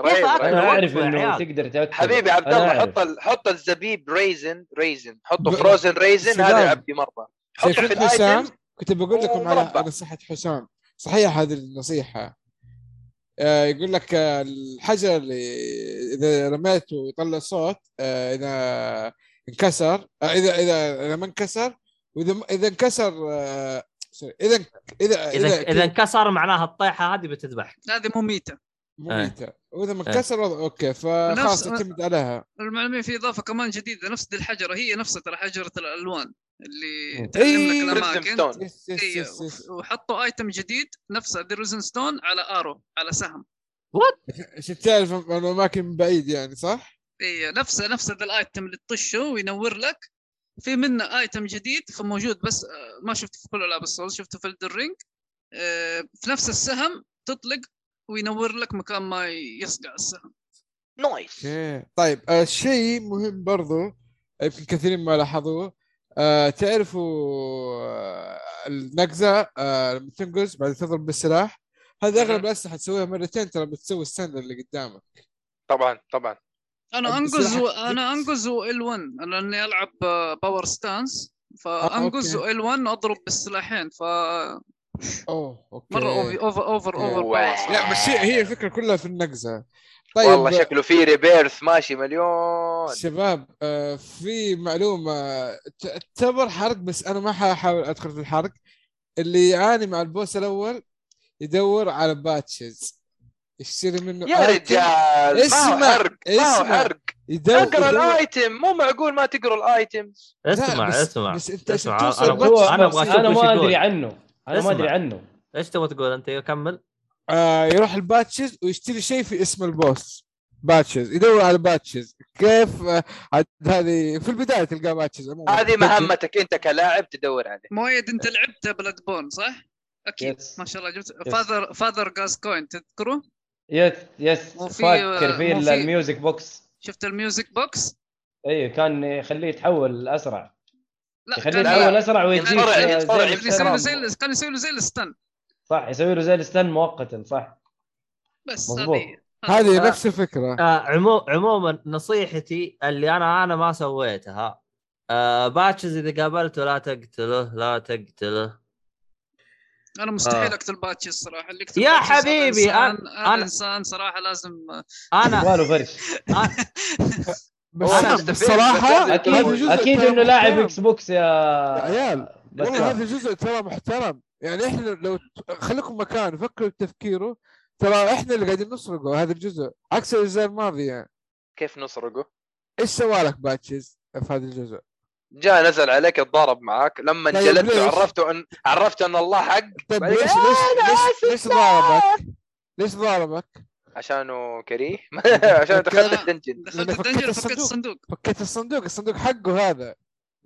رهيب. أنا أعرف إنه. تقدر تاكل حبيبي عبد الله. حط ال... حط الزبيب raisin raisin حطه frozen raisin. هذا يعبي مرة حطه في ال item كنت بقول لكم على ومربع. نصيحة حسام صحيح هذه النصيحة آه، يقول لك آه، الحجر اللي إذا رميته يطلع صوت آه، إذا انكسر آه، اذا اذا إذا ما انكسر وإذا إذا انكسر آه، sorry، إذا اذا اذا إذا انكسر معناها الطيحة هذه بتذبحك. هذه مميتة. مميتة وإذا ما انكسر وضع- okay فخلاص اعتمد عليها. المعلومة في إضافة كمان جديدة نفس دي الحجرة هي نفسها ترى حجرة الألوان اللي مم. تعلم إيه. لك الاماكن stone. Yes yes إيه، yes yes. وحطوا item جديد نفسه ذا raisin stone على arrow على سهم. عشان تعرف الأماكن من بعيد يعني صح؟ اي نفسه نفسه ذا ال item اللي تطشه وينور لك. في منه item جديد فموجود بس آه، ما شفته في كل ألعاب ال Souls شفته في Elden Ring في نفس السهم تطلق وينور لك مكان ما يصقع السهم. nice طيب آه شيء مهم برضو يمكن كثيرين ما لاحظوه. آه تعرفوا آه النقزة آه لما تنقز بعد تضرب بالسلاح؟ هذا أغلب. الأسلحة تسويها مرتين ترى بتسوي السند اللي قدامك. طبعا طبعا. أنا انقز و... أنا انقز L1 أنا لاني ألعب power stance فانقز okay. L1 وأضرب بالسلاحين. ف oh okay. مرة over over over over wow. لا بس هي هي الفكرة كلها في النقزة. طيب والله شكله في rebirth ماشي مليون. شباب آه في معلومة. تعتبر حرق بس أنا ما حاحاول أدخل في الحرق. اللي يعاني مع ال boss الأول يدور على Patches. يشتري منه يا item، رجال اسمع، حرق اسمع. حرق. أقرأ ال item مو معقول ما تقرأ ال items. لا، اسمع بس- اسمع. بس عشان اسمع أنا أبغى أنا ما أدري عنه. أنا ما أدري اسمع. عنه. إيش تبغى تقول أنت؟ كمل. آه يروح ال Patches ويشتري شيء في اسم ال boss. Patches يدور على Patches. كيف؟ آه، هذه في البداية تلقى Patches هذه مهمتك. أنت كلاعب تدور عليه. مؤيد أنت لعبت Bloodborne صح؟ أكيد. Yes. ما شاء الله جبت Father Father Gascoigne تذكره؟ Yes yes فكر في ال music box. شفت ال music box؟ أيوه كان يخليه يتحول اسرع لا يخليه يتحول اسرع ويجيك آه، كان يسوي له زي ال stun. ال- كان يسوي له زي ال stun صح يسوي له زي ال stun مؤقتا صح. بس مظبوط. هذه هذه آه. نفس الفكرة. آه عمو عموما نصيحتي اللي أنا أنا ما سويتها آه Patches إذا قابلته لا تقتله لا تقتله. أنا مستحيل آه. أقتل باتشي الصراحة اللي يقتل يا حبيبي، إنسان- أنا- إنسان صراحة لازم أنا واله فرش أنا بصراحة بس أكيد أكيد إنه لاعب. إكس بوكس يا يا عيال بس والله هذا جزء ترى محترم يعني إحنا لو خليكم مكان فكروا بتفكيره ترى إحنا اللي قاعدين نسرقه هذا الجزء عكس الاجزاء الماضيه كيف نسرقه؟ إيش سوى لك باتشز في هذا الجزء؟ جاء نزل عليك اتضارب معاك. لما طيب جلدت ليش؟ وعرفته ان عرفته أن الله حق. طيب ليش أنا ليش ليش, ليش ضاربك؟ ليش ضاربك؟ عشانه كريه؟ عشان دخلت. الدنجن دخلت الدنجن فكيت الصندوق. فكيت الصندوق. الصندوق حقه هذا.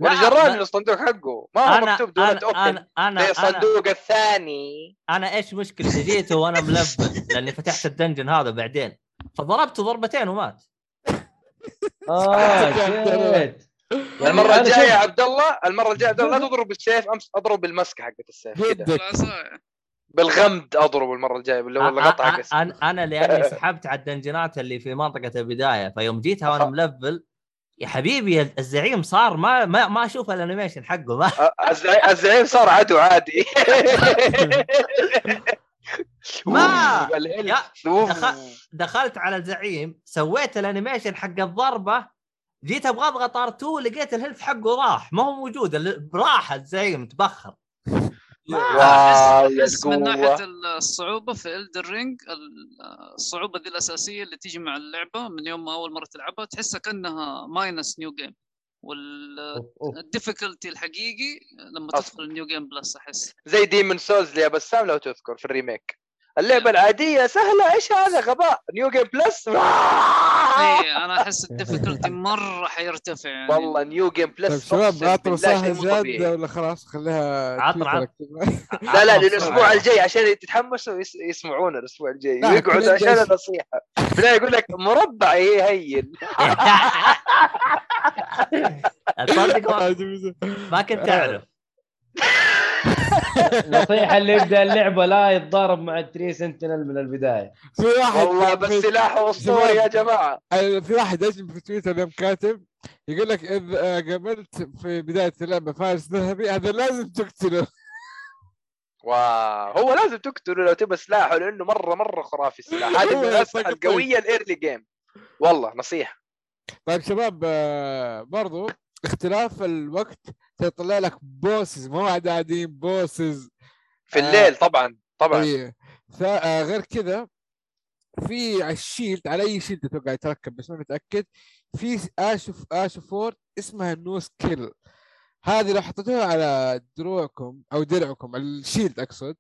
وأنا لا. الصندوق حقه. ما هو أنا مكتوب دولة اوبن أنا أنا أنا, أنا, الصندوق الثاني. أنا إيش مشكلتي؟ جيت وأنا ملبس لأني فتحت الدنجن هذا بعدين. فضربته ضربتين ومات. آه shit. المرة أنا الجاية يا شوف- عبد الله المرة الجاية عبد الله لا تضرب بالسيف أمس أضرب بالمسكة حقت السيف بالغمد اضرب المرة الجاية اللي هو اللقطة حق السيف. أنا أنا لأني سحبت على الدنجنات اللي في منطقة البداية فيوم جيتها وأنا. ملفل يا حبيبي الزعيم صار ما ما, ما أشوف ال animation حقه ما الزعيم- صار عدو عادي ما-. يا دخلت على الزعيم سويت ال animation حق الضربة جيت أبغى اضغط R2 لقيت ال health حقه راح ما هو موجود راح الزعيم تبخر. Wow يا احس من ناحية الصعوبة في Elden Ring الصعوبة دي الأساسية اللي تيجي مع اللعبة من يوم ما أول مرة تلعبها تحسها كأنها minus new game. وال difficulty الحقيقي لما. تدخل ال new game plus أحس. زي Demon's Souls يا بسام لو تذكر في ال remake. اللعبة العادية سهلة إيش هذا؟ غباء. New Game Plus اي أنا أحس ال difficulty مرة حيرتفع يعني. والله New Game Plus طيب شباب أقسم عطوا بالله شيء صاحب مو جاد طبيعي. ولا خلاص؟ خليها عطر، عطر. لا لا للأسبوع الجاي عشان يتحمسوا يس- يسمعونا الأسبوع الجاي. لا، ويقعدوا عشان. النصيحة. بالله يقول لك مربع إيه هين. تصدق ما كنت أعرف. نصيحة اللي يبدأ اللعبة لا يتضارب مع ال Tree Sentinel من البداية. في واحد والله بس سلاحه اسطوري يا جماعة. في واحد اجنبي في تويتر اليوم كاتب يقول لك اذا آه، قابلت في بداية اللعبة فارس ذهبي هذا لازم تقتله. واو. هو لازم تقتله لو تبى سلاحه لأنه مرة مرة خرافي السلاح. هذه من الأسلحة. القوية ال early game والله نصيحة. طيب شباب آه، برضو اختلاف الوقت تطلع لك bosses مو عاديين bosses. في آه. الليل طبعا. طبعا إيه فغير كذا في على ال shield على أي shield أتوقع يتركب بس ما متأكد. في أشوف Ash of War اسمها no skill هذه لو حطيتوها على دروعكم أو درعكم ال shield أقصد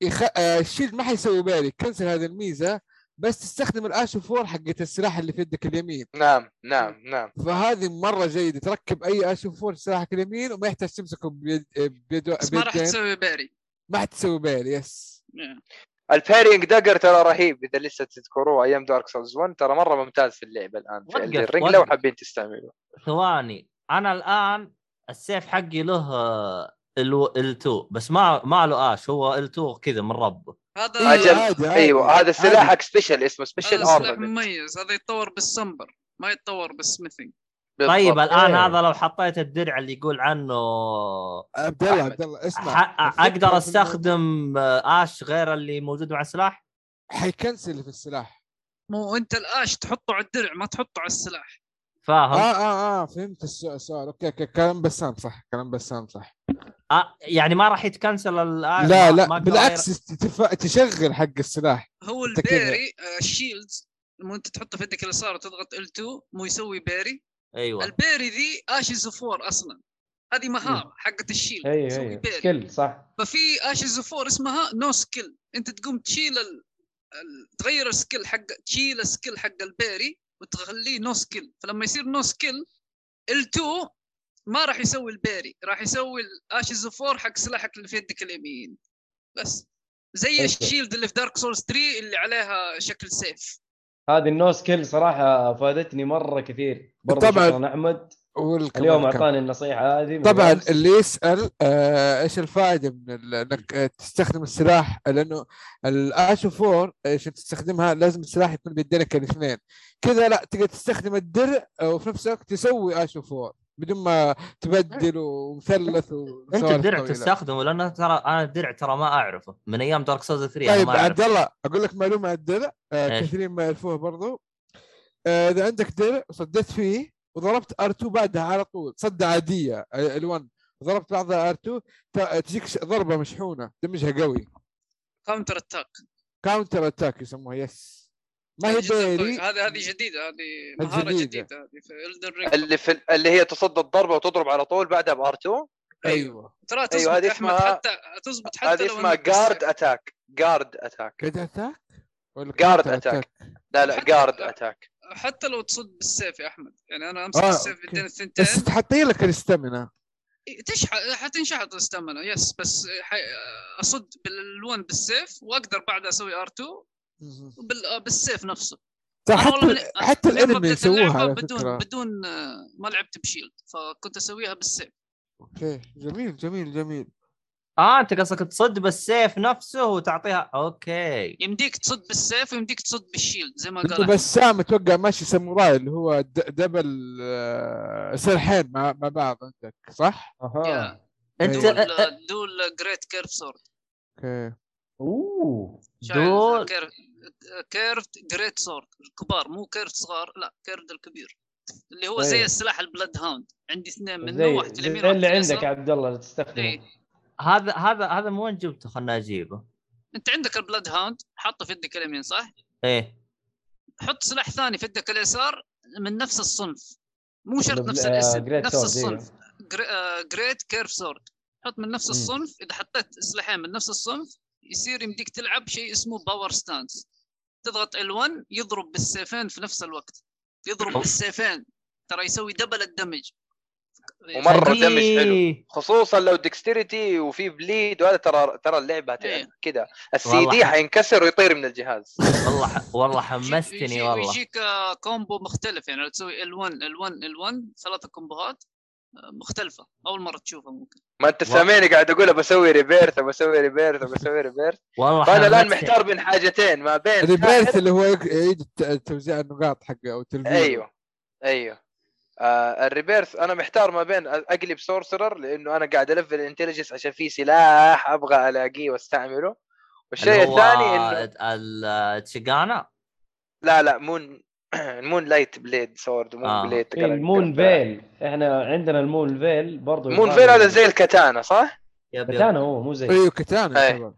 يخ... آه، ال shield ما حيسوي parry. cancel هذه الميزة. بس تستخدم ال Ash of War حقت السلاح اللي في يدك اليمين. نعم نعم نعم. فهذه مرة جيدة. تركب أي Ash of War سلاحك اليمين وما يحتاج تمسكه بيد بيد بس ما راح. تسوي parry. ما حتسوي parry yes ال parrying dagger ترى رهيب إذا لسه تذكروه أيام Dark Souls 1 ترى مرة ممتاز في اللعبه الآن في Ring لو. حابين تستعملوه. ثواني. أنا الآن السيف حقي له L 2 بس ما ما له Ash هو L 2 كذا من ربه هذا إيه، أجل. عادي، عادي. أيوه هذا. سلاحك special اسمه هذا special سلاح مميز هذا يتطور بال somber ما يتطور بال smithing طيب الآن إيه. هذا لو حطيت الدرع اللي يقول عنه عبد الله. عبد الله اسمع أقدر أستخدم آه، Ash غير اللي موجود مع السلاح حي cancel في السلاح مو أنت ال Ash تحطه على الدرع ما تحطه على السلاح فاهم؟ آه آه آه فهمت السؤال. أوكي أوكي كلام بسام صح كلام بسام صح. آه يعني ما راح يت cancel لا ما- لا أقدر بالعكس تف... تشغل حق السلاح. هو آه، ال shields مو أنت تحطه في يدك اليسار وتضغط L2 مو يسوي parry. أغير. أيوه. ال parry ذي Ashes of War أصلا. هذه مهارة حقت ال shield أيوه يسوي أيوه. parry. skill صح. ففي Ashes of War اسمها no skill أنت تقوم تشيل ال... ال- تغير ال skill حق تشيل ال skill حق ال parry وتخليه no skill فلما يصير no skill L2 ما راح يسوي ال parry راح يسوي ال Ashes of War حق سلاحك اللي في يدك اليمين. بس. زي okay. ال shield اللي في Dark Souls 3 اللي عليها شكل سيف هذه ال no skill صراحة افادتني مرة كثير. برضه طبعاً. أحمد. اليوم. أعطاني النصيحة هذه. من طبعا الأمس. اللي يسأل آه إيش الفائدة من ال- إنك آه، تستخدم السلاح؟ لأنه الاشو 4 عشان تستخدمها؟ لازم السلاح يكون بيدينك الاثنين. كذا لا تقدر تستخدم الدرع آه، وفي نفس الوقت تسوي اشو 4 بدون ما تبدل ومثلث أنت الدرع. تستخدمه لأنه ترى أنا الدرع ترى ما أعرفه. من أيام Dark Souls 3 أنا طيب عبد الله أقول لك معلومة عن الدرع آه؟ كثيرين ما يعرفوها برضو. آه إذا عندك درع وصديت فيه وضربت R2 بعدها على طول صدة عادية L1 ضربت بعدها R2 تجيك ضربة مشحونة damage ها قوي. counter attack counter attack يسموها yes ما هي parry هذه هذه جديدة هذه مهارة. جديدة. هذه في الدر اللي في اللي هي تصد الضربة وتضرب على طول بعدها بار 2 أيوه. ترى تزبط أيوة، هذه اسمها- حتى تزبط حتى هذه لو اسمها جارد. اتاك جارد اتاك كده اتاك attack. attack؟ لا لا جارد اتاك حتى لو تصد بالسيف يا أحمد. يعني أنا أمسك آه، السيف. بين الثنتين. بس تحطي لك الاستامينا تشحط حتنشحط الاستامنا يس بس حي... أصد بالون بالسيف وأقدر بعدها أسوي ار 2 وبال... بالسيف نفسه. حتى من- حتى ال enemy يسووها على بدون فكرة. بدون آه، ما لعبت ب shield فكنت أسويها بالسيف. okay جميل جميل جميل. آه أنت قصدك تصد بالسيف نفسه وتعطيها okay. يمديك تصد بالسيف ويمديك تصد بال shield زي ما قال. بسام أتوقع ماشي ساموراي اللي هو د- double آه، سلاحين مع مع بعض عندك صح؟ أها. yeah. انت dual great curved sword okay. أوه. dual curved great sword الكبار مو curved صغار لا curved الكبير اللي هو طيب. زي السلاح ال Bloodhound عندي اثنين منه زي, واحد اليمين واحد اللي عندك. yeah عبد الله تستخدمه إيه. هذا هذا هذا من وين جبته خلنا أجيبه أنت عندك ال Bloodhound حاطه في يدك اليمين صح؟ إيه حط سلاح ثاني في يدك اليسار من نفس الصنف مو شرط نفس آه، الاسم نفس الصنف great curved sword حط من نفس. الصنف إذا حطيت سلاحين من نفس الصنف يصير يمديك تلعب شيء اسمه power stance تضغط L1 يضرب بالسيفين في نفس الوقت يضرب أوه. بالسيفين ترى يسوي double ال damage ومرة damage حلو. خصوصا لو dexterity وفي bleed وهذا ترى ترى اللعبة إيه. كذا السي دي حينكسر ويطير من الجهاز والله. والله حمستني والله ويجيك آه، combo مختلف يعني لو تسوي ال1 ال1 ال1 ثلاثة كومبوهات مختلفة أول مرة تشوفها ممكن. ما أنت سامعني قاعد أقول بسوي rebirth بسوي rebirth بسوي rebirth والله فأنا الآن. محتار بين حاجتين ما بين rebirth اللي هو يعيد توزيع النقاط حقه أو تلفيل أيوه أيوه. آه ال rebirth أنا محتار ما بين أقلب sorcerer لأنه أنا قاعد الفل intelligence عشان في سلاح أبغى ألاقيه وأستعمله. والشيء اللي هو الثاني إنه ال- التشيغانا لا لا moon moonlight blade sword moon آه. blade إيه، ال Moonveil إحنا عندنا ال Moonveil برضو Moonveil هذا زي ال katana صح؟ yep yep katana هو مو زي أيوه katana إيه.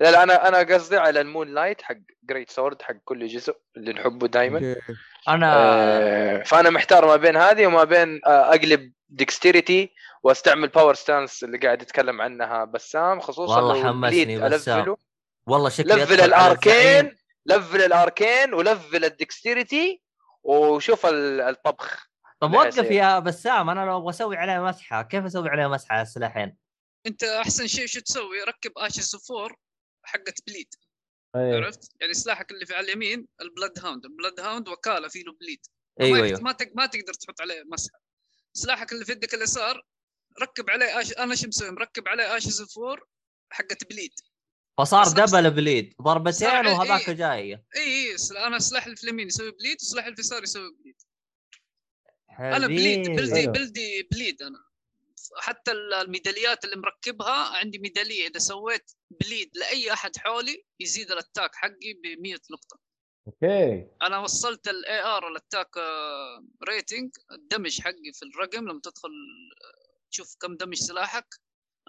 لا لا أنا أنا قصدي على ال moonlight حق greatsword حق كل جزء اللي نحبه دائما okay أنا آه فأنا محتار ما بين هذه وما بين آه أقلب dexterity وأستعمل power stance اللي قاعد يتكلم عنها بسام خصوصا والله حمسني بسام. والله شكلي لفل. ال arcane لفل ال arcane ولفل ال dexterity وشوف ال- الطبخ. طب وقف. يا بسام أنا لو أبغى أسوي عليها مسحة كيف أسوي عليها مسحة على السلاحين؟ أنت أحسن شيء شو تسوي؟ ركب ashes of war حقت bleed. إيه. عرفت؟ يعني سلاحك اللي في على اليمين ال Bloodhound. ال Bloodhound وكالة فيه له bleed. أيوه ما, أيوه. ما, تق- ما تقدر تحط عليه مسحة. سلاحك اللي في يدك اليسار ركب عليه ash... أنا شو مسوي؟ مركب عليه ashes of war حقت bleed. فصار صار- double bleed ضربتين صار- وهذاك إيه. جاية اي اي أنا في اليمين يسوي bleed والسلاح اللي في اليسار يسوي bleed. أنا bleed. build ي حلو. build ي bleed أنا. حتى ال- الميداليات اللي مركبها عندي ميدالية إذا سويت bleed لأي أحد حولي يزيد ال attack حقي ب 100 نقطة. okay. أنا وصلت ال AR ال attack rating ال damage حقي في الرقم لما تدخل آه، تشوف كم damage سلاحك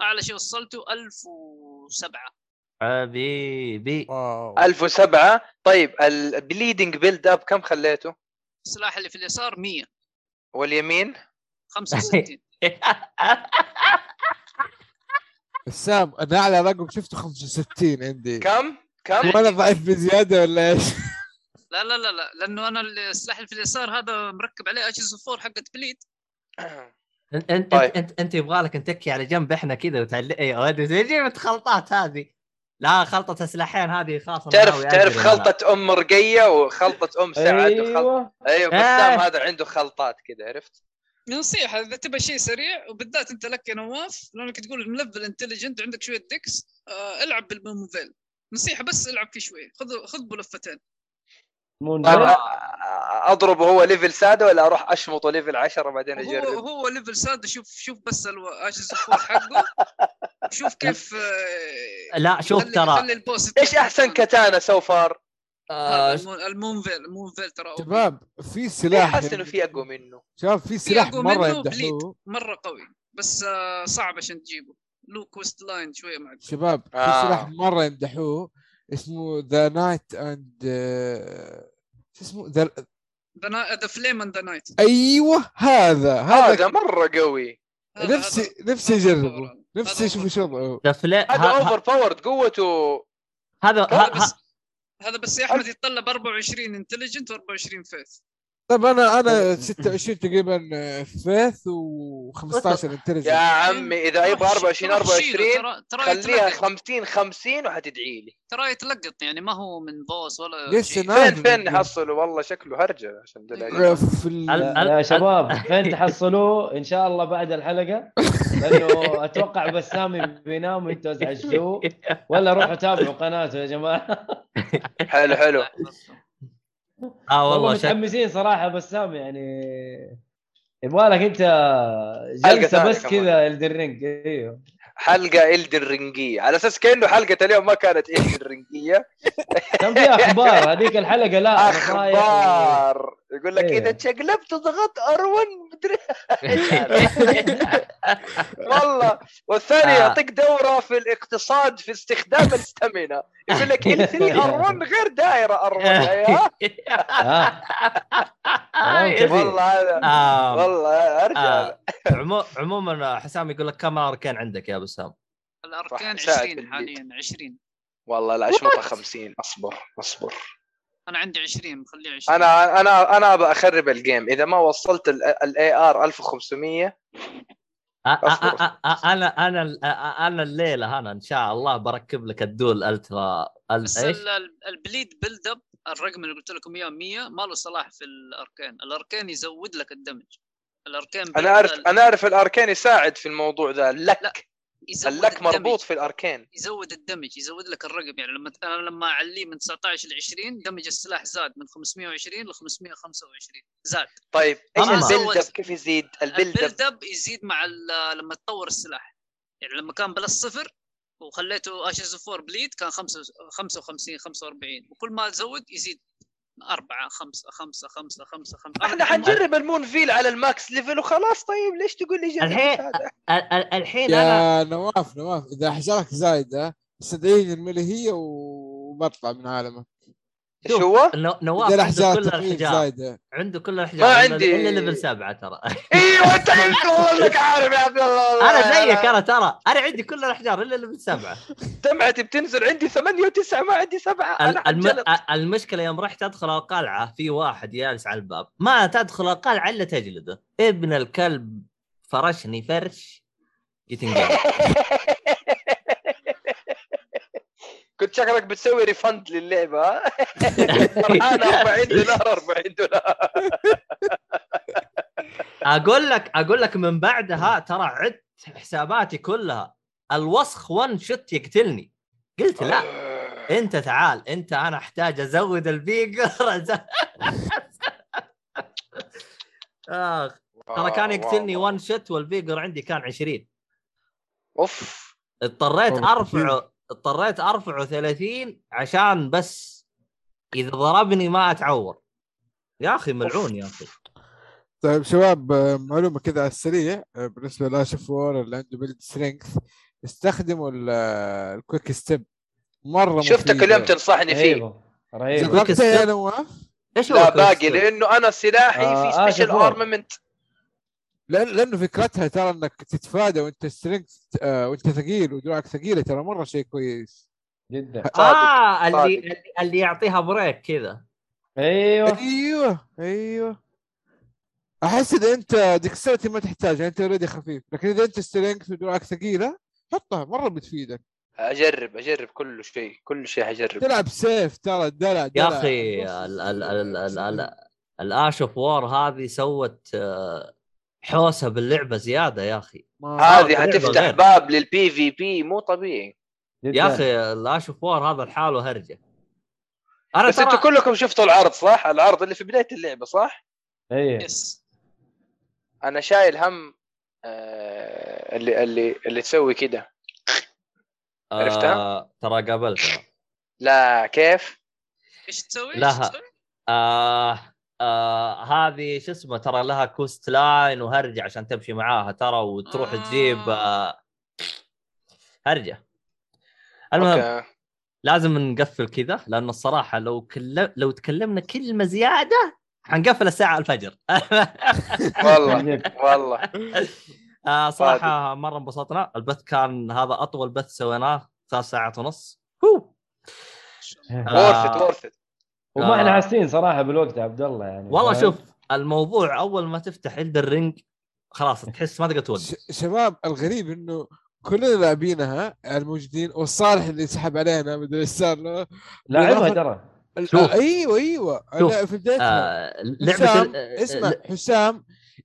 أعلى شيء وصلته 1007 حبيبي wow 1007 طيب ال bleeding build up كم خليته؟ السلاح اللي في اليسار 100 واليمين 65 بسام أنا أعلى رقم شفته 65 عندي كم؟ كم؟ وأنا ضعيف بزيادة ولا إيش؟ لا لا لا لا لأنه أنا السلاح اللي في اليسار هذا مركب عليه ashes of war حقت bleed أنت أنت طيب. أنت, أنت يبغى لك نتكي على جنب إحنا كذا وتعلق اي تجيب الخلطات هذه لا خلطة سلاحين هذه خاصة تعرف تعرف. خلطة أم رقيه وخلطة أم سعد وخل... أيوه أيوه آه. بسام هذا عنده خلطات كذا عرفت؟ نصيحة إذا تبغى شيء سريع وبالذات أنت لك يا نواف لأنك تقول ملفل intelligent عندك شوية dex آه ألعب بال Moonveil نصيحة بس ألعب فيه شوية خذ خذ بلفتين مو نزل. أ- اضربه هو level سادة ولا أروح اشمطه level 10 بعدين هو أجرب؟ هو level ساد شوف شوف بس الفور حقه شوف كيف آه، لا شوف ترى إيش أحسن katana so far؟ آه، ال Moonveil ال Moonveil ترى. شباب في سلاح حاسس انه في أقوى منه؟ شباب في سلاح أقوى مرة منه bleed. يمدحوه مرة قوي بس آه، صعب عشان تجيبه له quest line شوية معك شباب في آه. سلاح مرة يمدحوه اسمه the night and شو اسمه؟ the the flame and the night أيوه هذا هذا هذا مرة قوي. نفسي نفسي أجربه. نفسي أشوف إيش وضعه هذا overpowered قوته. هذا هذا بس هذا بس يا أحمد يتطلب 24 intelligent و24 faith طيب أنا أنا 26 تقريبا faith و15 يا intelligent عمي إذا يبغى 24 24 ترى ترى خليها يتلقط. 50 50 وحتدعي لي. ترى يتلقط يعني ما هو من بوس ولا لسه فين فين نحصله؟ والله شكله هرجة عشان يا شباب فين تحصلوه؟ إن شاء الله بعد الحلقة. لأنه أتوقع بسامي بينام وأنتوا أزعجتوه. ولا روحوا تابعوا قناته يا جماعة. حلو حلو. آه والله. متحمسين صراحة بسام يعني يبغى لك أنت جلسة بس. كذا الدرينج إيوه. حلقة الدن رنجيه على أساس كأنه حلقة اليوم ما كانت الدن رنجيه كان فيها أخبار هذيك الحلقة لا أخبار. يقول لك إيه. اذا تشقلبت تضغط ار1 مدري والله. والثاني آه. يعطيك دورة في الاقتصاد في استخدام الاستامينا يقول لك إل 3 ار1 غير دائرة ار1 أيوه. ها كلام كبير. والله هذا. آه. والله أرجع. آه. عمو... عموما حسام يقول لك كم arcane عندك يا بسام ال arcane ساعد 20 بالبيت. حاليا 20 والله لا اشمطه 50 أصبر أصبر. أنا عندي 20 مخليه 20 أنا أنا أنا ابى أخرب ال game إذا ما وصلت ال AR 1500 آه، آه، أصبر. آه، آه، أنا أنا أنا الليلة أنا إن شاء الله بركب لك ال dual ultra ال- بس إيش؟ ال- ال- ال bleed build up الرقم اللي قلت لكم إياه 100 ما له صلاح في ال arcane. ال arcane يزود لك ال damage. ال arcane أنا أعرف أنا أعرف ال arcane يساعد في الموضوع ذا ال luck يزود ال damage. مربوط في ال arcane. يزود ال damage يزود لك الرقم. يعني لما أنا لما أعليه من 19 ل 20 damage السلاح زاد من 520 ل 525 زاد. طيب إيش. ال build up؟ كيف يزيد؟ ال build up؟ يزيد مع لما تطور السلاح. يعني لما كان plus صفر وخليته ashes of war bleed كان خمسة- 55 45 وكل ما تزود يزيد. أربعة خمسة خمسة خمسة خمسة خمسة. إحنا حنجرب ال Moonveil على ال max level وخلاص. طيب ليش تقول لي جرب الحين هذا؟ الحين أنا يا نواف نواف إذا احجارك زايده استدعيني الملهيه وبطلع من عالمك. إيش هو؟ نو- نواف عنده كل الاحجار عنده كل الاحجار ما عندي. إلا level سبعه ترى. إيوه أنت والله عارف يا عبد الله. أنا زيك أنا ترى. أنا عندي كل الاحجار إلا level سبعه دمعتي بتنزل. عندي ثمانية وتسعة ما عندي ال- الم... المشكلة يوم رحت أدخل القلعة في واحد جالس على الباب. ما تدخل القلعة إلا تجلده. ابن الكلب فرشني فرش. جيت. كنت شكلك بتسوي ريفند للعبة ها؟ فرحان 40 دولار 40 دولار. أقول لك أقول لك من بعدها ترى عدت حساباتي كلها. الوسخ ون شوت يقتلني. قلت لا. أنت تعال أنت أنا أحتاج أزود البيقر أز- آخ. ترى كان يقتلني ون شوت والبيقر عندي كان 20 أوف. اضطريت أرفعه. اضطريت ارفعه 30 عشان بس اذا ضربني ما اتعور يا أخي ملعون يا أخي طيب شباب معلومة كذا على السريع بالنسبة ل Ash of War اللي عنده build strength استخدموا ال- ال quick step مرة شفتك. اليوم تنصحني فيه رهيبة جربتها يا؟ نواف إيش هو لا باقي؟ لأنه أنا سلاحي آه، في special. armament لأن لأنه فكرتها ترى انك تتفادى وانت strength آه وانت ثقيل ودراعك ثقيله ترى مره شيء كويس جدا آه اللي صادق. اللي- اللي يعطيها break كذا أيوه أيوه أيوه احس اذا انت dexterity ما تحتاجها انت already خفيف لكن اذا انت strength ودراعك ثقيله حطها مره بتفيدك اجرب اجرب كل شيء كل شيء حجرب تلعب سيف ترى دلع يا. أخي بص. ال- ال- ال- ال- ال- ال Ash of War هذه سوت آه، حوسة باللعبة زيادة يا أخي ما- هذه حتفتح غير. باب لل PvP مو طبيعي. يا أخي ال Ash of War هذا لحاله هرجة أنا بس ترى أنتم كلكم شفتوا العرض صح؟ العرض اللي في بداية اللعبة صح؟ إيه yes أنا شايل هم آه اللي اللي اللي تسوي كده عرفتها؟ آه ترى قابلتها لا كيف؟ إيش تسوي؟ تسوي؟ آه آه هذه شو اسمه ترى لها quest line وهرجة عشان تمشي معاها ترى وتروح آه. تجيب آه. هرجة. المهم لازم نقفل كذا لأنه الصراحة لو كل... لو تكلمنا كلمة زيادة حنقفل الساعة الفجر. والله. والله. آه صراحة مرة انبسطنا. البث كان هذا أطول بث سويناه ثلاث ساعات ونص. هو! ورث ات وما إحنا آه. حاسين صراحة بالوقت يا عبد الله يعني والله فاهم؟ شوف الموضوع أول ما تفتح عند الرينج خلاص تحس ما تقدر توقف ش- شباب الغريب إنه كلنا لاعبينها الموجودين والصالح اللي سحب علينا مدري إيش صار له لاعبها ترى. أيوه أيوه شوف. لا، في بدايتها آه لعبة حسام ال- آه، اسمع ل- حسام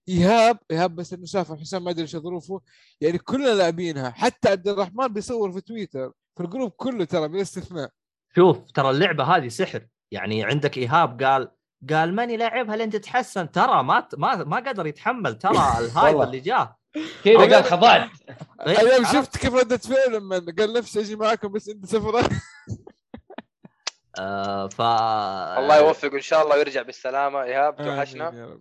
ايهاب ايهاب بس إنه سافر حسام ما أدري إيش ظروفه يعني كلنا لاعبينها حتى عبد الرحمن بيصور في تويتر في الجروب كله ترى بلا استثناء شوف ترى اللعبة هذه سحر يعني عندك إيهاب قال قال ماني لاعبها لين تتحسن ترى ما ما ما قدر يتحمل ترى الهايب. اللي جاه كذا. قال خضعت عرفت؟ شفت كيف ردة فعل لما قال نفسي أجي معاكم بس أنت سفرة آه ف الله يوفقه إن شاء الله ويرجع بالسلامة إيهاب توحشنا.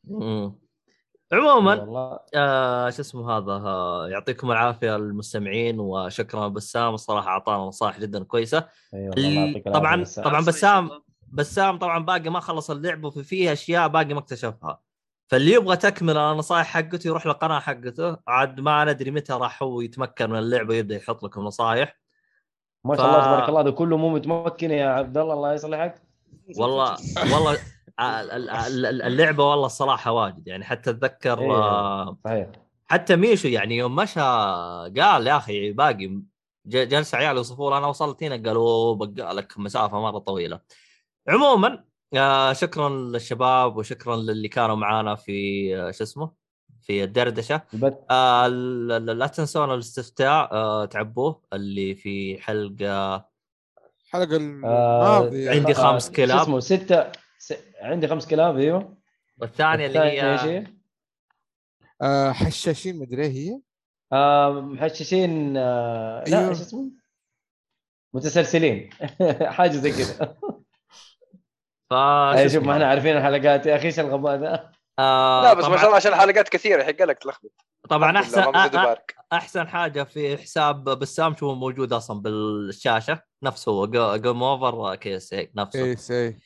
عموما آه شو اسمه هذا آه يعطيكم العافية المستمعين وشكرا بسام الصراحه أعطانا نصائح جدا كويسة العافية طبعا. طبعا بسام. بسام طبعا باقي ما خلص اللعبه وفي فيه أشياء باقي ما اكتشفها. فاللي يبغى تكمل النصائح حقته يروح للقناه حقته. عاد ما ندري متى راح هو يتمكن من اللعبه ويبدأ يحط لكم نصائح ما شاء الله ف- تبارك الله ده كله مو متمكن يا عبد الله الله يصلحك. والله والله ال- ال- ال- اللعبة والله الصراحة واجد. يعني حتى أتذكر إيه. آه، صحيح. حتى ميشو يعني يوم مشى قال يا أخي باقي ج- جلس عيال يوصفوا له أنا وصلت هنا. قالوا بقى لك مسافة مرة طويلة. عموما آه شكرا للشباب وشكرا للي كانوا معانا في آه شو اسمه؟ في الدردشة. آه لا تنسون الاستفتاء آه تعبوه اللي في حلقة الحلقة آه، الماضية عندي آه، خمس كلاب. اسمه؟ ستة س... عندي خمس كلاب أيوه. والثانية اللي هي؟ آه حشاشين مدري هي؟ آه محششين آه لا أيوه. إيش اسمه؟ متسلسلين. حاجة زي كذا. ف أي شوف ما إحنا عارفين الحلقات يا أخي إيش الغباء ذا آه لا بس ما شاء الله عشان الحلقات كثيرة يحق لك تلخبط. طبعا أحسن. أحسن حاجة في حساب بسام شو موجود أصلا بالشاشة نفسه هو جيم اوفر كيس هيك نفسه. اي سي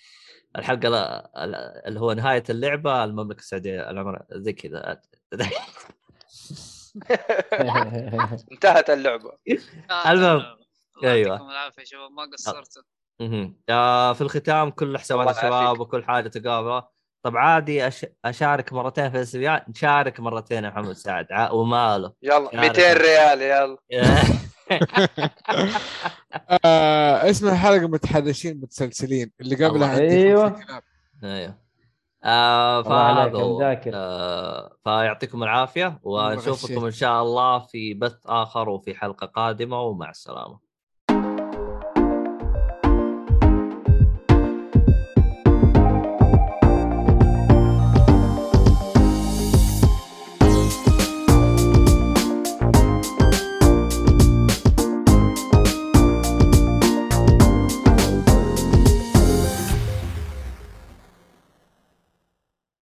الحلقة لا- ال- اللي هو نهاية اللعبة المملكة السعودية العمر زي كذا. انتهت اللعبة. المهم. أيوة. يعطيكم العافية يا شباب ما قصرتوا. آه، في الختام كل حسابات الشباب. وكل حاجة تقابله طب عادي أش... أشارك مرتين في الأسبوع. نشارك مرتين يا محمد سعد. ع- وماله. يلا يا 200 رجال. ريال يلا. آه اسمها حلقة متحرشين متسلسلين. اللي قبلها كلاب. أيوه. آه فهذا. آه فيعطيكم العافية ونشوفكم. إن شاء الله في بث آخر وفي حلقة قادمة ومع السلامة.